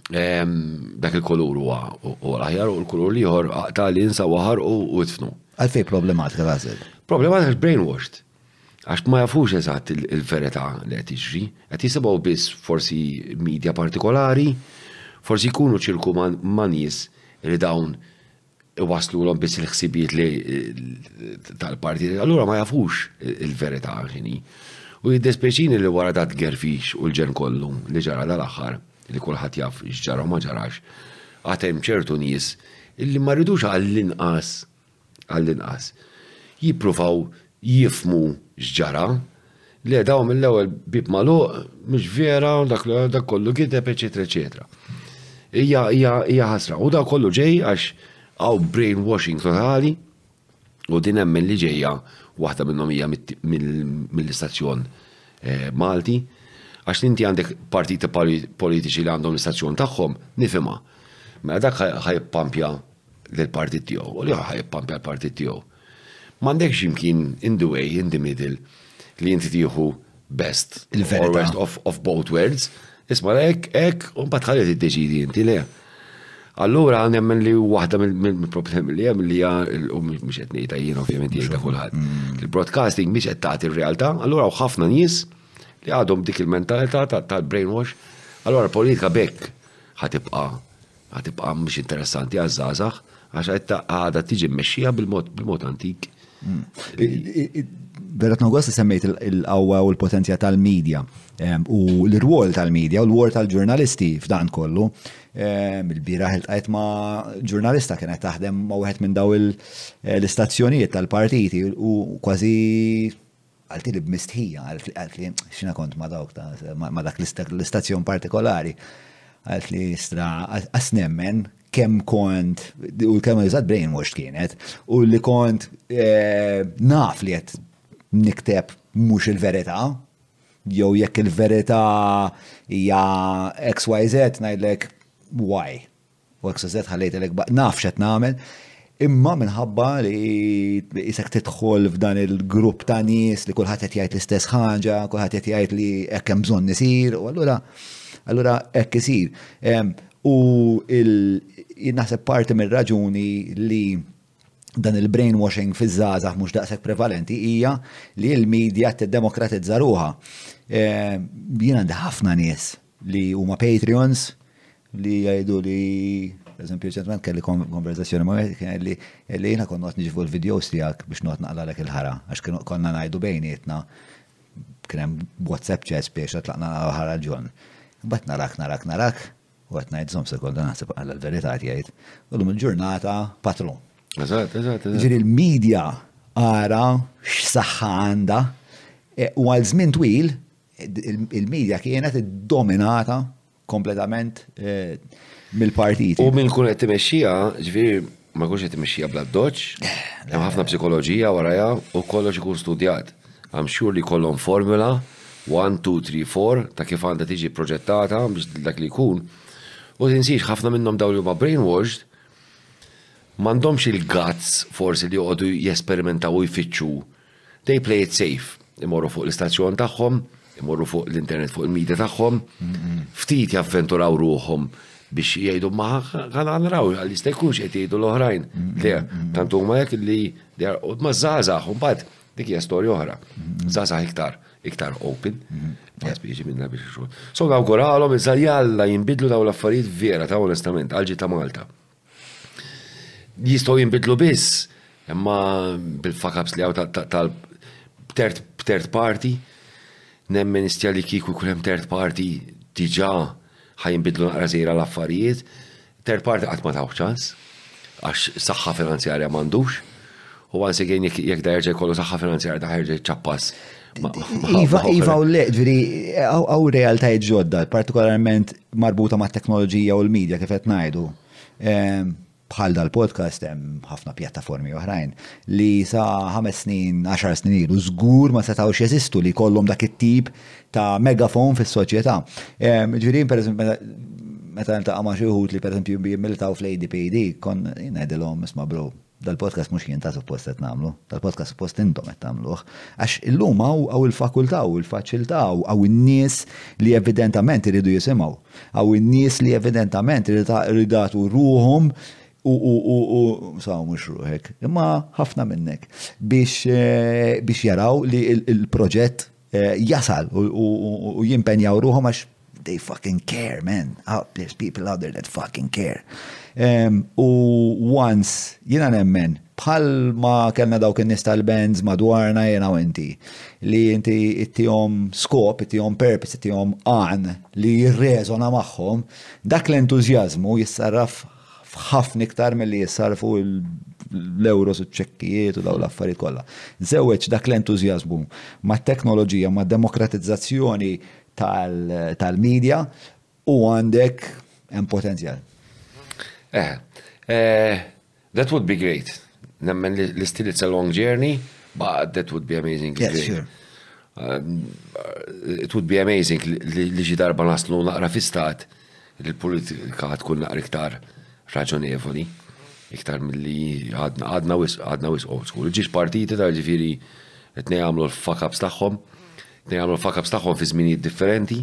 dak il-kulur huwa l-aħjar u l-kulur liħor ta' li jinsa waħar u jitfnu. Għalfej problematika l-għazel? Problematika l-brainwashed. Għax ma jafux eżatt il-verita li għet iġri, għet jisibaw biss forsi media partikolari, forsi jkunu ċirku man nies li dawn iwasslulhom biss il-ħsibijiet li tal-parti, allura ma jafux il-verità ħini. U jiddespeċini li wara dat gerfix u l-ġen kollu li ġara dal-aħħar li kulħadd jaf x'ġara ma ġarax, għatem ċertu nies illi ma ridux għall-inqas għall-inqas jippruvaw jifmu x'ġara Le, dawn mill-ewwel bib magħluq, mhux vera, dak dak kollu gideb, eċetera, eċetera. Hija hija ħasra. U dak kollu ġej għax hawn brainwashing totali u din hemm li ġejja waħda minnhom hija mill-istazzjon eh, Malti. Għax inti għandek partiti politiċi li għandhom l-istazzjon tagħhom, nifhimha. Mela dak ħajpampja l-partit tiegħu, u li ħajpampja l-partit tiegħu. M'għandekx imkien in the way, in the middle li inti tieħu best or worst of both worlds. Isma' hekk, hekk, u mbagħad ħalli tiddeċidi inti le. Allura nemmen li waħda mill-problemi li hemm li u mhux qed ngħidha jien ovvjament jgħidha kulħadd. Mm. Il-broadcasting mhix qed tagħti r-realtà, allura ħafna nies li għadhom dik il-mentalità tal-brainwash, allura politika bekk ħatibqa' Għad tibqa' mhux interessanti għaż-żgħażagħ għax għedta għadha tiġi mmexxija bil-mod bil-mod antik. Vera tnogos li semmejt il-qawwa u l-potenzja tal-medja u l-rwol tal-medja u l-wol tal-ġurnalisti f'dan kollu. Il-biraħ il-tqajt ma' ġurnalista kienet taħdem ma' wieħed minn daw l-istazzjonijiet tal-partiti u kważi Qaltili b'mistħija, qaltli, x'jiena kont ma' dawk ta' ma' dak l-istazzjon partikolari. Qaltli, stra, qas nemmen kemm kont, u l-kelma li użat brainwashed kienet, u li kont eh, naf li qed nikteb mhux il-verità, jew jekk il-verità hija XYZ ngħidlek why. U hekk se żedt ħalli jgħidilek ba naf x'qed nagħmel. Imma minħabba li isek tidħol f'dan il-grupp ta' nies li kulħadd qed jgħid l-istess ħaġa, kulħadd qed jgħid li hekk hemm bżonn isir, u allura allura hekk isir. U naħseb parti mir-raġuni li dan il-brainwashing fiż-żgħażagħ mhux daqshekk prevalenti hija li l-media tiddemokratizza ruħha. Jien għandi ħafna nies li huma Patreons li jgħidu li eżempju ċentment kelli konverzazzjoni ma' wieħed li li jiena konna qed niġvu l-videos tiegħek biex noqgħod naqlalek il-ħara għax kienu konna ngħidu bejnietna kien hemm WhatsApp chess biex qed laqna ħara ġon. Imbagħad narak narak narak u qed ngħid żomm sekonda naħseb għal l-verità jgħid. Illum il-ġurnata patron. Eżatt, eżatt, eżatt. Ġieli l-medja ara x'saħħa għandha e, u għal żmien twil il-medja kienet dominata kompletament eh, mill-partit. U minn kun qed timexxija, ġifieri ma jkunx qed timexxija bla doċ, eh, hemm ħafna psikoloġija warajha u kollox ikun studjat. Għam xur li kollhom formula 1, 2, 3, 4 ta' kif għandha tiġi proġettata biex dak li jkun. U tinsiex ħafna minnhom dawn li huma brainwashed m'għandhomx il-guts forsi li joqogħdu jesperimentaw u jfittxu They play it safe. Imorru fuq l-istazzjon tagħhom, imorru fuq l-internet fuq il-media tagħhom, ftit javventuraw ruħhom biex jgħidu maħħa għala nraw għal jista' jkunx qed jgħidu l-oħrajn. Le, tant huma hekk li ma żgħażagħ mbagħad dik hija storja oħra. Żgħażagħ iktar iktar open. Għas biex minna biex xogħol. So nawguralhom iżda jalla jinbidlu daw l-affarijiet vera ta' onestament għalġi ta' Malta. Jistgħu jinbidlu biss, imma bil-fakabs li għaw tal b'tert party, nemmen istja li kiku jkun hemm third party diġà ħajinbidlu naqra żejra l-affarijiet, third party qatt ma tawh ċans, għax saħħa finanzjarja m'għandux, u once again jekk da jerġa' jkollu saħħa finanzjarja da jerġa' jċappas. Iva, iva u le, ġviri, għaw realtajiet ġodda, partikolarment marbuta ma' teknoloġija u l-medja kif qed ngħidu. Bħal dal-podcast hemm ħafna pjattaformi oħrajn li sa ħames snin, għaxar snin ilu żgur ma setgħux jeżistu li kollhom dak it-tip ta' megafon fis-soċjetà. Ġifieri pereżempju meta niltaqa' ma' xi wħud li pereżempju militaw fl-ADPD kon ngħidilhom isma' bro, Dal-podcast mhux jien ta' suppost qed nagħmlu, dal-podcast suppost intom qed tagħmluh, għax illum hawn il-fakultà u l-faċiltà u hawn in-nies li evidentament iridu jisimgħu. Hawn in-nies li evidentament iridu jagħtu ruħhom u saw mhux ruħek, imma ħafna minnek biex eh, jaraw li l-proġett eh, jasal u jimpenjaw ruħom għax they fucking care, man. Oh, there's people out there that fucking care. Um, u once, jina nemmen, bħal ma kellna dawk in-nies tal-bands madwarna jena u inti, li inti ittihom skop, ittihom purpose, ittihom għan li jirrezona magħhom, dak l-entużjażmu jissarraf f'ħafna iktar milli jissarfu l-euros u ċ-ċekkijiet u daw l-affarijiet kollha. Żewweġ dak l-entużjażmu mat-teknoloġija, ma' demokratizzazzjoni tal-media u għandek hemm potenzjal. Eh, eh, that would be great. Nemmen li still it's a long journey, but that would be amazing. Yes, sure. Um, it would be amazing li ġi darba naslu naqra fi stat Il-politika ħad tkun naqra iktar raġonevoli, iktar mill-li għadna wis, għadna wis old school. Ġiex partiti ta' ġifiri t-nej għamlu l-fuck-ups tagħhom, t-nej għamlu l-fuck-ups tagħhom fi żminijiet differenti.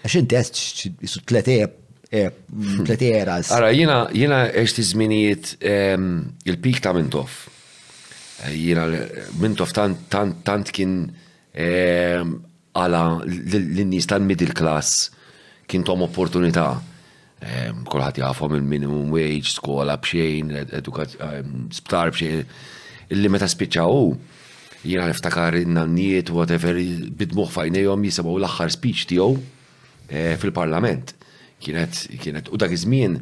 Għax inti għest jisu tlet e, e, tlet eras. Ara, jina, jina għest iż-żminijiet ehm, il-pik ta' mintof. Eh, jina mintof tant, tant, tant kien ehm, Għala lin-nies tal-middle class kien thom opportunità. Kulħadd jafhom il-minimum wage, skola b'xejn, sptar b'xejn. Illi meta spiċċa hu, jiena niftakar in-nannijiet whatever bid-dmugħ f'għajnejhom jisimgħu l-aħħar speech tiegħu fil-Parlament. Kienet, kienet, u dak iż-żmien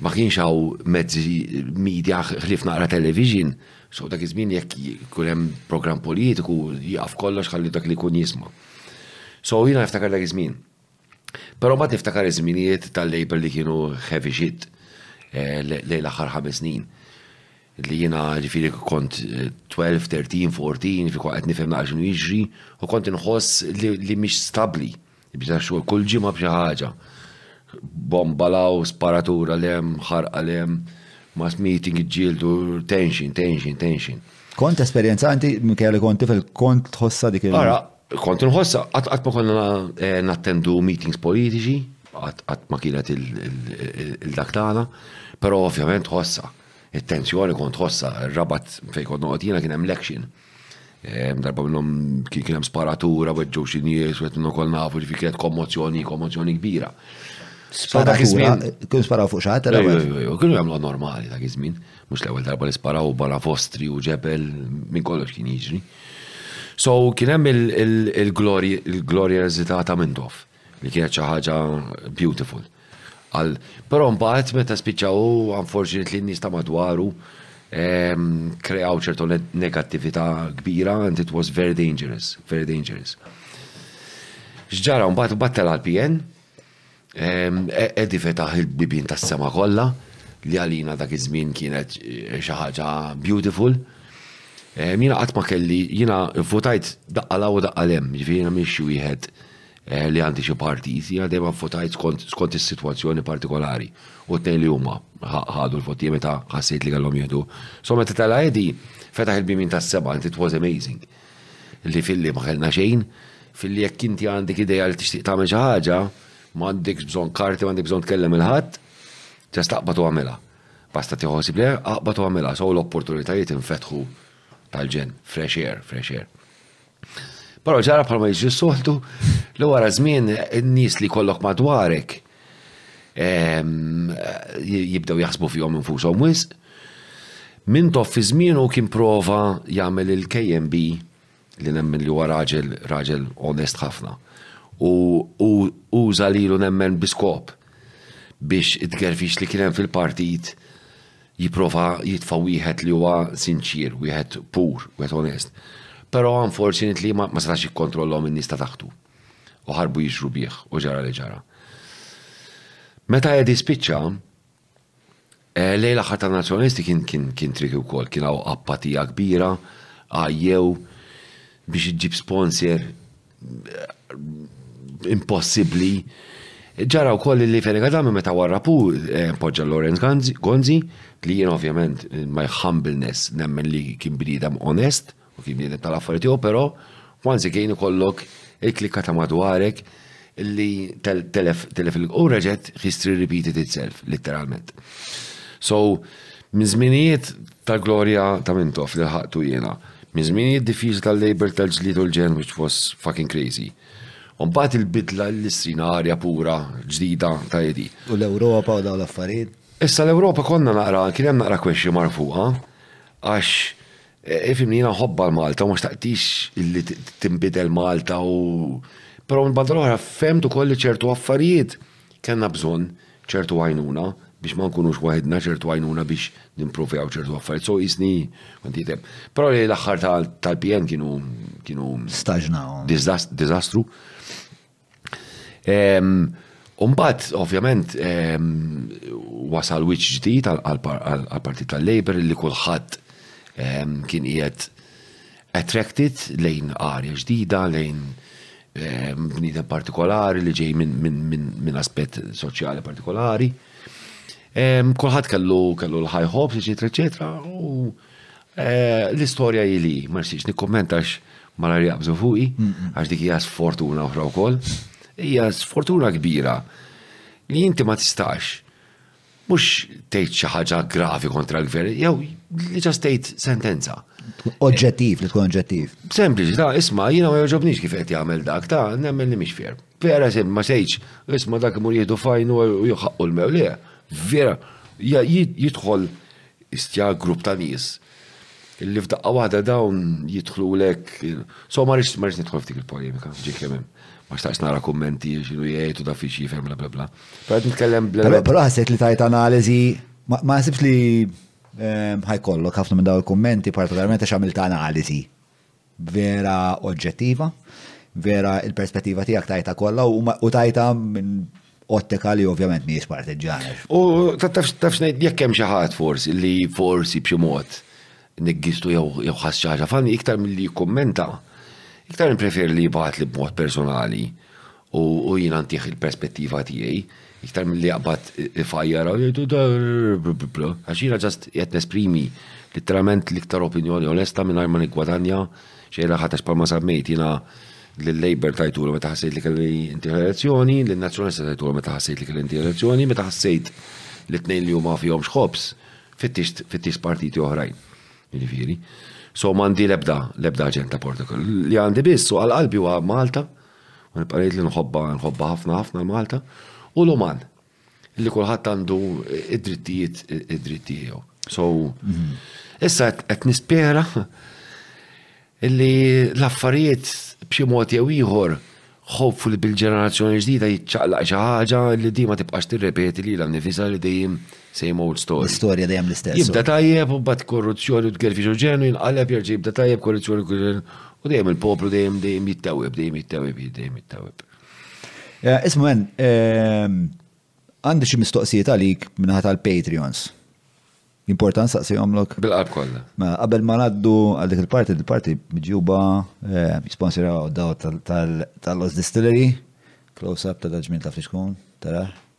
Ma kienx hawn mezzi media ħlief naqra television, so dak iż-żmien jekk jkun hemm programm politiku jieqaf kollox ħalli dak li jkun jisma'. So jiena niftakar dak iż-żmien. Però mbagħad niftakar iż-żminijiet tal-Labour li kienu heavy shit lejn l-aħħar ħames snin. Li jiena ġifieri kont 12, 13, 14, ġifieri kont qed nifhem naqra x'inhu jiġri u kont inħoss li mhix stabbli. Jibda xogħol kull ġimgħa b'xi ħaġa. Bomba law, sparatura lem, ħarqa lem, mass meeting iġġieldu, tension, tension, tension. Kont esperjenza għanti, Michele, konti fil-kont tħossa dik il- Ara, kont nħossa, għat ma konna eh, nattendu meetings politiċi, għat ma kienet il-dak tagħna, però ovvjament tħossa. Il-tensjoni kont tħossa, rabat fejn kont noqgħod jiena kien hemm election. Darba minnhom kien hemm sparatura, weġġu xi nies, qed ukoll nafu li kienet kommozzjoni, kommozzjoni kbira. Spara iż-żmien. Kien sparaw fuq xaħat, era. Kienu jagħmlu normali dak iż-żmien. Mhux l-ewwel darba li sparaw barra fostri u ġebel minn kollox kien jiġri. So kien hemm il-glorja eżitata minn dof. Li kienet xi ħaġa beautiful. Għal, però mbagħad meta spiċċaw unfortunately n-nies ta' madwaru ehm, kreaw ċertu negattività kbira and it was very dangerous, very dangerous. X'ġara mbagħad battel għal PN, ehm, e-, Edi fetaħ il-bibin tas-sema kollha li għalina dak iż-żmien kienet eh, xi ħaġa beautiful. Ehm, jiena qatt ma kelli, jiena votajt daqqa law daqqa lem, jiġifieri jiena mhix wieħed li għandi xi partit, jiena dejjem vvotajt skont is-sitwazzjoni partikolari. U t-tnejn li huma ħadu l-voti meta ħassejt li kellhom jieħdu. So meta tela' Edi, fetaħ il-bimin tas-seba' and it was amazing. Li filli ma kellna xejn, filli jekk inti għandek idea li tixtieq tagħmel xi ħaġa, m'għandekx bżonn karti, m'għandek bżonn tkellem il-ħadd, ġast taqbad u għamilha. Basta tieħu ħsieb li aqbad u għamilha, so l-opportunitajiet infetħu tal-ġenn, fresh air, fresh air. Però ġara bħalma jiġri soltu li wara żmien nies li kollok madwarek ehm, jibdew jaħsbu fihom infushom wisq. Min tof fi żmienu kien prova jagħmel il-KMB li nemmen li huwa raġel raġel onest ħafna. U uża lilu nemmen biskop biex it-gerfix li kien hemm fil-partit jipprova jitfa' wieħed li huwa sinċier, wieħed pur, wieħed onest. Però unfortunately ma setax jikkontrollhom in-nies ta' taħtu. U ħarbu jiġru bih u ġara li ġara. Meta Edi spiċċa, eh, lejla ħatta nazzjonalisti kien kien kien trik ukoll, kien hawn apatija kbira, għajjew biex iġġib sponsor impossibbli. Ġara wkoll li Fenega Dami meta warrapu eh, poġġa Lorenz Gonzi li jien ovvjament my humbleness nemmen li kien bniedem onest u kien bniedem tal-affarijiet tiegħu, però once again ikollok il-klikka ta' madwarek li telef telef u reġet history repeated itself, literalment. So, minn żminijiet Ta' glorja ta' Mintoff li lħaqtu jiena. Minn żminijiet diffiċli tal-Labour tal-ġlied u l-ġenn which was fucking crazy. U mbagħad il-bidla l-istrina arja pura, ġdida ta' Edi. U l-Ewropa u dawn l-affarijiet? Issa l-Ewropa konna naqra, kien hemm naqra question mark fuqha għax ifhimni jiena nħobbha l-Malta u ma xtaqtix li tinbidel Malta u però mill-banda l-oħra fhemt ukoll li ċertu affarijiet, Kellna bżonn ċertu għajnuna biex ma nkunux waħidna, ċertu għajnuna biex nimprovjaw ċertu affarijiet, so qisni kont jitgħeb. Però li l-aħħar tal-PN kienu kienu Staġnaw. diżastru. Ehm, u mbagħad, ovvjament, ehm, wasal wiċċ ġdid għall-Partit tal-Labour li kulħadd ehm, kien qiegħed attracted lejn arja ġdida, lejn ehm, bniedem partikolari li ġej minn aspett soċjali partikolari. Ehm, kulħadd kellu kellu l-high hopes, eċetera, eċetera, u eh, l-istorja ili, ma nixtiex nikkommentax ma nari jaqbżu fuqi, għax dik hija sfortuna oħra wkoll. Hija sfortuna kbira li inti ma tistax Mhux tgħid xi ħaġa gravi kontra l-gvern, jew li ġast tgħid sentenza. Oġġettiv li tkun oġġettiv. Sempliċi, ta' isma' jiena ma joġobniex kif qed jagħmel dak, ta' nemmen li mhix fer. Vera sem ma sejċ, isma' dak imur jieħdu fajn u joħaqqu l-mew li vera jidħol istja grupp ta' nies Illi f'daqqa waħda dawn jidħlulek. So ma rridx ma rridx nidħol f'dik il-polemika, ġi kemm hemm. Ma xtaqx nara kummenti x'inhu jgħid u da fiex jifhem bla bla bla. Però qed nitkellem bla. Però però ħassejt li tajt analiżi ma ma ħsibx li ehm, ħajkollok ħafna minn dawn il-kummenti partikolarment għax għamilt analiżi. vera oġġettiva, vera il-perspettiva tiegħek tajta kollha u tajta minn ottika li ovvjament mhijiex partiġġana. U tafx tafx ngħid jekk hemm xi ħadd forsi li forsi b'xi mod niggistu jew ħass xi ħaġa fani iktar milli jikkummenta, iktar nippreferi li jibgħat li b'mod personali U jiena ntih il-perspettiva tiegħi, iktar milli jaqbad ifajjar u jgħidu da għax jiena ġast qed nesprimi literalment l-iktar opinjoni onesta mingħajr ma niggwadanja xejra ħatex palma sammejt jiena l-Labor tajtu meta ħassejt li kelli inti elezzjoni, l-Nazzjonalista tajtu meta ħassejt li kelli inti elezzjoni, meta ħassejt li tnejn li huma fihom xħobs, fittix partiti oħrajn. Jiġifieri. So mandi lebda, lebda ġenta Portugal. Li għandi biss u għal-qalbi huwa Malta, U nibqa' ngħid li nħobbha, nħobbha ħafna ħafna l-Malta u l-uman li kulħadd għandu id-drittijiet id-dritt tiegħu. So, mhm. issa qed nispera li l-affarijiet b'xi mod jew ieħor ħobfu li bil-ġenerazzjoni ġdida jitċaqlaq xi ħaġa li dima tibqax tirrepeti li l nifisa li dejjem Same old story. Storja dejjem l-istess. Jibda tajjeb u bat korruzzjoni u tgerfi ġoġenu jinqaleb jerġa' jibda tajjeb korruzzjoni u dejjem il-poplu dejjem dejjem jittawib, dejjem jittawib, dejjem jittawib. Eh, isma' men, ehm, għandi xi mistoqsijiet għalik minnaħa tal-Patreons. Important saqsi għamlok? Bil-qab kollha. Ma mela, qabel ma ngħaddu għal dik il-parti, il-parti ġuba eh, jisponsiraw daw tal-Los Distillery, close up ta' daġmin ta' fliskun, tara.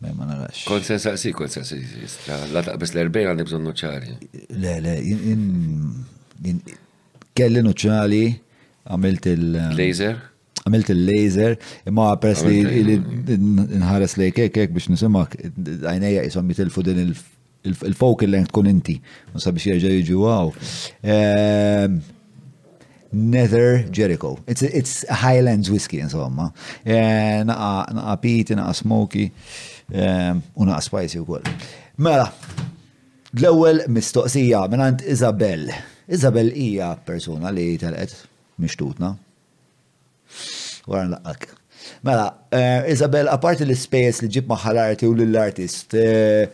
Ma narax. Kont sen saqsi, kont sen saqsistra. La taqbis l-erbejn għandi bżon nuċċali. Le, le, kelli nuċċali, għamilt il- Laser? Għamilt il-laser, imma peress li nħares lejk kek biex nisimak, għajnejja jisom jitilfu din il- Il-focal length tkun inti, u sabiex jerġa' jiġu għaw. Ehm, Nether Jericho. It's, it's a Highlands whiskey, insomma. Eh, naqa, naqa piti, naqa smoky, ehm, u naqa spicy u koll. Mela, l-ewel mistoqsija minnant Isabel. Isabel hija persona li telqet mishtutna. Wara nlaqqak. Mela, eh, Isabel, apparti l-ispejjeż li ġib magħha l-arti u lill-artist, eh,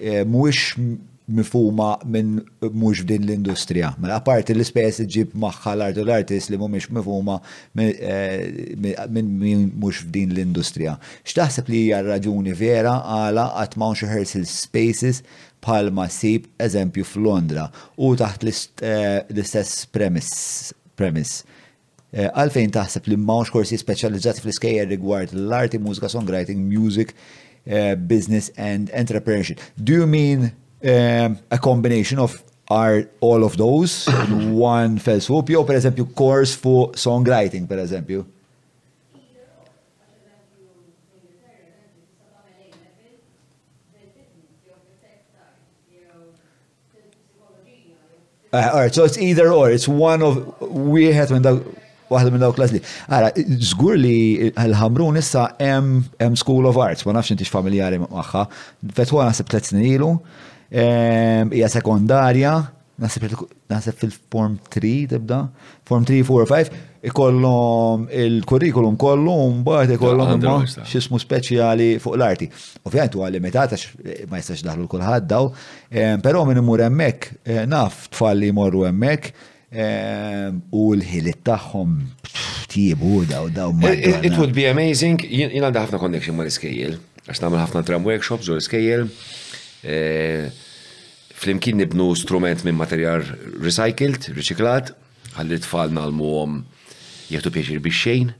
eh, mhuwiex mifhuma minn mhux f'din l-industrija. Mela, apparti l-ispejjeż li ġib magħha l-arti u l-artist li mhumiex mifhuma minn min mhux f'din l-industrija. X'taħseb li hija r-raġuni vera għala qatt m'hawn xi ħersil spaces bħalma ssib eżempju f'Londra u taħt l-istess premiss? Għalfejn taħseb li m'hawnx korsijiet speċjalizzati fl-iskejjel rigward l-arti, mużika, songwriting, music, business and entrepreneurship? Do you mean a combination of all of those in one fell swoop? Jew pereżempju kors fuq songwriting pereżempju? Eh, alright, so it's either or, it's one of, wieħed minn dawk, waħda minn dawk klasli. Ara, zgur li l-ħamrun issa hemm School of Arts, ma nafx intix familjari magħha, fetwa naħseb tliet snin ilu, hija sekondarja, naħseb fil-form 3 tibda, Form 3, 4, 5, ikollhom il-kurrikulum kollu mbagħad ikollhom imma x'ismu speċjali fuq l-arti. Ovvjament huwa limitat għax eh, ma jistax daħlu kulħadd daw, eh, però min imur hemmhekk eh, naf tfal li jmorru hemmhekk u l-ħiliet tagħhom tjibu daw daw. It would be amazing, jien għandha ħafna connection mal-iskejjel, għax nagħmel ħafna tram workshops u l-iskejjel. Flimkien nibnu strument minn materjal recycled, riċiklat, ħalli t-tfal ngħallmuhom jieħdu pjaċir bix-xejn,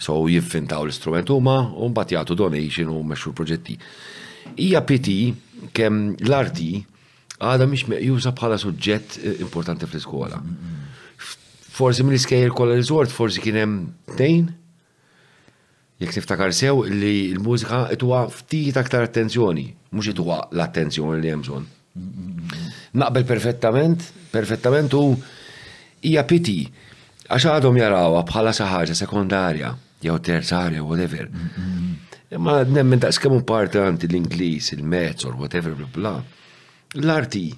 so jivvintaw l-istrument huma u mbagħad jagħtu donation u mmexxu l-proġetti. Hija pity kemm l-arti għadha mhix meqjusa bħala suġġett importanti fl-iskola. Forsi mill-iskejjel kollha li żort forsi kien hemm tnejn, Jekk niftakar sew li l-mużika ituha ftit aktar attenzjoni, mhux ituha l-attenzjoni li hemm bżonn. Naqbel perfettament, perfettament u hija piti għax għadhom jarawha bħala xi ħaġa sekondarja jew terzarja whatever. Imma nemmen daqs kemm importanti l-Ingliż, il-mezz or whatever bla bla. L-arti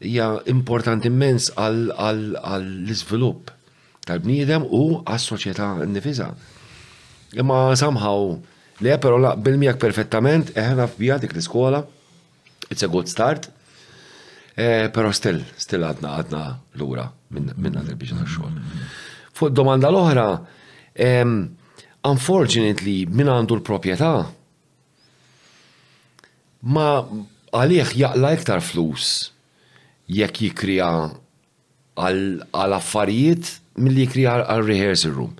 hija importanti immens għall-iżvilupp tal-bniedem u għas-soċjetà nnifiżha. Imma somehow le però naqbel miegħek perfettament eħna fija dik l-iskola it's a good start. Eh, però still, still għadna għadna lura minn għadil biex xogħol. Fuq domanda l-oħra, unfortunately, min għandu l-proprjetà Ma għalih jaqla' iktar flus jekk jikkrea għal affarijiet milli jikkrea għal rehearsal room.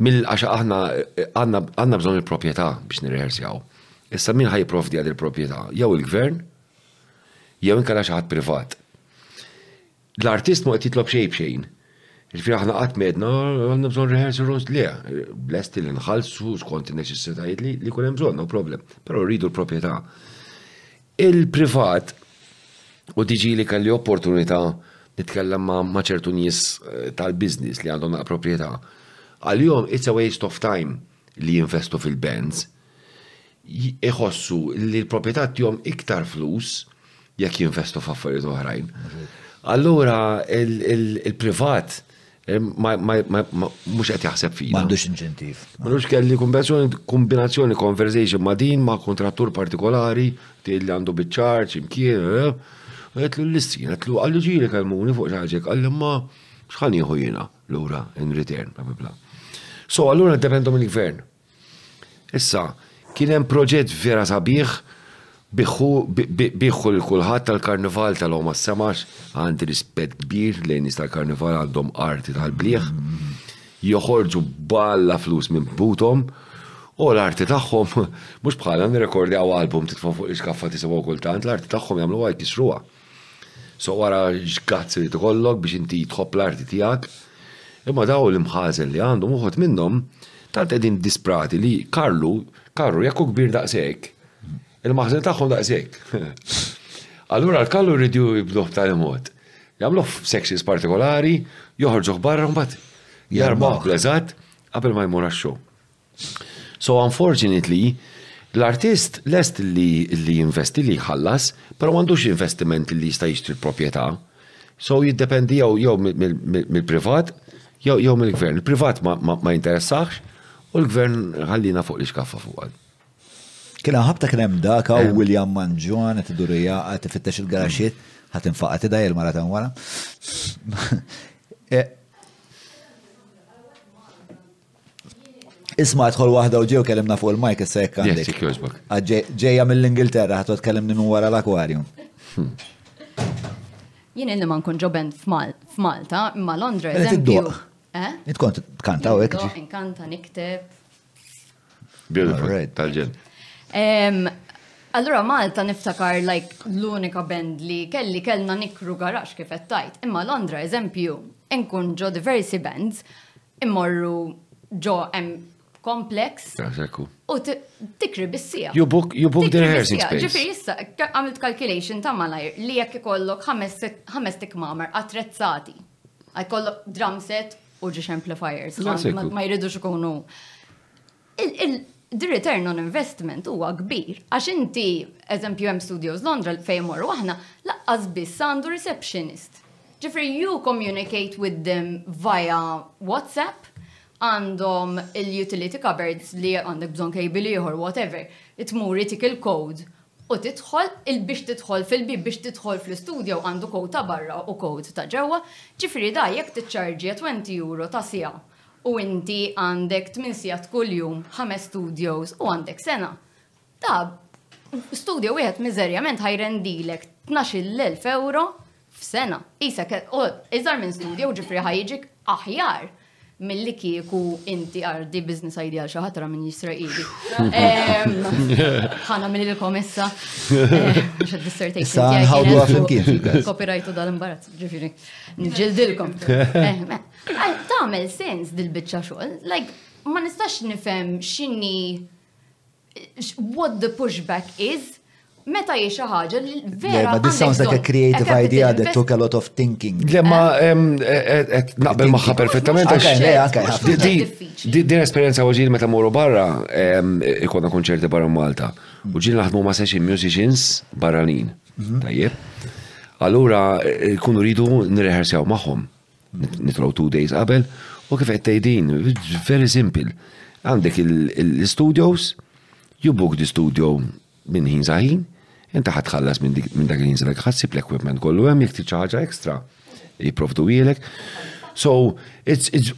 Mill għax aħna għandna bżonn il-proprjetà biex nirrehearsjaw. Issa min ħa jipprovdi għad il-proprjetà? Jew il-gvern jew inkella xi ħadd privat. L-artist mhu qed jitlob xejn b'xejn. Jiġifieri aħna qatt m'għedna għandna bżonn rehearsal rooms, le, lesti li nħallsu skont in-neċessitajiet li jkun hemm bżonn, no problem, però rridu l-proprjetà. Il-privat, u diġi li kelli opportunità nitkellem ma' ċertu nies eh, tal-biznis li għandhom naqra proprjetà, għalihom it's a waste of time li jinvestu fil-bands, iħossu li l-proprjetà tihom iktar flus jekk jinvestu f'affarijiet oħrajn. Allura il-privat mhux qed jaħseb fija. M'għandux inċentiv. M'għandux kelli kombinazzjoni kombinazzjoni conversation ma' din ma' kontrattur partikolari li għandu biċ-charge imkien. Eh? Għetlu l-lissi, għetlu għallu ġiri kalmuni fuq ġaġek, għallu ma xħan jieħu jina l-ura in return, bla bla. So, allura dependu mill-gvern. Issa, kien hemm proġett vera sabiħ bih lil kulħadd tal-Karnival tal-għom għas-sema għandi rispett kbir lejn nies tal-Karnival għandhom arti tal-bliegħ. Joħorġu b'għalla flus minn buthom u l-arti tagħhom mhux bħalna nirrekordjaw album titfa' fuq l-iskaffa tisimgħu kultant, l-arti tagħhom jagħmluha jkissruha. So ara x'gazz irid ikollok biex inti tħobb l-arti tiegħek. Imma dawn l-imħażen li għandhom uħud minnhom tant qegħdin disprati li karlu, karru jekk hu kbir daqs hekk, il-maħżen tagħhom daqs hekk. Allura l-kallu jridu jibnuh b'tali mod. Jagħmluh f'sections partikolari, joħorġuh barra mbagħad jarmaw bl-eżatt qabel ma jmur għax-show. So unfortunately, l-artist lest li li jinvesti li jħallas, però m'għandux investiment li jista' jixtri l-proprjetà. So jiddependi jew jew mill-privat jew jew mill-gvern. Il-privat ma jinteressax u l-gvern ħallina fuq l-ixkaffa fuq għal. Kien hawn ħabta kien hemm dak hawn eh. William Manġuan qed idur jaqa' tifittex il-garaxiet ħadd infaqa' tidha il-mara ta' wara. Eh, Isma' tħol waħda u ġew kellimna fuq il-mike issa jekk għandek. Ah, ġejja mill-Ingilterra ħadd tkellimni minn wara l-akwarju. Hmm. Jien illi ma nkun ġoben f'Malta, imma Londra mela eżempju. Eh? Itkont tkanta u hekk. Inkanta nikteb. Beautiful, tal-ġen. Allura Malta niftakar like l-unika band li kelli kellna nikru garax kif qed tajt. Imma Londra eżempju, nkun ġo diversi bands Immorru ġo hemm complex. Ekku. U tikri bissija. You book, you book the rehearsing space. Ġifiri issa, għamilt calculation ta' malajr li jekk ikollok ħames tikmamer attrezzati. Għajkollok drum set u ġiex amplifiers. Ma jridux ikunu Il-return on investment huwa kbir għax inti, eżempju hemm studios Londra fejn immorru aħna, laqqas biss għandu receptionist. Ġifieri you communicate with them via WhatsApp, għandhom il-utility cupboards li għandek bżonn cable ieħor, whatever, tmur itik il-code u tidħol, il-biex tidħol fil-bieb biex tidħol fl-istudio għandu code ta' barra u code ta' ġewwa, ġifieri da jekk tiċċarġja twenty euro ta' siegħa, u inti għandek tmien sigħat kuljum, ħames studios u għandek sena, ta' studio wieħed miżerjament ħajrendilek 12,000 euro f'sena. Isek, iżar minn studio ġifri ħajġik aħjar mill-li kieku inti għardi business idea għal xaħatra minn jisraqili. ħana mill il-komessa. Xed dissertation. Ħawdu għafimkien. Copyrightu dal-imbarazz, ġifiri. Nġildilkom. Eh, Tagħmel sens dil-biċċa xogħol, like ma nistax nifhem x'inhi what the pushback is meta hi xi ħaġa li vera. Ma this sounds like a creative idea that took a lot of thinking. Le ma eh? Eh, eh, naqbel magħha perfettament. Din esperjenza ġil meta morru barra ikonna konċerti barra Malta. Mm. U ġil naħdmu ma' session musicians barranin. Mm-hmm. Tajjeb. Allura kunu ridu nirreħersjaw magħhom. Nitlow two days qabel, u kif qed tgħidin, very simple. Għandek il-studios, you book the studio minn ħin saħin, inta ħad tħallas minn dak il-ħin saħin, ħassib l-equipment kollu hemm jekk tiċ ħaġa ekstra jipprovdu jielek. So,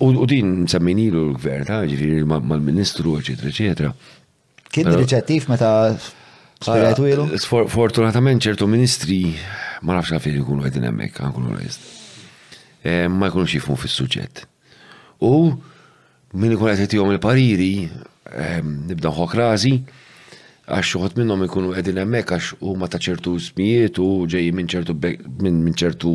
u din semminilu l-gvern, ġifiri mal-ministru, eċetera, eċetera. Kien riċettiv meta spiegħet wielu? Fortunatament ċertu ministri ma nafx għafin jkunu għedin emmek, għankun onest. Eh, ma jkunux jifmu fis-suġġett. U min ikun qed jom il-pariri, eh, nibda nħok rażi, għax xoħot minnom ikunu għedin emmek għax u ma ta' ċertu smijiet u ġej minn ċertu minn ċertu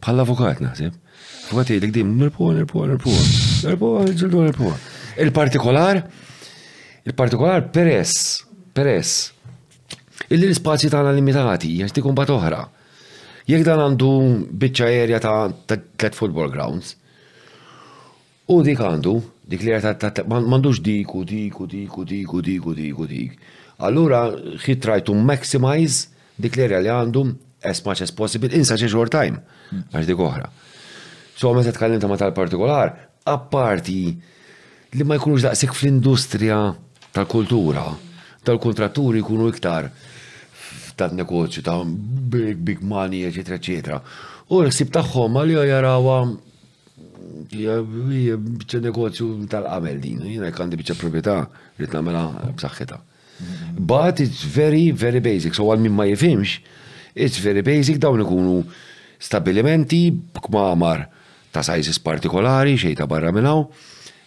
Bħal avukat naħseb. Avukat jgħidlek dim, nirpuha, nirpuha, nirpuha. Nirpuha, ġildu nirpuha. Il-partikolar, il-partikolar peress, peress. Illi l-spazji tagħna limitati, jax tikun bat oħra. Jekk dan għandu biċċa erja ta' tlet football grounds, Hu dik għandu, dik li qed ta' ta' m'għandux dik u dik u dik u dik u dik u dik u dik. Allura he tried to maximize dik l-area li għandu as much as possible in such a short time, għax dik oħra. So meta tkellimta ma' tal-partikolar, apparti li ma jkunux daqshekk fl-industrija tal-kultura, tal-kuntratturi jkunu iktar ta' negozju ta' big, big money, eċetera, eċetera. U l-ħsib tagħhom għalija jarawha Bċa negozju tal-qamel din, jina għandi bċa proprietà li t-namela b'saxħita. But it's very, very basic, so għal min ma jifimx, it's very basic dawn ikunu stabilimenti b'kmamar ta' sizes partikolari, xej ta' barra minnaw.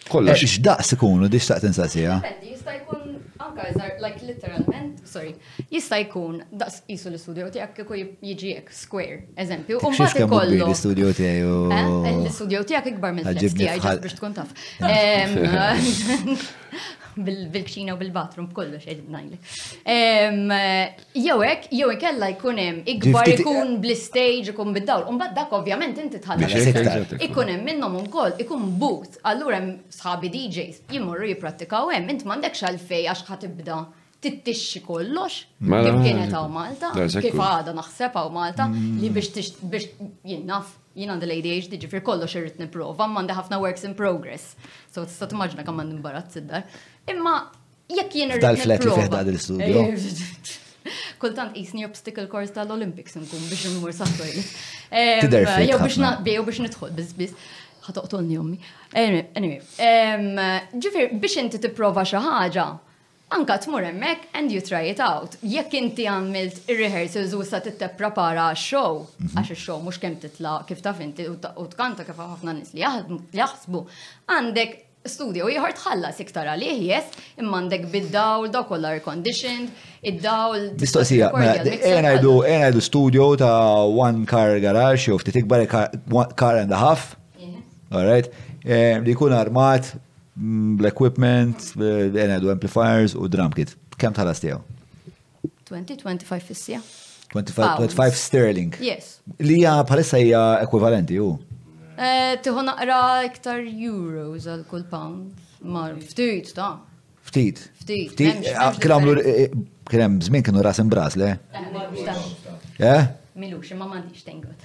Kolla. Eh, x'daqs ikunu, di xtaqt insasija. Jista' jkun anka like literalment, sorry, Jista' jkun daqs qisu l-istudio tiegħek kieku jiġi hekk square, eżempju. U mbagħad ikollu. L-istudio tiegħi u. Eh, l-istudio tiegħek ikbar mill-ġibni tiegħi ġast biex tkun taf. Bil-kċina u bil-bathroom b'kollu xejn ngħidlek. Jew hekk, jew ikella jkun hemm ikbar ikun bl-istage ikun bid-dawl. U mbagħad dak ovvjament inti tħallas. Ikun hemm minnhom ukoll ikun but, allura hemm sħabi DJs jimorru jipprattikaw hemm, int m'għandekx għalfej għax ħatibda tittixxi kollox, mela, kif kienet għaw Malta, kif għada naħseb għaw Malta, mm. li biex jinnaf, jien għandi l-ADHD ġifir kollox irrit niprofa, mandi ħafna works in progress. So tista' timmaġna kemm għandi imbarazz id-dar. Imma jekk jien irrit. Dal-flet li fiħda dil-studio. Kultant jisni obstacle course tal-Olympics nkun biex nmur saħħu. Jew biex naqbi, jew biex nidħol bizbis ħatoqtolni ommi. Anyway, ġifir, biex inti tipprova xi ħaġa, Anka tmur hemmhekk and you try it out. Jekk inti għamilt ir-rehearsals u issa trid tipprepara għax-show, għax ix-show mhux kemm titla' kif taf inti u tkanta kif hawn ħafna nies li jaħsbu, għandek studio ieħor tħallas iktar għalih, yes, imma għandek bid-dawl, dawl kollha air conditioned, id-dawl. Mistoqsija, ngħidu studio ta' one car garage jew ftit ikbar car and a half, all right, eh, li jkun armat Bl-equipment, bl-enedu amplifiers u drum kit. Kem tħallas tiegħu? 20-25 fissija. 25 sterling. Yes. Li hija bħalissa hija ekwivalenti u? Eh, Tiħu naqra iktar euros għal kull pound. Mar, ftit, ta' Ftit. Ftit. Ftit. Ah, kien għamlu, eh, eh, kien hemm żmien kienu ras imbras, le? Eh? Milux, imma m'għandix tengot.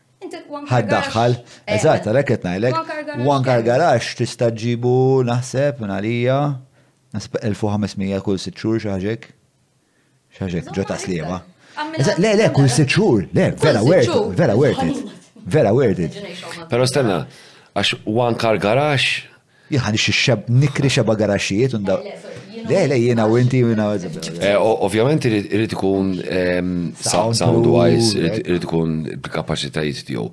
Ħadd daħħal, eżatt, għalhekk qed ngħidlek, one car garage tista' ġġibu naħseb minn għalija, naħseb 1500 kull sitt xhur xi ħaġa hekk. Xi ħaġa hekk ġo ta' Sliema. Le, le, kull sitt xhur, le, vera worth, vera worth it. Vera worth it. Però stenna, għax one car garage Jien ħa nixi xeb, nikri xeba garaxijiet un daw. Le, le, jiena u inti jiena. Eh, ovvjament irid ikun ehm, sound wise, eh. irid ikun b'kapaċitajiet tiegħu.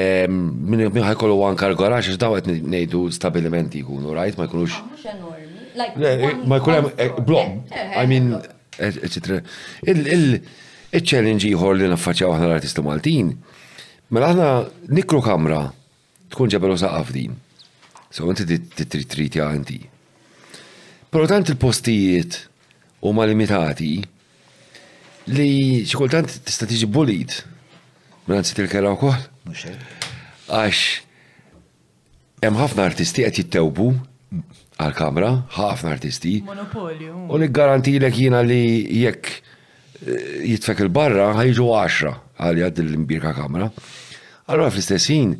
Ehm, min ħajkollu anka l-garax, għax daw qed ngħidu stabilimenti jkunu, right? Ma jkunux. Ah, eh, ma jkun hemm blom. I mean, eccetera. Il-challenge ieħor li naffaċċjaw aħna l-artisti Maltin, mela aħna nikru kamra Tkun ġebel u saqaf din. So inti trid trid ja inti. Però tant il-postijiet huma limitati li xi kultant tista' tiġi bullied. Mela nsit il-kera wkoll. Għax hemm ħafna artisti qed jittewbu għal kamra, ħafna artisti. Monopolju. U li garantilek jiena li jekk jitfek il-barra ħajġu għaxra għalja din l-imbirka kamra. Allora fl-istess ħin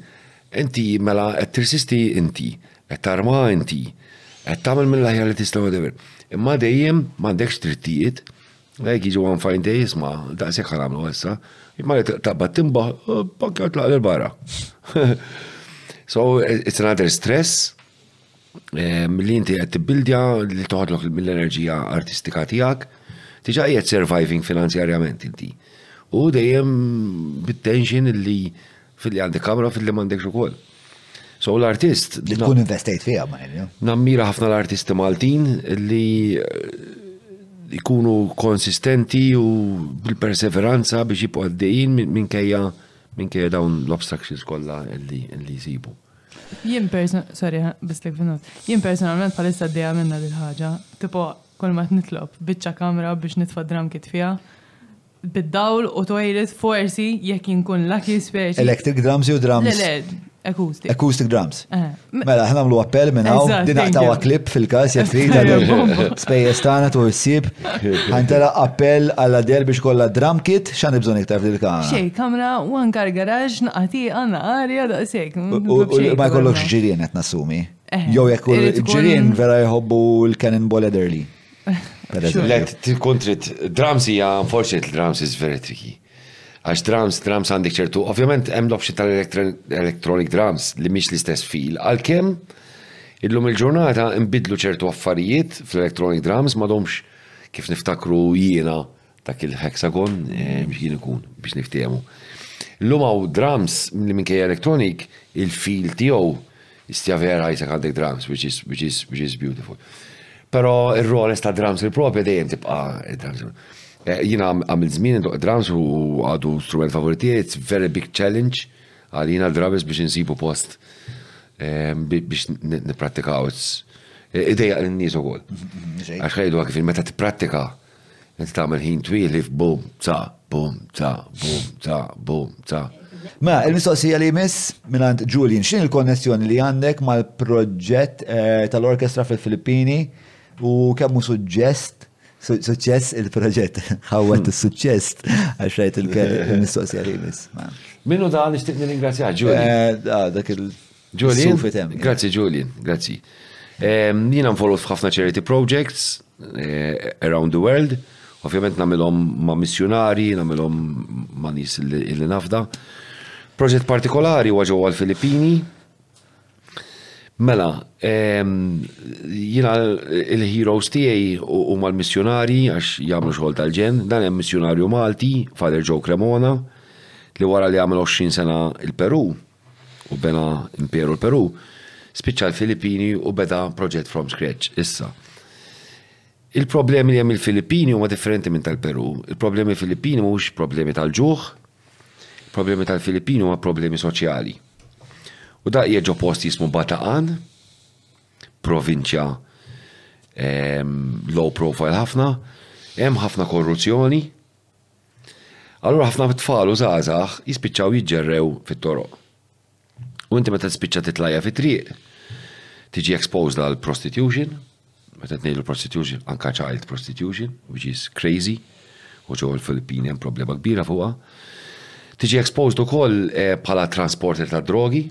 inti mela qed tirsisti inti, qed tarma inti, qed tagħmel mill-aħjar li tista' whatever. Imma dejjem m'għandekx drittijiet, Lejk jiġu għan fajn dej jisma, daqsek għan għamlu għessa. Imma li taqba timba, banka tlaq l-barra. So, it's another stress Li inti qed tibbildja li toħodlok mill-enerġija artistika tiegħek, tiġa qiegħed surviving finanzjarjament inti. U dejjem bit-tension li fil-li għandek kamra fil-li m'għandekx ukoll. So l-artist. Li tkun investejt fija ma' Nammira ħafna l-artisti Maltin li jkunu konsistenti u bil-perseveranza biex jibqgħu għaddejjin minkejja minkejja dawn l-obstacles kollha li jsibu. Jien person, sorry, bistek finot. Jien personalment palissa d-dija minna dil-ħagġa. Tipo, kol ma t-nitlob, bicċa kamra biex nitfa dram kit fija. Bid-dawl u toilet forsi jekk jinkun lucky speċi. Electric drums jew drums? Le, le, acoustic. Acoustic drums. Eh. Mela, ħna għamlu appell minna u din għatawa klip fil-kas jek trid għal spejjes tagħna tu issib. Ħantela appell għal del biex kollha drum kit X'għandi bżonn iktar f'dil kamra? Xej, kamra, one car garage, naqati, għanna arja, daqsek. Ma jkollokx ġirien qed nassumi. Eh, Jew jekk ġirien vera jħobbu l-Cannonball Ederly. Let tkun trid drums hija forsi drums is very tricky. Għax drums, drums għandek ċertu, ovvjament hemm l-option tal-electronic drums li mhix l-istess fil, għalkemm illum il-ġurnata nbidlu ċertu affarijiet fl-electronic drums ma domx kif niftakru jiena Dak il-hexagon biex jien ikun biex niftehmu. Illum hawn drums li minkejja electronic il-feel tiegħu jistja vera jisek għandek drums which is, which is, which is beautiful. Però ir-roles ta' drums il-propja dejjem tibqa' drums. Eh, jiena għamil żmien indoq drums u għadu strument favorit tiegħi, it's very big challenge għalina drums biex insibu post eh, biex nipprattikaw. Eh, Ideja l-nies ukoll. Għax ħajdu kif meta tipprattika Int tagħmel ħin twil li f'bum ta, bum ta, bum ta, bum ta. Ma, il-mistoqsija li jmiss minant Julian, xin il-konnessjoni li għandek mal-proġett eh, tal-orkestra fil-Filippini u kemmu suġġest suċċess il-proġett, ħawwet il-suċċess għax rajt il-mistoqsija li jmiss. Minu da nishtiq nir-ingrazzja, Julian. Eh, da, dak il- Julian, grazzi Julian, grazzi. Ehm, jiena nfollot f'ħafna charity projects eh, around the world, ovvjament namilom ma' missjunari, namilom ma' nis li nafda. Proġett partikolari huwa ġewwa l-Filippini. Mela, ehm, jiena il-heroes tiegħi huma l-missjunari għax jagħmlu xogħol tal-ġen, dan hemm missjunarju Malti, Father Joe Cremona, li wara li għamel 20 sena il-Peru, u bena imperu l-Perù, spiċċa l-Filippini u beda proġett from scratch issa. Il-problemi li hemm il-Filippini huma differenti minn tal-Perù. Il-problemi Filippini mhux problemi tal-ġuħ, problemi tal-Filippini huma problemi soċjali. U da hija ġo post jismu Bataqan, provinċja ehm, low profile ħafna, hemm ħafna korruzzjoni, Allura ħafna tfal u żgħażagħ jispiċċaw jiġġerrew fit-toroq. U inti meta tispiċċa titlajja fit-triq, tiġi exposed għal prostitution, meta tnejlu prostitution, anka child prostitution, which is crazy, u ġo l-Filippini hemm problema kbira fuqha. Tiġi exposed ukoll eh, bħala transporter ta' drogi,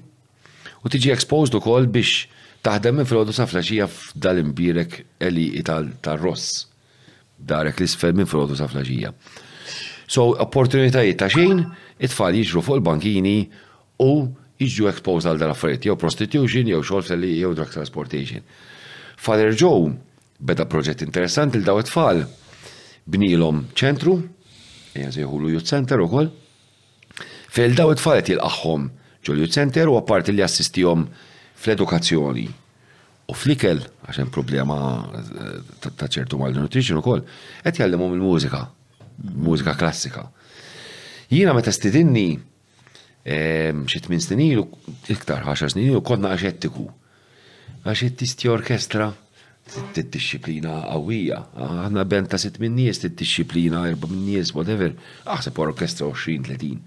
u tiġi exposed ukoll biex taħdem minn filgħodu sa flaxija f'dal imbirek eli tal-ross. Darek l-isfel minn frotu sa flaxija. So, opportunitajiet ta' xejn, it-tfal jiġru fuq il-bankini u jiġu exposed għal dan affarijiet, jew prostitution, jew xogħol f'telliq, jew drug transportation. Father Joe beda proġett interessanti l daw it-tfal, bnielhom ċentru, ejja nsejħulu youth center ukoll, F'Hill dawn it-tfal qed jilqagħhom ġol Youth Centre u apparti li jassistihom fl-edukazzjoni u fl-ikel, għax hemm problema ta' ċertu malnutrition ukoll, qed jgħallimhom il-mużika, mużika klassika. Jiena meta stidinni xi tmien snin ilu, iktar ħaxar snin ilu, konna għax ettiku. Għax it-tisti orkestra trid dixxiplina qawwija. Aħna band ta' sitt minn nies trid dixxiplina erba' minn nies, whatever. Aħseb orkestra 20-30.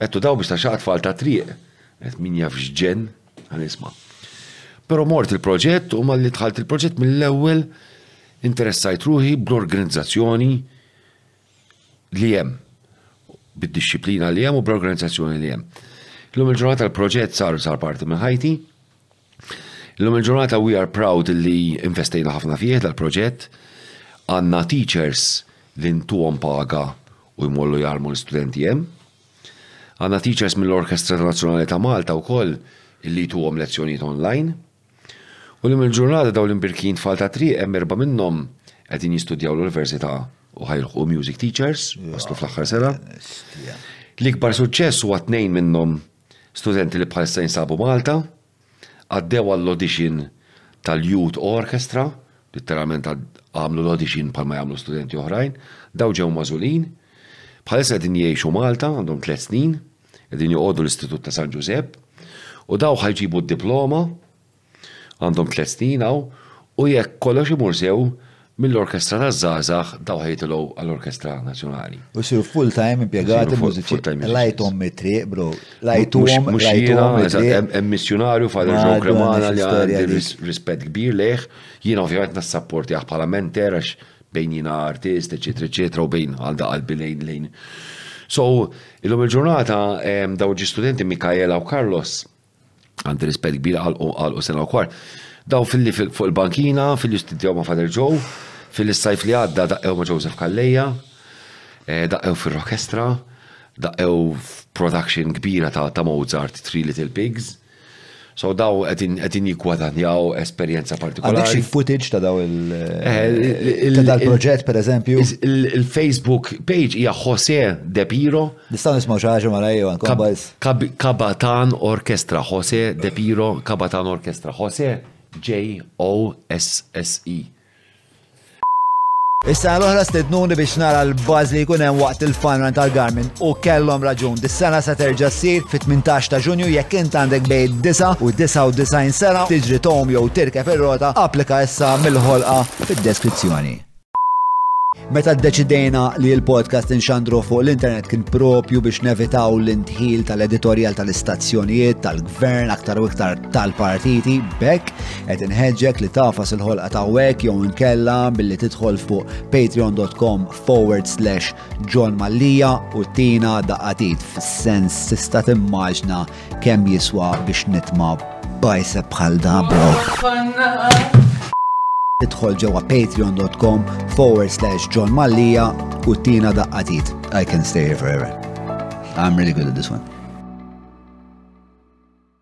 Qed daw biex ta' xaqqa tfal ta' triq. Qed min jaf x'ġenn għan isma'. Però mort il-proġett u malli dħalt il-proġett mill-ewwel interessajt ruħi bl-organizzazzjoni li hemm, bid-dixxiplina li hemm u bl-organizzazzjoni li hemm. Illum il-ġurnata l-proġett sar sar parti minn ħajti. Illum il-ġurnata we are proud li investejna ħafna fih dal-proġett. Għandna teachers li ntuhom paga u jmorru jgħallmu l-istudenti hemm. Għandna teachers mill-Orkestra Nazzjonali ta' Malta wkoll li jtuhom lezzjonijiet online. U llum il-ġurnata dawn l-imbirkin tfal tat-triq hemm erbgħa minnhom qegħdin jistudjaw l-Università u ħa jilħqu music teachers, waslu fl-aħħar sena. L-ikbar suċċess huwa tnejn minnhom studenti li bħalissa jinsabu Malta, għaddew għall-audition tal-Youth Orchestra, litteralment għamlu l-audition bħalma jagħmlu studenti oħrajn, dawn ġew magħżulin, bħalissa qegħdin jgħixu Malta, għandhom tliet snin, Qegħdin joqogħdu l-Istitut ta' San Ġużepp u daw ħajġibu d-diploma għandhom tliet snin hawn u jekk kollox imur sew mill-orkestra taż-żgħażagħ daw ħejtilgħu għall-Orkestra Nazzjonali. U jsiru full-time impjegati mużiċi. Lajthom mit-triq, bro. Lajthom mit-triq. Hemm missjunarju Father Joe Cremana li għandi rispett kbir lejh, jiena ovvjament nassapportjah bħala mentor għax bejn jiena artist, eċetera, eċetera, u bejn għandha qalbi lejn lejn. So, illum il-ġurnata ehm, daw ġi studenti Mikaela u Carlos, għandi rispett kbir għalqu sena u kwar, daw fil-li fuq il-bankina, fil-li studjaw ma' Father Joe, fil-li s-sajf li għadda daqqew ma' Joseph Kalleja, eh, daqqew fil-orkestra, daqqew production kbira ta' Mozart, Three Little Pigs, So daw qegħdin jiggwadanjaw esperjenza partikolari. Għandek xi footage ta' daw il- eh, ta' dal-proġett pereżempju? Il-Facebook page hija Jose De Piro. Nistgħu nismgħu xi ħaġa malaj jew ankombajs. Kabatan Orkestra Jose De Piro, Kabatan Orkestra Jose J O S S E. Is-sena l-oħra stednuni biex nara l-baż li jkun hemm waqt il-fanran tal-Garmin u kellhom raġun. Dis-sena se terġa' ssir fit-18 ta' Ġunju jekk int għandek bejn 9 u 99 sena tiġri tom jew tirkeb ir-rota applika issa mill-ħolqa fid-deskrizzjoni. Meta ddeċidejna li l-podcast inxandruh fuq l-internet kien propju biex nevitaw l-indħil tal-editorjal tal-istazzjonijiet, tal-gvern, aktar u iktar tal-partiti, bekk Qed inħeġġek li tafas il-ħolqa ta' wek jew inkella billi tidħol fuq patreon.com forward slash John Mallija u tina daqatit fis-sens tista' timmaġna kemm jiswa biex nitma' bajsa bħal da bro idħol ġewwa patreon.com forward slash John Mallia u tina daqqatit. I can stay here forever. I'm really good at this one.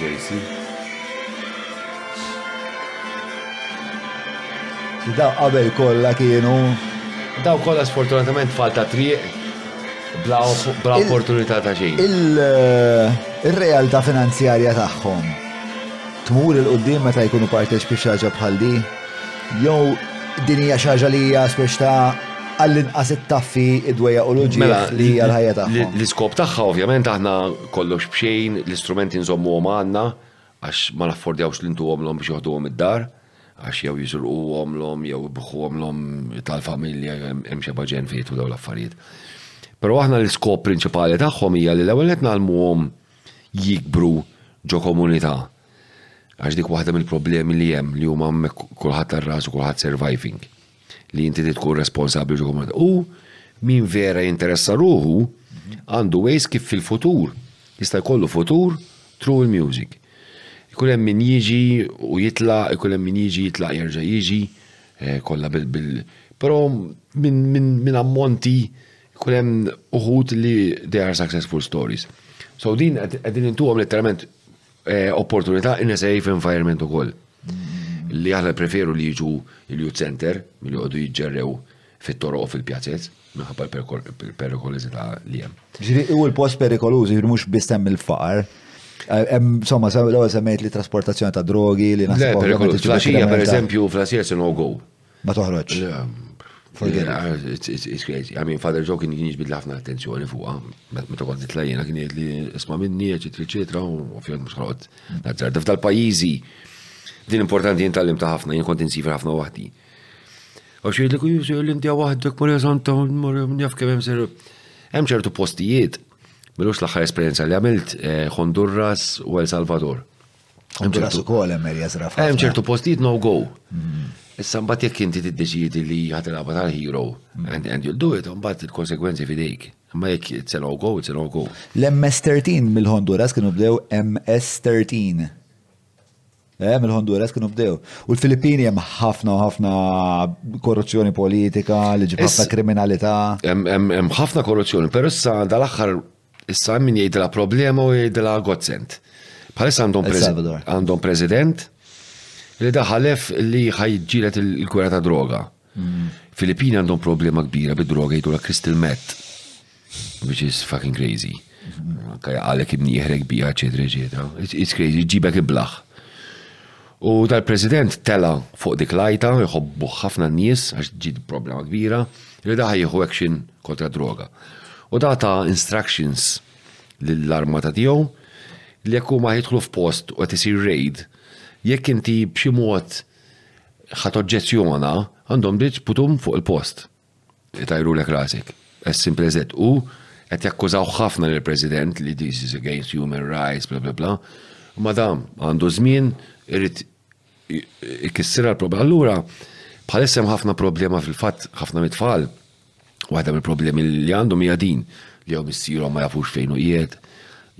Jason. Da qabel kollha kienu. Daw kollha sfortunatament tfal ta' triq bla opportunità ta' xejn. Il-realtà eh, finanzjarja tagħhom tmur il-qudiem meta jkunu parteċ xi ħaġa bħal di jew din hija xi ħaġa li hija speċta għall-inqas ittaffi id-dwejja u l-uġieħ mela, li hija l-ħajja tagħhom. L-iskop tagħha ovvjament aħna kollox b'xejn, l-istrumenti nżommuhom għandna għax ma naffordjawx li ntuhomlhom biex joħduhom id-dar, għax jew jiżurquhomlhom jew ibħuhomlhom tal-familja hemm xi baġen fejtu dawn l-affarijiet. Però aħna l-iskop prinċipali tagħhom hija li l-ewwel qed nagħlmuhom jikbru ġo komunità. Għax dik waħda mill-problemi li hemm li huma kulħadd tar-ras u kulħadd surviving. li inti trid tkun responsabbli ġo komunità. U min vera jinteressa ruħu għandu ways kif fil-futur jista' jkollu futur through il-music. Ikun hemm min jiġi u jitla, ikun hemm min jiġi jitla jerġa' jiġi, eh, kollha bil-bil. Però minn ammonti ikun hemm uħud li they are successful stories. So din qegħdin intuhom letteralment Eh, opportunità in a safe environment ukoll. Li aħna preferu li jiġu il-youth center li għodu jġerrew fit-toroq u fil-pjazzez minħabba l-perikolizità li hemm. Ġiri, u l-post perikolużi ġiri mhux biss hemm il-faqar. Eh, insomma, l-ewwel semmejt li trasportazzjoni ta' drogi li naħseb. Flasija, per eżempju, flasija se no go. Ma toħroġ. It's crazy. I mean, Father Joe kien kien jiġbid ħafna attenzjoni fuqa, meta kont nitlajjena kien jgħid li isma' minni, eċetera, eċetera, u ovvjament mhux ħolqot nazzar. Daf tal-pajjiżi, din importanti jien tal-lim ta' ħafna, jien kont insifer ħafna waħdi. U xejn li kun jisir li inti waħdek, Maria Santa, Maria Mnjaf kemm hemm ser. Hemm ċertu postijiet, milux l-aħħar esperjenza li għamilt eh, Honduras u El Salvador. Għamġilas u kol hemm areas raf. Hemm ċertu postijiet no go. Mm. Issa mbagħad jekk inti tiddeċidi li ħadd ilagħba tal-hero mm. and, and you'll do it, mbagħad il-konsegwenzi fidejk. Imma jekk it's a no go, it's a no go. L-MS-13 mill-Honduras kienu bdew MS-13. Eh, mill-Honduras kienu bdew. U l-Filippini hemm ħafna ħafna korruzzjoni politika, li ġib ħafna kriminalità. Hemm ħafna korruzzjoni, però issa dal-aħħar Issa min jgħidilha problema u jgħidilha godsend. Bħalissa għandhom president li daħalef li ħajġilet il-gwerra ta' droga. Mm. Filippini għandhom problema kbira bid-droga jgħidu la crystal meth, which is fucking crazy. Mm-hmm. Kaj għalek imnieħrek bija, ċedri, ċedra. It's crazy, ġibek iblaħ. U dal-President tela' fuq dik l-għajta, jħobbuh ħafna n-nies għax ġid problema kbira, li da ħajjieħu action kontra droga. U da ta' instructions lill-armata tiegħu li jekk huma jidħlu f'post u qed isir raid, jekk inti b'xi mod ħadd oġġezzjona, għandhom dritt sputum fuq il-post. Itajrulek rasek. As simple as that. U qed jakkużaw ħafna lill-President li this is against human rights, bla bla bla. Ma dam għandu żmien irid ikissirha l-problema. Allura, bħalissa hemm ħafna problema fil-fatt ħafna mit-tfal, waħda mill-problemi li għandhom hija din li jew missierhom ma jafux fejn u qiegħed,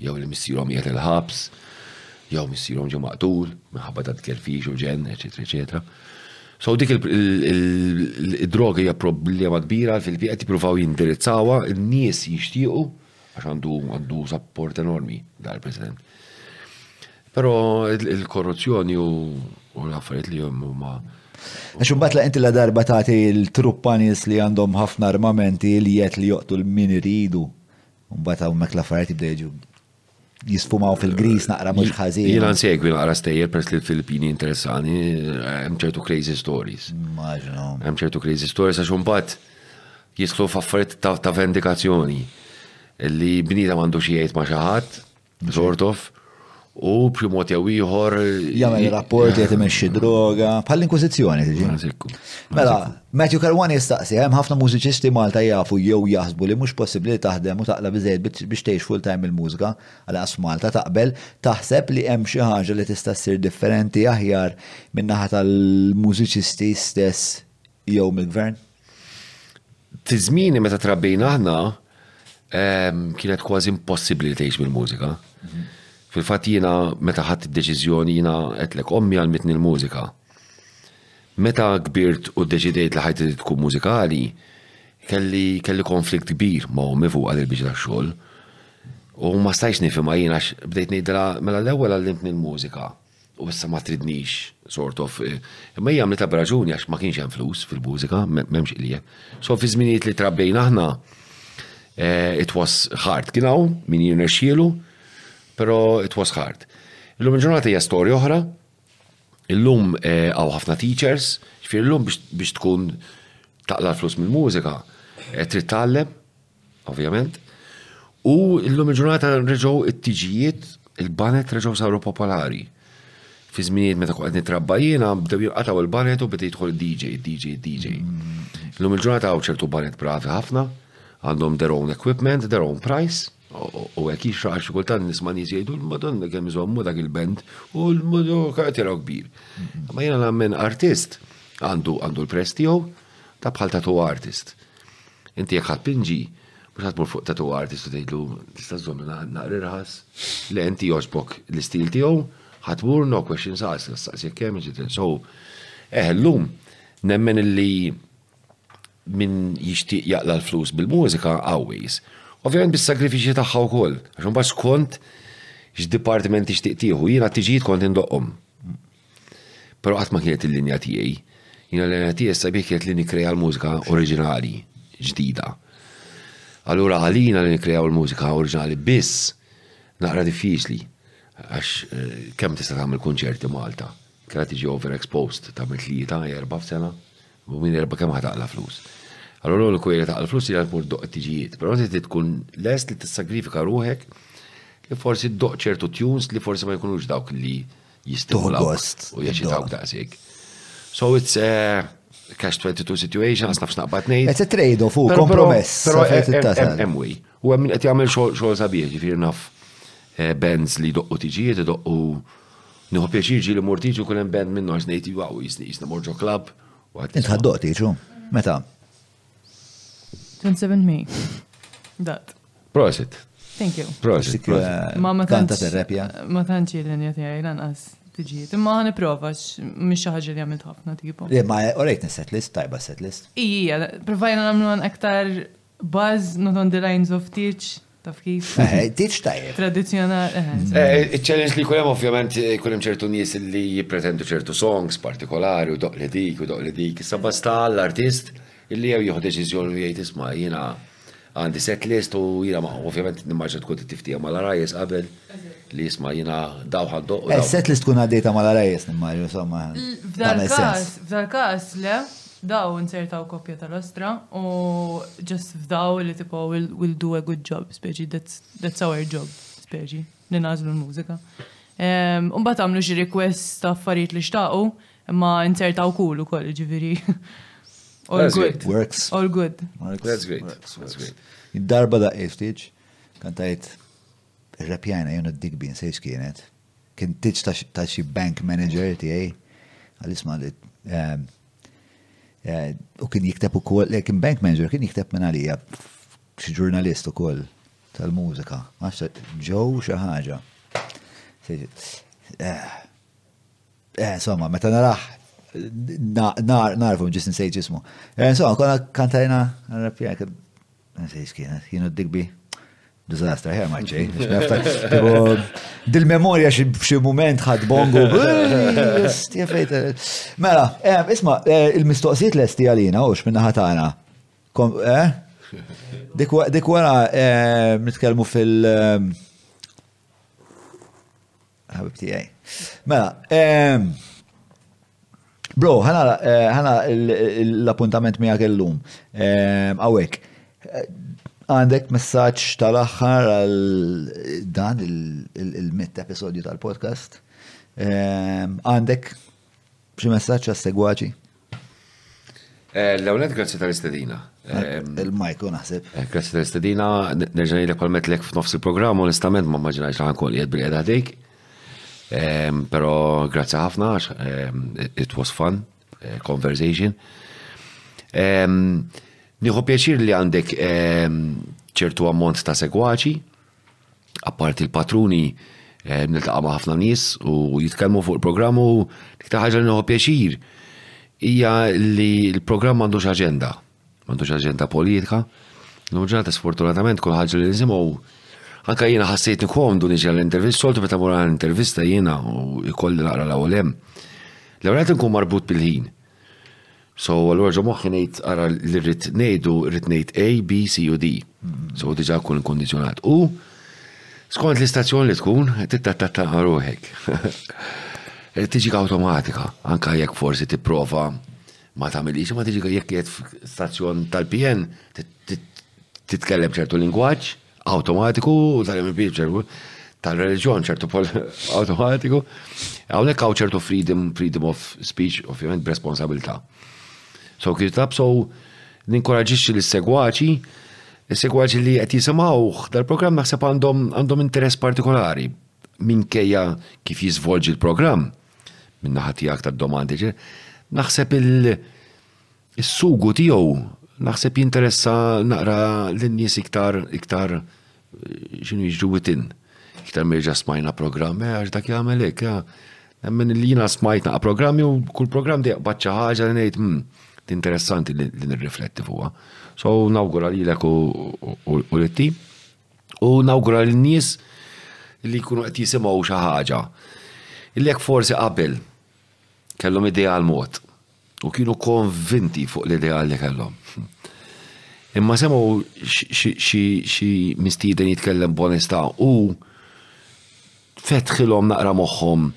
jew li missierhom qiegħed il-ħabs, jew missierhom ġew maqtul, minħabba ta' tkerfix u ġen, eċetera, eċetera. So dik il-droga hija problema kbira fil qed jippruvaw jindirizzawa, n-nies jixtiequ għax għandu għandu sapport enormi dar president Però il-korruzzjoni u l-affarijiet li huma Għax imbagħad la inti la darba tagħti l-truppa nies li għandhom ħafna armamenti li jgħid li joqtu l-min iridu. Mbagħad hawnhekk l-affarijiet jibda jiġu jisfumaw fil-gris naqra mhux ħażin. Jiena nsegwi naqra stejjer pers li l-Filippini interessani hemm ċertu crazy stories. Maġnu. Hemm ċertu crazy stories għax imbagħad jidħlu f'affarijiet ta' vendikazzjoni li bnida għandu xi jgħid ma' xi ħadd, sort of, u b'xi mod jew ieħor. Jagħmel rapport qed imexxi droga, bħall-inkwiżizzjoni tiġi. Mela, Matthew Caruana jistaqsi, Hemm ħafna mużiċisti Malta jafu jew jaħsbu li mhux possibbli li taħdem u taqla' biżżejjed biex tgħix full-time mill-mużika, għall-inqas f'Malta, taqbel, taħseb li hemm xi ħaġa li tista' ssir differenti, aħjar, min-naħa tal-mużiċisti stess jew mill-Gvern? Fi żmieni meta trabbejna aħna, kienet kważi impossibbli li tgħix mill-mużika. Fil-fatt jiena meta ħadt id-deċiżjoni jiena qedtlek ommi għalmitni l-mużika. Meta kbirt u ddeċidejt li ħajti trid tkun mużikali, kelli kelli konflikt kbir ma' ommi fuq għal il-biċċa tax-xogħol. U ma stajtx nifhimha jien għax bdejt ngħidilha mela l-ewwel għallimtni l-mużika u issa ma tridnix sort of. Imma hija għamlitha b'raġuni għax ma kienx hemm flus fil-mużika, m'hemmx qligħ. So fi żminijiet li trabbejna aħna eh, it was hard. Kien hawn min jirnexxielu, però it was hard. Illum il-ġurnata hija storja oħra, Illum hawn ħafna teachers, ġifieri llum biex tkun taqla' l-flus mill-mużika trid tgħallem, ovvjament. U llum il-ġurnata reġgħu t-tiġijiet, il-banet reġgħu saru popolari. Fi żminijiet meta kont qed nitrabba jiena bdew jinqatgħu l-banet u beda jidħol id-DJ, id-DJ, id-DJ. Llum il-ġurnata hawn ċertu banet bravi ħafna, għandhom their own equipment, their own price. U hekk jixraq għax kultant nisma' nies jgħidu l-Madonna kemm iżommu dak il-band u l-Madonna karatera kbir. Ma jiena nagħmel artist għandu għandu l-press tiegħu ta' bħal tatu artist. Inti jekk ħadd pinġi, mhux ħadd fuq tatu artist u tgħidlu tista' żommi naqri raħas. Le inti jogħġbok l-istil tiegħu, ħadd mur no question saqs, saqs jekk hemm ġiet. So, eh llum nemmen illi Min jixtieq jaqla' l-flus bil-mużika always. Ovvjament bis-sagrifiċċji tagħha wkoll, għax imbagħad skont x'dipartiment tixtieq tieħu. Jiena t-tiġijiet kont indoqqhom. Però qatt ma kienet il-linja tiegħi. Jiena l-linja tiegħi s-sabiħ kienet li nikkrea l-mużika oriġinali, ġdida. Allura għalina li nikkreaw il-mużika oriġinali biss naqra diffiċli għax eh, kemm tista' tagħmel kunċerti Malta? Kena tiġi overexposed ta' minn tlieta, erba' f'sena, u minn erba' kemm ħataqla flus. Allora l-ewwel kwejla taqla flus hija tmur doq tiġijiet, però se tkun lest li tissagrifika ruħek li forsi doq ċertu tunes li forsi ma jkunux dawk li jistimulaw u jaċitawk daqshekk. So it's a cash 22 situation, għasna f'snaqbat nejn. It's a trade-off, u kompromess. Pero emwi, u għemmin għet jgħamil xol sabiħ, ġifir naf eh, bands li doqqu tiġijiet, doqqu Nieħu pjaċir ġieli mur tiġu kull hemm band minnu għax ngħid iva u jisni jisna mor ġo klabb. Int ħaddoq tiġu? Meta? 27 May. Dat. Prosit. Thank you. Prosit. Eh, ma ma tanta terrepja. Ma tantx il-linja tiegħi lanqas tiġiet. Imma ħan prova mhix xi ħaġa li għamilt ħafna tipo. Le ma orejt set list, tajba set list. Ija, provajna nagħmlu aktar buzz not on the lines of teach. Taf kif? Eh, tiċ tajjeb. Tradizjonali. Eh, mm. eh, il-challenge li kunem ovvjament kunem ċertu nies li jipretendu ċertu songs partikolari u doq li dik u doq li dik. Issa basta l-artist illi jew jieħu deċiżjoni u jgħid isma' jiena għandi set list u jiena ma' ovvjament nimmaġna tkun tiftija ma' l-arajjes qabel li jisma' jiena daw ħaddu. Set list tkun għaddejta ma' l-arajjes nimmaġna insomma. F'dal-każ, f'dal-każ le, Daw inzertaw koppja tal-ostra u just fdaw li tipo we'll, we'll do a good job, speċi, that's, that's our job, speċi, li nażlu l-mużika. Um, Umbat għamlu xi request ta' affarijiet li xtaqu, imma inzertaw kull ukoll, ġifieri. All That's good. Great. Works. All good. Works. That's great. Works. That's great. Id-darba da' eftiċ, kantajt rapjana jona d-digbin sejx kienet, Kien titx ta' xi bank manager tiegħi għal isma' li ehm, eh, u kien jikteb ukoll, le kien bank manager kien jikteb minn għalija xi ġurnalist ukoll tal-mużika. Għax ġew xi ħaġa. Eh, Eh, insomma, meta naraħ narfu ġis nsejt ġismu. Eh, insomma, konna kantajna rappija, nsejt kienet, kienu d-digbi. Dizastra, ħer maċċej. Dil-memoria xie moment ħad bongo. Mela, eh, isma, eh, il-mistoqsijiet l-esti għalina, ux minna ħatana. Dik wara nitkellmu fil- Ħabib tiegħi. Mela, ehm, bro, ħana eh, l-appuntament miegħek illum. Ehm, Awek. Eh, għandek messaġġ tal-aħħar għal dan il-mitt episodju tal-podcast. Ehm, għandek Xi messaġġ għas-segwaċi? Eh, L-ewnet, grazzi tal-istedina. Eh, Il-majku naħseb. Eh, grazzi tal-istedina, nerġan jilek pal metlek f'nofs il-programm, onestament ma maġinax laħan kolli jed bil-edha dik. Ehm, Pero grazzi ħafna, ehm, it was fun, conversation. Ehm, Nieħu pjaċir li għandek ċertu ammont ta' segwaċi, Apparti l-patruni, niltaqa' ma' ħafna nies u jitkellmu fuq il-programm u l-iktar ħaġa li nieħu pjaċir hija li l-programm m'għandux aġenda, m'għandux aġenda politika. Lum ġurnata sfortunatament kull ħaġa li nisimgħu anke jiena ħassejt nikomdu niġi għall-intervista, soltu meta mur għall-intervista jiena u jkolli naqra l-ewwel hemm. L-ewwel qed inkun marbut bil-ħin. So, għal warġa moħħi ngħid ara li rrid ngħidu, rrid ngħid A, B, C u D. So, diġa kun inkondizjonat. U skont l-istazzjon li tkun, tittattatta ruħek. Eh, tiġi automatika, anka jekk forsi tipprova ma tagħmilix, ma tiġi jekk jgħid stazzjon tal-PN titkellem ċertu lingwaġġ, Awtomatiku tal-MPs ċertu tal-reliġjon ċertu pol awtomatiku. Hawnhekk hawn ċertu freedom, freedom of speech, ovvjament b'responsabilità. So kif tab so ninkoraġixxi lis-segwaċi Is-segwaċi li qed jisimgħuh dal-programm naħseb għandhom għandhom interess partikolari minkejja kif jiżvolġi l-programm minn naħa tiegħek tad-domandi. Naħseb il- Is-sugu tiegħu naħseb jinteressa naqra lin-nies iktar iktar x'inhu jiġri witin. Iktar merġa smajna programm, eh, għax dak jagħmel hekk, eh. Nemmen li jiena smajt naqa' programmi u kull programm dejq baċċa ħaġa li ngħid hmm, interessanti li nirrifletti fuqha. So nawgura lilek u l-ti u nawgura lin-nies li jkunu qed jisimgħu xi ħaġa. Illek forsi qabel kellhom idea għal mod u kienu konvinti fuq l-ideal li kellhom. Imma semgħu xi mistieden jitkellem b'onestà u fetħilhom naqra moħħhom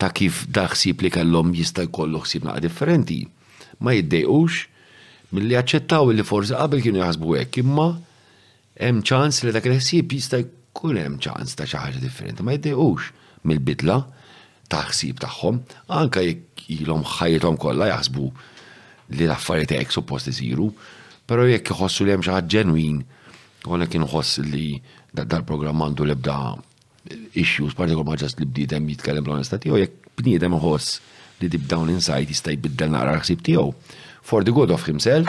ta' kif daħsib li kellhom jista' jkollu ħsieb naqra differenti. Ma jiddejqux milli aċċettaw li forsi qabel kienu jaħsbu hekk, imma Hemm ċans li dak il-ħsieb jista' jkun hemm ċans ta' xi ħaġa differenti, ma jiddejqux mill-bidla ta' ħsieb tagħhom, anke jekk ilhom ħajjithom kollha jaħsbu li l-affarijiet hekk suppost isiru, però jekk iħossu li hemm xi ħadd ġenwin, u għalhekk inħoss li dal-programm għandu l-ebda issues, partikolari ma ġast li bniedem jitkellem bl-onesta tiegħu, jekk bniedem iħoss li dib dawn insajt jista' jbiddel naqra l-ħsieb tiegħu, for the good of himself,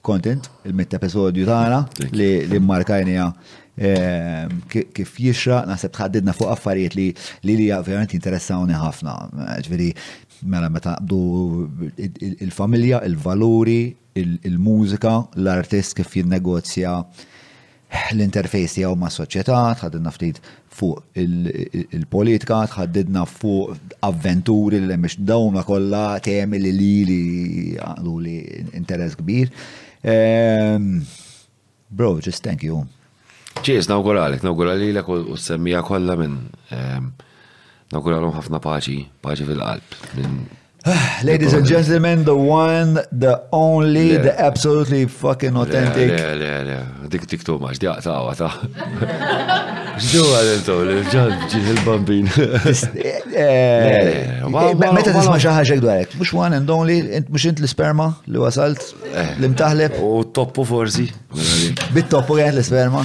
Kontent, il-mitt episodju tagħna li mmarkajnija eh, kif jixra naħseb tħaddidna fuq affarijiet li li hija verament interessawni ħafna. Ġifieri mela meta naqbdu il-familja, il-valuri, il-mużika, l-artist kif jinnegozja l-interface tiegħu mas-soċjetà, tħaddidna ftit fuq il-politika, tħaddidna fuq avventuri li mhux dawna kollha temi li li li għandu li interess kbir. Ehm, bro, just thank you. Cheers, nawguralek, nawguralilek u s-semmija kollha minn ehm, nawguralhom ħafna paċi, paċi fil-qalb. Ladies and gentlemen, the one, the only, the absolutely fucking authentic. Le, le, le, dik dik tu maġ, diaq ta' għata. Ġdu għadentu, l-ġan ġiħ il-bambin. Meta tisma xaħġek dwarek, mux one and only, mux int l-sperma li wasalt, eh. l-imtaħleb. U toppu forzi. Bit-toppu għed l-sperma.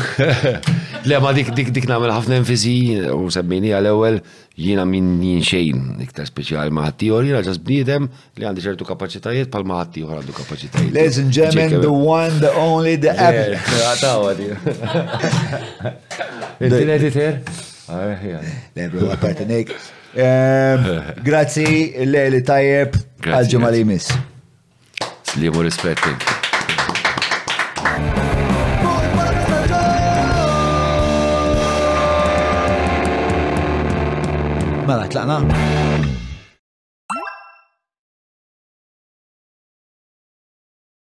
Le, ma dik dik dik namel ħafna enfisi u semmini għal-ewel Jiena m'għinni xejn iktar speċjali ma' ħaddieħor, jiena ġas bniedem li għandi ċertu kapaċitajiet bħal ma' ħaddieħor għandu kapaċitajiet. Ladies and gentlemen, the one, the only, the ever. Għatawa di. Din editor? Lebru, għaparti nek. Grazzi, l-lejli tajjeb, għal-ġemali mis. Slimu rispetti. Mela, tlaqna.